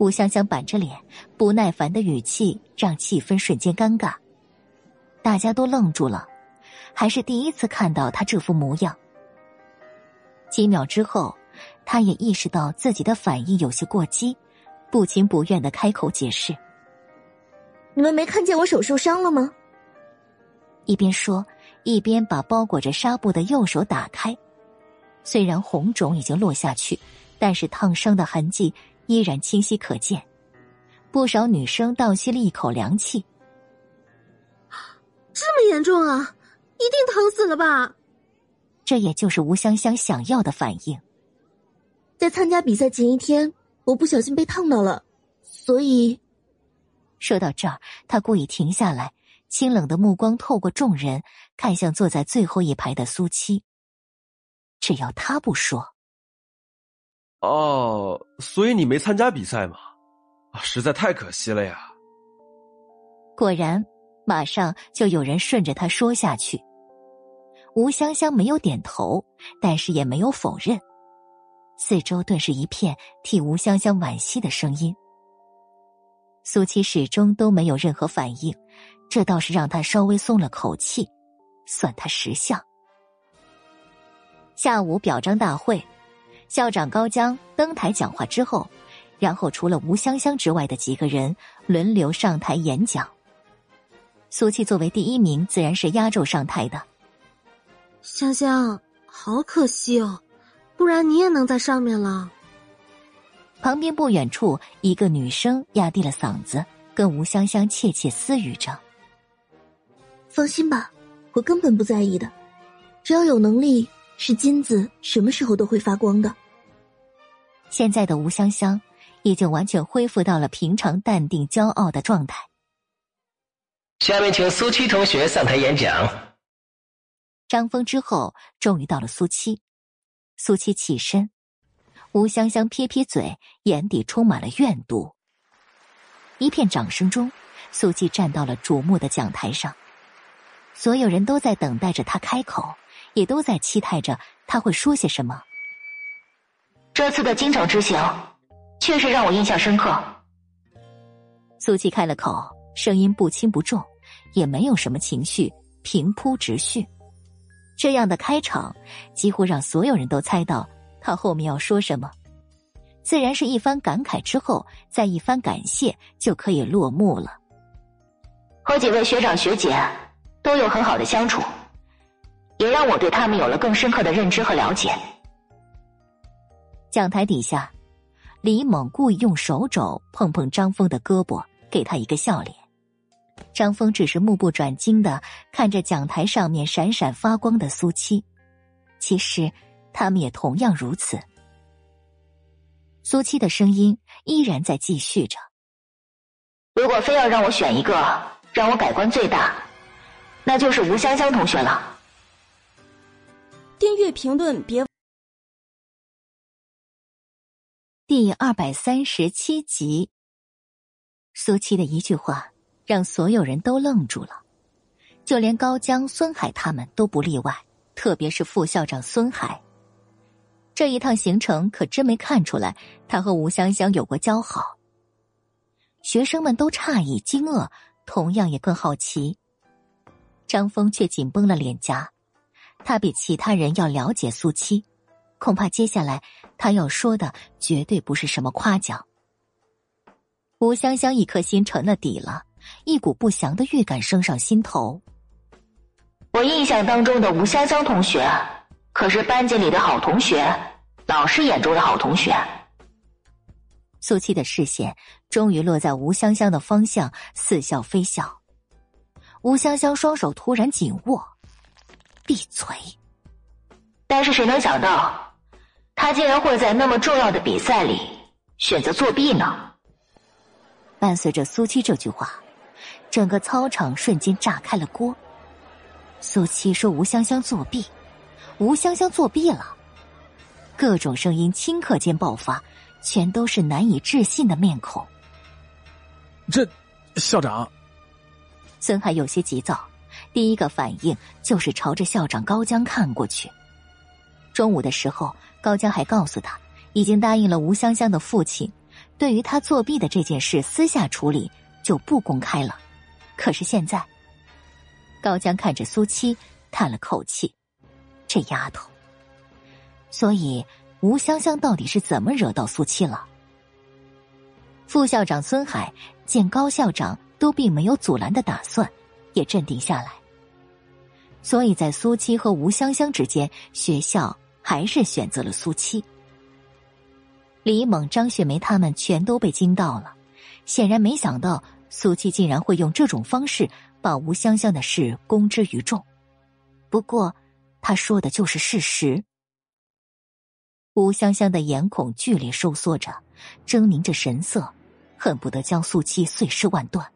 Speaker 1: 吴香香板着脸，不耐烦的语气让气氛瞬间尴尬。大家都愣住了，还是第一次看到他这副模样。几秒之后，他也意识到自己的反应有些过激，不情不愿的开口解释：“
Speaker 6: 你们没看见我手受伤了吗？”
Speaker 1: 一边说，一边把包裹着纱布的右手打开。虽然红肿已经落下去，但是烫伤的痕迹。依然清晰可见，不少女生倒吸了一口凉气。
Speaker 34: 这么严重啊！一定疼死了吧？
Speaker 1: 这也就是吴香香想要的反应。
Speaker 6: 在参加比赛前一天，我不小心被烫到了，所以……
Speaker 1: 说到这儿，他故意停下来，清冷的目光透过众人看向坐在最后一排的苏七。只要他不说。
Speaker 36: 哦，所以你没参加比赛吗？啊，实在太可惜了呀。
Speaker 1: 果然，马上就有人顺着他说下去。吴香香没有点头，但是也没有否认。四周顿时一片替吴香香惋惜的声音。苏七始终都没有任何反应，这倒是让他稍微松了口气，算他识相。下午表彰大会。校长高江登台讲话之后，然后除了吴香香之外的几个人轮流上台演讲。苏七作为第一名，自然是压轴上台的。
Speaker 34: 香香，好可惜哦，不然你也能在上面了。
Speaker 1: 旁边不远处，一个女生压低了嗓子，跟吴香香窃窃私语着：“
Speaker 6: 放心吧，我根本不在意的，只要有能力。”是金子，什么时候都会发光的。
Speaker 1: 现在的吴香香已经完全恢复到了平常、淡定、骄傲的状态。
Speaker 14: 下面请苏七同学上台演讲。
Speaker 1: 张峰之后，终于到了苏七。苏七起身，吴香香撇撇嘴，眼底充满了怨毒。一片掌声中，苏七站到了瞩目的讲台上，所有人都在等待着他开口，也都在期待着他会说些什么。
Speaker 37: 这次的京城之行，确实让我印象深刻。
Speaker 1: 苏七开了口，声音不轻不重，也没有什么情绪，平铺直叙。这样的开场，几乎让所有人都猜到他后面要说什么。自然是一番感慨之后，再一番感谢就可以落幕了。
Speaker 37: 和几位学长学姐都有很好的相处，也让我对他们有了更深刻的认知和了解。
Speaker 1: 讲台底下，李猛故意用手肘碰碰张峰的胳膊，给他一个笑脸。张峰只是目不转睛的看着讲台上面闪闪发光的苏七，其实他们也同样如此。苏七的声音依然在继续着：“
Speaker 37: 如果非要让我选一个让我改观最大，那就是吴香香同学了。”
Speaker 38: 订阅评论别。
Speaker 1: 第二百三十七集，苏七的一句话让所有人都愣住了，就连高江、孙海他们都不例外。特别是副校长孙海，这一趟行程可真没看出来他和吴香香有过交好。学生们都诧异、惊愕，同样也更好奇。张峰却紧绷了脸颊，他比其他人要了解苏七。恐怕接下来他要说的绝对不是什么夸奖。吴香香一颗心沉了底了，一股不祥的预感升上心头。
Speaker 37: 我印象当中的吴香香同学，可是班级里的好同学，老师眼中的好同学。
Speaker 1: 苏七的视线终于落在吴香香的方向，似笑非笑。吴香香双手突然紧握，闭嘴。
Speaker 37: 但是谁能想到？他竟然会在那么重要的比赛里选择作弊呢？
Speaker 1: 伴随着苏七这句话，整个操场瞬间炸开了锅。苏七说：“吴香香作弊，吴香香作弊了。”各种声音顷刻间爆发，全都是难以置信的面孔。
Speaker 7: 这，校长，
Speaker 1: 孙海有些急躁，第一个反应就是朝着校长高江看过去。中午的时候。高江还告诉他，已经答应了吴香香的父亲，对于他作弊的这件事私下处理，就不公开了。可是现在，高江看着苏七，叹了口气：“这丫头。”所以，吴香香到底是怎么惹到苏七了？副校长孙海见高校长都并没有阻拦的打算，也镇定下来。所以在苏七和吴香香之间，学校。还是选择了苏七。李猛、张雪梅他们全都被惊到了，显然没想到苏七竟然会用这种方式把吴香香的事公之于众。不过，他说的就是事实。吴香香的眼孔剧烈收缩着，狰狞着神色，恨不得将苏七碎尸万段。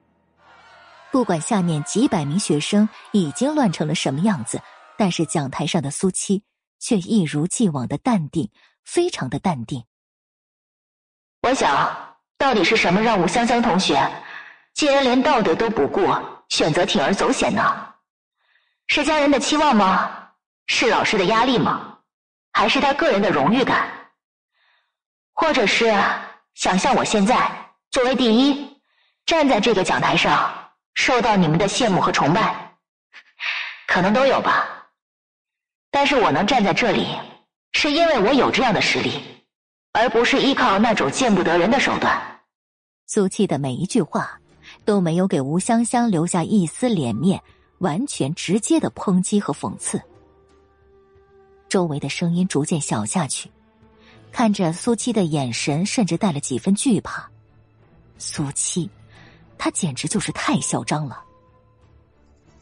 Speaker 1: 不管下面几百名学生已经乱成了什么样子，但是讲台上的苏七。却一如既往的淡定，非常的淡定。
Speaker 37: 我想，到底是什么让吴香香同学竟然连道德都不顾，选择铤而走险呢？是家人的期望吗？是老师的压力吗？还是他个人的荣誉感？或者是想像我现在作为第一，站在这个讲台上，受到你们的羡慕和崇拜？可能都有吧。但是我能站在这里，是因为我有这样的实力，而不是依靠那种见不得人的手段。
Speaker 1: 苏七的每一句话都没有给吴香香留下一丝脸面，完全直接的抨击和讽刺。周围的声音逐渐小下去，看着苏七的眼神，甚至带了几分惧怕。苏七，他简直就是太嚣张了。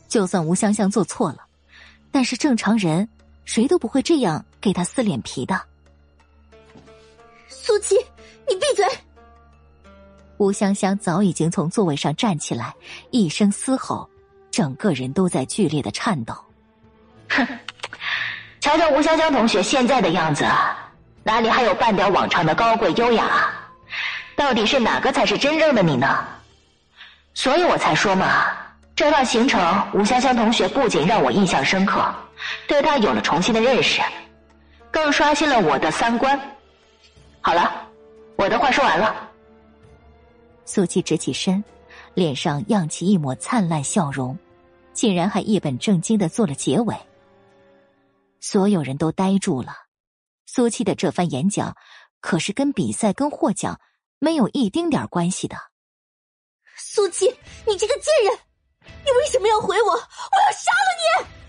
Speaker 1: 就算吴香香做错了，但是正常人。谁都不会这样给他撕脸皮的。
Speaker 6: 苏七，你闭嘴！
Speaker 1: 吴香香早已经从座位上站起来，一声嘶吼，整个人都在剧烈的颤抖。
Speaker 37: 哼，瞧瞧吴香香同学现在的样子，哪里还有半点往常的高贵优雅？到底是哪个才是真正的你呢？所以我才说嘛，这段行程，吴香香同学不仅让我印象深刻，对他有了重新的认识，更刷新了我的三观。好了，我的话说完了。
Speaker 1: 苏七直起身，脸上漾起一抹灿烂笑容，竟然还一本正经的做了结尾。所有人都呆住了，苏七的这番演讲，可是跟比赛跟获奖没有一丁点关系的。
Speaker 6: 苏七，你这个贱人，你为什么要毁我？我要杀了你！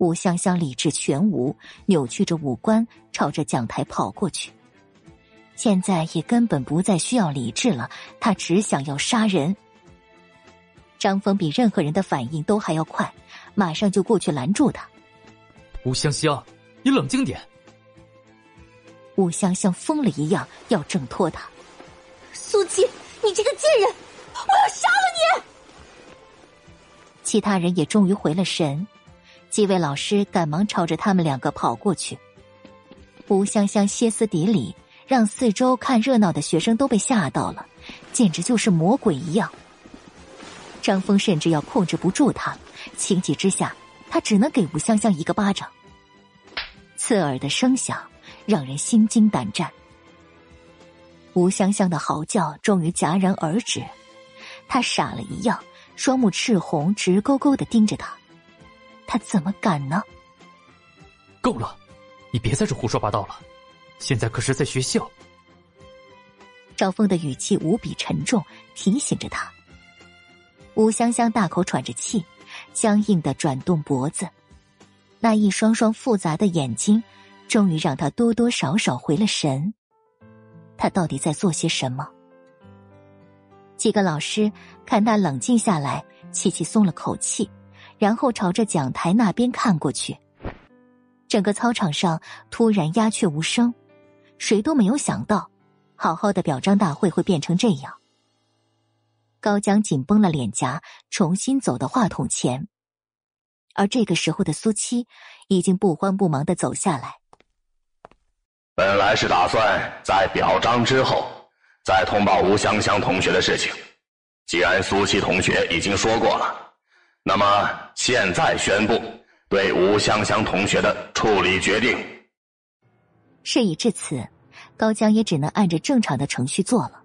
Speaker 1: 吴香香理智全无，扭曲着五官，朝着讲台跑过去。现在也根本不再需要理智了，他只想要杀人。张峰比任何人的反应都还要快，马上就过去拦住他。
Speaker 35: 吴香香，你冷静点。
Speaker 1: 吴香香疯了一样要挣脱他。
Speaker 6: 苏七，你这个贱人，我要杀了你！
Speaker 1: 其他人也终于回了神，几位老师赶忙朝着他们两个跑过去。吴香香歇斯底里。让四周看热闹的学生都被吓到了，简直就是魔鬼一样。张峰甚至要控制不住他，情急之下，他只能给吴香香一个巴掌。刺耳的声响让人心惊胆战。吴香香的嚎叫终于戛然而止，他傻了一样，双目赤红，直勾勾的盯着他。他怎么敢呢？
Speaker 35: 够了，你别在这胡说八道了。现在可是在学校。
Speaker 1: 赵峰的语气无比沉重，提醒着他。吴香香大口喘着气，僵硬的转动脖子，那一双双复杂的眼睛，终于让他多多少少回了神。他到底在做些什么？几个老师看他冷静下来，齐齐松了口气，然后朝着讲台那边看过去。整个操场上突然鸦雀无声。谁都没有想到，好好的表彰大会会变成这样。高江紧绷了脸颊，重新走到话筒前，而这个时候的苏七已经不慌不忙的走下来。
Speaker 29: 本来是打算在表彰之后再通报吴香香同学的事情，既然苏七同学已经说过了，那么现在宣布对吴香香同学的处理决定。
Speaker 1: 事已至此，高江也只能按着正常的程序做了。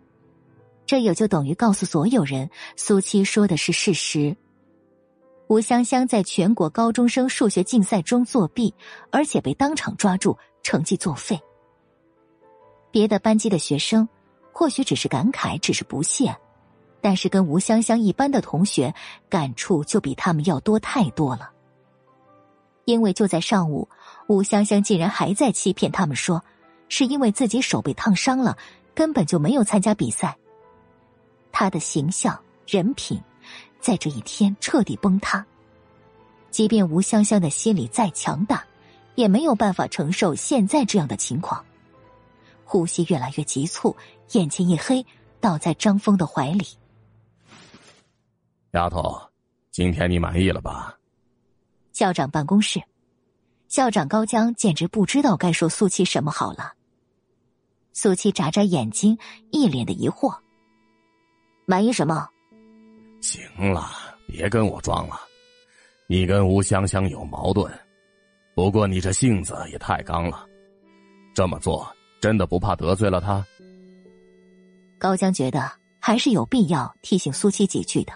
Speaker 1: 这也就等于告诉所有人，苏七说的是事实。吴香香在全国高中生数学竞赛中作弊，而且被当场抓住，成绩作废。别的班级的学生或许只是感慨，只是不屑，但是跟吴香香一般的同学感触就比他们要多太多了。因为就在上午。吴香香竟然还在欺骗他们说，是因为自己手被烫伤了，根本就没有参加比赛。他的形象、人品，在这一天彻底崩塌。即便吴香香的心理再强大，也没有办法承受现在这样的情况。呼吸越来越急促，眼前一黑，倒在张峰的怀里。
Speaker 29: 丫头，今天你满意了吧？
Speaker 1: 校长办公室。校长高江简直不知道该说苏七什么好了。苏七眨眨眼睛，一脸的疑惑：“满意什么？”
Speaker 29: 行了，别跟我装了。你跟吴香香有矛盾，不过你这性子也太刚了。这么做真的不怕得罪了他？
Speaker 1: 高江觉得还是有必要提醒苏七几句的。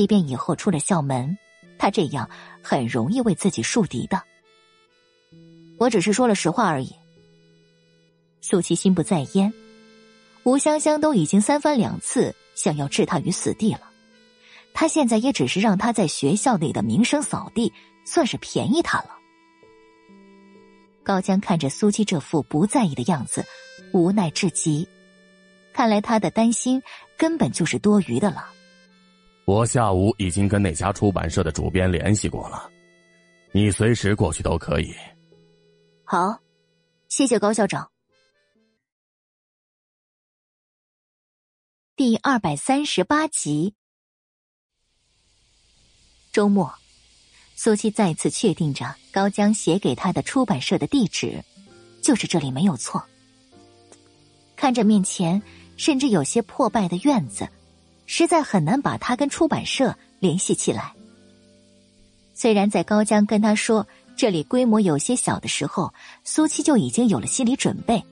Speaker 1: 即便以后出了校门。他这样很容易为自己树敌的。我只是说了实话而已。苏七心不在焉，吴香香都已经三番两次想要置他于死地了，他现在也只是让他在学校里的名声扫地，算是便宜他了。高江看着苏七这副不在意的样子，无奈至极。看来他的担心根本就是多余的了。
Speaker 29: 我下午已经跟那家出版社的主编联系过了，你随时过去都可以。
Speaker 1: 好，谢谢高校长。第二百三十八集，周末，苏七再次确定着高江写给他的出版社的地址，就是这里没有错。看着面前甚至有些破败的院子，实在很难把他跟出版社联系起来。虽然在高江跟他说这里规模有些小的时候，苏七就已经有了心理准备，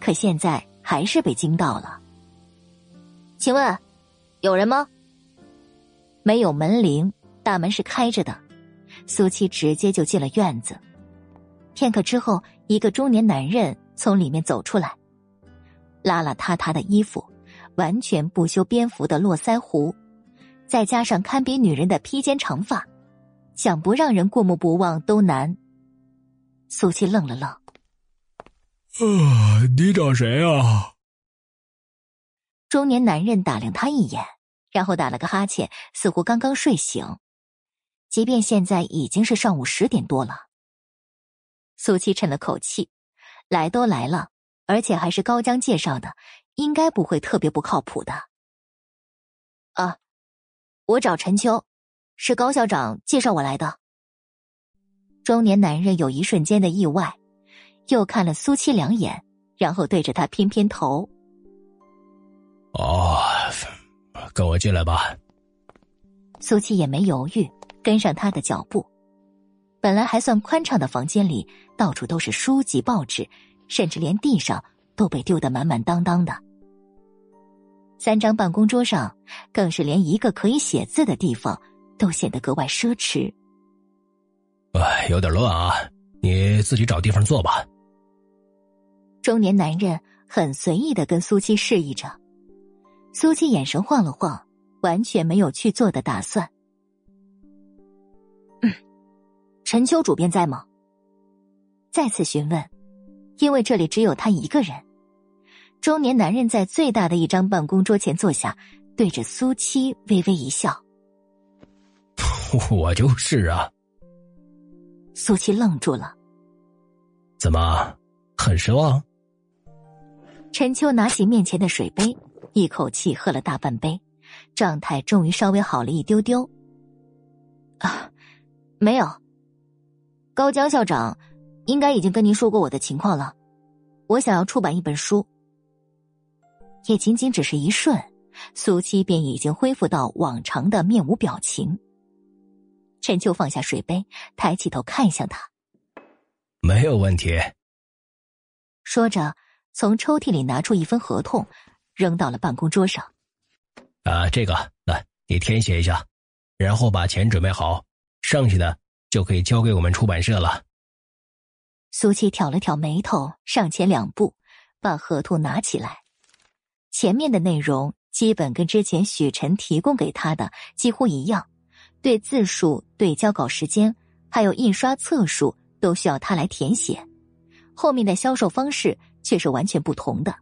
Speaker 1: 可现在还是被惊到了。请问，有人吗？没有门铃，大门是开着的。苏七直接就进了院子。片刻之后，一个中年男人从里面走出来，邋邋遢遢的衣服，完全不修边幅的络腮胡，再加上堪比女人的披肩长发，想不让人过目不忘都难。苏七愣了愣：“
Speaker 39: 啊，你找谁啊？”
Speaker 1: 中年男人打量他一眼，然后打了个哈欠，似乎刚刚睡醒。即便现在已经是上午十点多了，苏七沉了口气，来都来了，而且还是高江介绍的，应该不会特别不靠谱的。啊，我找陈秋，是高校长介绍我来的。中年男人有一瞬间的意外，又看了苏七两眼，然后对着他偏偏头。
Speaker 14: 哦，跟我进来吧。
Speaker 1: 苏七也没犹豫。跟上他的脚步，本来还算宽敞的房间里，到处都是书籍、报纸，甚至连地上都被丢得满满当当的。三张办公桌上，更是连一个可以写字的地方都显得格外奢侈。
Speaker 14: 哎，有点乱啊，你自己找地方坐吧。
Speaker 1: 中年男人很随意的跟苏七示意着，苏七眼神晃了晃，完全没有去做的打算。嗯陈秋主编在吗？再次询问，因为这里只有他一个人。中年男人在最大的一张办公桌前坐下，对着苏七微微一笑：“
Speaker 14: 我就是啊。”
Speaker 1: 苏七愣住了，
Speaker 14: 怎么，很失望？
Speaker 1: 陈秋拿起面前的水杯，一口气喝了大半杯，状态终于稍微好了一丢丢。啊，没有。高江校长，应该已经跟您说过我的情况了。我想要出版一本书，也仅仅只是一瞬，苏七便已经恢复到往常的面无表情。陈秋放下水杯，抬起头看向他，
Speaker 14: 没有问题。
Speaker 1: 说着，从抽屉里拿出一份合同，扔到了办公桌上。
Speaker 14: 啊，这个，来，你填写一下，然后把钱准备好，剩下的。就可以交给我们出版社了。
Speaker 1: 苏七挑了挑眉头，上前两步，把合同拿起来。前面的内容基本跟之前许晨提供给他的几乎一样，对字数、对交稿时间，还有印刷册数，都需要他来填写。后面的销售方式却是完全不同的，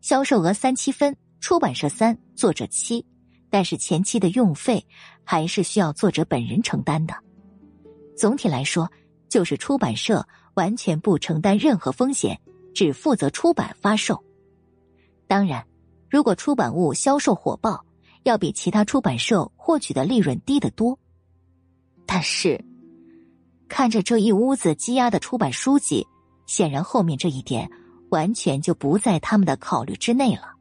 Speaker 1: 销售额三七分，出版社三，作者七，但是前期的用费还是需要作者本人承担的。总体来说，就是出版社完全不承担任何风险，只负责出版发售。当然，如果出版物销售火爆，要比其他出版社获取的利润低得多。但是，看着这一屋子积压的出版书籍，显然后面这一点完全就不在他们的考虑之内了。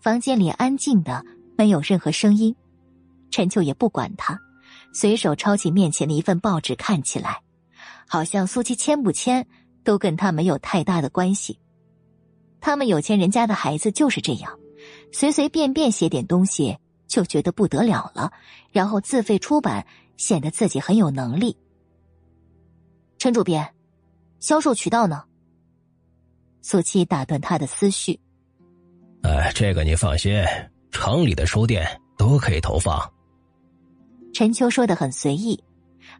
Speaker 1: 房间里安静的没有任何声音，陈秋也不管他。随手抄起面前的一份报纸，看起来，好像苏七签不签都跟他没有太大的关系。他们有钱人家的孩子就是这样，随随便便写点东西就觉得不得了了，然后自费出版，显得自己很有能力。陈主编，销售渠道呢？苏七打断他的思绪。
Speaker 14: 哎，这个你放心，城里的书店都可以投放。
Speaker 1: 陈秋说的很随意，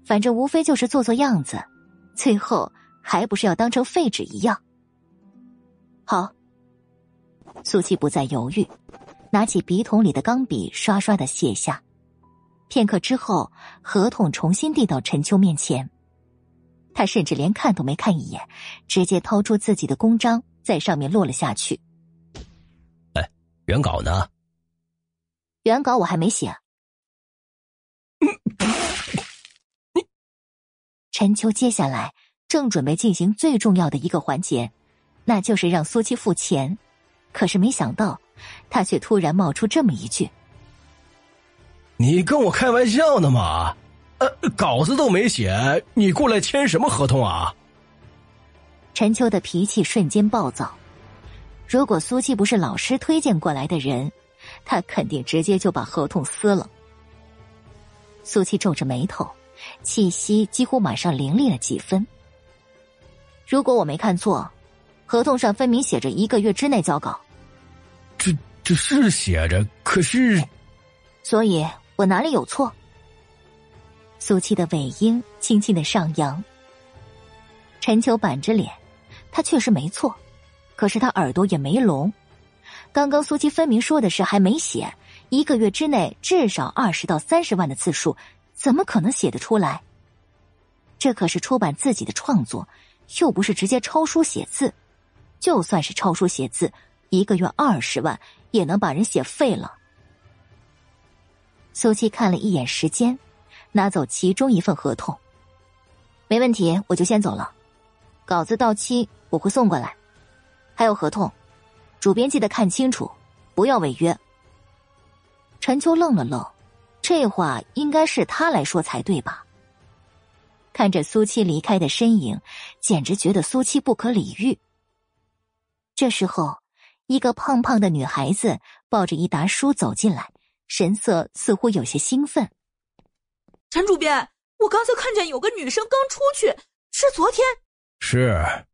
Speaker 1: 反正无非就是做做样子，最后还不是要当成废纸一样。好，苏七不再犹豫，拿起笔筒里的钢笔，刷刷的写下。片刻之后，合同重新递到陈秋面前，他甚至连看都没看一眼，直接掏出自己的公章，在上面落了下去。
Speaker 14: 哎，原稿呢？
Speaker 1: 原稿我还没写。陈秋接下来正准备进行最重要的一个环节，那就是让苏七付钱。可是没想到，他却突然冒出这么一句：“
Speaker 14: 你跟我开玩笑呢吗？呃，稿子都没写，你过来签什么合同啊？”
Speaker 1: 陈秋的脾气瞬间暴躁。如果苏七不是老师推荐过来的人，他肯定直接就把合同撕了。苏七皱着眉头。气息几乎马上凌厉了几分。如果我没看错，合同上分明写着一个月之内交稿。
Speaker 14: 这这是写着，可是，
Speaker 1: 所以我哪里有错？苏七的尾音轻轻的上扬。陈秋板着脸，他确实没错，可是他耳朵也没聋。刚刚苏七分明说的是还没写，一个月之内至少二十到三十万的字数。怎么可能写得出来？这可是出版自己的创作，又不是直接抄书写字。就算是抄书写字，一个月二十万也能把人写废了。苏七看了一眼时间，拿走其中一份合同。没问题，我就先走了。稿子到期我会送过来，还有合同，主编记得看清楚，不要违约。陈秋愣了愣。这话应该是他来说才对吧？看着苏七离开的身影，简直觉得苏七不可理喻。这时候，一个胖胖的女孩子抱着一沓书走进来，神色似乎有些兴奋。
Speaker 32: 陈主编，我刚才看见有个女生刚出去，是昨天。
Speaker 14: 是。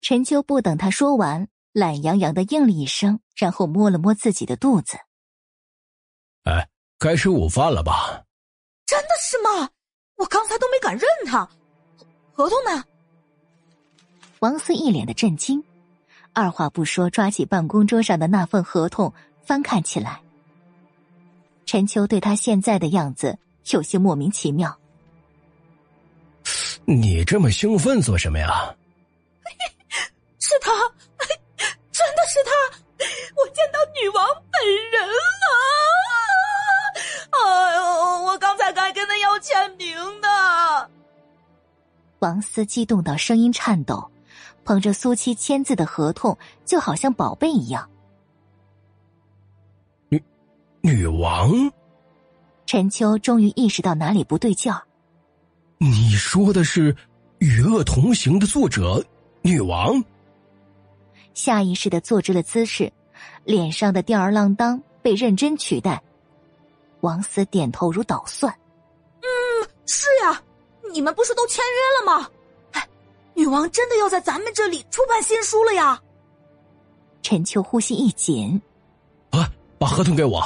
Speaker 1: 陈秋不等他说完，懒洋洋的应了一声，然后摸了摸自己的肚子。
Speaker 14: 哎。该吃午饭了吧？
Speaker 32: 真的是吗？我刚才都没敢认他。合同呢？
Speaker 1: 王思一脸的震惊，二话不说，抓起办公桌上的那份合同翻看起来。陈秋对他现在的样子有些莫名其妙。
Speaker 14: 你这么兴奋做什么呀？
Speaker 32: 是他，真的是他！我见到女王本人了。哎呦！我刚才还跟他要签名呢。
Speaker 1: 王思激动到声音颤抖，捧着苏七签字的合同，就好像宝贝一样。
Speaker 14: 女女王，
Speaker 1: 陈秋终于意识到哪里不对劲儿。
Speaker 14: 你说的是《与恶同行》的作者女王？
Speaker 1: 下意识的坐直了姿势，脸上的吊儿郎当被认真取代。王思点头如捣蒜，
Speaker 32: 嗯，是呀，你们不是都签约了吗？哎，女王真的要在咱们这里出版新书了呀！
Speaker 1: 陈秋呼吸一紧，
Speaker 14: 啊，把合同给我。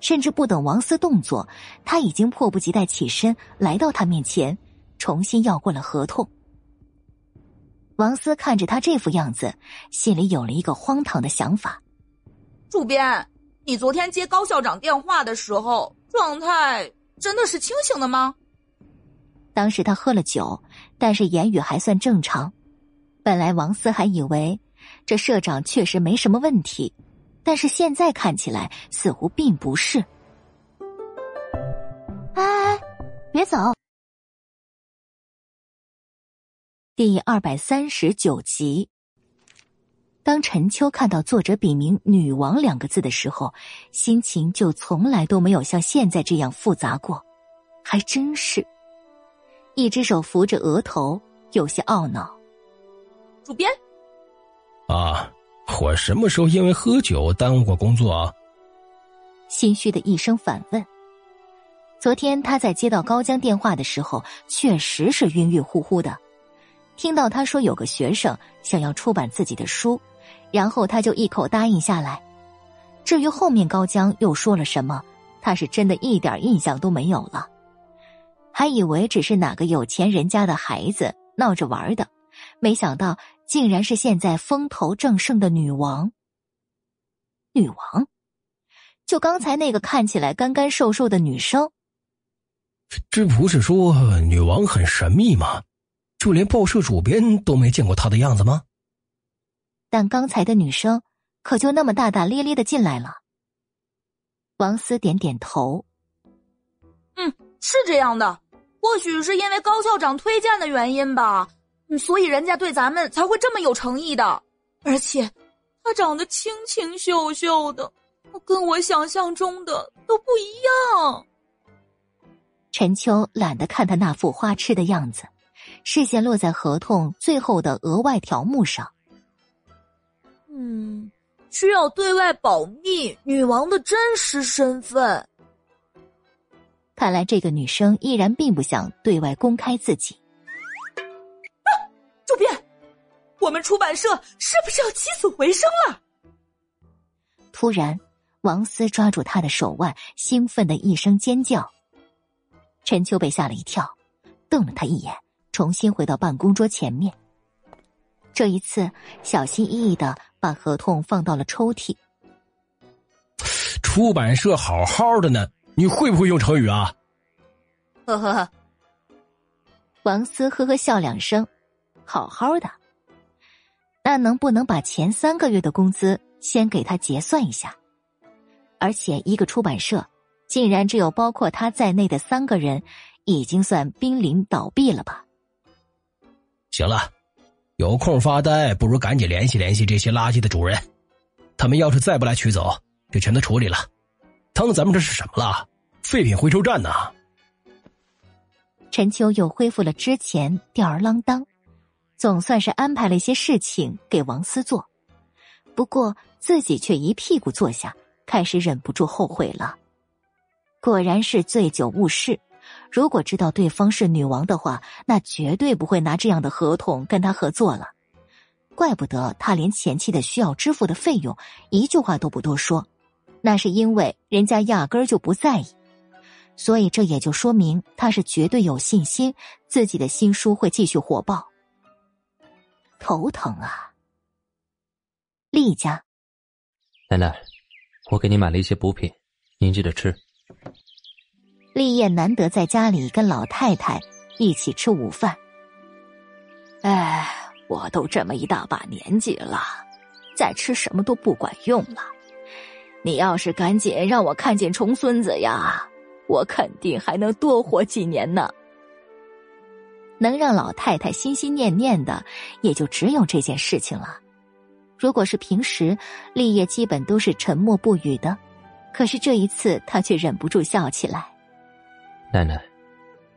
Speaker 1: 甚至不等王思动作，他已经迫不及待起身来到他面前，重新要过了合同。王思看着他这副样子，心里有了一个荒唐的想法：
Speaker 32: 主编。你昨天接高校长电话的时候，状态真的是清醒的吗？
Speaker 1: 当时他喝了酒，但是言语还算正常。本来王思还以为这社长确实没什么问题，但是现在看起来似乎并不是。
Speaker 6: 哎，别走！
Speaker 1: 第二百三十九集。当陈秋看到作者笔名“女王”两个字的时候，心情就从来都没有像现在这样复杂过，还真是。一只手扶着额头，有些懊恼。
Speaker 32: 主编，
Speaker 14: 啊，我什么时候因为喝酒耽误过工作啊？
Speaker 1: 心虚的一声反问。昨天他在接到高江电话的时候，确实是晕晕乎乎的。听到他说有个学生想要出版自己的书。然后他就一口答应下来。至于后面高江又说了什么，他是真的一点印象都没有了，还以为只是哪个有钱人家的孩子闹着玩的，没想到竟然是现在风头正盛的女王。女王，就刚才那个看起来干干瘦瘦的女生。
Speaker 14: 这不是说女王很神秘吗？就连报社主编都没见过她的样子吗？
Speaker 1: 但刚才的女生可就那么大大咧咧的进来了。王思点点头，
Speaker 32: 嗯，是这样的。
Speaker 39: 或许是因为高校长推荐的原因吧，所以人家对咱们才会这么有诚意的。而且，他长得清清秀秀的，跟我想象中的都不一样。
Speaker 1: 陈秋懒得看他那副花痴的样子，视线落在合同最后的额外条目上。
Speaker 39: 嗯，需要对外保密女王的真实身份。
Speaker 1: 看来这个女生依然并不想对外公开自己。
Speaker 39: 主编，我们出版社是不是要起死回生了？
Speaker 1: 突然，王思抓住他的手腕，兴奋的一声尖叫。陈秋被吓了一跳，瞪了他一眼，重新回到办公桌前面。这一次，小心翼翼的把合同放到了抽屉。
Speaker 14: 出版社好好的呢。你会不会用成语啊？
Speaker 1: 呵呵呵，王思呵呵笑两声，好好的。那能不能把前三个月的工资先给他结算一下？而且一个出版社竟然只有包括他在内的三个人，已经算濒临倒闭了吧？
Speaker 14: 行了，有空发呆不如赶紧联系联系这些垃圾的主人，他们要是再不来取走，就全都处理了。当咱们这是什么了？废品回收站呢？
Speaker 1: 陈秋又恢复了之前吊儿郎当，总算是安排了一些事情给王思做，不过自己却一屁股坐下，开始忍不住后悔了。果然是醉酒误事，如果知道对方是女王的话，那绝对不会拿这样的合同跟他合作了。怪不得他连前期的需要支付的费用一句话都不多说。那是因为人家压根儿就不在意，所以这也就说明他是绝对有信心自己的新书会继续火爆。头疼啊！厉家，
Speaker 35: 奶奶，我给你买了一些补品，您记得吃。
Speaker 1: 立业难得在家里跟老太太一起吃午饭。
Speaker 23: 哎，我都这么一大把年纪了，再吃什么都不管用了。你要是赶紧让我看见重孙子呀，我肯定还能多活几年呢。
Speaker 1: 能让老太太心心念念的，也就只有这件事情了。如果是平时，立业基本都是沉默不语的，可是这一次，他却忍不住笑起来。
Speaker 35: 奶奶，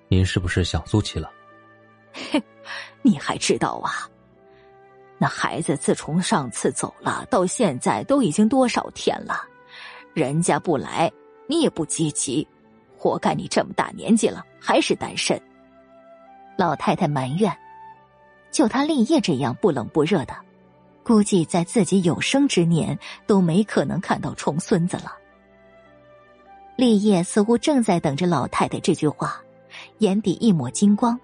Speaker 35: 您是不是想苏琪了？
Speaker 23: 你还知道啊？那孩子自从上次走了，到现在都已经多少天了？人家不来，你也不积极，活该你这么大年纪了还是单身。
Speaker 1: 老太太埋怨：“就他立业这样不冷不热的，估计在自己有生之年都没可能看到重孙子了。”立业似乎正在等着老太太这句话，眼底一抹金光。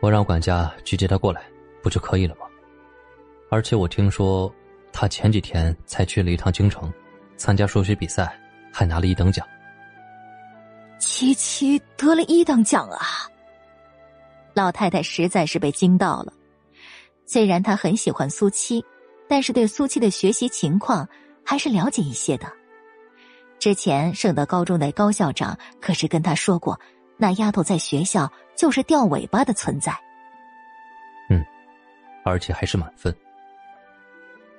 Speaker 35: 我让管家去接他过来，不就可以了吗？而且我听说，他前几天才去了一趟京城。参加数学比赛，还拿了一等奖。
Speaker 23: 七七得了一等奖啊！
Speaker 1: 老太太实在是被惊到了。虽然她很喜欢苏七，但是对苏七的学习情况还是了解一些的。之前圣德高中的高校长可是跟他说过，那丫头在学校就是掉尾巴的存在。
Speaker 35: 嗯，而且还是满分。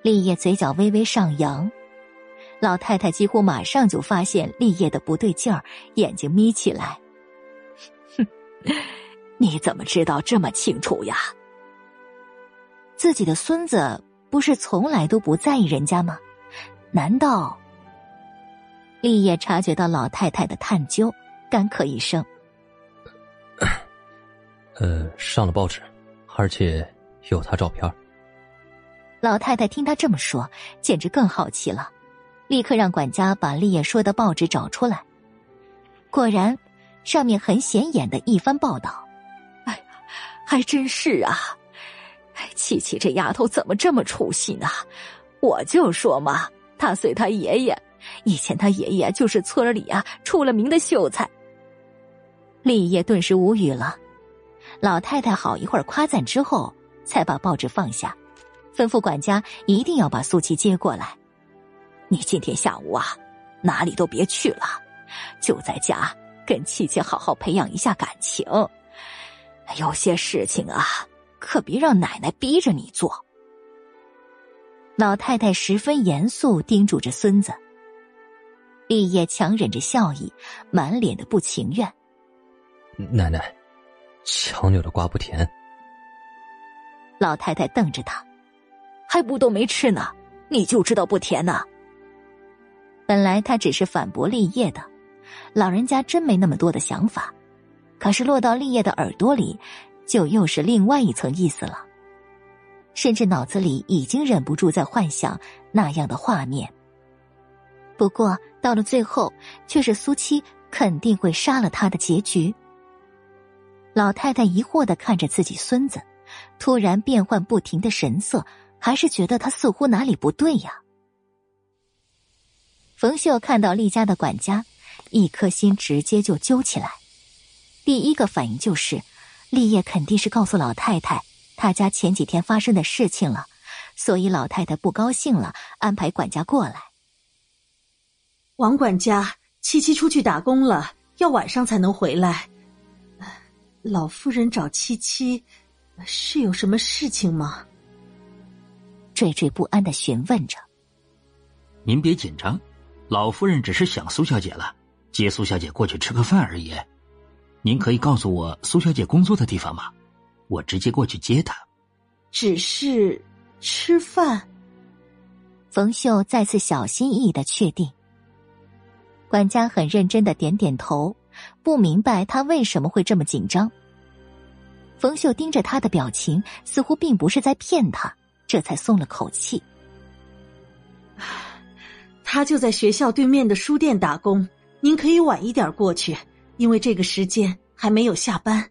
Speaker 1: 立业嘴角微微上扬。老太太几乎马上就发现立业的不对劲儿，眼睛眯起来。
Speaker 23: 哼，你怎么知道这么清楚呀？
Speaker 1: 自己的孙子不是从来都不在意人家吗？难道？立业察觉到老太太的探究，干咳一声：“
Speaker 35: 呃，上了报纸，而且有他照片。”
Speaker 1: 老太太听他这么说，简直更好奇了。立刻让管家把立业说的报纸找出来。果然，上面很显眼的一番报道。
Speaker 23: 哎，还真是啊！哎，琪琪这丫头怎么这么出息呢？我就说嘛，她随她爷爷，以前她爷爷就是村里啊出了名的秀才。
Speaker 1: 立业顿时无语了。老太太好一会儿夸赞之后，才把报纸放下，吩咐管家一定要把苏琪接过来。
Speaker 23: 你今天下午啊，哪里都别去了，就在家
Speaker 40: 跟琪琪好好培养一下感情。有些事情啊，可别让奶奶逼着你做。
Speaker 1: 老太太十分严肃叮嘱着孙子。立业强忍着笑意，满脸的不情愿。
Speaker 9: 奶奶，强扭的瓜不甜。
Speaker 1: 老太太瞪着他，还不都没吃呢，你就知道不甜呢？本来他只是反驳立业的，老人家真没那么多的想法，可是落到立业的耳朵里，就又是另外一层意思了，甚至脑子里已经忍不住在幻想那样的画面。不过到了最后，却是苏七肯定会杀了他的结局。老太太疑惑的看着自己孙子，突然变幻不停的神色，还是觉得他似乎哪里不对呀。冯秀看到厉家的管家，一颗心直接就揪起来，第一个反应就是，立业肯定是告诉老太太他家前几天发生的事情了，所以老太太不高兴了，安排管家过来。
Speaker 3: 王管家，七七出去打工了，要晚上才能回来。老夫人找七七，是有什么事情吗？
Speaker 1: 惴惴不安的询问着。
Speaker 27: 您别紧张，老夫人只是想苏小姐了，接苏小姐过去吃个饭而已。您可以告诉我苏小姐工作的地方吗？我直接过去接她。
Speaker 3: 只是吃饭。
Speaker 1: 冯秀再次小心翼翼的确定。管家很认真的点点头，不明白他为什么会这么紧张。冯秀盯着他的表情，似乎并不是在骗他，这才松了口气。
Speaker 3: 他就在学校对面的书店打工，您可以晚一点过去，因为这个时间还没有下班。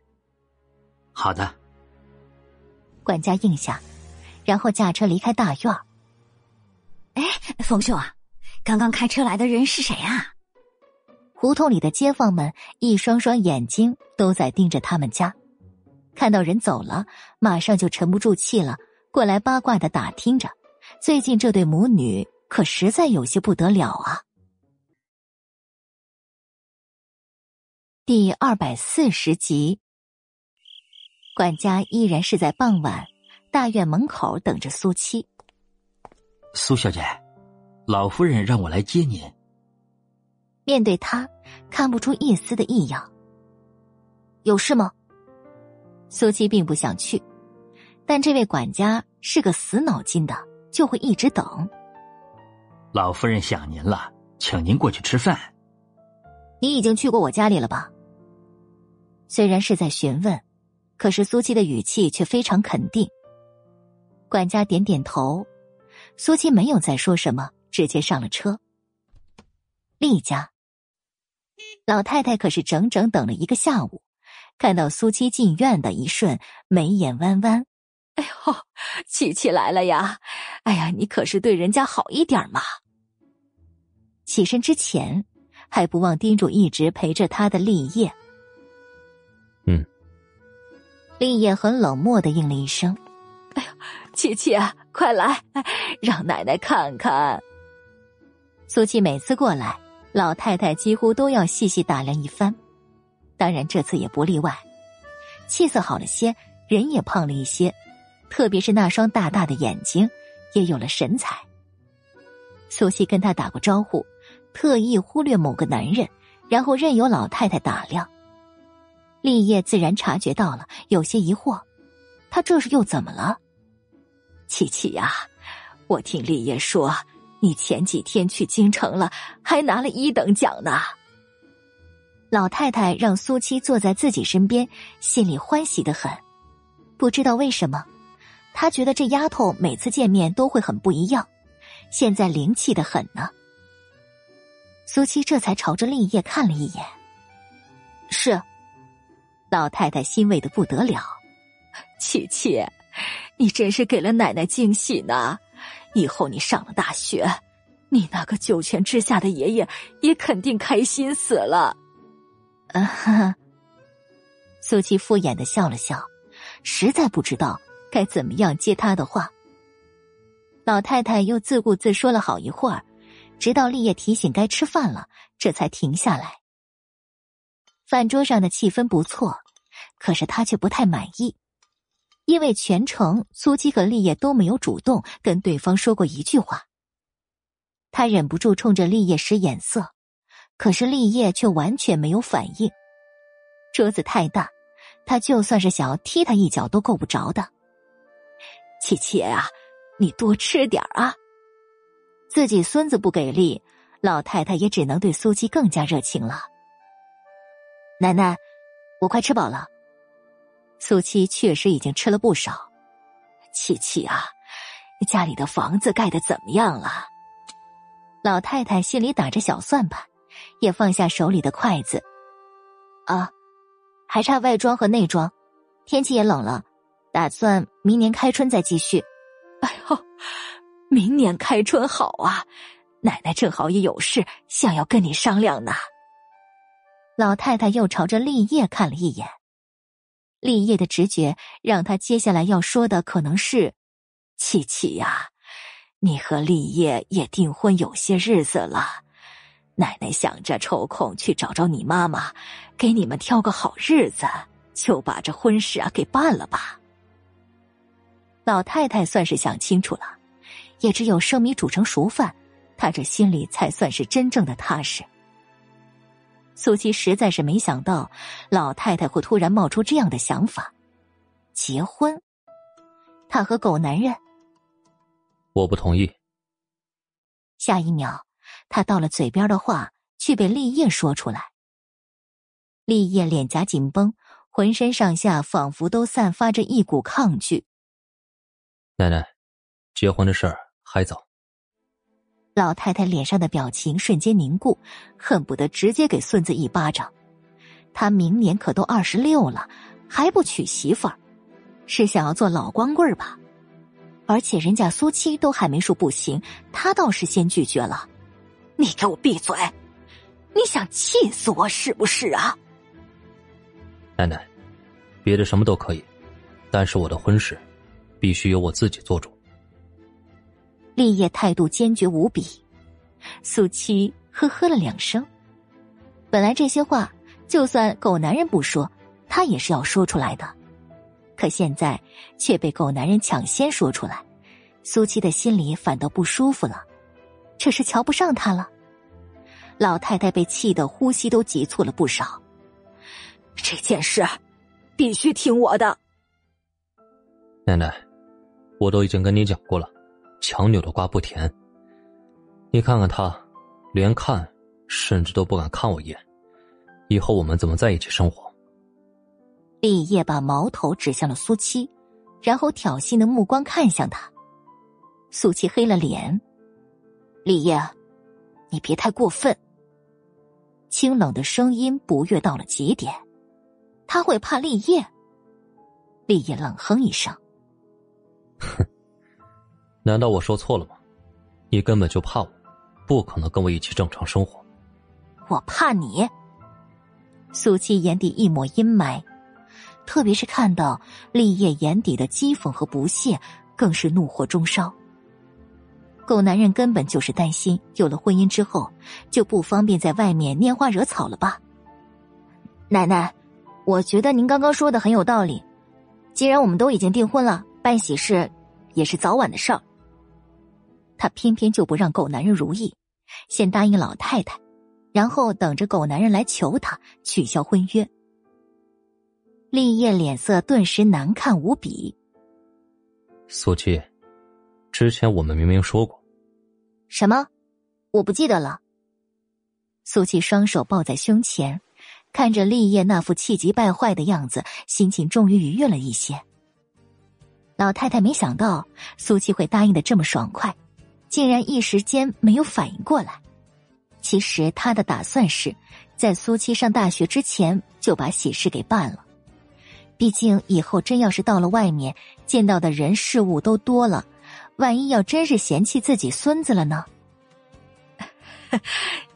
Speaker 27: 好的。
Speaker 1: 管家应下，然后驾车离开大院。
Speaker 18: 哎，冯秀啊，刚刚开车来的人是谁啊？
Speaker 1: 胡同里的街坊们一双双眼睛都在盯着他们家，看到人走了，马上就沉不住气了，过来八卦的打听着，最近这对母女可实在有些不得了啊。第二百四十集，管家依然是在傍晚大院门口等着苏七。
Speaker 27: 苏小姐，老夫人让我来接您。
Speaker 1: 面对他，看不出一丝的异样。有事吗？苏七并不想去，但这位管家是个死脑筋的，就会一直等。
Speaker 27: 老夫人想您了，请您过去吃饭。
Speaker 1: 你已经去过我家里了吧？虽然是在询问，可是苏七的语气却非常肯定。管家点点头，苏七没有再说什么，直接上了车。厉家。老太太可是整整等了一个下午，看到苏七进院的一瞬，眉眼弯弯。
Speaker 40: 哎呦，琪琪来了呀！哎呀，你可是对人家好一点嘛。
Speaker 1: 起身之前，还不忘叮嘱一直陪着他的立业。
Speaker 9: 嗯。
Speaker 1: 立业很冷漠的应了一声：“
Speaker 40: 哎呦，琪琪啊，快来，让奶奶看看。”
Speaker 1: 苏琪每次过来。老太太几乎都要细细打量一番，当然这次也不例外。气色好了些，人也胖了一些，特别是那双大大的眼睛也有了神采。苏西跟他打过招呼，特意忽略某个男人，然后任由老太太打量。立业自然察觉到了，有些疑惑，他这是又怎么了？
Speaker 40: 琪琪呀，我听立业说。你前几天去京城了，还拿了一等奖呢。
Speaker 1: 老太太让苏七坐在自己身边，心里欢喜的很。不知道为什么，她觉得这丫头每次见面都会很不一样，现在灵气的很呢。苏七这才朝着立业看了一眼。是，老太太欣慰的不得了。
Speaker 40: 琪琪，你真是给了奶奶惊喜呢。以后你上了大学，你那个九泉之下的爷爷也肯定开心死了。
Speaker 1: 啊哈！苏七敷衍的笑了笑，实在不知道该怎么样接他的话。老太太又自顾自说了好一会儿，直到立业提醒该吃饭了，这才停下来。饭桌上的气氛不错，可是他却不太满意，因为全程苏七和立业都没有主动跟对方说过一句话。他忍不住冲着立业使眼色，可是立业却完全没有反应。桌子太大，他就算是想要踢他一脚都够不着的。七七啊，你多吃点啊！自己孙子不给力，老太太也只能对苏七更加热情了。奶奶，我快吃饱了。苏七确实已经吃了不少。七七啊，家里的房子盖的怎么样了？老太太心里打着小算盘，也放下手里的筷子。啊，还差外装和内装，天气也冷了，打算明年开春再继续。哎呦，明年开春好啊！奶奶正好也有事想要跟你商量呢。老太太又朝着立业看了一眼，立业的直觉让他接下来要说的可能是：“琪琪呀，你和立业也订婚有些日子了，奶奶想着抽空去找找你妈妈，给你们挑个好日子，就把这婚事啊给办了吧。”老太太算是想清楚了，也只有生米煮成熟饭，他这心里才算是真正的踏实。苏七实在是没想到，老太太会突然冒出这样的想法，结婚。他和狗男人，
Speaker 35: 我不同意。
Speaker 1: 下一秒，他到了嘴边的话却被立业说出来。立业脸颊紧绷，浑身上下仿佛都散发着一股抗拒。
Speaker 35: 奶奶，结婚的事儿还早。
Speaker 1: 老太太脸上的表情瞬间凝固，恨不得直接给孙子一巴掌。他明年可都二十六了，还不娶媳妇儿，是想要做老光棍吧？而且人家苏七都还没说不行，他倒是先拒绝了。你给我闭嘴！你想气死我是不是啊？
Speaker 35: 奶奶，别的什么都可以，但是我的婚事必须由我自己做主。
Speaker 1: 立业态度坚决无比，苏七呵呵了两声。本来这些话就算狗男人不说，他也是要说出来的，可现在却被狗男人抢先说出来，苏七的心里反倒不舒服了，这是瞧不上他了。老太太被气得呼吸都急促了不少。这件事必须听我的，
Speaker 35: 奶奶，我都已经跟你讲过了。强扭的瓜不甜。你看看他，连看甚至都不敢看我一眼，以后我们怎么在一起生活？
Speaker 1: 立业把矛头指向了苏七，然后挑衅的目光看向他。苏七黑了脸。立业，你别太过分。清冷的声音不悦到了极点。他会怕立业？立业冷哼一声，
Speaker 35: 哼。难道我说错了吗？你根本就怕我，不可能跟我一起正常生活。
Speaker 1: 我怕你。苏七眼底一抹阴霾，特别是看到立业眼底的讥讽和不屑，更是怒火中烧。狗男人根本就是担心，有了婚姻之后就不方便在外面拈花惹草了吧？奶奶，我觉得您刚刚说的很有道理。既然我们都已经订婚了，办喜事也是早晚的事儿。他偏偏就不让狗男人如意，先答应老太太，然后等着狗男人来求他取消婚约。立业脸色顿时难看无比。
Speaker 35: 苏七，之前我们明明说过，
Speaker 1: 什么？我不记得了。苏七双手抱在胸前，看着立业那副气急败坏的样子，心情终于愉悦了一些。老太太没想到苏七会答应的这么爽快。竟然一时间没有反应过来。其实他的打算是，在苏七上大学之前就把喜事给办了。毕竟以后真要是到了外面，见到的人事物都多了，万一要真是嫌弃自己孙子了呢？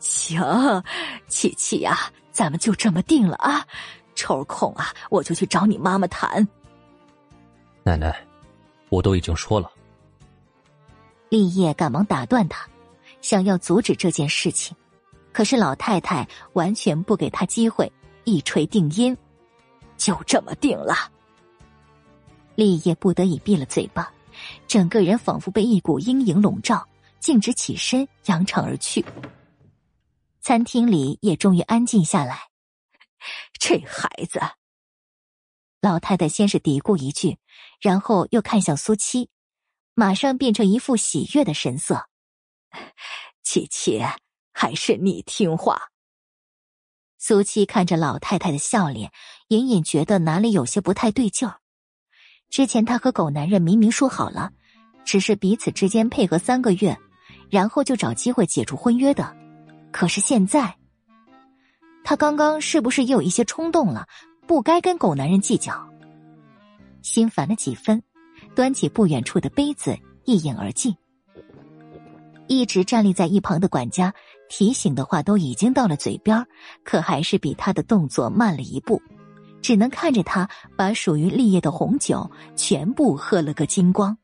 Speaker 1: 行，琪琪呀，咱们就这么定了啊！抽空啊，我就去找你妈妈谈。
Speaker 35: 奶奶，我都已经说了。
Speaker 1: 立业赶忙打断他，想要阻止这件事情，可是老太太完全不给他机会，一锤定音，就这么定了。立业不得已闭了嘴巴，整个人仿佛被一股阴影笼罩，径直起身扬长而去。餐厅里也终于安静下来。这孩子，老太太先是嘀咕一句，然后又看向苏七，马上变成一副喜悦的神色。琪琪，还是你听话。苏七看着老太太的笑脸，隐隐觉得哪里有些不太对劲儿。之前他和狗男人明明说好了，只是彼此之间配合三个月，然后就找机会解除婚约的。可是现在，他刚刚是不是也有一些冲动了？不该跟狗男人计较。心烦了几分，端起不远处的杯子一饮而尽。一直站立在一旁的管家提醒的话都已经到了嘴边，可还是比他的动作慢了一步，只能看着他把属于立业的红酒全部喝了个精光。